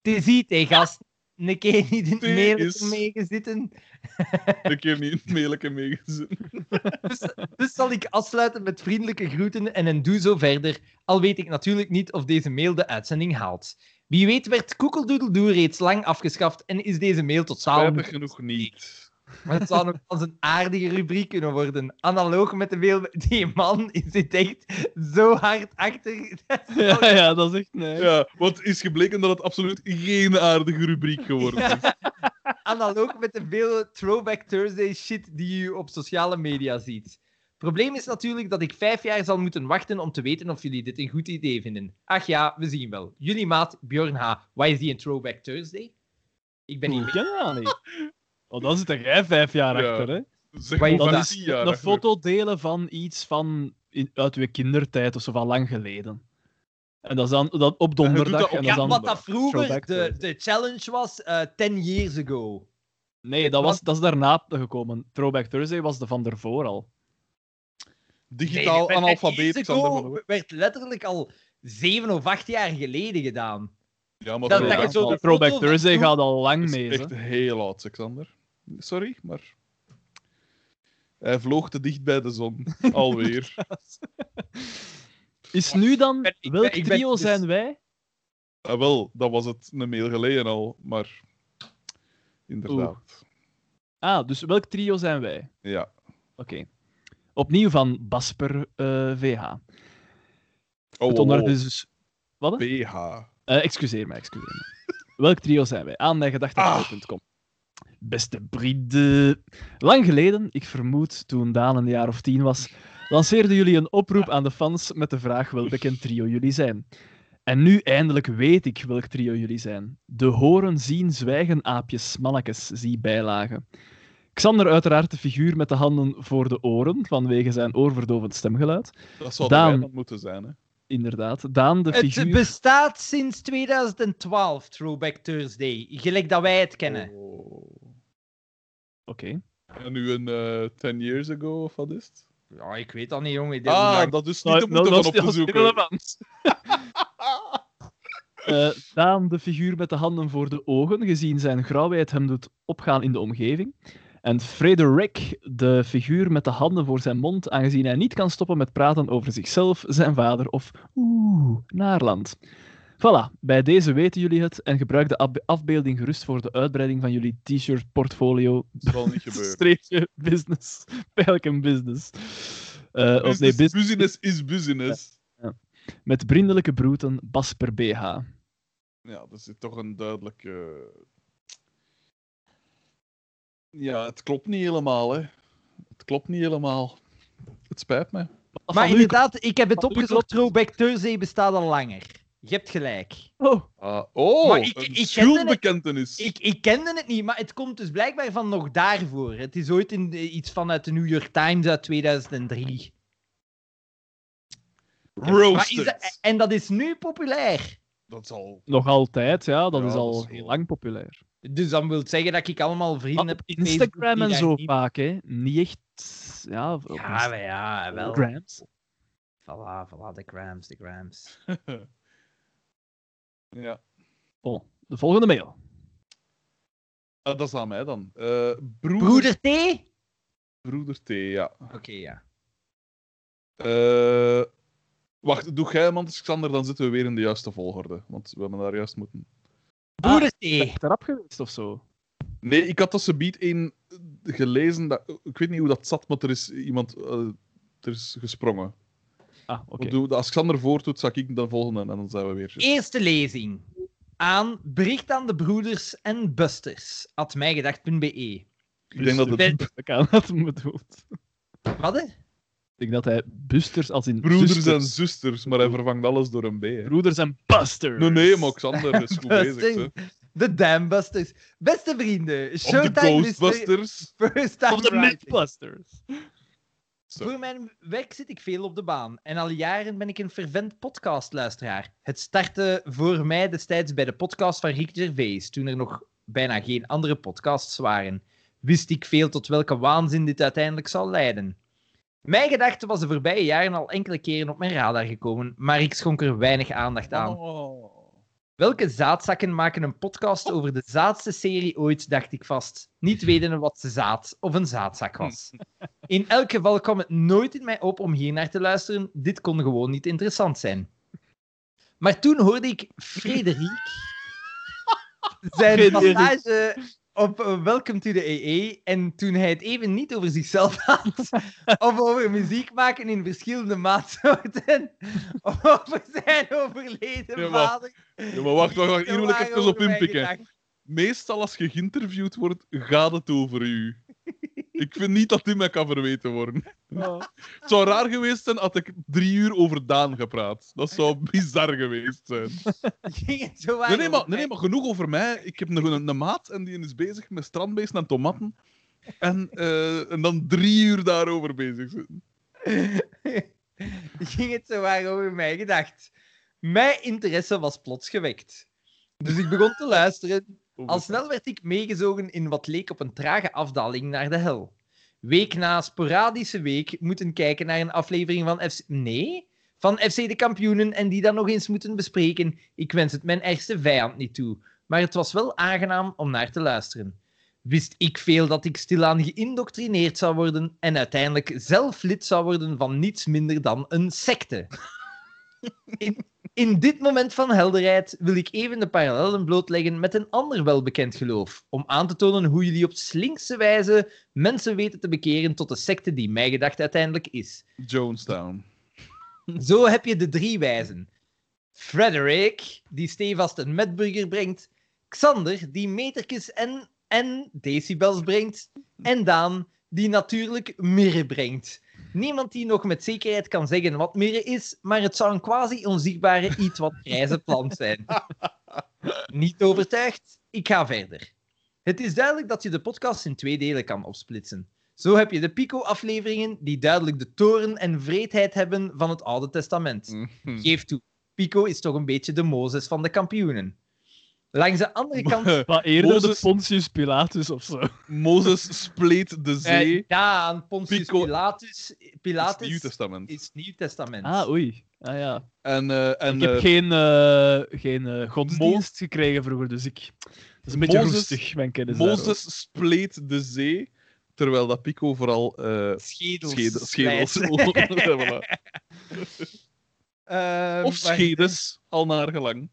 T ziet, hé gast. Een keer niet in het is- meegezitten. Een keer niet in het mailetje meegezien. Dus, dus zal ik afsluiten met vriendelijke groeten en een doe zo verder, al weet ik natuurlijk niet of deze mail de uitzending haalt. Wie weet werd Koekeldoedeldoe reeds lang afgeschaft en is deze mail totaal... Spijtig genoeg niet. Maar het zou nog als een aardige rubriek kunnen worden. Analoog met de mail... Die man is dit echt zo hard achter. Ja, ja, dat is echt nee. Ja, want het is gebleken dat het absoluut geen aardige rubriek geworden is. Analoog met de vele Throwback Thursday shit die u op sociale media ziet. Probleem is natuurlijk dat ik vijf jaar zal moeten wachten om te weten of jullie dit een goed idee vinden. Ach ja, we zien wel. Jullie maat Bjorn H. Why is die een Throwback Thursday? Ik ben Ik niet ken dat niet. Oh, dan zit er jij vijf jaar Ja. achter, hè? Zeg je maar Dat is jaar een achter. foto delen van iets van in, uit uw kindertijd of zo van lang geleden. En dat is dan dat op donderdag. dat op- en dat Ja, dan wat dat vroeger de, de challenge was, eh 10 years ago. Nee, dat, was, dat is daarna gekomen. Throwback Thursday was de van ervoor al. Digitaal Nee, 10 analfabeet, werd letterlijk al zeven of acht jaar geleden gedaan. Ja, maar Dat- zo- dat je ja, zo de Throwback Thursday gaat al lang dat is mee. echt heel oud, Xander. Sorry, maar... Hij vloog te dicht bij de zon. Alweer. Is nu dan, ben- ik ben- welk ben trio dus- zijn wij? Ah, wel, dat was het een mail geleden al, maar inderdaad. Ah, dus welk trio zijn wij? Ja. Oké. Opnieuw van Basper eh, VH. Oh, het oh, onderwerp oh. is dus... Wat? PH. Eh, excuseer me, excuseer me. Welk trio zijn wij? Aan mijgedachten.com. Beste vrienden. Lang geleden, ik vermoed toen Daan een jaar of tien was, lanceerden jullie een oproep aan de fans met de vraag welk bekend trio jullie zijn. En nu eindelijk weet ik welk trio jullie zijn. De horen, zien, zwijgen, aapjes, mannetjes, zie bijlagen. Xander uiteraard de figuur met de handen voor de oren, vanwege zijn oorverdovend stemgeluid. Dat zou Daan. dan moeten zijn, hè? Inderdaad. Daan de Het figuur... bestaat sinds 2012, Throwback Thursday. Gelijk dat wij het kennen. Oh. Oké. En nu een eh 10 years ago, of wat is het? Ja, ik weet dat niet, jongen. Ah, lang- dat is niet Nou, te moeten nou, van op dat te is zoeken. Eh, Daan, de figuur met de handen voor de ogen, gezien zijn grauwheid hem doet opgaan in de omgeving. En Frederik, de figuur met de handen voor zijn mond, aangezien hij niet kan stoppen met praten over zichzelf, zijn vader of oeh, Naarland. Voilà, bij deze weten jullie het en gebruik de afbeelding gerust voor de uitbreiding van jullie t-shirt portfolio. Dat zal niet gebeuren. Streepje business. Pijlken business. Eh, of nee, Business, bus- business is business. met vriendelijke broeten, Basper BH. Ja, dat is toch een duidelijke. Ja, het klopt niet helemaal, hè. Het klopt niet helemaal. Het spijt me. Maar inderdaad, ik heb het opgezocht. Throwback Thursday bestaat al langer. Je hebt gelijk. Oh, Ah, oh, Maar ik- een ik kende het- schuldbekentenis. Ik, ik kende het niet, maar het komt dus blijkbaar van nog daarvoor. Het is ooit in, iets vanuit de New York Times uit 2003. Maar is Roasted. dat- en dat is nu populair. Dat zal... nog altijd, ja. Dat Ja, is dat al is heel lang populair. Dus dan wil zeggen dat ik allemaal vrienden Maar heb. op Facebook Instagram en zo niet- vaak, hè. Niet echt... Ja, Ja, ja, wel. Grams. Voilà, voilà, de grams, de grams. Ja. Oh, de volgende mail. Ah, dat is aan mij dan. Eh broeder... Broeder T? Broeder T, ja. Oké, ja. Eh, wacht, doe jij hem, anders, Xander, dan zitten we weer in de juiste volgorde. Want we hebben daar juist moeten... Broeder T. Ben je erop geweest of zo? Nee, ik had dat ze biedt een gelezen. Dat... Ik weet niet hoe dat zat, maar er is iemand... eh, er is gesprongen. Ah, oké. Als Xander voordoet, zal ik dan volgen en dan zijn we weer... Eerste lezing. Aan bericht aan de broeders en busters. At mijgedacht.be. Ik denk dat het Ben- Ik aan bedoelt. Wat? hè? Ik denk dat hij busters als in broeders zusters. en zusters, maar hij vervangt alles door een B. Hè. Broeders en busters. Nee, nee, maar Xander is goed bezig. Hè. De Dambusters. Beste vrienden, Showtime is de Ghostbusters. first time Of de. Mythbusters. Zo. Voor mijn werk zit ik veel op de baan en al jaren ben ik een fervent podcastluisteraar. Het startte voor mij destijds bij de podcast van Rick Gervais, toen er nog bijna geen andere podcasts waren. Wist ik veel tot welke waanzin dit uiteindelijk zou leiden. Mijn gedachte was de voorbije jaren al enkele keren op mijn radar gekomen, maar ik schonk er weinig aandacht aan. Oh. Welke zaadzakken maken een podcast over de zaadste serie ooit, dacht ik vast. Niet wetende wat ze zaad of een zaadzak was. In elk geval kwam het nooit in mij op om hier naar te luisteren. Dit kon gewoon niet interessant zijn. Maar toen hoorde ik Frederik zijn passage op eh, Welcome to the EE. En toen hij het even niet over zichzelf had, of over muziek maken in verschillende maatsoorten, of over zijn overleden Ja, maar- vader. Ja, maar wacht, wacht, wacht. Hier wil ik even op inpikken. Meestal als je geïnterviewd wordt, gaat het over u. Ik vind niet dat die mij kan verweten worden. Het zou raar geweest zijn had ik drie uur over Daan gepraat. Dat zou bizar geweest zijn. Ging het zo Nee, nee, maar, nee, maar genoeg over mij. Ik heb nog een, een maat en die is bezig met strandbeesten en tomaten. En, eh, en dan drie uur daarover bezig zijn. ging het zo waar over mij gedacht. Mijn interesse was plots gewekt. Dus ik begon te luisteren. Al snel werd ik meegezogen in wat leek op een trage afdaling naar de hel. Week na sporadische week moeten kijken naar een aflevering van FC... Nee? Van FC de kampioenen en die dan nog eens moeten bespreken. Ik wens het mijn ergste vijand niet toe. Maar het was wel aangenaam om naar te luisteren. Wist ik veel dat ik stilaan geïndoctrineerd zou worden en uiteindelijk zelf lid zou worden van niets minder dan een secte. In, in dit moment van helderheid wil ik even de parallellen blootleggen met een ander welbekend geloof, om aan te tonen hoe jullie op slinkse wijze mensen weten te bekeren tot de secte die mij gedacht uiteindelijk is. Jonestown. Zo heb je de drie wijzen. Frederick, die stevast een metburger brengt. Xander, die metertjes en, en decibels brengt. En Daan, die natuurlijk mirre brengt. Niemand die nog met zekerheid kan zeggen wat mirre is, maar het zou een quasi-onzichtbare iets wat grijze plant zijn. Niet overtuigd? Ik ga verder. Het is duidelijk dat je de podcast in twee delen kan opsplitsen. Zo heb je de Pico-afleveringen die duidelijk de toren en vreedheid hebben van het Oude Testament. Mhm. Geef toe, Pico is toch een beetje de Mozes van de kampioenen. Langs de andere kant... Maar eerder Mozes- de Pontius Pilatus of zo. Mozes spleet de zee. Eh, ja, aan Pontius Pico- Pilatus. Het is Pilatus Nieuw Testament. is Nieuw Testament. Ah, oei. Ah, ja. En, eh, en ik heb eh, geen, eh, geen eh, godsdienst gekregen vroeger, dus ik... Dat is een beetje Mozes- rustig, mijn kennis daarover. Mozes spleet de zee, terwijl dat Pico vooral eh Schedels. schede- schedels... Ehm, Of maar- schedes, al naar gelang.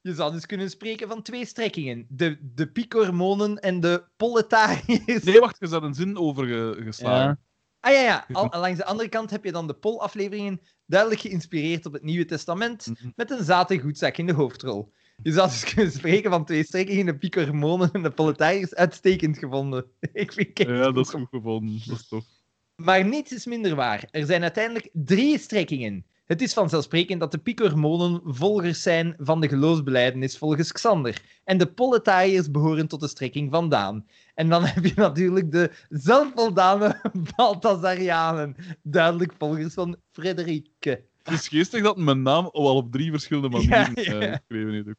Je zou dus kunnen spreken van twee strekkingen. De, de pico-hormonen en de proletariërs. Nee, wacht, je zat een zin overgeslagen. Ja. Ah ja, ja. Al, langs de andere kant heb je dan de Pol-afleveringen duidelijk geïnspireerd op het Nieuwe Testament, Mhm. met een zate goedzak in de hoofdrol. Je zou dus kunnen spreken van twee strekkingen, de pico-hormonen en de proletariërs, uitstekend gevonden. Ik vind het Ja, dat is goed gevonden. Dat is tof. Maar niets is minder waar. Er zijn uiteindelijk drie strekkingen. Het is vanzelfsprekend dat de pico-hormonen volgers zijn van de geloofsbelijdenis volgens Xander. En de proletariërs behoren tot de strekking van Daan. En dan heb je natuurlijk de zelfvoldane Balthazarianen. Duidelijk volgers van Frederike. Het is geestig dat mijn naam al op drie verschillende manieren Ja, ja. eh, geschreven ook.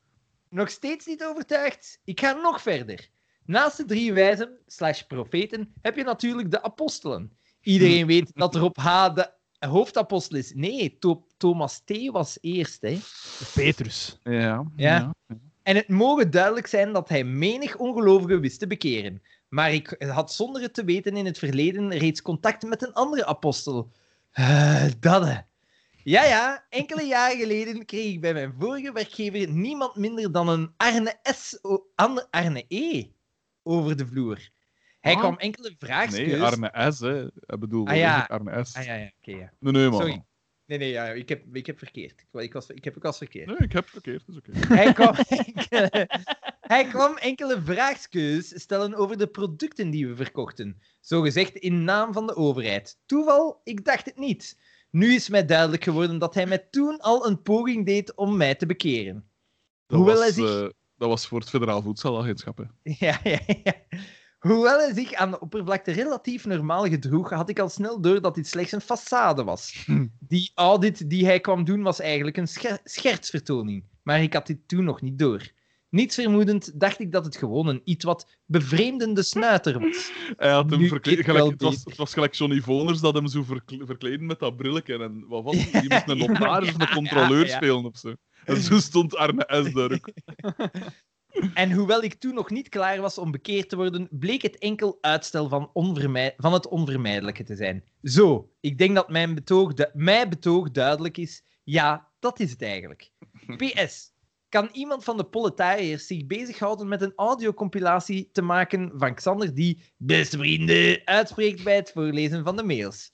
Nog steeds niet overtuigd? Ik ga nog verder. Naast de drie wijzen slash profeten heb je natuurlijk de apostelen. Iedereen weet dat er op H de hoofdapostel is. Nee, To- Thomas T. was eerst. Hè. Petrus. Ja. Ja. En het mogen duidelijk zijn dat hij menig ongelovige wist te bekeren. Maar ik had zonder het te weten in het verleden reeds contact met een andere apostel. Uh, Dadde. Ja, ja, enkele jaren geleden kreeg ik bij mijn vorige werkgever niemand minder dan een Arne S. o- Arne E. over de vloer. Hij Ah. kwam enkele vraagstukken. Nee, Arne S. Hè. Ik bedoel, Ah, ja. Arne S. Ah ja, ja, oké, ja. Nee, nee, man. Sorry. Nee, nee, ja, ik, heb, ik heb verkeerd. Ik, ik, was, ik heb ook als verkeerd. Nee, ik heb het verkeerd, dat is oké. Hij kwam, enkele, hij kwam enkele vraagskeus stellen over de producten die we verkochten. Zogezegd in naam van de overheid. Toeval? Ik dacht het niet. Nu is mij duidelijk geworden dat hij mij toen al een poging deed om mij te bekeren. Dat, Hoewel was, hij zich- eh, dat was voor het Federaal Voedselagentschap. Hè. Ja, ja, ja. Hoewel hij zich aan de oppervlakte relatief normaal gedroeg, had ik al snel door dat dit slechts een façade was. Die audit die hij kwam doen was eigenlijk een scher- schertsvertoning, maar ik had dit toen nog niet door. Niets vermoedend dacht ik dat het gewoon een iets wat bevreemdende snuiter was. Hij had hem verkleed. Gelijk, het, was, het was gelijk Johnny Voners dat hem zo verkle- verkleden met dat brilletje. En wat was het? Die moest een notaris of een controleur Ja, ja. spelen of zo. En zo stond Arne S. daar ook. En hoewel ik toen nog niet klaar was om bekeerd te worden, bleek het enkel uitstel van, van het onvermijdelijke te zijn. Zo, ik denk dat mijn betoog, mijn betoog duidelijk is. Ja, dat is het eigenlijk. PS. Kan iemand van de proletariërs zich bezighouden met een audiocompilatie te maken van Xander die, beste vrienden, uitspreekt bij het voorlezen van de mails?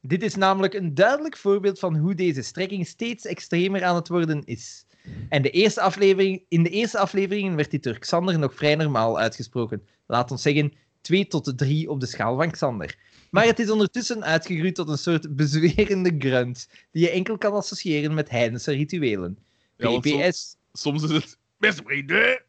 Dit is namelijk een duidelijk voorbeeld van hoe deze strekking steeds extremer aan het worden is. En de eerste aflevering, in de eerste afleveringen werd dit door Xander nog vrij normaal uitgesproken. Laat ons zeggen 2 tot 3 op de schaal van Xander. Maar het is ondertussen uitgegroeid tot een soort bezwerende grunt, die je enkel kan associëren met heidense rituelen. Ja. Soms is het. Beste vrienden!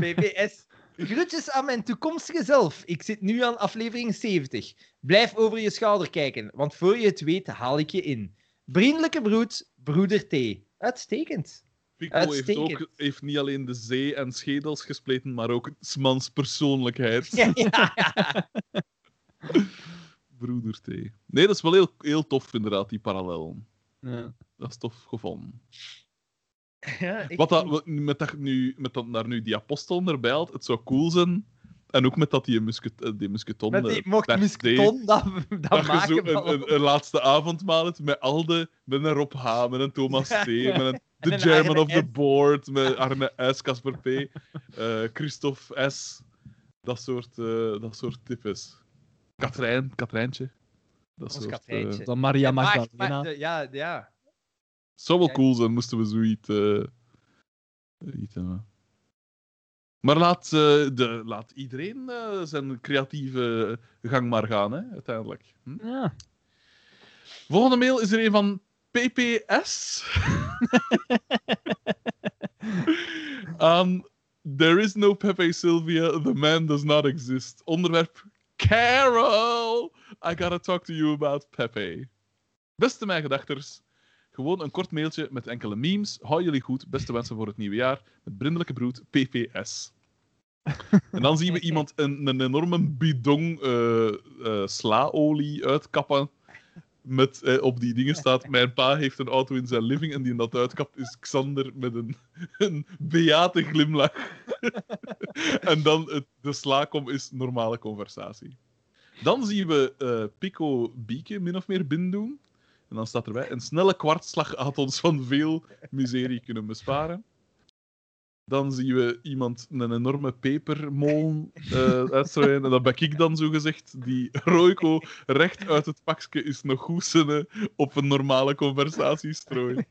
PPS. Groetjes aan mijn toekomstige zelf. Ik zit nu aan aflevering 70. Blijf over je schouder kijken, want voor je het weet haal ik je in. Vriendelijke broed, broeder T. Uitstekend. Pico heeft, Uitstekend. ook, heeft niet alleen de zee en schedels gespleten, maar ook Smans persoonlijkheid. Ja, ja. Broeder T. Nee, dat is wel heel, heel tof, inderdaad, die parallel. Ja. Dat is tof gevonden. ja ik- Wat dat, met, dat, nu, met dat daar nu die apostelen erbij had, het zou cool zijn En ook met dat die musket, eh, die musketon... Met eh, die mocht best musketon dat, dat, dat je zo maken een, van... een, een laatste avondmaal hebt met al de... Met een Rob H, met een Thomas T, met een, de chairman Arne of the board, met Arne S, Casper P, eh Christophe S. Dat soort, eh dat soort types. Katrijn, Katrijntje. Dat Ons soort, eh, Katrijntje. Dan Maria Magdalena. ja, ja. zou wel cool zijn, moesten we zoiets eh iets hebben. Maar laat, eh, de, laat iedereen eh, zijn creatieve gang maar gaan, hè, uiteindelijk. Hm? Ja. Volgende mail is er een van PPS. Aan There is no Pepe Sylvia, the man does not exist. Onderwerp Carol! I gotta talk to you about Pepe. Beste mijn gedachters, gewoon een kort mailtje met enkele memes. Hou jullie goed, beste wensen voor het nieuwe jaar. Met brindelijke broed, PPS. En dan zien we iemand een, een enorme bidon eh, eh, slaolie uitkappen. Met, eh, op die dingen staat: Mijn pa heeft een auto in zijn living. En die dat uitkapt is Xander met een, een beate glimlach. en dan het, de slaakom is normale conversatie. Dan zien we Pico Bieke min of meer binnendoen. En dan staat erbij: Een snelle kwartslag had ons van veel miserie kunnen besparen. Dan zien we iemand een enorme pepermolen eh uitstrooien. En dat ben ik dan zo gezegd. Die Royco recht uit het pakje is nog goesene op een normale conversatie strooien.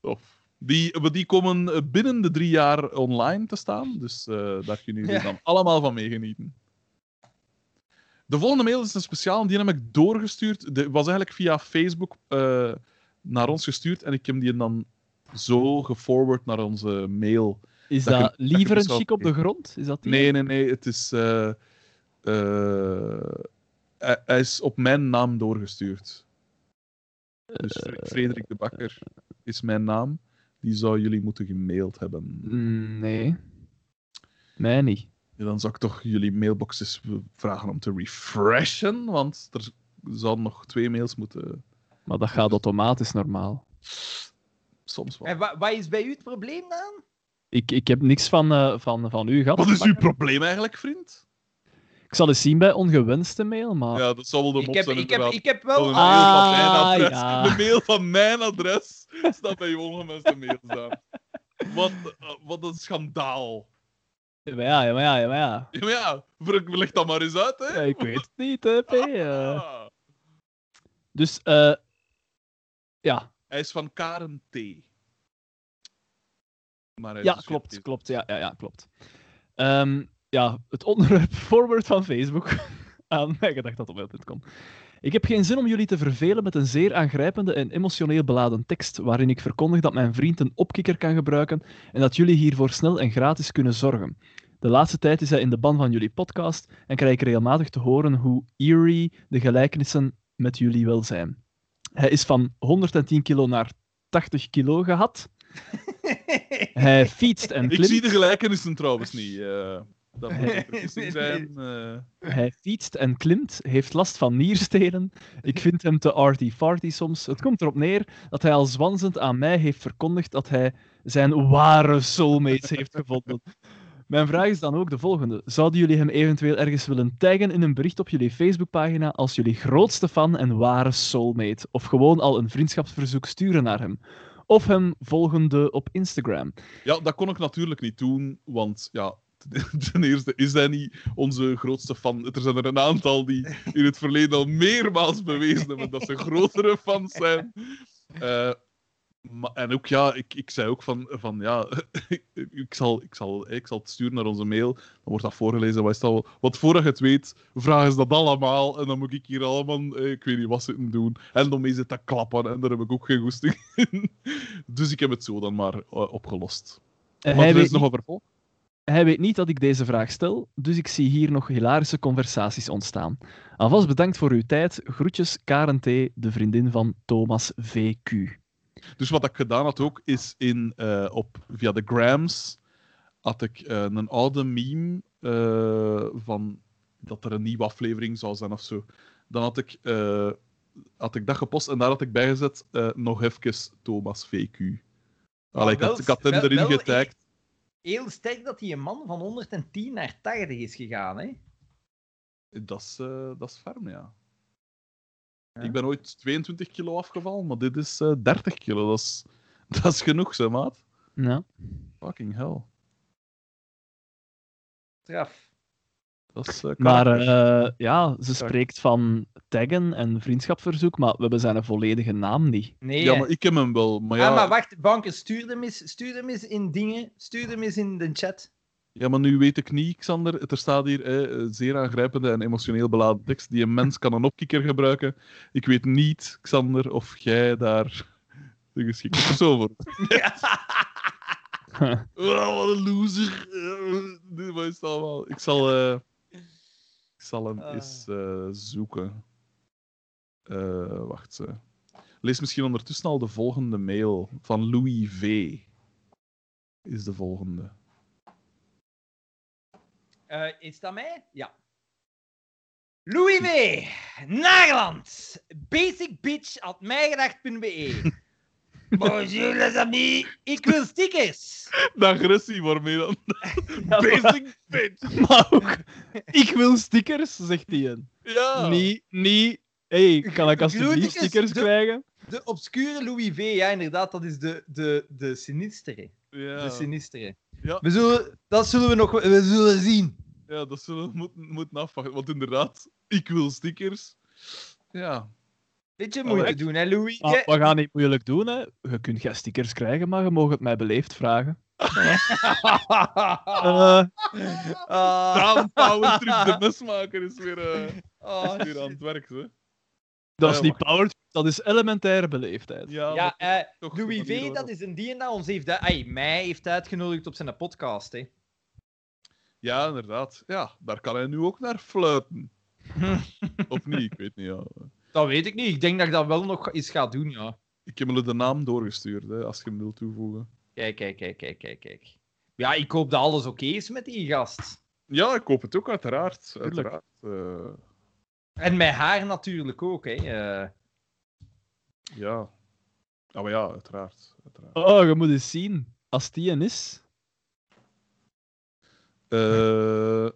Tof. Die, die komen binnen de drie jaar online te staan. Dus eh, daar kunnen jullie Ja. dan allemaal van meegenieten. De volgende mail is een speciaal. Die heb ik doorgestuurd. De was eigenlijk via Facebook eh, naar ons gestuurd. En ik heb die dan zo geforward naar onze mail. Is Dat je liever een dus chic op de grond? Is dat die? Nee, nee, nee. Het is. eh, eh, hij, hij is op mijn naam doorgestuurd. Dus Fre- Frederik de Bakker is mijn naam. Die zou jullie moeten gemaild hebben. Mm, Nee. Mij niet. Ja, dan zou ik toch jullie mailboxes vragen om te refreshen. Want er zouden nog twee mails moeten. Maar dat gaat automatisch normaal. Soms wel. En wa- wat is bij u het probleem dan? Ik, ik heb niks van, eh, van, van u gehad. Wat is uw probleem eigenlijk, vriend? Ik zal eens zien bij ongewenste mail, maar... Ja, dat zal wel de Ik mop heb, zijn, ik, heb, ik heb Wel een Ah, mail van mijn Ah, adres. ja. De mail van mijn adres staat bij je ongewenste mail staan. Wat, eh, wat een schandaal. Ja, maar ja, ja, maar ja, ja, maar ja. Ja, maar ja, ver- leg dat maar eens uit, hè. Ja, ik weet het niet, hè, P. Ah. Dus, eh ja. Hij is van Karen T. Maar hij is Ja, dus klopt, klopt. Ja, ja, ja klopt. Ehm, ja, het onderwerp forward van Facebook aan mijgedacht.com. Ik heb geen zin om jullie te vervelen met een zeer aangrijpende en emotioneel beladen tekst, waarin ik verkondig dat mijn vriend een opkikker kan gebruiken en dat jullie hiervoor snel en gratis kunnen zorgen. De laatste tijd is hij in de ban van jullie podcast en krijg ik regelmatig te horen hoe eerie de gelijkenissen met jullie wel zijn. Hij is van 110 kilo naar 80 kilo gehad. Hij fietst en Ik klimt. zie de gelijkenissen trouwens niet. eh dat moet een vergissing zijn. eh. Hij fietst en klimt, heeft last van nierstenen. Ik vind hem te arty-farty soms. Het komt erop neer dat hij al zwanzend aan mij heeft verkondigd dat hij zijn ware soulmates heeft gevonden. Mijn vraag is dan ook de volgende. Zouden jullie hem eventueel ergens willen taggen in een bericht op jullie Facebookpagina als jullie grootste fan en ware soulmate? Of gewoon al een vriendschapsverzoek sturen naar hem? Of hem volgende op Instagram? Ja, dat kon ik natuurlijk niet doen, want ja, ten eerste is hij niet onze grootste fan. Er zijn er een aantal die in het verleden al meermaals bewezen hebben dat ze grotere fans zijn. Eh, maar, en ook, ja, ik, ik zei ook van, van ja, ik zal, ik, zal, ik zal het sturen naar onze mail, dan wordt dat voorgelezen, wat is dat? Want voordat je het weet, vragen ze dat allemaal, en dan moet ik hier allemaal, eh, ik weet niet wat zitten doen, en dan mee zitten klappen, en daar heb ik ook geen goesting in. Dus ik heb het zo dan maar eh, opgelost. En Maar er is nog een vervolg. Hij weet niet dat ik deze vraag stel, dus ik zie hier nog hilarische conversaties ontstaan. Alvast bedankt voor uw tijd. Groetjes, Karen T., de vriendin van Thomas VQ. Dus wat ik gedaan had ook, is in, eh, op, via de Grams had ik eh, een oude meme eh, van dat er een nieuwe aflevering zou zijn of zo. Dan had ik, eh, had ik dat gepost en daar had ik bijgezet eh, nog even Thomas VQ. Allee, ik, had, ik had hem wel- erin getagd. Heel sterk dat die een man van 110 naar 80 is gegaan, hè? Dat is, eh, dat is ferm, ja. Ja. Ik ben ooit 22 kilo afgevallen, maar dit is eh 30 kilo. Dat is, dat is genoeg, zeg, maat. Ja. Fucking hell. Straf. Dat is, eh, Maar eh, ja, ze spreekt van taggen en vriendschapverzoek, maar we hebben zijn volledige naam niet. Nee, ja, maar ik heb hem wel. Maar ja, Ah, maar wacht, Banker, stuur hem, eens, stuur hem eens in dingen. Stuur hem eens in de chat. ja, maar nu weet ik niet, Xander. Er staat hier eh, een zeer aangrijpende en emotioneel beladen tekst. Die een mens kan een opkikker gebruiken. Ik weet niet, Xander, of jij daar de geschikte persoon voor bent. Oh, wat een loser. Eh, Dit het allemaal. Ik zal, eh, ik zal hem Ah. eens eh, zoeken. Eh, wacht. eh. Lees misschien ondertussen al de volgende mail van Louis V. Is de volgende. Is dat mij? Ja. Louis W. Nageland. Basicbitch.mijgedacht.be Bonjour les amis. Ik wil stickers. De agressie waarmee dan. Basic bitch. Maar ook, ik wil stickers, zegt hij. Ja. Niet, niet, hey, kan ik alsjeblieft stickers de- krijgen? De obscure Louis V. Ja, inderdaad, dat is de, de, de sinistere. Ja. De sinistere. Ja. We zullen, dat zullen we nog we zullen zien. ja, dat zullen we moeten, moeten afwachten. Want inderdaad, ik wil stickers. Ja. Beetje moeite Alright. doen, hè, Louis? Ah, we gaan niet moeilijk doen, hè. Je kunt geen stickers krijgen, maar je mag het mij beleefd vragen. Eh, Ah. Daan Powertrip, de mesmaker, is weer, eh, Oh, is weer aan het werk. Hè. dat is niet power, dat is elementaire beleefdheid. Ja, Ja, eh, toch Louis V, dat is een die dat ons heeft, ai, mij heeft uitgenodigd op zijn podcast. Hè. Ja, inderdaad. Ja, daar kan hij nu ook naar fluiten. of niet, ik weet niet. Ja. Dat weet ik niet. Ik denk dat ik dat wel nog eens ga doen, ja. Ik heb hem de naam doorgestuurd, hè, als je hem wilt toevoegen. Kijk, kijk, kijk, kijk, kijk, kijk. Ja, ik hoop dat alles oké is met die gast. Ja, ik hoop het ook, uiteraard. Tuurlijk. uiteraard. Eh, En met haar natuurlijk ook, hè. eh. ja. Ah, maar ja, uiteraard. uiteraard. Oh, je moet eens zien. Als die een is... Eh,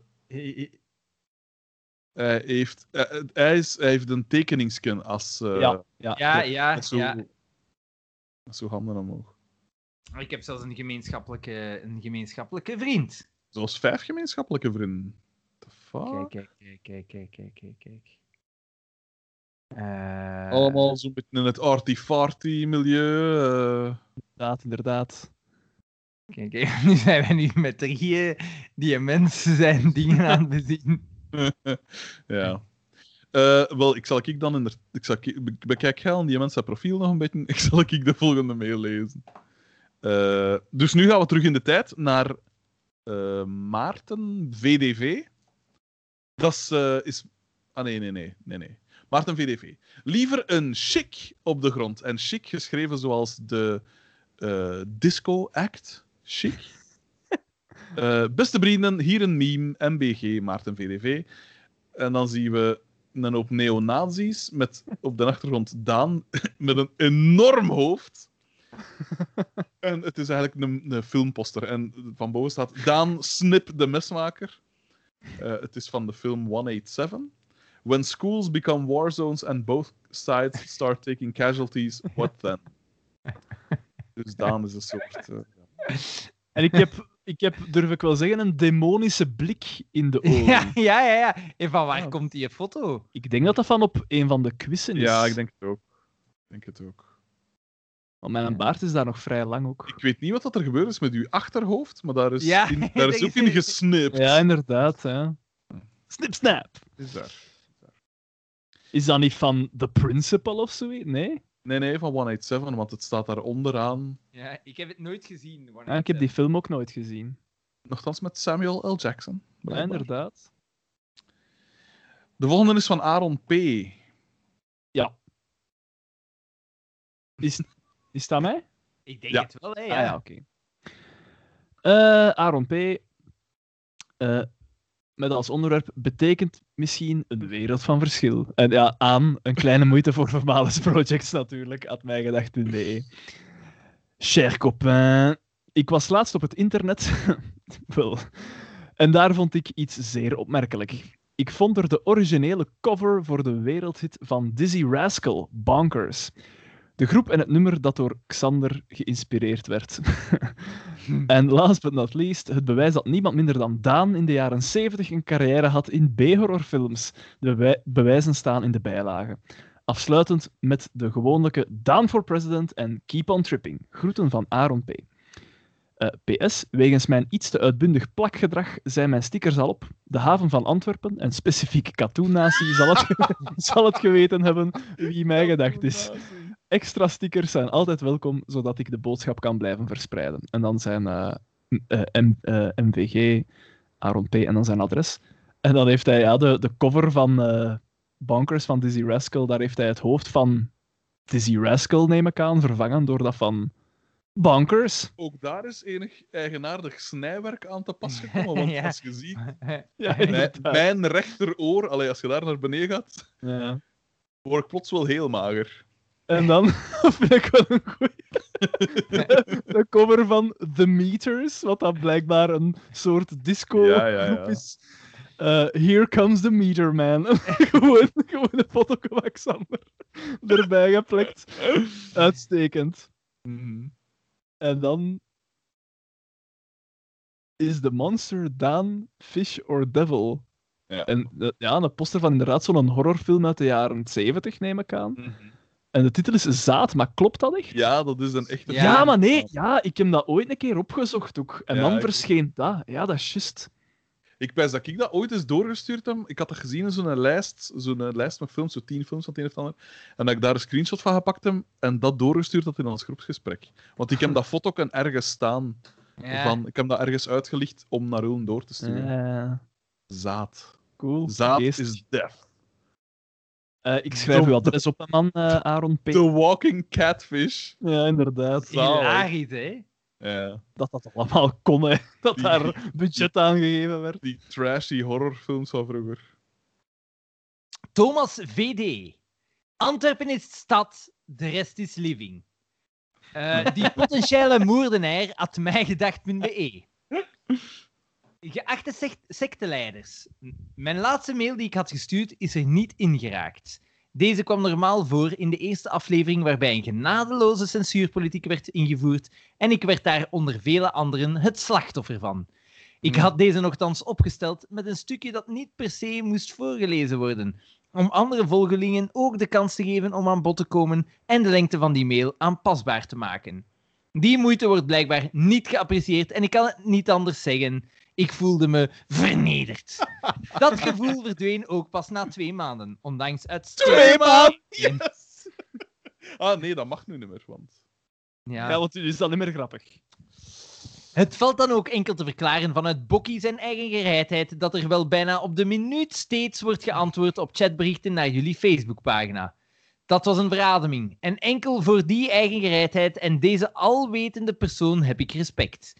hij, heeft, eh, hij, is, hij heeft een tekeningsken als... eh, Ja, ja. Ja, ja, zo, ja. zo handen omhoog. Ik heb zelfs een gemeenschappelijke, een gemeenschappelijke vriend. Zoals vijf gemeenschappelijke vrienden. The fuck? Kijk, kijk, kijk, kijk, kijk, kijk, kijk, kijk. Eh, Allemaal zo'n beetje in het arty-farty milieu. eh. Ah, Inderdaad, inderdaad. Kijk, kijk, nu zijn we nu met drieën die mensen zijn dingen aan het bezien. ja. Eh, wel, ik zal ik dan in ik zal bekijk heel die mensen profiel nog een beetje. Ik zal ik de volgende mail lezen. Eh, dus nu gaan we terug in de tijd naar eh, Maarten VDV. Dat is, is. Ah nee, nee, nee, nee, nee. Maarten VDV. Liever een chic op de grond. En chic geschreven zoals de disco act. Chic. Eh, beste vrienden, hier een meme. MBG, Maarten VDV. En dan zien we een hoop neonazis met op de achtergrond Daan met een enorm hoofd. en het is eigenlijk een, een filmposter. En van boven staat Daan Snip de mesmaker. Eh, het is van de film 187. When schools become war zones and both sides start taking casualties, what then? Dus Daan is een soort... eh, En ik heb, ik heb, durf ik wel zeggen, een demonische blik in de ogen. Ja, ja, ja, ja. En van waar Ja. komt die foto? Ik denk dat dat van op een van de quizzen is. ja, ik denk het ook. Ik denk het ook. Want mijn baard is daar nog vrij lang ook. Ik weet niet wat dat er gebeurd is met uw achterhoofd, maar daar is, Ja, in, daar is ook in gesnipt. Ja, inderdaad. Hè. Snip, snap. Is daar. Is dat niet van The Principal of zoiets? Nee? Nee, nee, van 187, want het staat daar onderaan. Ja, ik heb het nooit gezien. Ja, ik heb die film ook nooit gezien. Nogthans met Samuel L. Jackson. Ja, inderdaad. De volgende is van Aaron P. Is, is dat mij? Ik denk Ja. het wel, hè. Ah Ja. ja, oké. Eh, Aaron P. eh, met als onderwerp betekent misschien een wereld van verschil. En ja, aan een kleine moeite voor Vermales Projects natuurlijk, at mijgedacht.be. Cher copain, ik was laatst op het internet. Wel. En daar vond ik iets zeer opmerkelijk. Ik vond er de originele cover voor de wereldhit van Dizzy Rascal, Bonkers. De groep en het nummer dat door Xander geïnspireerd werd. en last but not least, het bewijs dat niemand minder dan Daan in de jaren 70 een carrière had in B-horrorfilms. De bewij- bewijzen staan in de bijlagen. Afsluitend met de gewone Down for President en Keep on Tripping. Groeten van Aaron P. Eh, PS, wegens mijn iets te uitbundig plakgedrag zijn mijn stickers al op. De haven van Antwerpen en specifiek Katoen Natie zal het, zal het geweten hebben wie mij gedacht is. Extra stickers zijn altijd welkom, zodat ik de boodschap kan blijven verspreiden. En dan zijn eh, m- eh, M- eh, MVG, Aaron P. en dan zijn adres. En dan heeft hij ja, de, de cover van eh Bonkers van Dizzy Rascal, daar heeft hij het hoofd van Dizzy Rascal, neem ik aan, vervangen door dat van Bonkers. Ook daar is enig eigenaardig snijwerk aan te pas gekomen. Want Ja. als je ziet, Ja, mijn rechteroor, allee, als je daar naar beneden gaat, Ja. word ik plots wel heel mager. En dan vind ik wel een goeie. De, de cover van The Meters, wat dan blijkbaar een soort disco Ja, ja, ja. groep is. Eh, Here comes the meter man. gewoon, gewoon een foto van Alexander erbij geplakt. Uitstekend. En dan is de monster Daan Fish or Devil. Ja. En eh, ja, een poster van inderdaad zo'n horrorfilm uit de jaren 70, neem ik aan. En de titel is Zaad, maar klopt dat echt? Ja, dat is een echte Ja. Ja, maar nee, ja, ik heb dat ooit een keer opgezocht ook. En Ja, dan ik- verscheen dat. Ja, dat is juist. Ik pijs dat ik dat ooit eens doorgestuurd heb. Ik had dat gezien in zo'n lijst, zo'n lijst met films, zo tien films van het een of ander. En dat ik daar een screenshot van gepakt heb en dat doorgestuurd had in ons groepsgesprek. Want ik heb dat foto ook ergens staan. Ja. Van, ik heb dat ergens uitgelicht om naar Ulm door te sturen. Eh, Zaad. cool. Zaad Geest. is death. Eh, ik schrijf De- uw adres op, man, eh, Aaron P. The walking catfish. Ja, inderdaad. zalig. Hilarisch, hè? Ja, Dat dat allemaal kon, hè. Dat Die- daar budget aangegeven werd. die trashy horrorfilms van vroeger. Thomas VD. Antwerpen is stad, de rest is living. Eh, die potentiële moordenaar had mij gedacht.be. Geachte sect- secteleiders. Mijn laatste mail die ik had gestuurd is er niet ingeraakt. Deze kwam normaal voor in de eerste aflevering waarbij een genadeloze censuurpolitiek werd ingevoerd en ik werd daar onder vele anderen het slachtoffer van. Ik Hmm. had deze nogthans opgesteld met een stukje dat niet per se moest voorgelezen worden, om andere volgelingen ook de kans te geven om aan bod te komen en de lengte van die mail aanpasbaar te maken. Die moeite wordt blijkbaar niet geapprecieerd en ik kan het niet anders zeggen. Ik voelde me vernederd. Dat gevoel verdween ook pas na twee maanden, ondanks uitstekende... Twee maanden! Yes! Ah, nee, dat mag nu niet meer, want... Ja. Ja, want nu is dat niet meer grappig. Het valt dan ook enkel te verklaren vanuit Bokkie zijn eigen gereidheid dat er wel bijna op de minuut steeds wordt geantwoord op chatberichten naar jullie Facebookpagina. Dat was een verademing. En enkel voor die eigen gereidheid en deze alwetende persoon heb ik respect.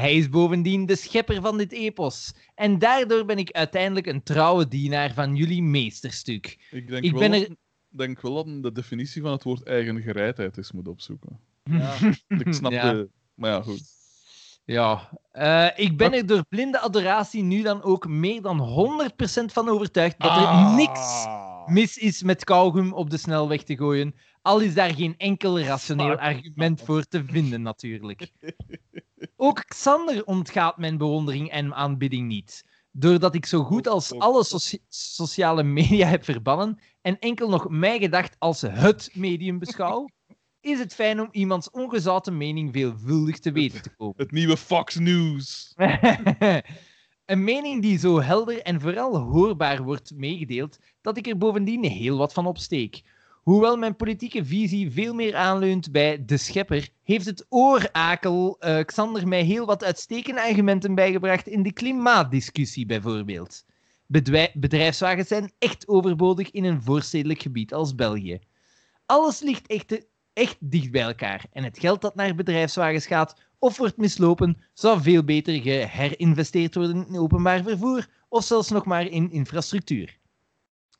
Hij is bovendien de schepper van dit epos. En daardoor ben ik uiteindelijk een trouwe dienaar van jullie meesterstuk. Ik denk, Ik wel, ben dat- er... denk wel dat de definitie van het woord eigen gereidheid is moet opzoeken. Ja. Ik snap Ja. de... Maar ja, goed. Ja, eh, ik ben er door blinde adoratie nu dan ook meer dan 100% van overtuigd dat er Ah. niks mis is met kauwgum op de snelweg te gooien. Al is daar geen enkel rationeel argument voor te vinden, natuurlijk. Ook Xander ontgaat mijn bewondering en aanbidding niet. Doordat ik zo goed als alle soci- sociale media heb verbannen en enkel nog mij gedacht als het medium beschouw, is het fijn om iemands ongezouten mening veelvuldig te weten te komen. Het nieuwe Fox News. een mening die zo helder en vooral hoorbaar wordt meegedeeld, dat ik er bovendien heel wat van opsteek. Hoewel mijn politieke visie veel meer aanleunt bij de schepper, heeft het oorakel eh, Xander mij heel wat uitstekende argumenten bijgebracht in de klimaatdiscussie bijvoorbeeld. Bedrijfswagens zijn echt overbodig in een voorstedelijk gebied als België. Alles ligt echt, echt dicht bij elkaar en het geld dat naar bedrijfswagens gaat of wordt mislopen, zou veel beter geherinvesteerd worden in openbaar vervoer of zelfs nog maar in infrastructuur.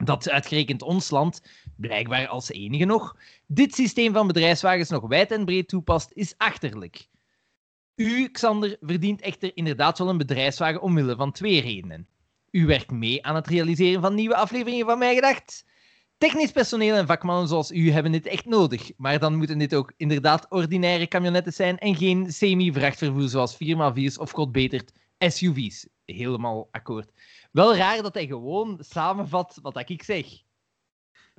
Dat uitgerekend ons land, blijkbaar als enige nog, dit systeem van bedrijfswagens nog wijd en breed toepast, is achterlijk. U, Xander, verdient echter inderdaad wel een bedrijfswagen omwille van twee redenen. U werkt mee aan het realiseren van nieuwe afleveringen van Mij Gedacht. Technisch personeel en vakmannen zoals u hebben dit echt nodig, maar dan moeten dit ook inderdaad ordinaire camionetten zijn en geen semi-vrachtvervoer zoals 4x4's of god betert SUV's. Helemaal akkoord. Wel raar dat hij gewoon samenvat wat ik zeg.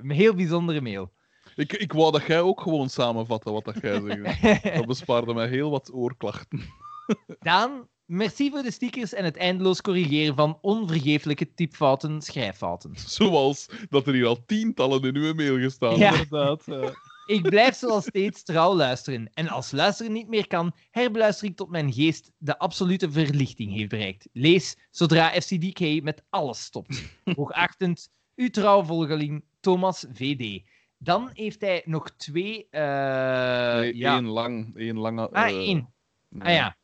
Een heel bijzondere mail. Ik, ik wou dat jij ook gewoon samenvatte wat dat jij zegt. Dat bespaarde mij heel wat oorklachten. Daan, merci voor de stickers en het eindeloos corrigeren van onvergeeflijke typfouten, schrijffouten. Zoals dat er hier al tientallen in uw mail gestaan Ja. Inderdaad. Ik blijf zoals steeds trouw luisteren. En als luisteren niet meer kan, herbeluister ik tot mijn geest de absolute verlichting heeft bereikt. Lees zodra FCDK met alles stopt. Hoogachtend, uw trouwe volgeling Thomas VD. Dan heeft hij nog twee. eh, Nee, ja. één lang, één lange... Ah, eh, één. Ah ja.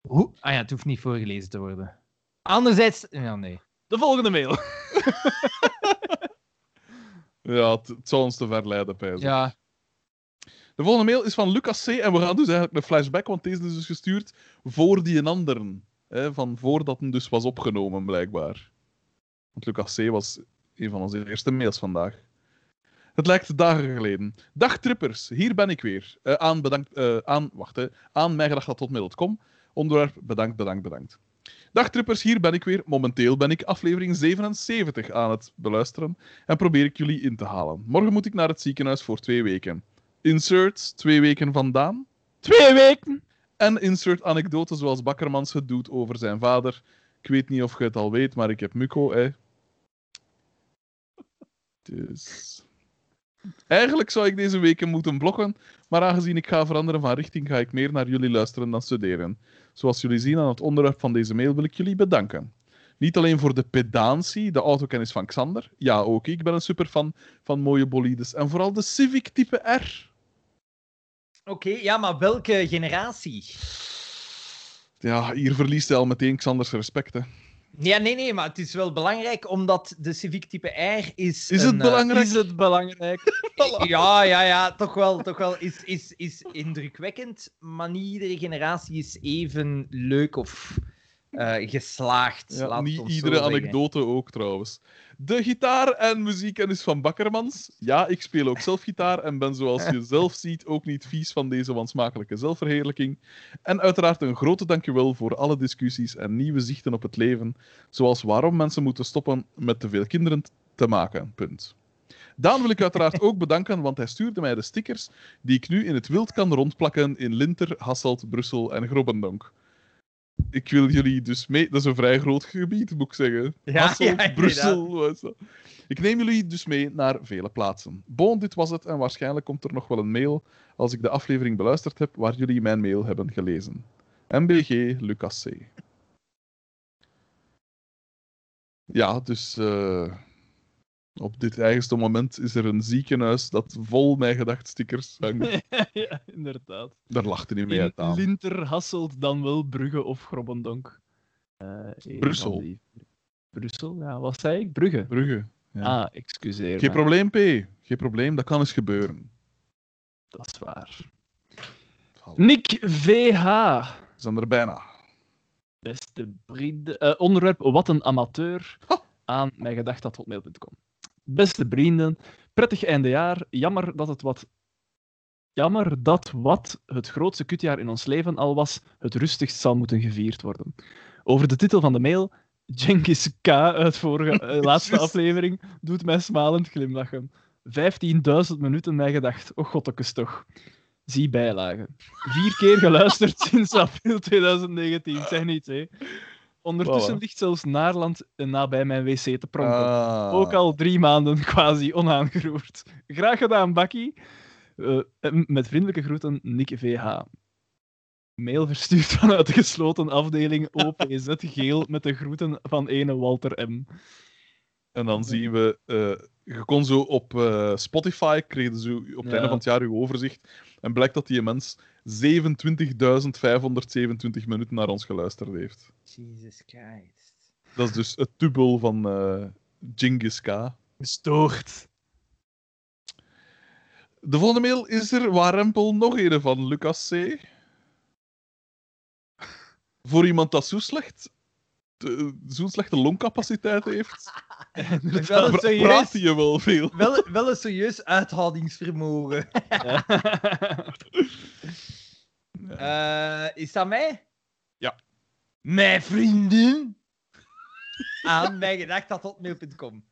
Hoe? Ah ja, het hoeft niet voorgelezen te worden. Anderzijds. Ja, nee. De volgende mail. Ja, het, het zou ons te ver leiden, pijs. Ja. De volgende mail is van Lucas C. En we gaan dus eigenlijk een flashback, want deze is dus gestuurd voor die een anderen. Hè, van voordat hem dus was opgenomen, blijkbaar. Want Lucas C. was een van onze eerste mails vandaag. Het lijkt dagen geleden. Dag trippers, hier ben ik weer. Eh, aan, bedankt, eh, aan, wacht, hè, aan. Onderwerp bedankt, bedankt, bedankt. Dag trippers, hier ben ik weer. Momenteel ben ik aflevering 77 aan het beluisteren en probeer ik jullie in te halen. Morgen moet ik naar het ziekenhuis voor twee weken. Insert twee weken vandaan. Twee weken. En insert anekdote zoals Bakkermans het doet over zijn vader. Ik weet niet of je het al weet, maar ik heb Muko, hè. Dus... Eigenlijk zou ik deze weken moeten blokken, maar aangezien ik ga veranderen van richting, ga ik meer naar jullie luisteren dan studeren. Zoals jullie zien aan het onderwerp van deze mail wil ik jullie bedanken. Niet alleen voor de pedantie, de autokennis van Xander. Ja, ook ik ben een superfan van mooie bolides. En vooral de Civic type R. Oké, ja, maar welke generatie? Ja, hier verliest hij al meteen Xanders respect, hè. Ja, nee, nee, maar het is wel belangrijk omdat de Civic Type R is. Is een, het eh, belangrijk? Is het belangrijk? Ja, ja, ja, toch wel. Toch wel is, is, is indrukwekkend, maar niet iedere generatie is even leuk of eh, geslaagd. Ja, laat het niet iedere zeggen. anekdote ook trouwens. De gitaar- en muziekkennis van Bakkermans. Ja, ik speel ook zelf gitaar en ben zoals je zelf ziet ook niet vies van deze wansmakelijke zelfverheerlijking. En uiteraard een grote dankjewel voor alle discussies en nieuwe zichten op het leven, zoals waarom mensen moeten stoppen met te veel kinderen te maken. Punt. Daan wil ik uiteraard ook bedanken, want hij stuurde mij de stickers die ik nu in het wild kan rondplakken in Linter, Hasselt, Brussel en Grobbendonk. Ik wil jullie dus mee... Dat is een vrij groot gebied, moet ik zeggen. Ja, Hasselt, ja. Brussel, wat dat? Ik neem jullie dus mee naar vele plaatsen. Bon, dit was het en waarschijnlijk komt er nog wel een mail als ik de aflevering beluisterd heb waar jullie mijn mail hebben gelezen. MBG Lucas C. Ja, dus eh, op dit eigenste moment is er een ziekenhuis dat vol mij gedacht stickers hangt. ja, inderdaad. Daar lacht hij niet mee In uit aan. Linter, Hasselt, dan wel Brugge of Grobbendonk. Eh, Brussel. die- Brussel? Ja, wat zei ik? Brugge. Brugge. Ja. Ah, excuseer. Geen probleem, P. Geen probleem, dat kan eens gebeuren. Dat is waar. Nick VH. We zijn er bijna. Beste vrienden. eh, onderwerp Wat een amateur. Ha. Aan mijgedacht.hotmail.com. Beste vrienden, prettig eindejaar. Jammer dat het wat. Jammer dat wat het grootste kutjaar in ons leven al was, het rustigst zal moeten gevierd worden. Over de titel van de mail, Jenkins K. uit vorige eh, laatste aflevering, doet mij smalend glimlachen. 15.000 minuten mij gedacht. Och godtekes toch. Zie bijlagen. Vier keer geluisterd sinds april 2019. Zeg niet, hè. Ondertussen ligt zelfs Naarland eh, nabij mijn wc te pronken. Ah. Ook al drie maanden quasi onaangeroerd. Graag gedaan, Bakkie. Eh, en met vriendelijke groeten, Nick VH. Mail verstuurd vanuit de gesloten afdeling OPZ Geel met de groeten van ene Walter M. En dan zien we, eh, je kon zo op eh, Spotify, kreeg je zo op het Ja. einde van het jaar uw overzicht. En blijkt dat die mens 27.527 minuten naar ons geluisterd heeft. Jesus Christ. Dat is dus het dubbel van eh Genghis K. Gestoord. De volgende mail is er warempel nog een van Lucas C. Voor iemand dat zo slecht... te- Zo'n slechte longcapaciteit heeft, Wel een pra- serieus, praat hij wel veel. wel, wel een serieus uithoudingsvermogen. Eh, is dat mij? Ja. Mijn vriendin? Aan mijgedacht.hotmail.com.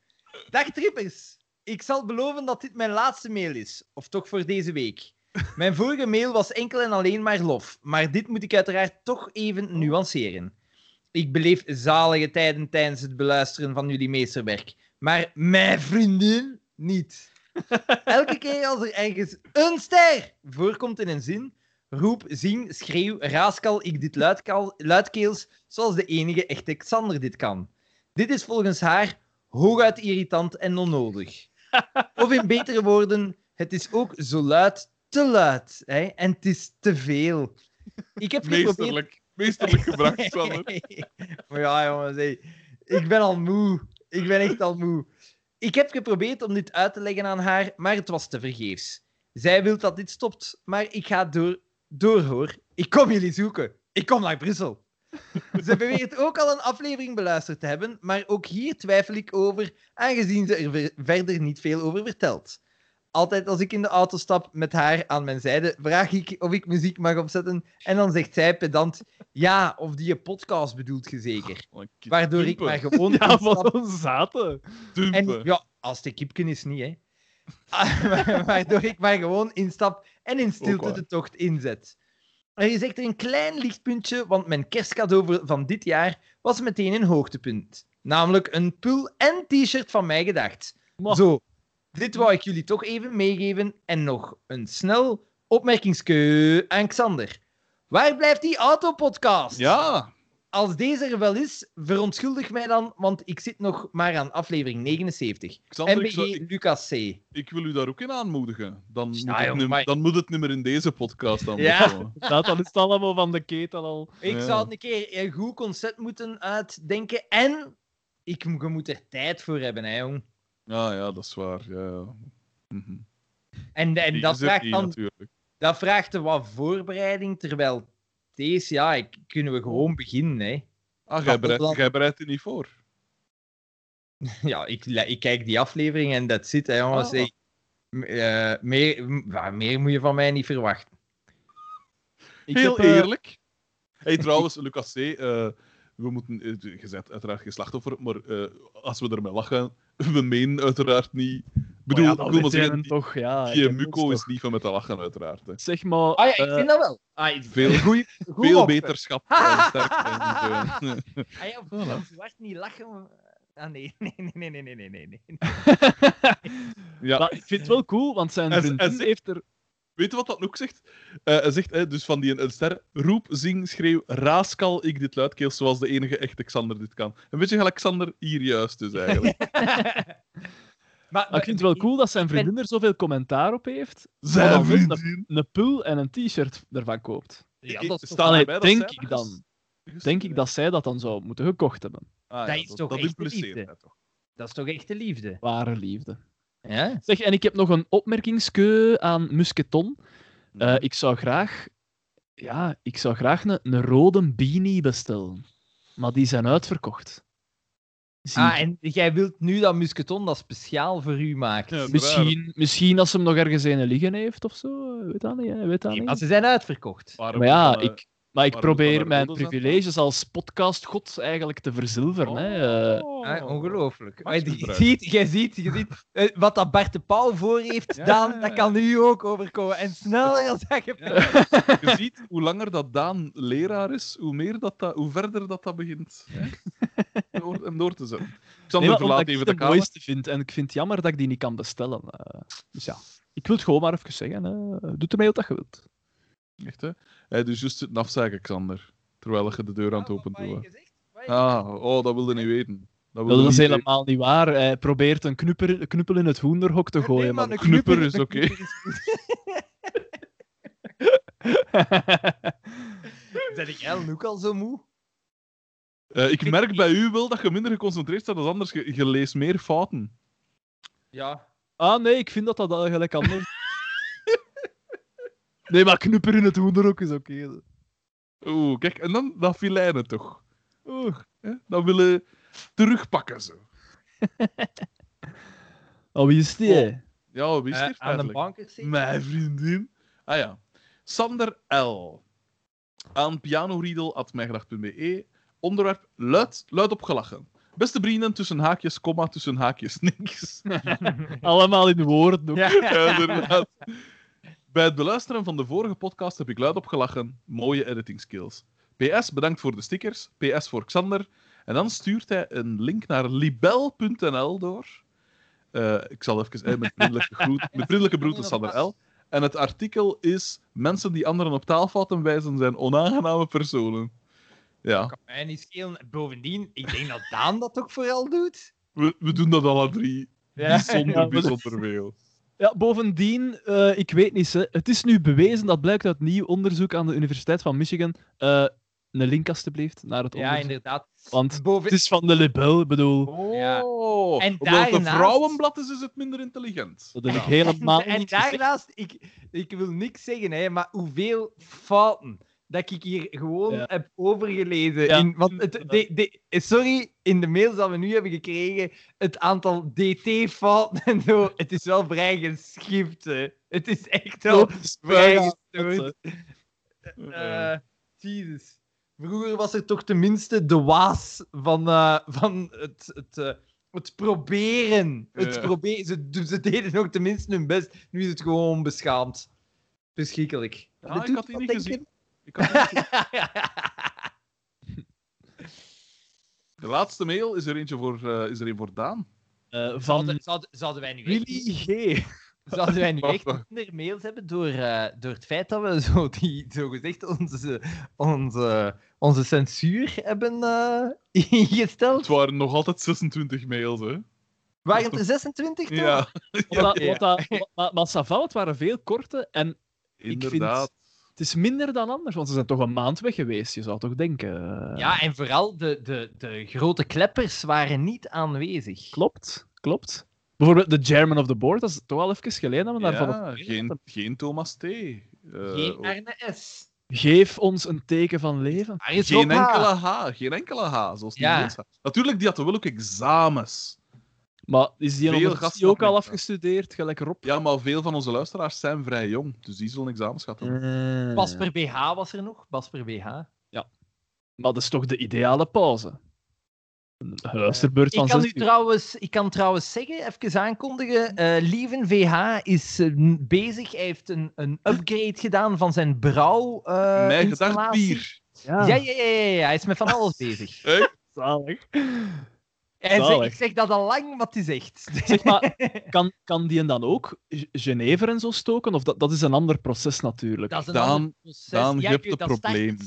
Dag trippers. Ik zal beloven dat dit mijn laatste mail is. Of toch voor deze week. Mijn vorige mail was enkel en alleen maar lof. Maar dit moet ik uiteraard toch even nuanceren. Ik beleef zalige tijden tijdens het beluisteren van jullie meesterwerk. Maar mijn vriendin niet. Elke keer als er ergens een ster voorkomt in een zin, roep, zing, schreeuw, raaskal ik dit luidkeels, zoals de enige echte Xander dit kan. Dit is volgens haar hooguit irritant en onnodig. Of in betere woorden, het is ook zo luid, te luid. Hè? En het is te veel. Ik heb geprobeerd... Meesterlijk. Gebracht, Sander. maar ja, jongens, hey. ik ben al moe. Ik ben echt al moe. Ik heb geprobeerd om dit uit te leggen aan haar, maar het was tevergeefs. Zij wil dat dit stopt, maar ik ga door, door hoor. Ik kom jullie zoeken. Ik kom naar Brussel. Ze beweert ook al een aflevering beluisterd te hebben, maar ook hier twijfel ik over, aangezien ze er ver- verder niet veel over vertelt. Altijd als ik in de auto stap met haar aan mijn zijde, vraag ik of ik muziek mag opzetten en dan zegt zij pedant, ja, of die je podcast bedoelt je zeker. Oh, Waardoor ik maar gewoon Ja, instap wat een zaten. Dumpen. en ja, als de kipken is niet, hè. Waardoor ik maar gewoon instap en in stilte de tocht inzet. Er is echter een klein lichtpuntje, want mijn kerstcadeau voor- van dit jaar was meteen een hoogtepunt. Namelijk een pul en t-shirt van mij gedacht. Maar- Zo, dit wou ik jullie toch even meegeven. En nog een snel opmerkingskeu aan Xander. Waar blijft die autopodcast? Ja, Als deze er wel is, verontschuldig mij dan, want ik zit nog maar aan aflevering 79. Xander, ik, MBG zou- ik, Lucas C. ik wil u daar ook in aanmoedigen. Dan, moet, Ja, het jongen, nu- maar- dan moet het niet meer in deze podcast dan Ja. Dat dan is het allemaal van de ketel al. Ik Ja. zou het een keer een goed concept moeten uitdenken en ik, je moet er tijd voor hebben, hè, jong. Ja, ja, dat is waar. Ja, ja. Mhm. En, en dat, vraagt niet, dan, natuurlijk. dat vraagt er wat voorbereiding, terwijl deze, ja, ik, kunnen we gewoon beginnen, hè. Ah, jij bereidt, dan- jij bereidt je niet voor. Ja, ik, ik kijk die aflevering en dat zit, hè, jongens. Ah. Eh, meer, meer moet je van mij niet verwachten. Ik Heel heb, eh, eerlijk. Hey, trouwens, Lucas C., eh, we moeten, je bent uiteraard geen slachtoffer, maar als we ermee lachen, we menen uiteraard niet... Ik bedoel, oh ja, ik wil zeggen, die, toch, ja. Muco is toch. niet van met te lachen, uiteraard. Hè. Zeg maar... Ah ja, ik eh, vind dat wel. Ah, Veel- goeie, beterschap en sterkte. en. Ah ja, Voilà. zwart niet lachen. Ah nee, nee, nee, nee, nee, nee, nee, nee. ja, maar ik vind het wel cool, want zijn En- vriendin heeft er... Weet je wat dat ook zegt? Eh, hij zegt, hè, dus van die een ster, roep, zing, schreeuw, raaskal ik dit luidkeels zoals de enige echte Xander dit kan. En weet je gelijk Xander hier juist is eigenlijk. maar, Maar ik vind het wel cool dat zijn vriendin er zoveel commentaar op heeft. Zijn vriendin. Een pul en een t-shirt ervan koopt. Ja, dat is Allee, dat denk zij ik dat dan. Denk ik dat zij dat dan zou moeten gekocht hebben. Ah, Dat ja, is toch dat echt impliceert liefde? hij toch. dat is toch echte liefde? Ware liefde. Ja? Zeg, en ik heb nog een opmerkingskeu aan Musketon. Eh, ik zou graag... Ja, ik zou graag een, een rode beanie bestellen. Maar die zijn uitverkocht. Zie Ah, ik. en jij wilt nu dat musketon dat speciaal voor u maakt. Ja, misschien, misschien als hem nog ergens een liggen heeft of zo. Weet dat niet, hè? Weet dat Nee, niet. maar ze zijn uitverkocht. Waarom Maar ja, ik, maar ik waarom probeer mijn privileges als podcastgod eigenlijk te verzilveren. Hè. Eh, Oh. Ah, ongelooflijk. Misbruik. ziet, jij ziet, je ziet eh, wat dat Bart de Pauw voor heeft Ja, ja. dat kan u ook overkomen. En sneller als dat je... Je ziet, hoe langer dat Daan leraar is, hoe, meer dat dat, hoe verder dat dat begint hè? door, en door te zetten. nee, Xander maar omdat verlaat ik even het de mooiste vind. En ik vind het jammer dat ik die niet kan bestellen. eh. dus ja, ik wil het gewoon maar even zeggen. Hè. Doe ermee wat je wilt. Echt, hè? Hij doet juist het afzagen, Xander. Terwijl je de deur aan het open heb je doet. Ah, oh, dat wilde niet weten. Dat is niet helemaal niet waar. Hij probeert een knupper, knuppel in het hoenderhok te gooien. maar een knupper is oké. Ben ik Ellen ook al zo moe? Eh, ik merk bij u wel dat je minder geconcentreerd staat dan anders. Je, je leest meer fouten. Ja. ah nee, ik vind dat dat eigenlijk anders Nee, maar knupper in het hoenderhok is oké. Oeh, kijk, en dan dat filijnen toch. Oeh. Hè? Dan willen terugpakken ze. Oh, wie is die? Oh. Ja, wie is Eh, hier aan de bankers zeker? Mijn vriendin. Ah ja. Sander L. Aan pianoriedel.mijgedacht.be. Onderwerp luid, luid opgelachen. Beste vrienden, tussen haakjes, komma, tussen haakjes, niks. Allemaal in woorden ook. Ja. Ja, inderdaad. Bij het beluisteren van de vorige podcast heb ik luid opgelachen. Mooie editing skills. PS, bedankt voor de stickers. PS voor Xander. En dan stuurt hij een link naar libel.nl door. Eh, ik zal even... eh, met vriendelijke, groet, met vriendelijke groeten, Sander L. En het artikel is... Mensen die anderen op taalfouten wijzen zijn onaangename personen. Ja, Kan mij niet schelen. Bovendien, ik denk dat Daan dat ook vooral doet. we, we doen dat alle drie. Ja. Bijzonder, Ja, bijzonder veel. Ja, bovendien, eh, ik weet niet, hè. het is nu bewezen, dat blijkt uit nieuw onderzoek aan de Universiteit van Michigan. Eh, een link alsjeblieft naar het Ja, onderzoek. inderdaad. Want Boven... het is van de Libel, ik bedoel. Ja. Oh, En omdat het een daarnaast- vrouwenblad is, is het minder intelligent. Dat heb ik Ja. helemaal en niet gezegd. daarnaast, ik, ik wil niks zeggen, hè, maar hoeveel fouten dat ik hier gewoon Ja. heb overgelezen. Ja, in, want het, de, de, sorry, in de mails dat we nu hebben gekregen, het aantal DT-fouten en zo, het is wel vrij geschift. Hè. Het is echt wel vrij gestoord. Eh, Jezus. Vroeger was er toch tenminste de waas van, eh, van het, het, eh, het proberen. Het Ja. proberen. Ze, ze deden nog tenminste hun best. Nu is het gewoon beschaamd. Verschrikkelijk. Ah, ik had die niet gezien. De laatste mail is er eentje voor, eh, is er een voor Daan. Eh, van Zouden, zouden, zouden wij nu echt, G. zouden wij nu echt minder mails hebben door, eh, door het feit dat we zo, die, zo gezegd onze, onze, onze censuur hebben eh, ingesteld? Het waren nog altijd 26 mails, hè? Waren het er 26 toch? Ja, Wat, Ja. wat dat- wat- maar, va, het waren veel korte en vind- inderdaad. Het is minder dan anders, want ze zijn toch een maand weg geweest, je zou toch denken. Ja, en vooral de, de, de grote kleppers waren niet aanwezig. Klopt, klopt. Bijvoorbeeld de Chairman of the Board, dat is toch al even geleden dat we daarvan Ja, geen, geen Thomas T. Eh, Geen Arne S. Geef ons een teken van leven. Geen enkele H. Geen enkele H, zoals die Ja. mensen. Natuurlijk, die hadden wel ook examens. Maar is die Veel ondertussen gasten ook al afgestudeerd, gelijk Rob? Ja, maar veel van onze luisteraars zijn vrij jong, dus die zullen examens gehad hebben. Eh, Basper BH was er nog. Basper BH. Maar dat is toch de ideale pauze? Een luisterbeurt Ik van kan, zes u trouwens, ik kan trouwens zeggen, even aankondigen. eh Lieven VH is eh, bezig. Hij heeft een, een upgrade gedaan van zijn brouw. eh Mijn gedacht installatie. bier. Ja, Ja, ja, ja, ja, ja, hij is met van alles bezig. zalig. Hij zegt, Zalig. ik zeg dat al lang wat hij zegt. Zeg maar, kan, kan die dan ook Genever en zo stoken? Of dat, dat is een ander proces natuurlijk. Dat is een Daan- ander proces. Daan, je hebt start probleem.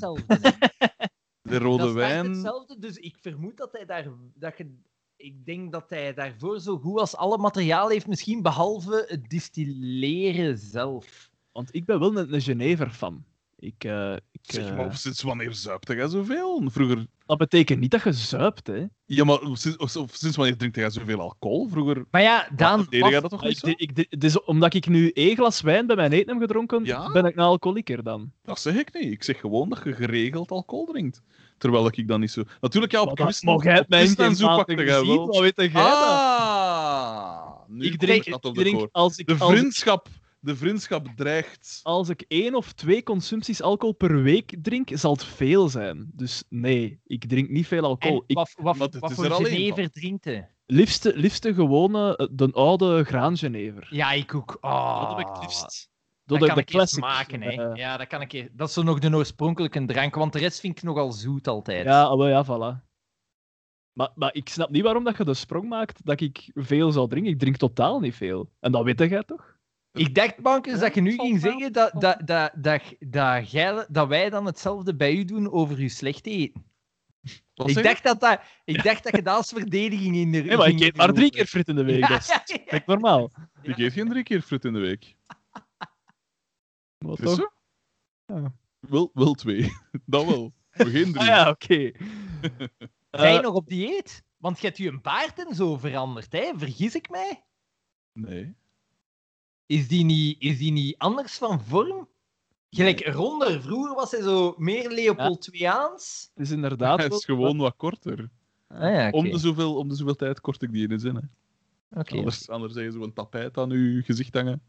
De rode dat wijn. hetzelfde, dus ik vermoed dat hij daar... Dat je, ik denk dat hij daarvoor zo goed als alle materiaal heeft, misschien behalve het distilleren zelf. Want ik ben wel een, een Genever-fan. Ik, eh, ik, Zeg eh, maar, sinds wanneer zuipte jij zoveel? Vroeger... Dat betekent niet dat je zuipt, hè. Ja, maar sinds, of, of sinds wanneer drinkt jij zoveel alcohol? Vroeger Maar ja, Daan... deed dat toch niet ik, zo? ik, is omdat ik nu één glas wijn bij mijn eten heb gedronken, Ja? ben ik een alcoholieker dan. Dat zeg ik niet. Ik zeg gewoon dat je geregeld alcohol drinkt. Terwijl ik dan niet zo... Natuurlijk, ja, op dat- quizzen maar jij hebt mij pakte jij gezien. Wat weet jij dat? Ah! Nu Ik drink, het ik op de drink als, ik, De als, ik, vriendschap, de vriendschap dreigt. als ik één of twee consumpties alcohol per week drink, zal het veel zijn. Dus nee, ik drink niet veel alcohol. En Ik, wat, wat, wat is voor er alleen Genever drinkt hij? liefste, liefste gewone, eh, de oude graangenever. Ja, ik ook. Oh, Dat heb ik het liefst. Dat kan de ik classic. eens maken, hè. eh, Ja, dat kan ik Dat is zo nog de oorspronkelijke drank, want de rest vind ik nogal zoet altijd. Ja, ah, wel, ja, voilà. Maar, maar ik snap niet waarom dat je de sprong maakt dat ik veel zou drinken. Ik drink totaal niet veel. En dat weet jij toch? Ik dacht, Bankers, Ja, dat je nu ging wel. zeggen dat, dat, dat, dat, dat, jij, dat wij dan hetzelfde bij u doen over uw slecht eten. Wat Ik dacht, dat dat, ik dacht dat je dat als verdediging in de Nee, maar ik eet maar drie keer frit in de week. Ja, Dat is ja, normaal. Ik eet geen drie keer fruit in de week. Maar Is toch? Wel, wel twee. Dat wel. Maar geen drie. Ah ja, oké. Zijn Eh, nog op dieet? Want je hebt je een baard en zo veranderd, hè? Vergis ik mij? Nee. Is die niet, is die niet anders van vorm? Gelijk Ronder, vroeger was hij zo meer Leopold Het is inderdaad... Hij is gewoon wat korter. Ah ja, oké. Om, de zoveel, om de zoveel tijd kort ik die in een zin. Hè. Oké, Anders, anders zeg je zo'n tapijt aan uw gezicht hangen.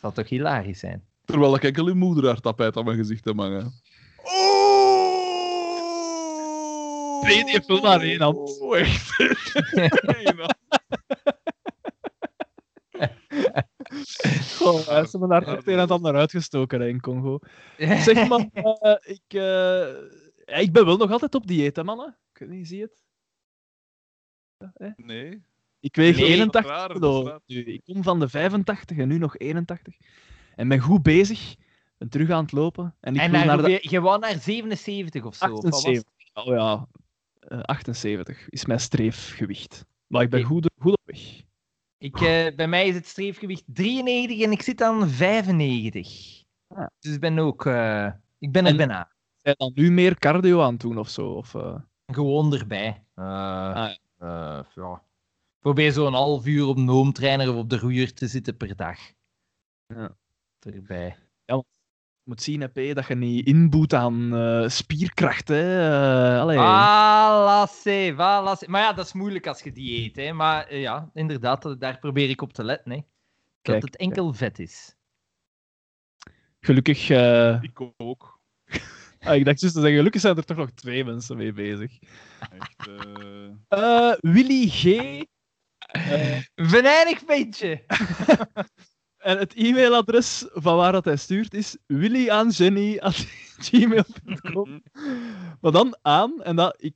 zal toch hilarisch zijn? Terwijl ik enkel uw moeder haar tapijt aan mijn gezicht heb hangen. Oh! Nee, die heeft wel maar één hand. Oh, echt. Eén hand. Goh, is me daar het een en ander uitgestoken hè, in Congo. Zeg maar, eh, ik, eh, ik ben wel nog altijd op dieet, hè, mannen. Ik weet niet, zie je het? Nee. Ik weeg Nee, 81 raar, dat is kilo. raar. Nu, Ik kom van de 85 en nu nog 81. En ben goed bezig. Ben terug aan het lopen. En ik en wil naar naar de je wou naar 77 of zo? of wat was het? 78. Oh ja, eh, 78 is mijn streefgewicht. Maar ik ben goed, goed op weg. Ik, eh, bij mij is het streefgewicht 93 en ik zit aan 95. Ah. Dus ik ben ook... eh, ik ben er En- bijna. Zijn dan nu meer cardio aan het doen of zo? Of, eh, Gewoon erbij. Eh, Ah, eh, ja. Probeer zo'n half uur op hoomtrainer of op de roeier te zitten per dag. Ja. Erbij. Je moet zien, hè, P, dat je niet inboet aan eh, spierkracht. Hè. Eh, allee. Ah, lasse, va, lasse. Maar ja, dat is moeilijk als je dieet. Hè. Maar eh, ja, inderdaad, daar probeer ik op te letten. Hè. Dat Kijk, het enkel vet is. Gelukkig... eh, Ik ook. ah, ik dacht juist te zeggen, gelukkig zijn er toch nog twee mensen mee bezig. Echt, eh, Eh, Willy G. eh, Venijnig ventje. en het e-mailadres van waar dat hij stuurt is willyaanjenny.gmail.com Maar dan aan, en dat, ik,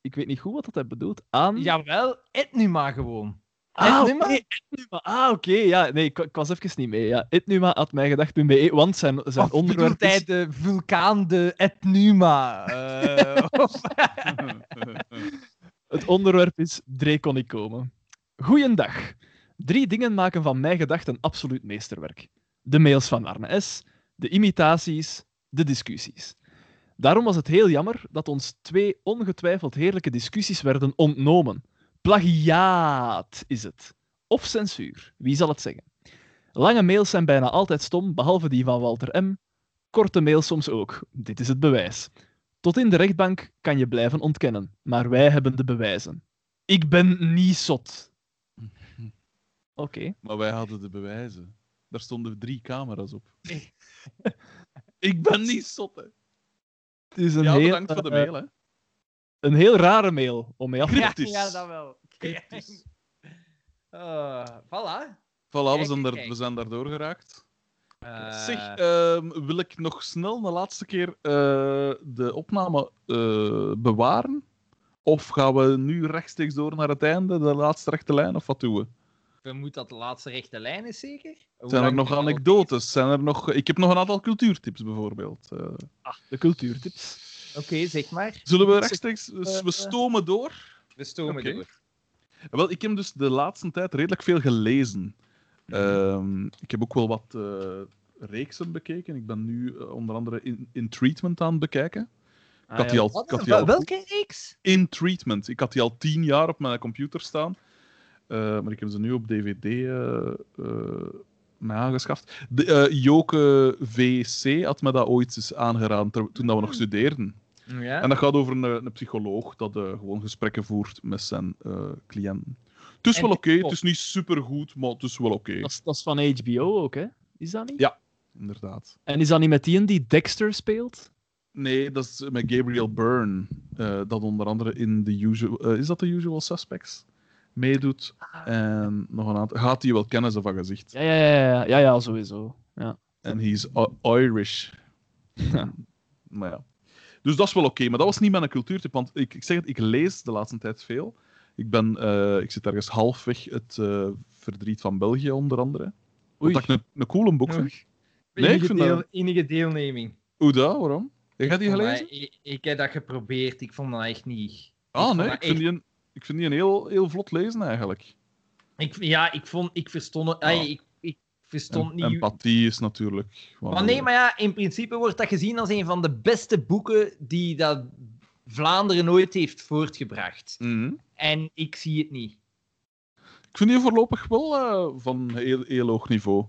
ik weet niet goed wat dat hij bedoelt, aan... Jawel, eet nu maar gewoon. Ah, oké. Ah, oké. Ja, nee, ik, ik was even niet mee. Ja. Etnuma had mij gedacht.be, want zijn, zijn Of onderwerp bedoelt hij is... de vulkaan de Etnuma? eh, of- Het onderwerp is Dre kon niet komen. Goeiedag. Drie dingen maken van mij gedacht een absoluut meesterwerk. De mails van Arne S., de imitaties, de discussies. Daarom was het heel jammer dat ons twee ongetwijfeld heerlijke discussies werden ontnomen. Plagiaat is het. Of censuur, wie zal het zeggen? Lange mails zijn bijna altijd stom, behalve die van Walter M. Korte mails soms ook. Dit is het bewijs. Tot in de rechtbank kan je blijven ontkennen, maar wij hebben de bewijzen. Ik ben niet zot. Oké. maar wij hadden de bewijzen. Daar stonden drie camera's op. ik ben niet zot, hè. Het is een, Ja, heel, bedankt voor de eh, mail, hè. een heel rare mail om mee af te ja, ja, dat wel. Cryptisch. Eh, voilà. Voilà, we zijn, daar, kijk. we zijn daardoor geraakt. Eh, Zeg, ehm, wil ik nog snel de laatste keer eh, de opname eh, bewaren? Of gaan we nu rechtstreeks door naar het einde, de laatste rechte lijn, of wat doen we? Vermoed dat de laatste rechte lijn is, zeker? Hoe Zijn er nog anekdotes? Zijn er nog... Ik heb nog een aantal cultuurtips, bijvoorbeeld. Eh, Ah, de cultuurtips. Oké, zeg maar. zullen we rechtstreeks... dus eh, we stomen door? We stomen door. Wel, ik heb dus de laatste tijd redelijk veel gelezen. Ehm, ik heb ook wel wat eh, reeksen bekeken. Ik ben nu eh, onder andere in, in Treatment aan het bekijken. Ik had die al, Wat ik had is- die al Welke reeks? in treatment. Ik had die al tien jaar op mijn computer staan. Eh, maar ik heb ze nu op DVD eh, eh, aangeschaft. De, Joke VC had me dat ooit eens aangeraden ter- toen dat we nog studeerden. Ja. En dat gaat over een, een psycholoog dat gewoon gesprekken voert met zijn cliënten. Het is En wel oké, het is niet supergoed, maar het is wel oké. Dat is, dat is van HBO ook, hè? Is dat niet? Ja. Inderdaad. En is dat niet met die die Dexter speelt? Nee, dat is met Gabriel Byrne. eh, dat onder andere in The Usual... is dat The Usual Suspects? Meedoet. En nog een aantal... Gaat hij wel kennen, zo van gezicht. Ja, ja, ja, ja, ja, ja sowieso. Ja. En hij is Irish. maar ja. Dus dat is wel oké. maar dat was niet mijn cultuurtip. Want ik, ik zeg het, ik lees de laatste tijd veel. Ik, ben, eh, ik zit ergens halfweg het eh, verdriet van België, onder andere. Oei. Wat ik een, een coole boek vind. Nee, ik enige, vind deel- dat- enige deelneming. Hoe dat? Waarom? Heb jij die gelezen? dat- Ik, ik heb dat geprobeerd, ik vond dat echt niet. Ah, nee. dat Ik vind echt- die een, ik vind die een heel, heel vlot lezen, eigenlijk. Ik, ja, ik vond, ik verstond Ja. ik, ik verstond En- niet. Empathie is natuurlijk... wel- Maar nee, maar ja, in principe wordt dat gezien als een van de beste boeken die dat Vlaanderen ooit heeft voortgebracht. Mhm. En ik zie het niet. Ik vind die voorlopig wel eh, van heel, heel hoog niveau.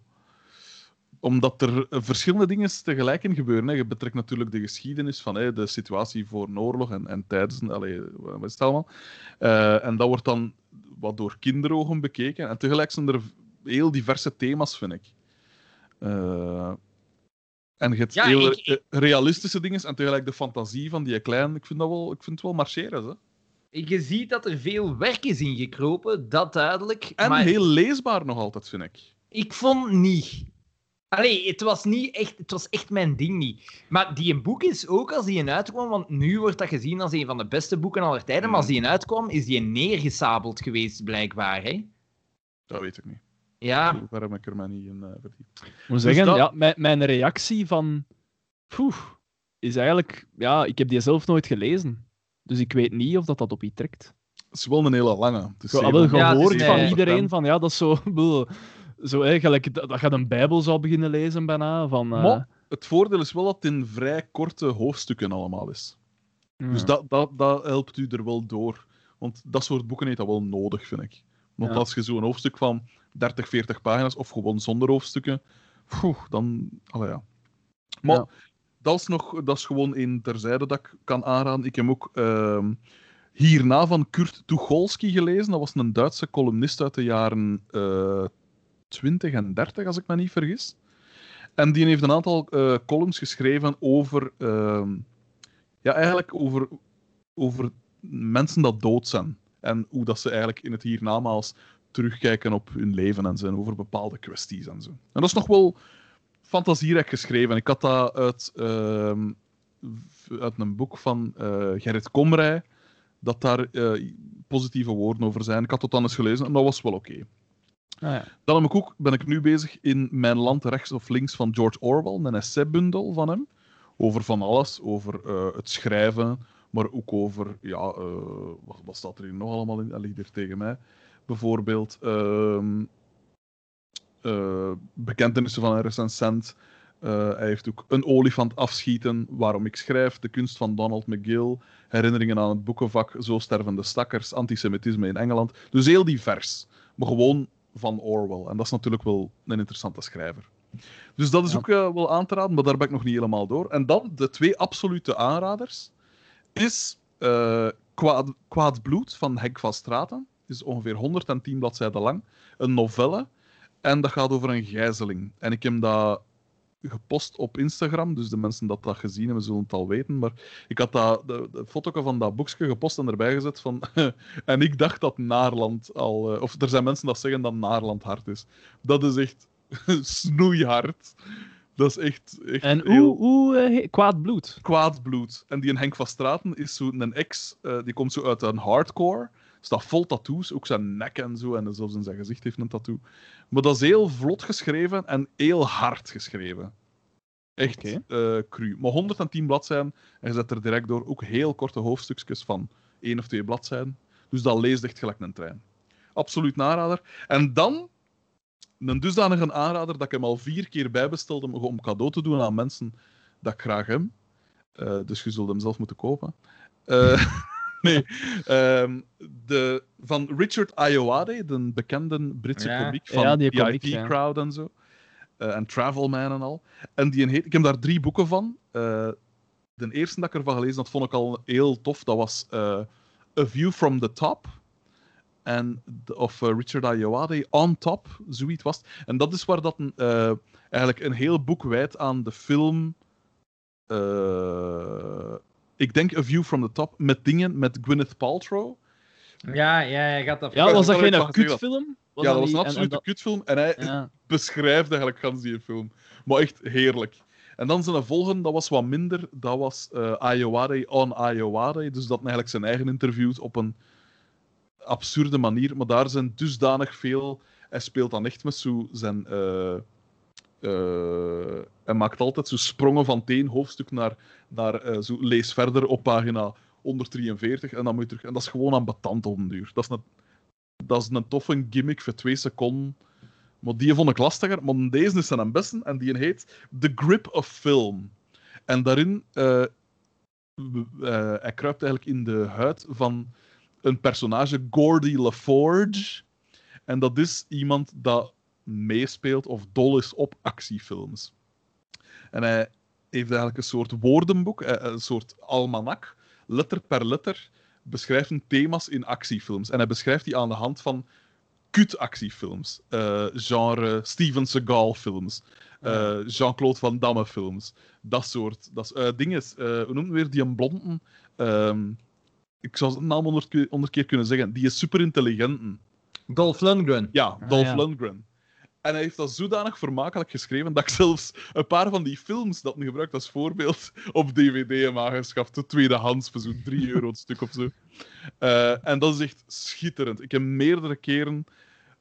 Omdat er eh, verschillende dingen tegelijk in gebeuren. Hè. Je betrekt natuurlijk de geschiedenis van hè, de situatie voor een oorlog en, en tijdens... Allee, wat is het allemaal? Eh, en dat wordt dan wat door kinderogen bekeken. En tegelijk zijn er heel diverse thema's, vind ik. Eh, en je hebt Ja, heel ik- realistische dingen en tegelijk de fantasie van die klein. Ik vind, dat wel, ik vind het wel marcheren. Hè. Je ziet dat er veel werk is ingekropen, dat duidelijk. En maar heel leesbaar nog altijd, vind ik. ik vond niet. Allee, het was niet echt, het was echt mijn ding niet. Maar die een boek is ook als die een uitkwam, want nu wordt dat gezien als een van de beste boeken aller tijden, maar als die een uitkwam, is die een neergesabeld geweest, blijkbaar. Hè? Dat weet ik niet. Ja, Daar heb ik er maar niet in eh, verdiept. Ik moet zeggen, dat- ja, mijn, mijn reactie van... Poeh, is eigenlijk... Ja, ik heb die zelf nooit gelezen. Dus ik weet niet of dat, dat op je trekt. Het is wel een hele lange. Heb wel Ja, gehoord van iedereen van, ja, dat is zo... Zo eigenlijk dat, dat je een bijbel zou beginnen lezen bijna. Van, eh, Maar het voordeel is wel dat het in vrij korte hoofdstukken allemaal is. ja. Dus dat, dat, dat helpt u er wel door. Want dat soort boeken heeft dat wel nodig, vind ik. Want Ja. als je zo'n hoofdstuk van 30, 40 pagina's, of gewoon zonder hoofdstukken, poeh, dan... Allee, ja. Maar Ja. dat, is nog, dat is gewoon een terzijde dat ik kan aanraden. Ik heb ook ehm, hierna van Kurt Tucholsky gelezen. Dat was een Duitse columnist uit de jaren eh 20 en 30, als ik me niet vergis. En die heeft een aantal eh, columns geschreven over... ehm, ja, eigenlijk over, over mensen dat dood zijn. En hoe dat ze eigenlijk in het hiernamaals terugkijken op hun leven en zijn over bepaalde kwesties en zo. En dat is nog wel fantasierijk geschreven. Ik had dat uit, ehm, uit een boek van eh, Gerrit Komrij, dat daar eh, positieve woorden over zijn. Ik had dat dan eens gelezen en dat was wel oké. Ah, ja. Dan heb ik ook, ben ik nu bezig in Mijn Land rechts of links van George Orwell, een essaybundel van hem. Over van alles, over eh, het schrijven, maar ook over, ja, eh, wat, wat staat er hier nog allemaal in? Dat ligt hier tegen mij. Bijvoorbeeld, eh, bekentenissen van een recensent. Hij heeft ook Een olifant afschieten, Waarom ik schrijf, De kunst van Donald McGill, Herinneringen aan het boekenvak, Zo sterven de stakkers, Antisemitisme in Engeland. Dus heel divers, maar gewoon van Orwell. En dat is natuurlijk wel een interessante schrijver. Dus dat is Ja. ook eh, wel aan te raden, maar daar ben ik nog niet helemaal door. En dan de twee absolute aanraders is Kwaad, Kwaad Bloed van Henk van Straten. is ongeveer 110 bladzijden lang. Een novelle. En dat gaat over een gijzeling. En ik heb dat gepost op Instagram, dus de mensen dat dat gezien hebben zullen het al weten. Maar ik had dat, de, de foto van dat boekje gepost en erbij gezet van... en ik dacht dat Naarland al... eh, of er zijn mensen dat zeggen dat Naarland hard is. Dat is echt snoeihard. Dat is echt, echt En heel hoe, hoe eh, kwaad bloed? kwaad bloed. En die Henk van Straten is zo een ex, eh, die komt zo uit een hardcore. Staat vol tattoos, ook zijn nek en zo, en zelfs in zijn gezicht heeft een tattoo. Maar dat is heel vlot geschreven en heel hard geschreven. Echt eh, cru. Maar 110 bladzijden, en je zet er direct door ook heel korte hoofdstukjes van één of twee bladzijden. Dus dat leest echt gelijk een trein. Absoluut narader. En dan een dusdanige aanrader dat ik hem al vier keer bijbestelde om, om cadeau te doen aan mensen dat ik graag heb. Eh, dus je zult hem zelf moeten kopen. Eh, nee. ehm, de, van Richard Ayoade, de bekende Britse Ja. komiek van Ja, die IT ja. Crowd en zo. Eh, en Travelman en al. En die heet, ik heb daar drie boeken van. Eh, de eerste dat ik ervan gelezen had, vond ik al heel tof. Dat was eh, A View from the Top. En, de- of Richard Ayoade, On Top, zoiets was het. En dat is waar dat een, eh, eigenlijk een heel boek wijdt aan de film. Ik denk A View from the Top, met dingen met Gwyneth Paltrow. Ja, ja, hij gaat dat... Ja, was dat geen kutfilm? ja, dat was een en- en absolute kutfilm. En hij Ja. beschrijft eigenlijk gans die film. Maar echt heerlijk. En dan zijn volgende, dat was wat minder. Dat was eh Ayowade on Ayowade. Dus dat eigenlijk zijn eigen interviews op een absurde manier. Maar daar zijn dusdanig veel... Hij speelt dan echt met zo zijn... eh, eh, hij maakt altijd zo sprongen van één hoofdstuk naar, naar eh, zo lees verder op pagina 143 en dan moet je terug. En dat is gewoon aan betant op den duur. Dat is een, dat is een toffe gimmick voor twee seconden. Maar die vond ik lastiger. Maar deze is zijn beste en die heet The Grip of Film. En daarin, eh, eh, hij kruipt eigenlijk in de huid van een personage, Gordy LaForge. En dat is iemand dat meespeelt of dol is op actiefilms. En hij heeft eigenlijk een soort woordenboek, eh, een soort almanak, letter per letter, beschrijft een thema's in actiefilms. En hij beschrijft die aan de hand van kut-actiefilms. Eh, genre Steven Seagal-films. eh, Jean-Claude Van Damme-films. Dat soort dat, eh, dingen. eh, hoe noemt het weer? Die een blonden. ehm, ik zou zijn naam honderd keer, kunnen zeggen. Die is super intelligent. Dolph Lundgren. Ja, Dolph ja. Lundgren. En hij heeft dat zodanig vermakelijk geschreven dat ik zelfs een paar van die films dat nu gebruikt als voorbeeld op DVD heb aangeschaft. De tweedehands voor zo'n 3 euro het stuk of zo. Eh, en dat is echt schitterend. Ik heb meerdere keren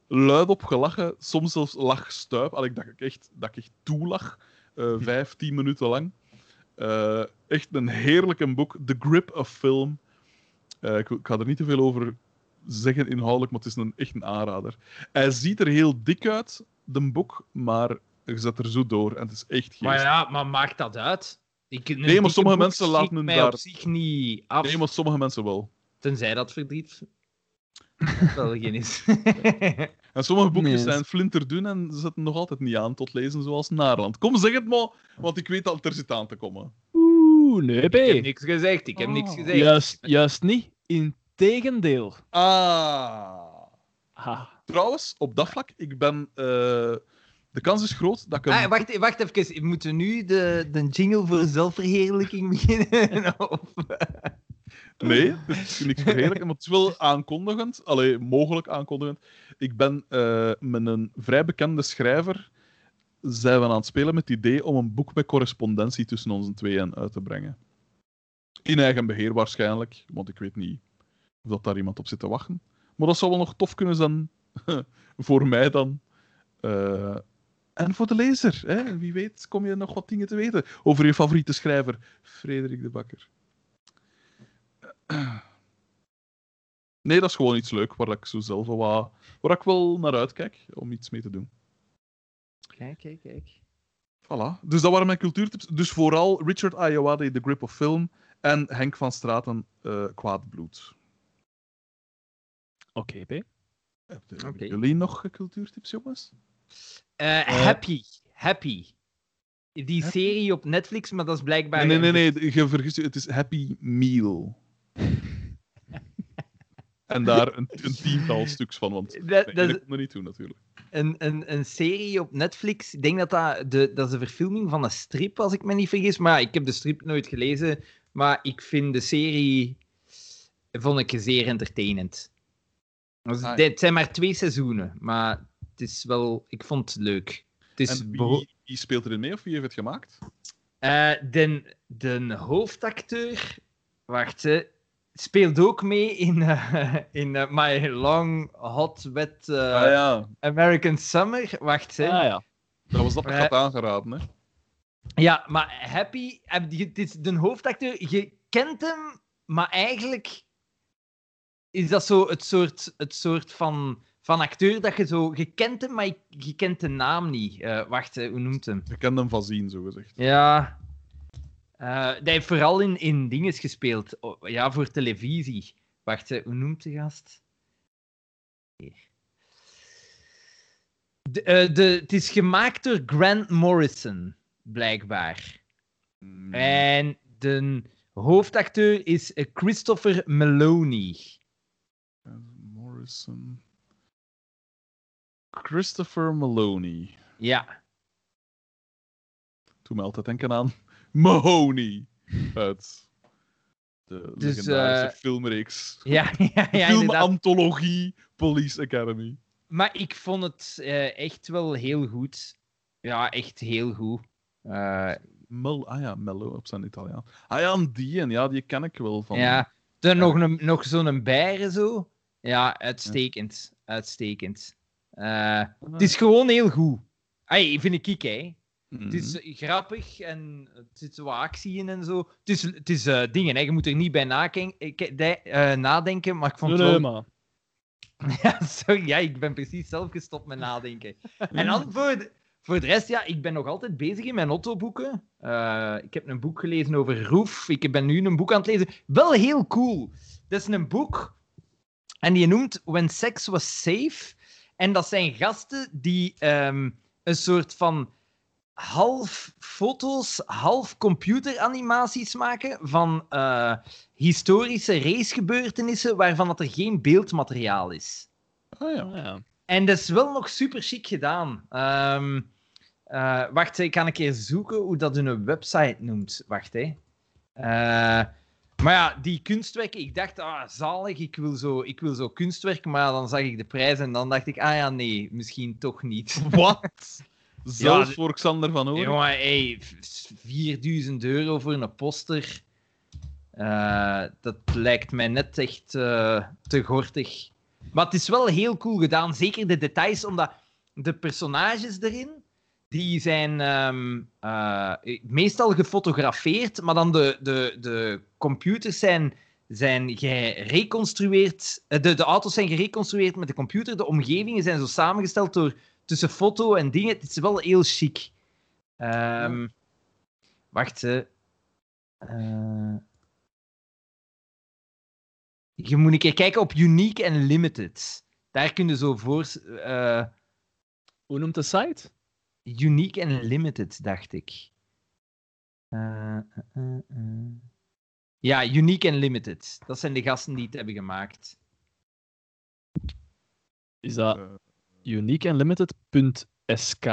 luid op gelachen, soms zelfs lachstuip. Al ik dacht echt, dat ik echt toelach, eh vijf, tien minuten lang. Eh, echt een heerlijk boek. The Grip of Film. Ik, ik ga er niet te veel over zeggen inhoudelijk, maar het is een, echt een aanrader. Hij ziet er heel dik uit, de boek, maar je zet er zo door en het is echt geest. Maar ja, maar maakt dat uit? Ik, een maar sommige mensen laten hun mij daar- op zich niet af, Nee, maar sommige mensen wel. tenzij dat verdriet geen is. En sommige boekjes Nee, zijn flinterdun en ze zetten nog altijd niet aan tot lezen zoals Naarland. Kom, zeg het maar, want ik weet dat het er zit aan te komen. Oeh, nee, ik heb B. niks gezegd, ik heb niks Ah. gezegd. Juist, juist niet. Integendeel. Ah. Ha. Trouwens, op dat vlak, ik ben... eh, de kans is groot dat ik. Ah, wacht, wacht even, moeten we nu de, de jingle voor zelfverheerlijking beginnen? Of... Nee, het is niks verheerlijken, maar het is wel aankondigend. Allee, mogelijk aankondigend. Ik ben eh, met een vrij bekende schrijver zijn we aan het spelen met het idee om een boek met correspondentie tussen ons tweeën uit te brengen. In eigen beheer waarschijnlijk, want ik weet niet of dat daar iemand op zit te wachten. Maar dat zou wel nog tof kunnen zijn voor mij dan. Eh, en voor de lezer. Hè? Wie weet kom je nog wat dingen te weten over je favoriete schrijver, Frederik de Bakker. Nee, dat is gewoon iets leuk waar ik zo zelf wel wat, waar ik wel naar uitkijk om iets mee te doen. Kijk, kijk, kijk. Voilà. Dus dat waren mijn cultuurtips. Dus vooral Richard Ayoade, The Grip of Film, en Henk van Straten, eh Kwaad Bloed. Oké, B. Hebben jullie nog eh, cultuurtips, jongens? Eh, happy, Happy. Die serie op Netflix, maar dat is blijkbaar... Nee, nee, nee, nee, je vergist je. Het is Happy Meal. en daar een, een tiental stuks van, want Dat, nee, dat dat is komt niet toe, natuurlijk. een, een, een serie op Netflix. Ik denk dat dat de, dat is de verfilming van een strip, als ik me niet vergis. Maar ik heb de strip nooit gelezen. Maar ik vind de serie vond ik zeer entertainend. Dus Ah, ja. Het zijn maar twee seizoenen, maar het is wel, ik vond het leuk. Het is En wie, wie speelt erin mee of wie heeft het gemaakt? Eh, de, de hoofdacteur, wacht, hè, speelt ook mee in, eh, in eh, My Long Hot Wet eh, ah ja, American Summer. Wacht, hè. Ah ja. dat was dat ik had aangeraden. Hè. Ja, maar Happy, is de hoofdacteur, je kent hem, maar eigenlijk is dat zo het soort, het soort van, van acteur dat je zo... Je kent hem, maar je, je kent de naam niet. Eh, wacht, hè, hoe noemt hem? Je kent hem van zien, zo gezegd. Ja. Eh hij heeft vooral in, in dingen gespeeld. Oh, ja, voor televisie. Wacht, hoe noemt de gast? Hier. De, eh, de, het is gemaakt door Grant Morrison, blijkbaar. Mm, En de hoofdacteur is eh, Christopher Meloni. Morrison. Christopher Maloney. Ja. Toen me altijd denken aan Mahoney. Uit de Dus, legendarische eh, filmreeks. Ja, ja, ja. Filmantologie Police Academy. Maar ik vond het eh, echt wel heel goed. Ja, echt heel goed. Eh, Mel, ah ja, Mello op zijn Italiaan. Ah ja, die, en ja, die ken ik wel van. Ja, dan nog, een, nog zo'n bijen zo. Ja, uitstekend. Uitstekend. Eh, Ah, Het is gewoon heel goed. Ay, vind ik, hè. mhm. Het is eh, grappig en er zit wat actie in en zo. Het is, het is eh, dingen, hè. je moet er niet bij naken- ik- de- eh, nadenken, maar ik vond het wel... Ja, sorry, ja, ik ben precies zelf gestopt met nadenken. En dan voor de, voor de rest, ja, ik ben nog altijd bezig in mijn Otto-boeken. Eh, ik heb een boek gelezen over Roef. Ik ben nu een boek aan het lezen. Wel heel cool. Dat is een boek en die noemt When Sex Was Safe. En dat zijn gasten die ehm, een soort van half foto's, half computeranimaties maken van eh, historische racegebeurtenissen waarvan dat er geen beeldmateriaal is. Ah ja. Ja. En dat is wel nog super chic gedaan. Ehm, eh, wacht, ik kan een keer zoeken hoe dat hun website noemt. Wacht, hè. Eh, maar ja, die kunstwerken, ik dacht, ah, zalig, ik wil, zo, ik wil zo kunstwerk, maar dan zag ik de prijs en dan dacht ik, ah ja, nee, misschien toch niet. Wat? Zelfs voor Xander van Oren? Jongen, hey, v- 4000 euro voor een poster, eh, dat lijkt mij net echt eh, te gortig. Maar het is wel heel cool gedaan, zeker de details, omdat de personages erin, die zijn ehm, eh, meestal gefotografeerd, maar dan de, de, de computers zijn, zijn gereconstrueerd, eh, de, de auto's zijn gereconstrueerd met de computer, de omgevingen zijn zo samengesteld door tussen foto en dingen. Het is wel heel chic. Ehm, Wacht. Eh, je moet een keer kijken op Unique en Limited. Daar kun je zo voor... eh, Hoe noemt de site? Unique en Limited, dacht ik. Eh, eh, eh, eh. Ja, Unique en Limited. Dat zijn de gasten die het hebben gemaakt. Is dat unique and limited.sk?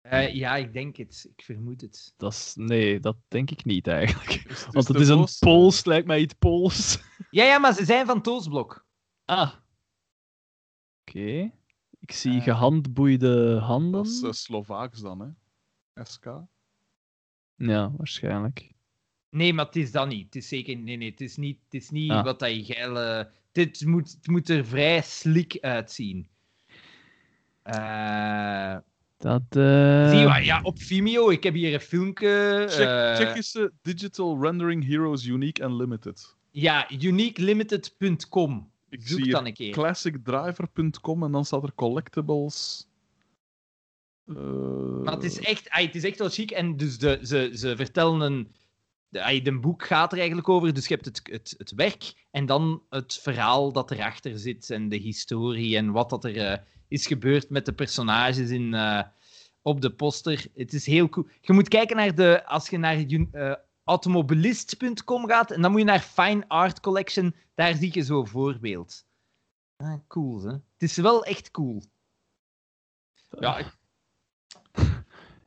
Eh, ja, ik denk het. Ik vermoed het. Dat is, nee, dat denk ik niet eigenlijk. is- Want het is een Pools, lijkt mij iets Pools. Ja, ja, maar ze zijn van Toosblok. Ah. Oké. Ik zie Eh, gehandboeide handen. Dat is eh, Slovaaks dan, hè? SK. Ja, waarschijnlijk. Nee, maar het is dat niet. Het is zeker... Nee, nee, het is niet, het is niet Ah. wat dat je geile... Dit moet, het moet er vrij slick uitzien. Eh Dat. eh, Zie je wat? Ja, op Vimeo. Ik heb hier een filmpje. Check, eh, Tsjechische Digital Rendering Heroes Unique and Limited. Ja, uniquelimited.com. Ik Zoek zie dan een keer. classicdriver.com en dan staat er collectibles. Eh, Maar het is echt, ai, het is echt wel chic. En dus de, ze, ze vertellen een. Ai, de boek gaat er eigenlijk over. Dus je hebt het, het, het werk en dan het verhaal dat erachter zit. En de historie en wat dat er eh, is gebeurd met de personages in, eh, op de poster. Het is heel cool. Je moet kijken naar de. Als je naar automobilist.com gaat en dan moet je naar Fine Art Collection. Daar zie je zo'n voorbeeld. Ah, cool, hè? Het is wel echt cool. Ja, ik-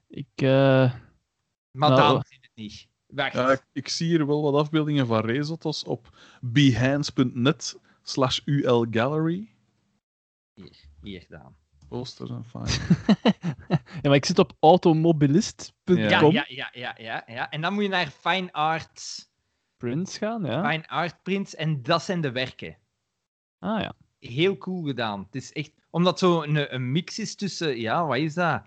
Ik. eh, maar Nou, het niet. Wacht. ja, ik, ik zie hier wel wat afbeeldingen van risottos op behance.net slash ulgallery. Hier, Daan. Posters en fine. ja, maar ik zit op automobilist.com. Ja, ja, ja, ja, ja, ja. En dan moet je naar Fine Art, Prints gaan, ja. Fine Art Prints en dat zijn de werken. Ah ja. Heel cool gedaan. Het is echt... Omdat zo een, een mix is tussen... Ja, wat is dat?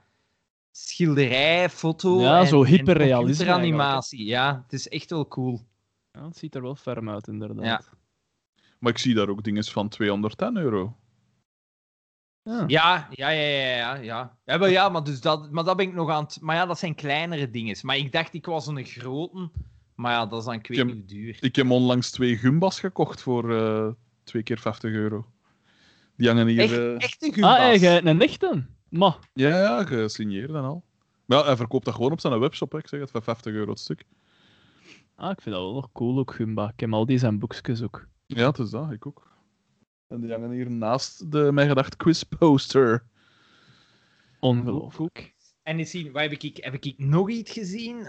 Schilderij, foto Ja, en, zo en hyperrealisme computeranimatie. Ja, het is echt wel cool. ja. Het ziet er wel ferm uit, inderdaad. Ja. maar ik zie daar ook dingen van 210 euro. Ja. Ja, ja, ja, ja, ja. Ja, ja, maar, ja maar, dus dat, maar dat ben ik nog aan het... Maar ja, dat zijn kleinere dingen. Maar ik dacht, ik was een grote. Maar ja, dat is dan, ik weet heb- niet hoe duur. Ik heb onlangs twee Gumbas gekocht voor eh twee keer 50 euro. Die hangen hier. Echt, eh, echte Ah, Gumbas. hey, jij- een echte? Ma. Ja, ja, gesigneerd en al. Maar ja, hij verkoopt dat gewoon op zijn webshop, hè. ik zeg het, voor 50 euro het stuk. Ah, ik vind dat wel nog cool, ook Gumba. Ik heb al die zijn boekjes ook. Ja, het is dat, ik ook. En die hangen hier naast de, mijn gedacht, quiz poster. Ongelooflijk. En eens zien, waar heb ik, heb ik nog iets gezien?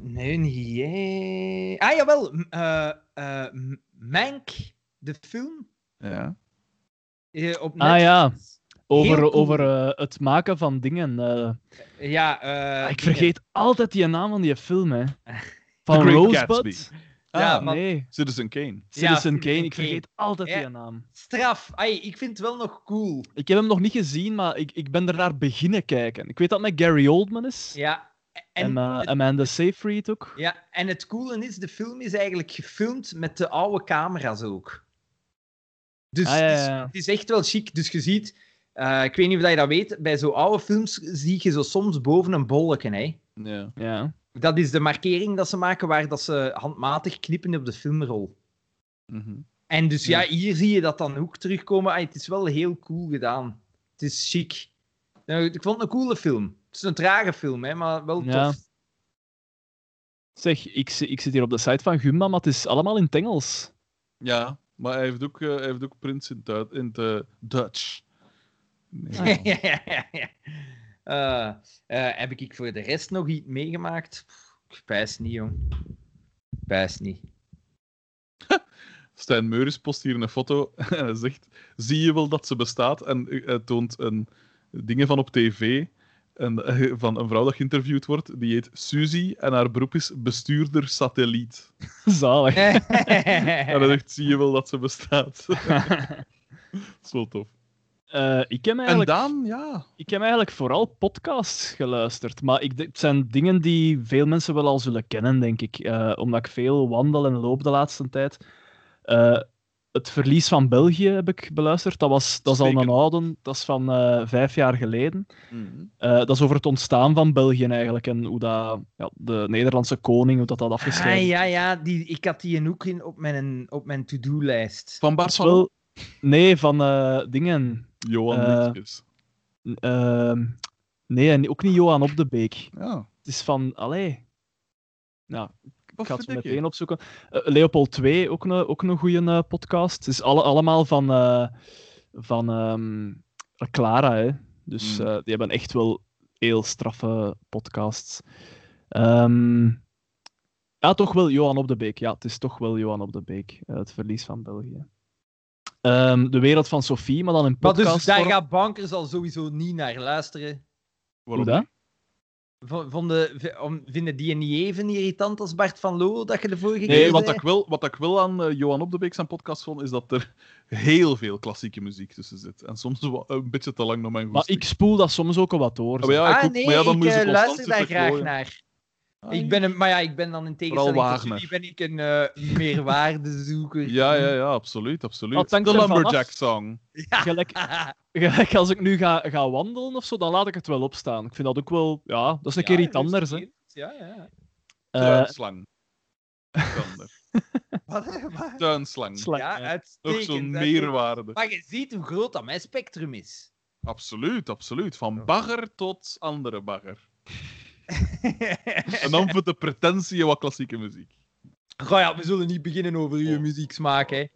Nee, niet. hè. Ah, jawel. eh eh, M- Mank, de film. Ja. eh, op Ah, ja. Over, cool. over eh, het maken van dingen. eh. Ja, eh, Ah, ik dingen. vergeet altijd die naam van die film, hè. Van Rosebud. Gatsby. Ja, Ah, maar- nee. Citizen Kane. Citizen Citizen Kane. Ik Kane. vergeet altijd Ja. die naam. Straf. Ai, ik vind het wel nog cool. Ik heb hem nog niet gezien, maar ik, ik ben er naar beginnen kijken. Ik weet dat het met Gary Oldman is. Ja. En, En, het, Amanda Seyfried ook. ja, en het coole is, de film is eigenlijk gefilmd met de oude camera's ook. Dus Ah, ja, het, is, ja, ja. het is echt wel chic. Dus je ziet, eh, ik weet niet of je dat weet, bij zo'n oude films zie je zo soms boven een bolletje. Hè? Ja. Ja. Dat is de markering dat ze maken waar dat ze handmatig knippen op de filmrol. Mhm. En En dus ja, hier zie je dat dan ook terugkomen. Ah, het is wel heel cool gedaan. Het is chic. Nou, ik vond het een coole film. Het is een trage film, hè, maar wel tof. Ja. Zeg, ik, ik zit hier op de site van Gumma, maar het is allemaal in het Engels. Ja, maar hij heeft ook, eh, hij heeft ook prints in, het, in het Dutch. Nee. Ah, ja. Heb ik voor de rest nog iets meegemaakt? Ik spijs niet, jong. Ik Spijs niet. Stijn Meuris post hier een foto en hij zegt: Zie je wel dat ze bestaat? En eh, hij toont een, dingen van op tv. En, eh, van een vrouw dat geïnterviewd wordt, die heet Suzy en haar beroep is bestuurder satelliet. Zalig. En hij zegt: Zie je wel dat ze bestaat? dat is wel tof. Eh, ik, heb En eigenlijk, Daan, ja. ik heb eigenlijk vooral podcasts geluisterd. Maar ik, het zijn dingen die veel mensen wel al zullen kennen, denk ik. Eh, omdat ik veel wandel en loop de laatste tijd. Eh, het verlies van België heb ik beluisterd. Dat, was, dat is al een oude. Dat is van eh, vijf jaar geleden. Eh, dat is over het ontstaan van België eigenlijk. En hoe dat, ja, de Nederlandse koning, hoe dat, dat afgescheiden Ah, ja, ja. Die, ik had die ook in op mijn, op mijn to-do-lijst. Van wel... Nee, van eh, dingen. Johan eh, Liedjes. Ehm, nee, en ook niet Johan op de Beek. Ja. Het is van, allee. Ja, ik Wat ga het zo meteen opzoeken. Eh, Leopold 2, ook een, ook een goede podcast. Het is alle, allemaal van, eh, van ehm, Clara, hè. Dus Mm. eh, die hebben echt wel heel straffe podcasts. Ehm, ja, toch wel Johan op de Beek. Ja, het is toch wel Johan op de Beek. eh, het verlies van België. Ehm, de wereld van Sophie, maar dan in Maar podcast. dus daar gaat Bankers al sowieso niet naar luisteren. Waarom dat? Vonden, om- vinden die niet even irritant als Bart van Loo dat je de vorige Nee, keer wat ik, wil, wat ik wil aan eh, Johan op de Beek zijn podcast vond, is dat er heel veel klassieke muziek tussen zit. En soms een beetje te lang naar mijn Maar goesting. ik spoel dat soms ook al wat door. Ah, maar ja, ik ah, ook, nee, maar ja, dan ik moet je eh, constant luister daar graag gooien. naar. Ah, Ik ben een, maar ja, ik ben dan in tegenstelling tot jullie ben ik een eh, meerwaardezoeker. Ja, ja, ja, absoluut. absoluut. De Lumberjack. Song. Ja. Gelijk, gelijk als ik nu ga, ga wandelen of zo, dan laat ik het wel opstaan. Ik vind dat ook wel, ja, dat is een keer iets anders. Hè. Ja, ja. Eh, Tuinslang. Wat? Tuinslang. slang, Ja, uitstekend. Nog zo'n meerwaarde. Maar je ziet hoe groot dat mijn spectrum is. Absoluut, absoluut. Van bagger tot andere bagger. En dan voor de pretentie wat klassieke muziek. Goh ja, we zullen niet beginnen over je Oh. muzieksmaak, hè.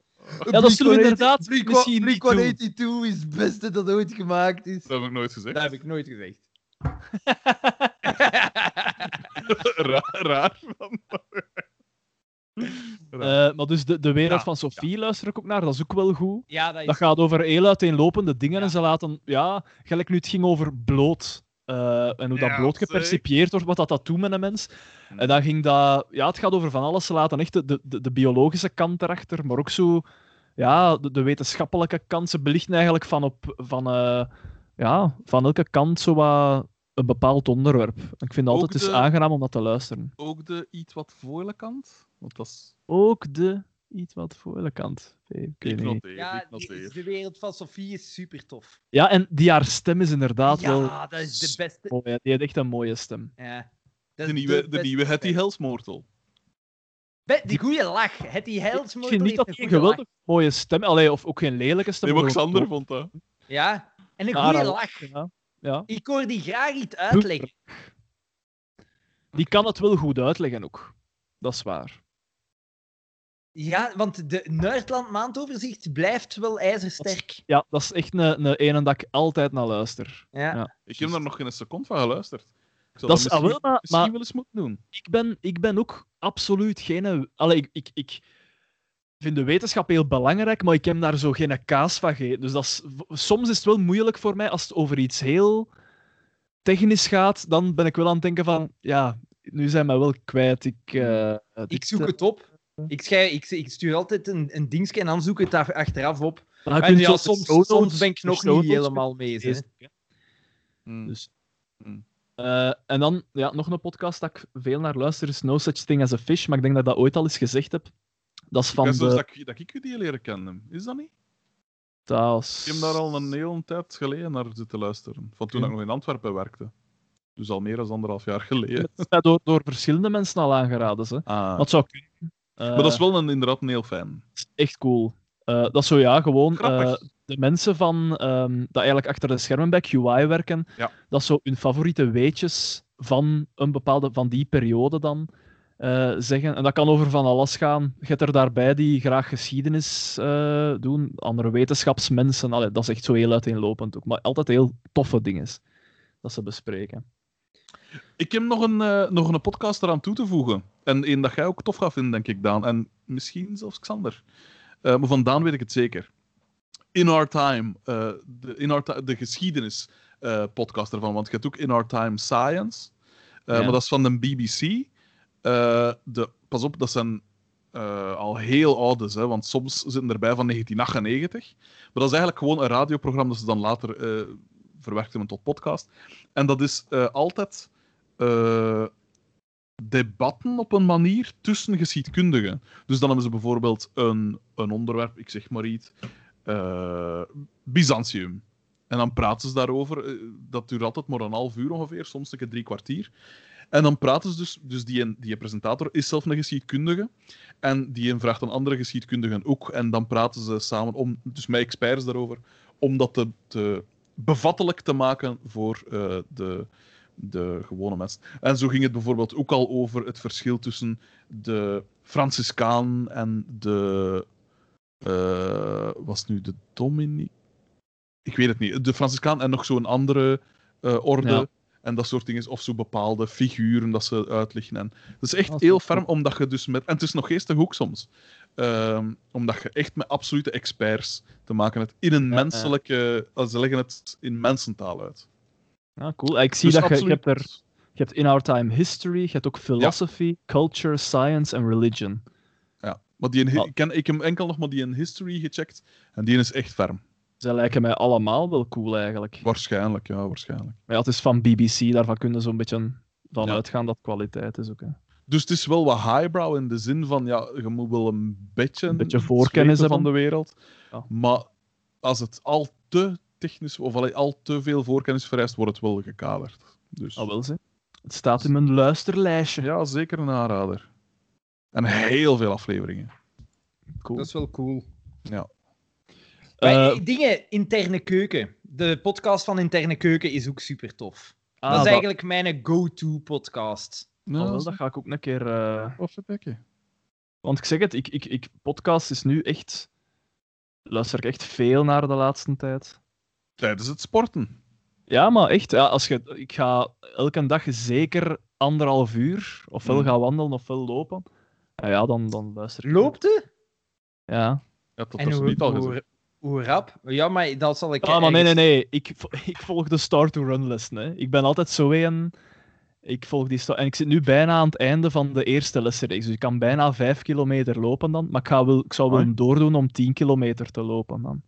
Ja, dat zullen we inderdaad Blink, misschien Blink niet doen. 182 is het beste dat ooit gemaakt is. Dat heb ik nooit gezegd. Dat heb ik nooit gezegd. raar, raar. Eh, maar dus de, de wereld Ja, van Sophie luister ik ook naar, dat is ook wel goed. ja, dat is... Dat gaat over heel uiteenlopende dingen Ja. en ze laten, ja, gelijk nu het ging over bloot. Eh, en hoe dat Ja, bloot gepercipieerd wordt, wat dat, dat doet met een mens. Hm. En dan ging dat, ja, het gaat over van alles. Ze laten echt de, de, de- biologische kant erachter, maar ook zo, ja, de, de wetenschappelijke kant. Ze belichten eigenlijk van, op, van, eh, ja, van elke kant zo wat een bepaald onderwerp. Ik vind altijd eens de- aangenaam om dat te luisteren. Ook de iets wat voile kant. Want dat is. Ook de iets wat voor kant. Ik weet Ik niet. noteer, Ja, die- de wereld van Sophie is super tof. Ja, en die haar stem is inderdaad wel Ja, dat is de beste. mooi. Die heeft echt een mooie stem. Ja. Dat De nieuwe, de nieuwe Hetty. Be- Die goede lach. Het die Ik vind niet dat hij een geweldig mooie stem Allee, of ook geen lelijke stem. Nee, Xander vond dat. Ja, en een goede lach. Ja, ja. Ik hoor die graag iets uitleggen. Die kan het wel goed uitleggen ook. Dat is waar. Ja, want de Nerdland maandoverzicht blijft wel ijzersterk. Ja, dat is echt een, een ene dat ik altijd naar luister. Ja. Ja. Ik heb daar nog geen seconde van geluisterd. Ik zou Dat is- misschien, ah, wel, maar- misschien maar- wel eens moeten doen. Ik ben, ik ben ook absoluut geen... Allee, ik, ik, ik vind de wetenschap heel belangrijk, maar ik heb daar zo geen kaas van gegeten. Dus dat is, soms is het wel moeilijk voor mij als het over iets heel technisch gaat. Dan ben ik wel aan het denken van... Ja, nu zijn mij wel kwijt. Ik, eh, Ik zoek eh, het op. Ik, schrijf, ik, ik stuur altijd een, een dingetje en dan zoek ik het daar achteraf op. dan kun En je ja, soms, soms ben ik nog niet helemaal mee. hè. Hmm. Dus- Hmm. Eh, en dan ja, nog een podcast dat ik veel naar luister is No Such Thing as a Fish, maar ik denk dat ik dat ooit al eens gezegd heb. Dat is Ik van zelfs de... dat, ik, dat ik u die leren kennen. Is dat niet? Dat Ik heb daar al een hele tijd geleden naar zitten luisteren. Van toen ik nog in Antwerpen werkte. Dus al meer dan anderhalf jaar geleden. Het is mij door, door verschillende mensen al aangeraden. Hè. Ah. Wat zou kunnen. Eh, Maar dat is wel een, inderdaad een heel fijn. echt cool. Eh, dat is zo, ja, gewoon eh, de mensen van, ehm, dat eigenlijk achter de schermen bij QI werken, Ja. dat zo hun favoriete weetjes van een bepaalde, van die periode dan zeggen. En dat kan over van alles gaan. Je hebt er daarbij die graag geschiedenis doen, andere wetenschapsmensen. Allee, dat is echt zo heel uiteenlopend ook. Maar altijd heel toffe dingen dat ze bespreken. Ik heb nog een, eh, nog een podcast eraan toe te voegen. En één dat jij ook tof gaat vinden, denk ik, Daan. En misschien zelfs Xander. Eh, maar van Daan weet ik het zeker. In Our Time. eh, de, in our de geschiedenis podcast ervan. Want je hebt ook In Our Time Science. Ja. Maar dat is van de BBC. De, pas op, dat zijn al heel oudes. Hè, want soms zitten erbij van 1998. Maar dat is eigenlijk gewoon een radioprogramma dat ze dan later verwerkt hebben tot podcast. En dat is eh, altijd eh, debatten op een manier tussen geschiedkundigen. Dus dan hebben ze bijvoorbeeld een, een onderwerp, ik zeg maar iets, eh, Byzantium. En dan praten ze daarover. Dat duurt altijd maar een half uur ongeveer, soms een keer drie kwartier. En dan praten ze dus, dus die, die presentator is zelf een geschiedkundige. En die vraagt aan andere geschiedkundigen ook. En dan praten ze samen, om, dus met experts daarover, om dat te bevattelijk te maken voor eh, de, de gewone mensen. En zo ging het bijvoorbeeld ook al over het verschil tussen de Franciscaan en de. eh, was het nu de Dominic? Ik weet het niet. De Franciscaan en nog zo'n andere eh, orde. Ja. En dat soort dingen. Of zo bepaalde figuren dat ze uitleggen. En dat is echt heel ferm, omdat je dus met. En het is nog geestig ook soms. Ehm, omdat je echt met absolute experts te maken hebt. In een Ja, ja. menselijke. eh, Ze leggen het in mensentaal uit. Ja, cool. Ik zie Dus dat je, hebt er Je hebt in our time history, je hebt ook philosophy, culture, science en religion. Ja. Maar die in, ik, ken, ik heb enkel nog maar die in history gecheckt. En die is echt ferm. Zij lijken mij allemaal wel cool eigenlijk. Waarschijnlijk, ja, waarschijnlijk. Maar ja, het is van BBC, daarvan kunnen ze zo'n beetje van uitgaan dat kwaliteit is ook. Hè. Dus het is wel wat highbrow in de zin van, ja, je moet wel een beetje... Een beetje voorkennis weten van hebben. de wereld. Ja. Maar als het al te technisch, of al te veel voorkennis vereist, wordt het wel gekaderd. Dus, Ah, wel ze. Het staat in mijn luisterlijstje. ja, zeker een aanrader. En heel veel afleveringen. Cool. Dat is wel cool. Ja. Maar, Eh, dingen, interne keuken. De podcast van interne keuken is ook super tof. ah, dat is eigenlijk mijn go-to podcast. Ja, ah, wel, dat ga ik ook een keer... eh, Of. Want ik zeg het, ik, ik, ik, podcast is nu echt... Luister ik echt veel naar de laatste tijd. Tijdens het sporten. Ja, maar echt, ja, als je, ik ga elke dag zeker anderhalf uur, ofwel Mm. gaan wandelen ofwel lopen. Ja, ja dan, dan luister ik. Loopt het? Ja. Ja, dat was hoe, niet al hoe, gezegd. hoe rap? Ja, maar dat zal ik... Ah, maar nee, nee, nee. Ik, ik volg de start-to-run. Hè. Ik ben altijd zo een. Ik volg die En ik zit nu bijna aan het einde van de eerste lessenreeks. Dus ik kan bijna vijf kilometer lopen dan. Maar ik, ga wel, ik zou wel Amai. doordoen om 10 kilometer te lopen dan.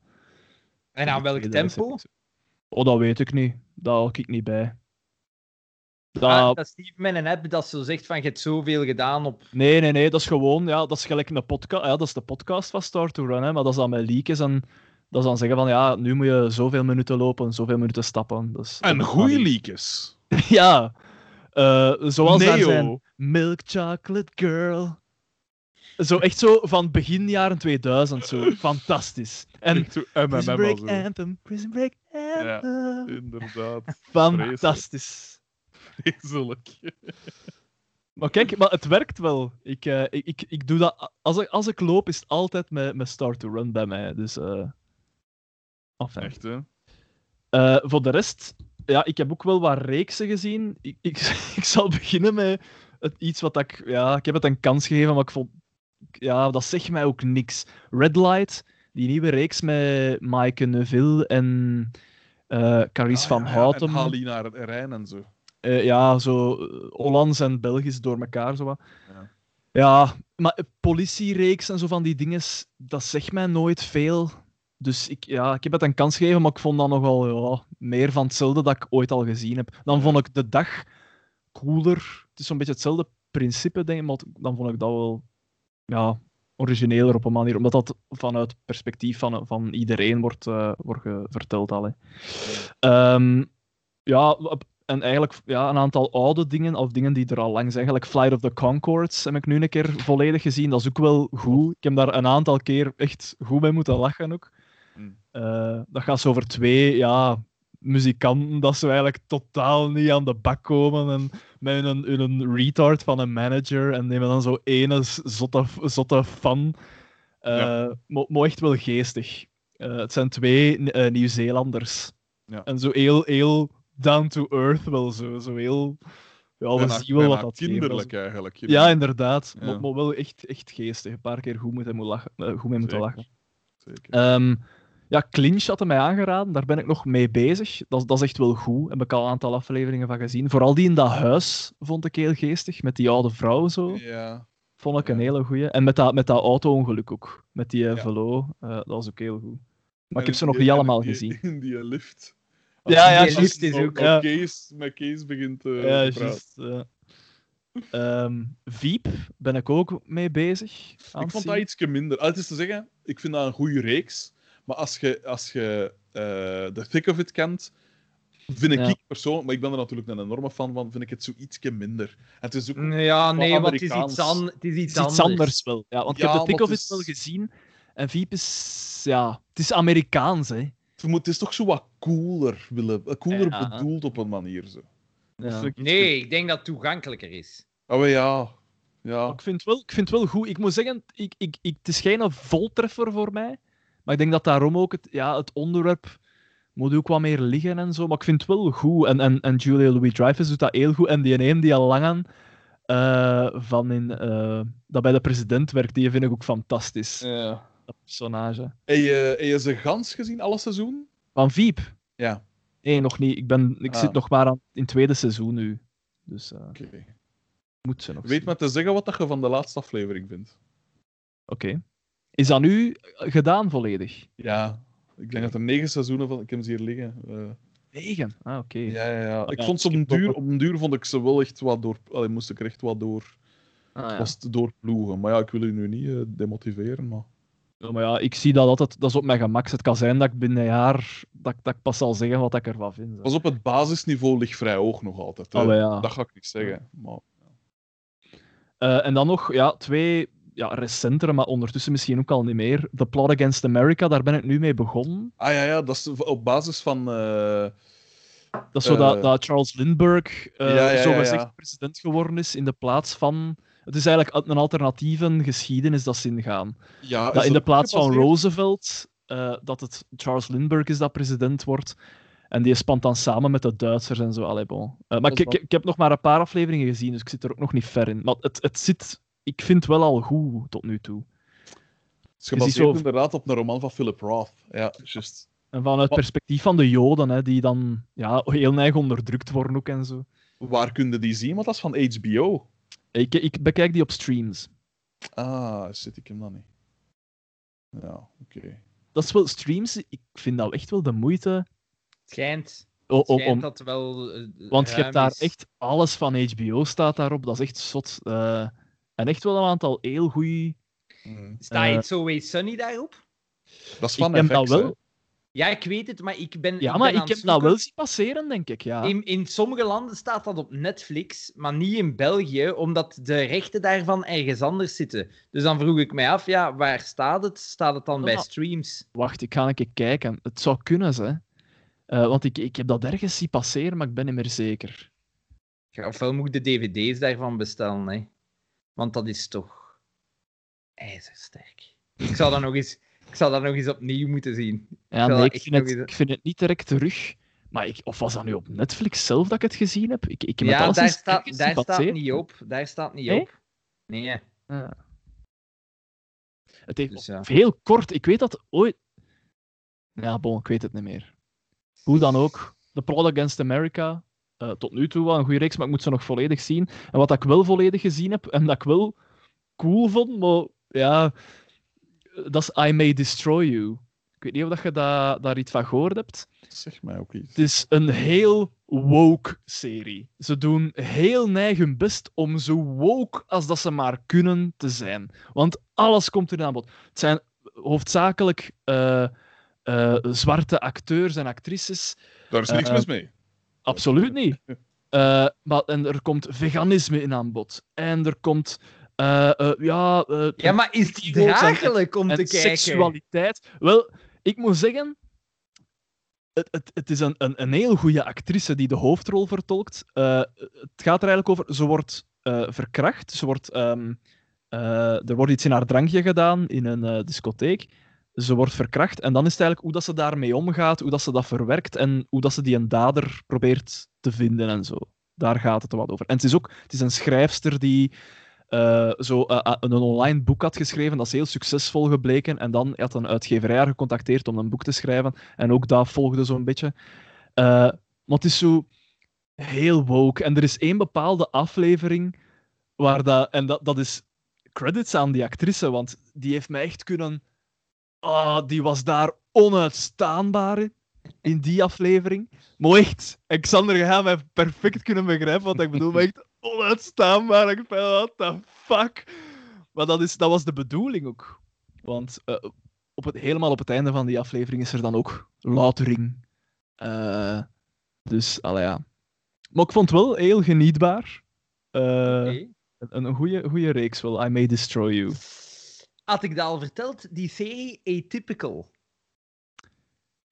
En aan welk tempo? Oh, dat weet ik niet. Daar hou ik niet bij. Dat... Ah, dat is niet met een app dat zo zegt van je hebt zoveel gedaan op... Nee, nee, nee, dat is gewoon, ja, dat is gelijk een podcast. Ja, dat is de podcast van Start to Run, hè, maar dat is dan met leakjes en dat is dan zeggen van ja, nu moet je zoveel minuten lopen, zoveel minuten stappen. Dus, En goede leakjes. Ja, eh, zoals Neo. zijn Milk Chocolate Girl. Zo echt zo van begin jaren 2000, zo fantastisch. En Prison Break zo. Anthem, Prison Break Anthem. Inderdaad. Fantastisch. Vreselijk. Maar kijk, maar het werkt wel. Ik, eh, ik, ik, ik doe dat... Als ik, als ik loop, is het altijd met, met start to run bij mij. Dus... eh enfin. Echt, hè? Voor de rest... Ja, ik heb ook wel wat reeksen gezien. Ik, ik, ik zal beginnen met het, iets wat ik... Ja, ik heb het een kans gegeven, maar ik vond... Ja, dat zegt mij ook niks. Red Light, die nieuwe reeks met Maaike Neuville en uh, Carice Ah, van ja, ja, Houten. En Halina Rijn en zo. Eh, ja, zo eh, Hollands en Belgisch door elkaar. Zo wat. Ja. Ja. maar politiereeks en zo van die dingen, dat zegt mij nooit veel. Dus ik, ja, ik heb het een kans gegeven, maar ik vond dat nogal ja, meer van hetzelfde dat ik ooit al gezien heb. Dan vond ik de dag cooler. Het is zo'n beetje hetzelfde principe, denk ik, maar dan vond ik dat wel ja, origineler op een manier. Omdat dat vanuit het perspectief van, van iedereen wordt, eh, wordt verteld. Al, hè. Ehm, ja, op- En eigenlijk ja, een aantal oude dingen, of dingen die er al lang zijn. Eigenlijk Flight of the Concords heb ik nu een keer volledig gezien. Dat is ook wel goed. Ik heb daar een aantal keer echt goed mee moeten lachen ook. Eh, dat gaat zo over twee ja, muzikanten dat ze eigenlijk totaal niet aan de bak komen. En met hun, hun retard van een manager. En nemen dan zo ene zotte, zotte fan. Ja. maar, maar echt wel geestig. Eh, het zijn twee Nieuw-Zeelanders. Ja. En zo heel, heel down to earth wel zo. Zo heel... Ja, we zien wel wat dat geeft. kinderlijk eigenlijk. Ja, inderdaad. Ja. Maar, maar wel echt, echt geestig. Een paar keer goed, moeten moeten lachen, goed mee moeten Zeker. lachen. Zeker. Ehm, ja, Clinch had mij aangeraden. Daar ben ik nog mee bezig. Dat, dat is echt wel goed. Heb ik al een aantal afleveringen van gezien. Vooral die in dat huis vond ik heel geestig. Met die oude vrouw zo. Ja. Vond ik een hele goeie. En met dat, met dat auto-ongeluk ook. Met die uh, Ja. velo. eh, dat was ook heel goed. Maar ik heb ze nog die- niet allemaal die- gezien. In die lift. Ja, ja, juist, is ook- ja. Kees, met Kees begint eh, ja, te praten. juist. ja. Ehm, Veep ben ik ook mee bezig. Ik vond dat ietsje minder. Ah, het is te zeggen, ik vind dat een goede reeks. Maar als je, als je eh, The Thick of It kent, vind ik, Ja. ik persoonlijk, maar ik ben er natuurlijk een enorme fan van, vind ik het zo ietsje minder. En het is ook... Ja, nee, want het is iets, an het is iets Het is iets anders wel. Ja, want ik Ja, heb de Thick of It is- wel gezien. En Veep is... Ja, het is Amerikaans, hè. Het moet- het is toch zo wat cooler, willen, eh, cooler Ja. bedoeld op een manier. Zo. Ik Nee, ik denk dat het toegankelijker is. Oh ja. Ja. Maar Ik vind, het wel, ik vind het wel goed. Ik moet zeggen, ik, ik, ik, het is geen voltreffer voor mij. Maar ik denk dat daarom ook het, ja, het onderwerp moet ook wat meer liggen en zo. Maar ik vind het wel goed. En, en, en Julia Louis-Dreyfus doet dat heel goed. En die een die al lang aan eh, van in, eh, dat bij de president werkt, die vind ik ook fantastisch. ja. Dat personage. Heb je, heb je ze gans gezien, alle seizoen? Van Veep? Ja. Nee, nog niet. Ik, ben, ik Ah. zit nog maar aan, in het tweede seizoen nu. Dus eh Oké. moet ze nog Weet zien. me te zeggen wat dat je van de laatste aflevering vindt. Oké. Is dat nu gedaan volledig? Ja. Ik denk dat er negen seizoenen van... Ik heb ze hier liggen. eh. Negen? Ah, oké. Ja, ja, ja. Ik ja, vond ze op duur, op een duur vond ik ze wel echt wat door... Allee, moest ik er echt wat door... Ah, ja. Was het doorploegen. Maar ja, ik wil u nu niet eh, demotiveren, maar... Ja, maar ja, ik zie dat altijd, dat is op mijn gemak. Het kan zijn dat ik binnen een jaar, dat, dat ik pas zal zeggen wat ik ervan vind. zo. Pas op, het basisniveau ligt vrij hoog nog altijd. hè. Oh, ja. Dat ga ik niet zeggen. Maar... Eh, en dan nog ja, twee ja, recentere, maar ondertussen misschien ook al niet meer. The Plot Against America, daar ben ik nu mee begonnen. Ah ja, ja, dat is op basis van... eh, Dat is zo dat, Eh. dat Charles Lindbergh uh, Ja, ja, ja, zogezegd ja. president geworden is in de plaats van... Het is eigenlijk een alternatieve geschiedenis dat ze ingaan. Ja, dat in de plaats van? Roosevelt, dat het Charles Lindbergh is dat president wordt. En die spant dan samen met de Duitsers en zo. Allee, bon. Maar ik, ik, ik heb nog maar een paar afleveringen gezien, dus ik zit er ook nog niet ver in. Maar het, het zit... Ik vind het wel al goed tot nu toe. Het is Je gebaseerd zo- inderdaad op een roman van Philip Roth. Ja, juist. En vanuit het perspectief van de Joden, hè, die dan ja, heel neig onderdrukt worden ook en zo. Waar kun je die zien? Want dat is van HBO. Ik, ik bekijk die op streams. Ah, zit ik hem dan niet. Ja, oké. Dat is wel streams, ik vind dat echt wel de moeite. Schijnt, om, schijnt om, dat wel. eh, want je hebt daar is. echt alles van HBO staat daarop. Dat is echt zot. Eh, en echt wel een aantal heel goede. Mm. Staat eh, It's Always Sunny daarop? Dat is Ik van heb FX, dat wel. hè. Ja, ik weet het, maar ik ben. Ja, ik maar ben ik heb het dat wel zien passeren, denk ik. Ja. In, in sommige landen staat dat op Netflix, maar niet in België, omdat de rechten daarvan ergens anders zitten. Dus dan vroeg ik mij af, ja, waar staat het? Staat het dan bij streams? Wacht, ik ga een keer kijken. Het zou kunnen, hè. Eh, want ik, ik heb dat ergens zien passeren, maar ik ben niet meer zeker. Ja, ofwel moet ik de dvd's daarvan bestellen, hè. Want dat is toch ijzersterk. Ik zou dat nog eens, ik zou dat nog eens opnieuw moeten zien. Ja, zal nee, ik vind, het, eens- ik vind het niet direct terug. Maar ik, of was dat nu op Netflix zelf dat ik het gezien heb? Ik, ik heb Ja, daar, staat, daar staat niet op. Daar staat niet Nee? op. Nee. Het heeft Dus ja. heel kort. Ik weet dat ooit. Ja, bon, ik weet het niet meer. Hoe dan ook. The Plot Against America. Eh, tot nu toe wel een goede reeks, maar ik moet ze nog volledig zien. En wat ik wel volledig gezien heb, en dat ik wel cool vond, maar ja, dat is I May Destroy You. Ik weet niet of dat je da daar iets van gehoord hebt. Zeg mij ook iets. Het is een heel woke serie. Ze doen heel neig hun best om zo woke als dat ze maar kunnen te zijn. Want alles komt erin aan bod. Het zijn hoofdzakelijk eh, eh, zwarte acteurs en actrices. Daar is niks Eh, mis mee. Absoluut niet. Eh, maar, en er komt veganisme in aan bod. En er komt... eh, eh, ja, Ja, maar is het en- draaglijk om en te kijken? seksualiteit. Wel, ik moet zeggen... Het, het, het is een, een, een heel goede actrice die de hoofdrol vertolkt. Het gaat er eigenlijk over... Ze wordt verkracht. Ze wordt, ehm, eh, er wordt iets in haar drankje gedaan in een discotheek. Ze wordt verkracht. En dan is het eigenlijk hoe dat ze daarmee omgaat, hoe dat ze dat verwerkt en hoe dat ze die een dader probeert te vinden en zo. Daar gaat het wat over. En het is ook het is een schrijfster die eh, zo, eh, eh, een online boek had geschreven. Dat is heel succesvol gebleken. En dan had een uitgeverij haar gecontacteerd om een boek te schrijven. En ook dat volgde zo'n beetje. Maar het is zo heel woke. En er is één bepaalde aflevering waar dat... En dat, dat is credits aan die actrice, want die heeft mij echt kunnen... Ah, die was daar onuitstaanbaar in, in die aflevering. Maar echt, Xander gaat mij perfect kunnen begrijpen wat ik bedoel. Maar echt onuitstaanbaar. Ik ben, what the fuck? Maar dat, is, dat was de bedoeling ook. Want eh, op het, helemaal op het einde van die aflevering is er dan ook loutering. Eh, dus, allee, ja. Maar ik vond het wel heel genietbaar. Eh. Een, een goede, goede reeks wel. I May Destroy You. Had ik dat al verteld? Die serie Atypical.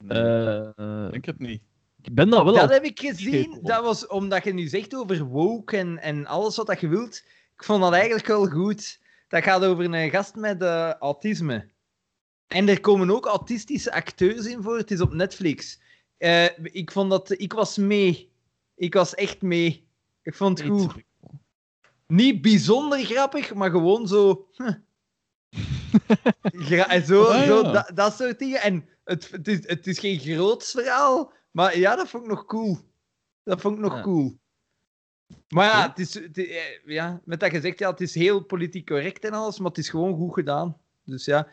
Eh, Ik denk het niet. ik ben dat wel dat al... heb ik gezien. Dat was omdat je nu zegt over woke en, en alles wat dat je wilt. Ik vond dat eigenlijk wel goed. Dat gaat over een gast met eh, autisme. En er komen ook autistische acteurs in voor. Het is op Netflix. Eh, ik vond dat... Ik was mee. Ik was echt mee. Ik vond het goed. Niet bijzonder grappig, maar gewoon zo... huh. Gra- en zo, Ah, zo dat, dat soort dingen. En het, het, is, het is geen groots verhaal, maar ja, dat vond ik nog cool. Dat vond ik nog Ja. cool. Maar ja, het is, het is- eh, ja, met dat gezegd, ja, het is heel politiek correct en alles, maar het is gewoon goed gedaan. Dus ja,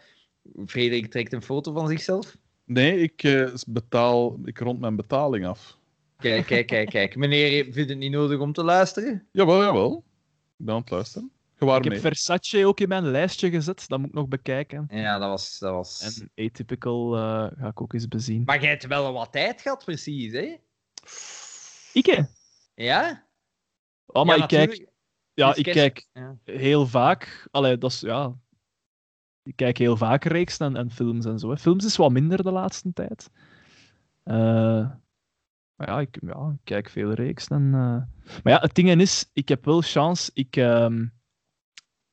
Frederik trekt een foto van zichzelf. Nee, ik, eh, betaal, ik rond mijn betaling af. Kijk, kijk, kijk, kijk. Meneer vindt het niet nodig om te luisteren. Jawel, jawel. Ik ben aan het luisteren. Gewaar Ik heb. Versace ook in mijn lijstje gezet. Dat moet ik nog bekijken. Ja, dat was... Dat was... En Atypical eh, ga ik ook eens bezien. Maar jij hebt wel wat tijd gehad, precies, hè? Ik? Ja? Oh, maar Ja, ik kijk, ja, Dus ik kijk Ja. heel vaak... Allee, dat is... Ja... Ik kijk heel vaak reeksen en, en films en zo. Hè. Films is wat minder de laatste tijd. Eh, maar ja ik, ja, ik kijk veel reeksen. En, eh, Maar ja, het ding is, ik heb wel chance. Ik, ehm,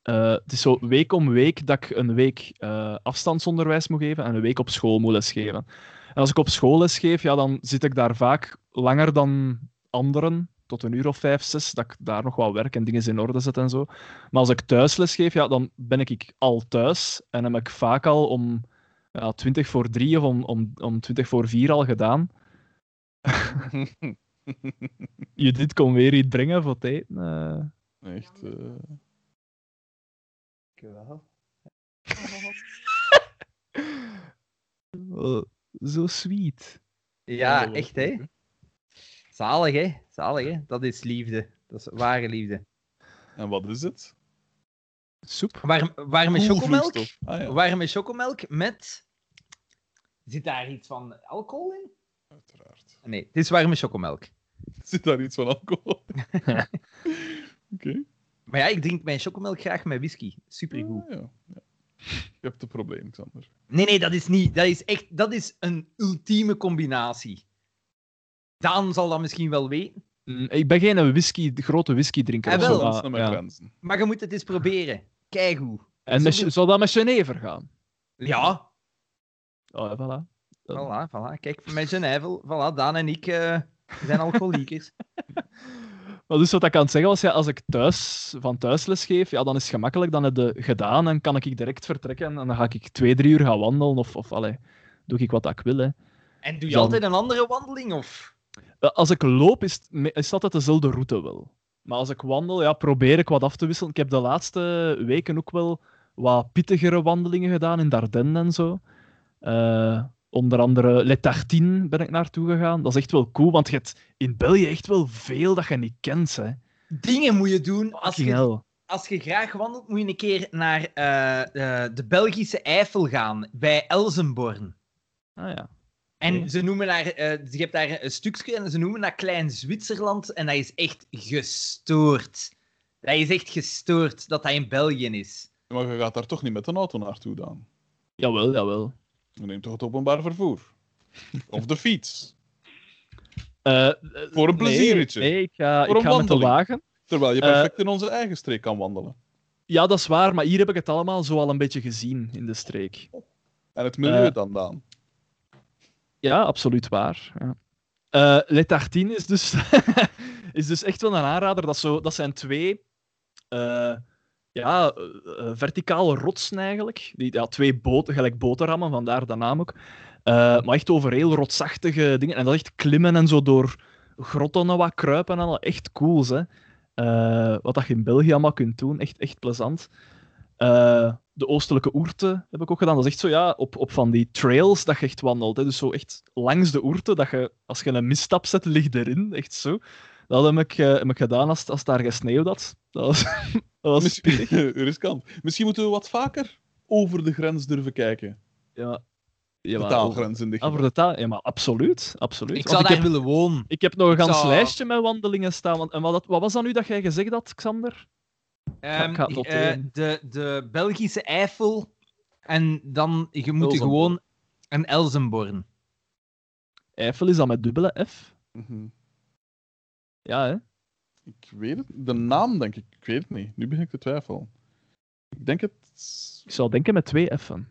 eh, het is zo week om week dat ik een week eh, afstandsonderwijs moet geven en een week op school moet lesgeven. En als ik op school lesgeef, ja, dan zit ik daar vaak langer dan anderen, tot een uur of vijf, zes, dat ik daar nog wat werk en dingen in orde zet en zo. Maar als ik thuis lesgeef, ja, dan ben ik al thuis en heb ik vaak al om ja, 20 voor 3 of om, om, om 20 voor 4 al gedaan. Judith kon weer iets brengen voor het eten. eh. Echt. Eh, Oh, zo sweet. Ja, echt, hè? Zalig, hè? Zalig, hè? Dat is liefde. Dat is ware liefde. En wat is het? Soep. Warm, warme chocomelk. Ah, ja. Warme chocomelk met... Zit daar iets van alcohol in? Uiteraard. Nee, het is warme chocomelk. Zit daar iets van alcohol? Oké. Maar ja, ik drink mijn chocomelk graag met whisky. Supergoed. Ah, ja. ja. Je hebt een probleem, Xander. Nee, nee, dat is niet. Dat is echt... Dat is een ultieme combinatie. Daan zal dat misschien wel weten. Mm, Ik ben geen whisky, grote whisky drinker. Ah, wel. Dat maar, ja. Maar je moet het eens proberen. Keigoed. En met, Zo- zou dat met Genever gaan? Ja, Oh, ja, voilà. Dan- voilà, voilà. Kijk, met Genève, voilà, Daan en ik eh, zijn alcoholiekers. Maar dus wat ik aan het zeggen was, ja, als ik thuis, van thuis les geef, ja, dan is het gemakkelijk. Dan heb je gedaan en kan ik direct vertrekken. En dan ga ik twee, drie uur gaan wandelen. Of, of allee, doe ik wat ik wil. Hè. En doe je Dan- altijd een andere wandeling, of? Eh, Als ik loop, is het, is altijd dezelfde route wel. Maar als ik wandel, ja, probeer ik wat af te wisselen. Ik heb de laatste weken ook wel wat pittigere wandelingen gedaan in Dardenne en zo. Eh, onder andere Le Tartine ben ik naartoe gegaan. Dat is echt wel cool, want je hebt in België echt wel veel dat je niet kent. Hè. Dingen moet je doen. Als Fucking je, hell. als je graag wandelt, moet je een keer naar eh, eh, de Belgische Eifel gaan, bij Elsenborn. Ah ja. En ze noemen daar, eh, je hebt daar een stukje en ze noemen dat Klein Zwitserland. En dat is echt gestoord. Dat is echt gestoord dat dat in België is. Maar je gaat daar toch niet met een auto naartoe dan? Jawel, jawel. Je neemt toch het openbaar vervoer? Of de fiets? Eh, eh, Voor een pleziertje. Nee, nee, ik ga, Voor ik een ga met de wagen. Terwijl je Eh, perfect in onze eigen streek kan wandelen. Ja, dat is waar, maar hier heb ik het allemaal zo al een beetje gezien in de streek. En het milieu dan, Daan. Ja, absoluut waar. Ja. Eh, Le Tartine is dus, is dus echt wel een aanrader. Dat, zo, dat zijn twee ja, eh, eh, verticale rotsen eigenlijk. Die, ja, twee boten, gelijk boterhammen, vandaar de naam ook. Eh, maar echt over heel rotsachtige dingen. En dat echt klimmen en zo door grotten en wat kruipen en al. Echt cool, hè. Wat dat je in België allemaal kunt doen. Echt, echt plezant. De oostelijke oerte heb ik ook gedaan. Dat is echt zo, ja, op, op van die trails dat je echt wandelt. Hè. Dus zo echt langs de oerte, dat je, als je een misstap zet, ligt erin. Echt zo. Dat heb ik, heb ik gedaan als, als daar gesneeuwd had. Dat was, dat was Misschien, riskant. Misschien moeten we wat vaker over de grens durven kijken. Ja. ja De maar- taalgrens in dit Ah, voor de taal? Ja, maar absoluut. absoluut. Ik zou daar heb, willen wonen. ik heb nog een gans zou- lijstje met wandelingen staan. Want, en wat, dat- wat was dat nu dat jij gezegd had, Xander? Ehm, ga eh, de, de Belgische Eifel. En dan, je moet Elsenborn. gewoon een Elsenborn. Eifel is dat met dubbele F? Mhm. Ja, hè? Ik weet het. De naam, denk ik. Ik weet het niet. Nu begin ik te twijfelen. Ik denk het... Ik zou denken met twee F'en.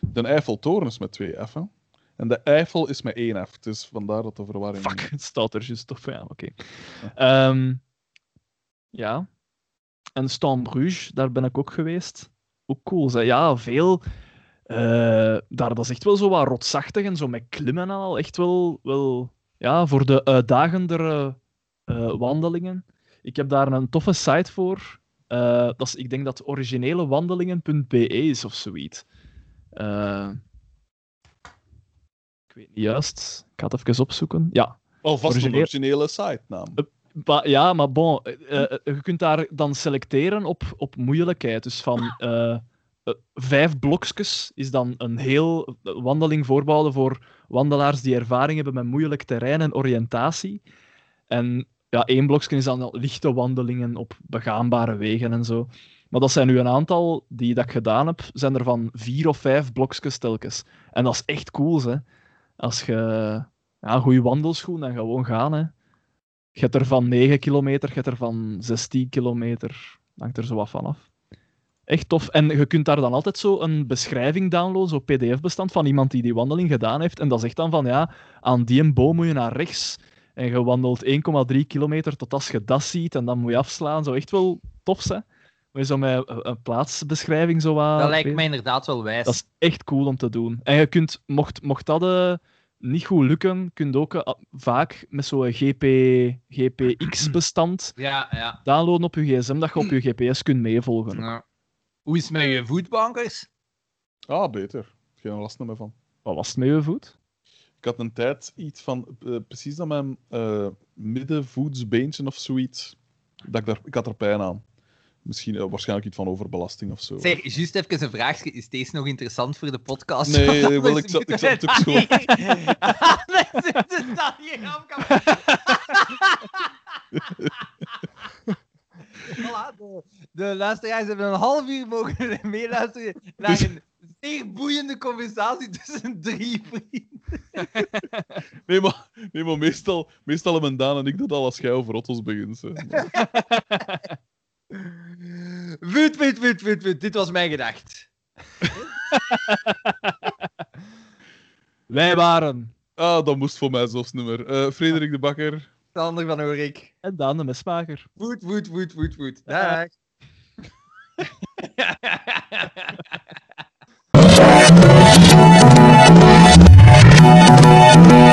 De Eiffeltoren is met twee F'en. En de Eifel is met één F. Dus vandaar dat de verwarring... Fuck, het staat er juist op. Ja, oké. Ehm, ja. En Stan Bruges, daar ben ik ook geweest. Ook cool. Zeg. Ja, veel. eh, daar, dat is echt wel zo wat rotsachtig en zo met klimmen en al. Echt wel, wel ja, voor de uitdagendere eh, wandelingen. Ik heb daar een toffe site voor. Eh, dat is, ik denk dat originelewandelingen.be is of zoiets. Eh, ik weet niet juist. Ik ga het even opzoeken. Ja, Alvast een origineel- originele site-naam. Ba- ja, maar bon, eh, eh, je kunt daar dan selecteren op, op moeilijkheid. Dus van eh, eh, vijf blokjes is dan een heel wandeling voorbehouden voor wandelaars die ervaring hebben met moeilijk terrein en oriëntatie. En ja, één blokje is dan lichte wandelingen op begaanbare wegen en zo. Maar dat zijn nu een aantal die dat ik gedaan heb, zijn er van vier of vijf blokjes telkens. En dat is echt cool, hè. Als je ja, een goede wandelschoen en gewoon gaan, hè. Je hebt er van 9 kilometer, je hebt er van 16 kilometer. Hangt er zo wat van af. Echt tof. En je kunt daar dan altijd zo een beschrijving downloaden, zo'n pdf-bestand van iemand die die wandeling gedaan heeft. En dat zegt dan van, ja, aan die boom moet je naar rechts. En je wandelt 1,3 kilometer tot als je dat ziet. En dan moet je afslaan. Zo echt wel tof, hè. Je zo met een, een plaatsbeschrijving zo wat... Dat lijkt mij inderdaad wel wijs. Dat is echt cool om te doen. En je kunt, mocht, mocht dat eh, niet goed lukken, kun je ook eh, vaak met zo'n GP, GPX-bestand Ja, ja. downloaden op je gsm, dat je op je GPS kunt meevolgen. ja. Hoe is het met je voetbankers? Ah, beter. Geen last meer van. Wat was het met je voet? Ik had een tijd iets van... eh, precies aan mijn eh middenvoetsbeentje of zoiets. Dat ik, daar, ik had er pijn aan. Misschien eh, waarschijnlijk iets van overbelasting of zo. Zeg, juist even een vraagje. Is deze nog interessant voor de podcast? Nee, wel, ik zat- ik zat we ook zo. het. Voilà, de, de luisteraars hebben een half uur mogen meeluisteren naar een zeer boeiende conversatie tussen drie vrienden. Nee, maar, nee, maar meestal, meestal hebben Daan en ik dat al als jij over Otto's begint. Wut, wut, wut, wut, wut. Dit was mijn gedacht. Wij waren. Ah, dat moest voor mij zoals nummer. Eh Frederik de Bakker. Sander van Oorik. En Daan de Mesmaker. Woed, woed, woed, woed, woed. Dag. Thank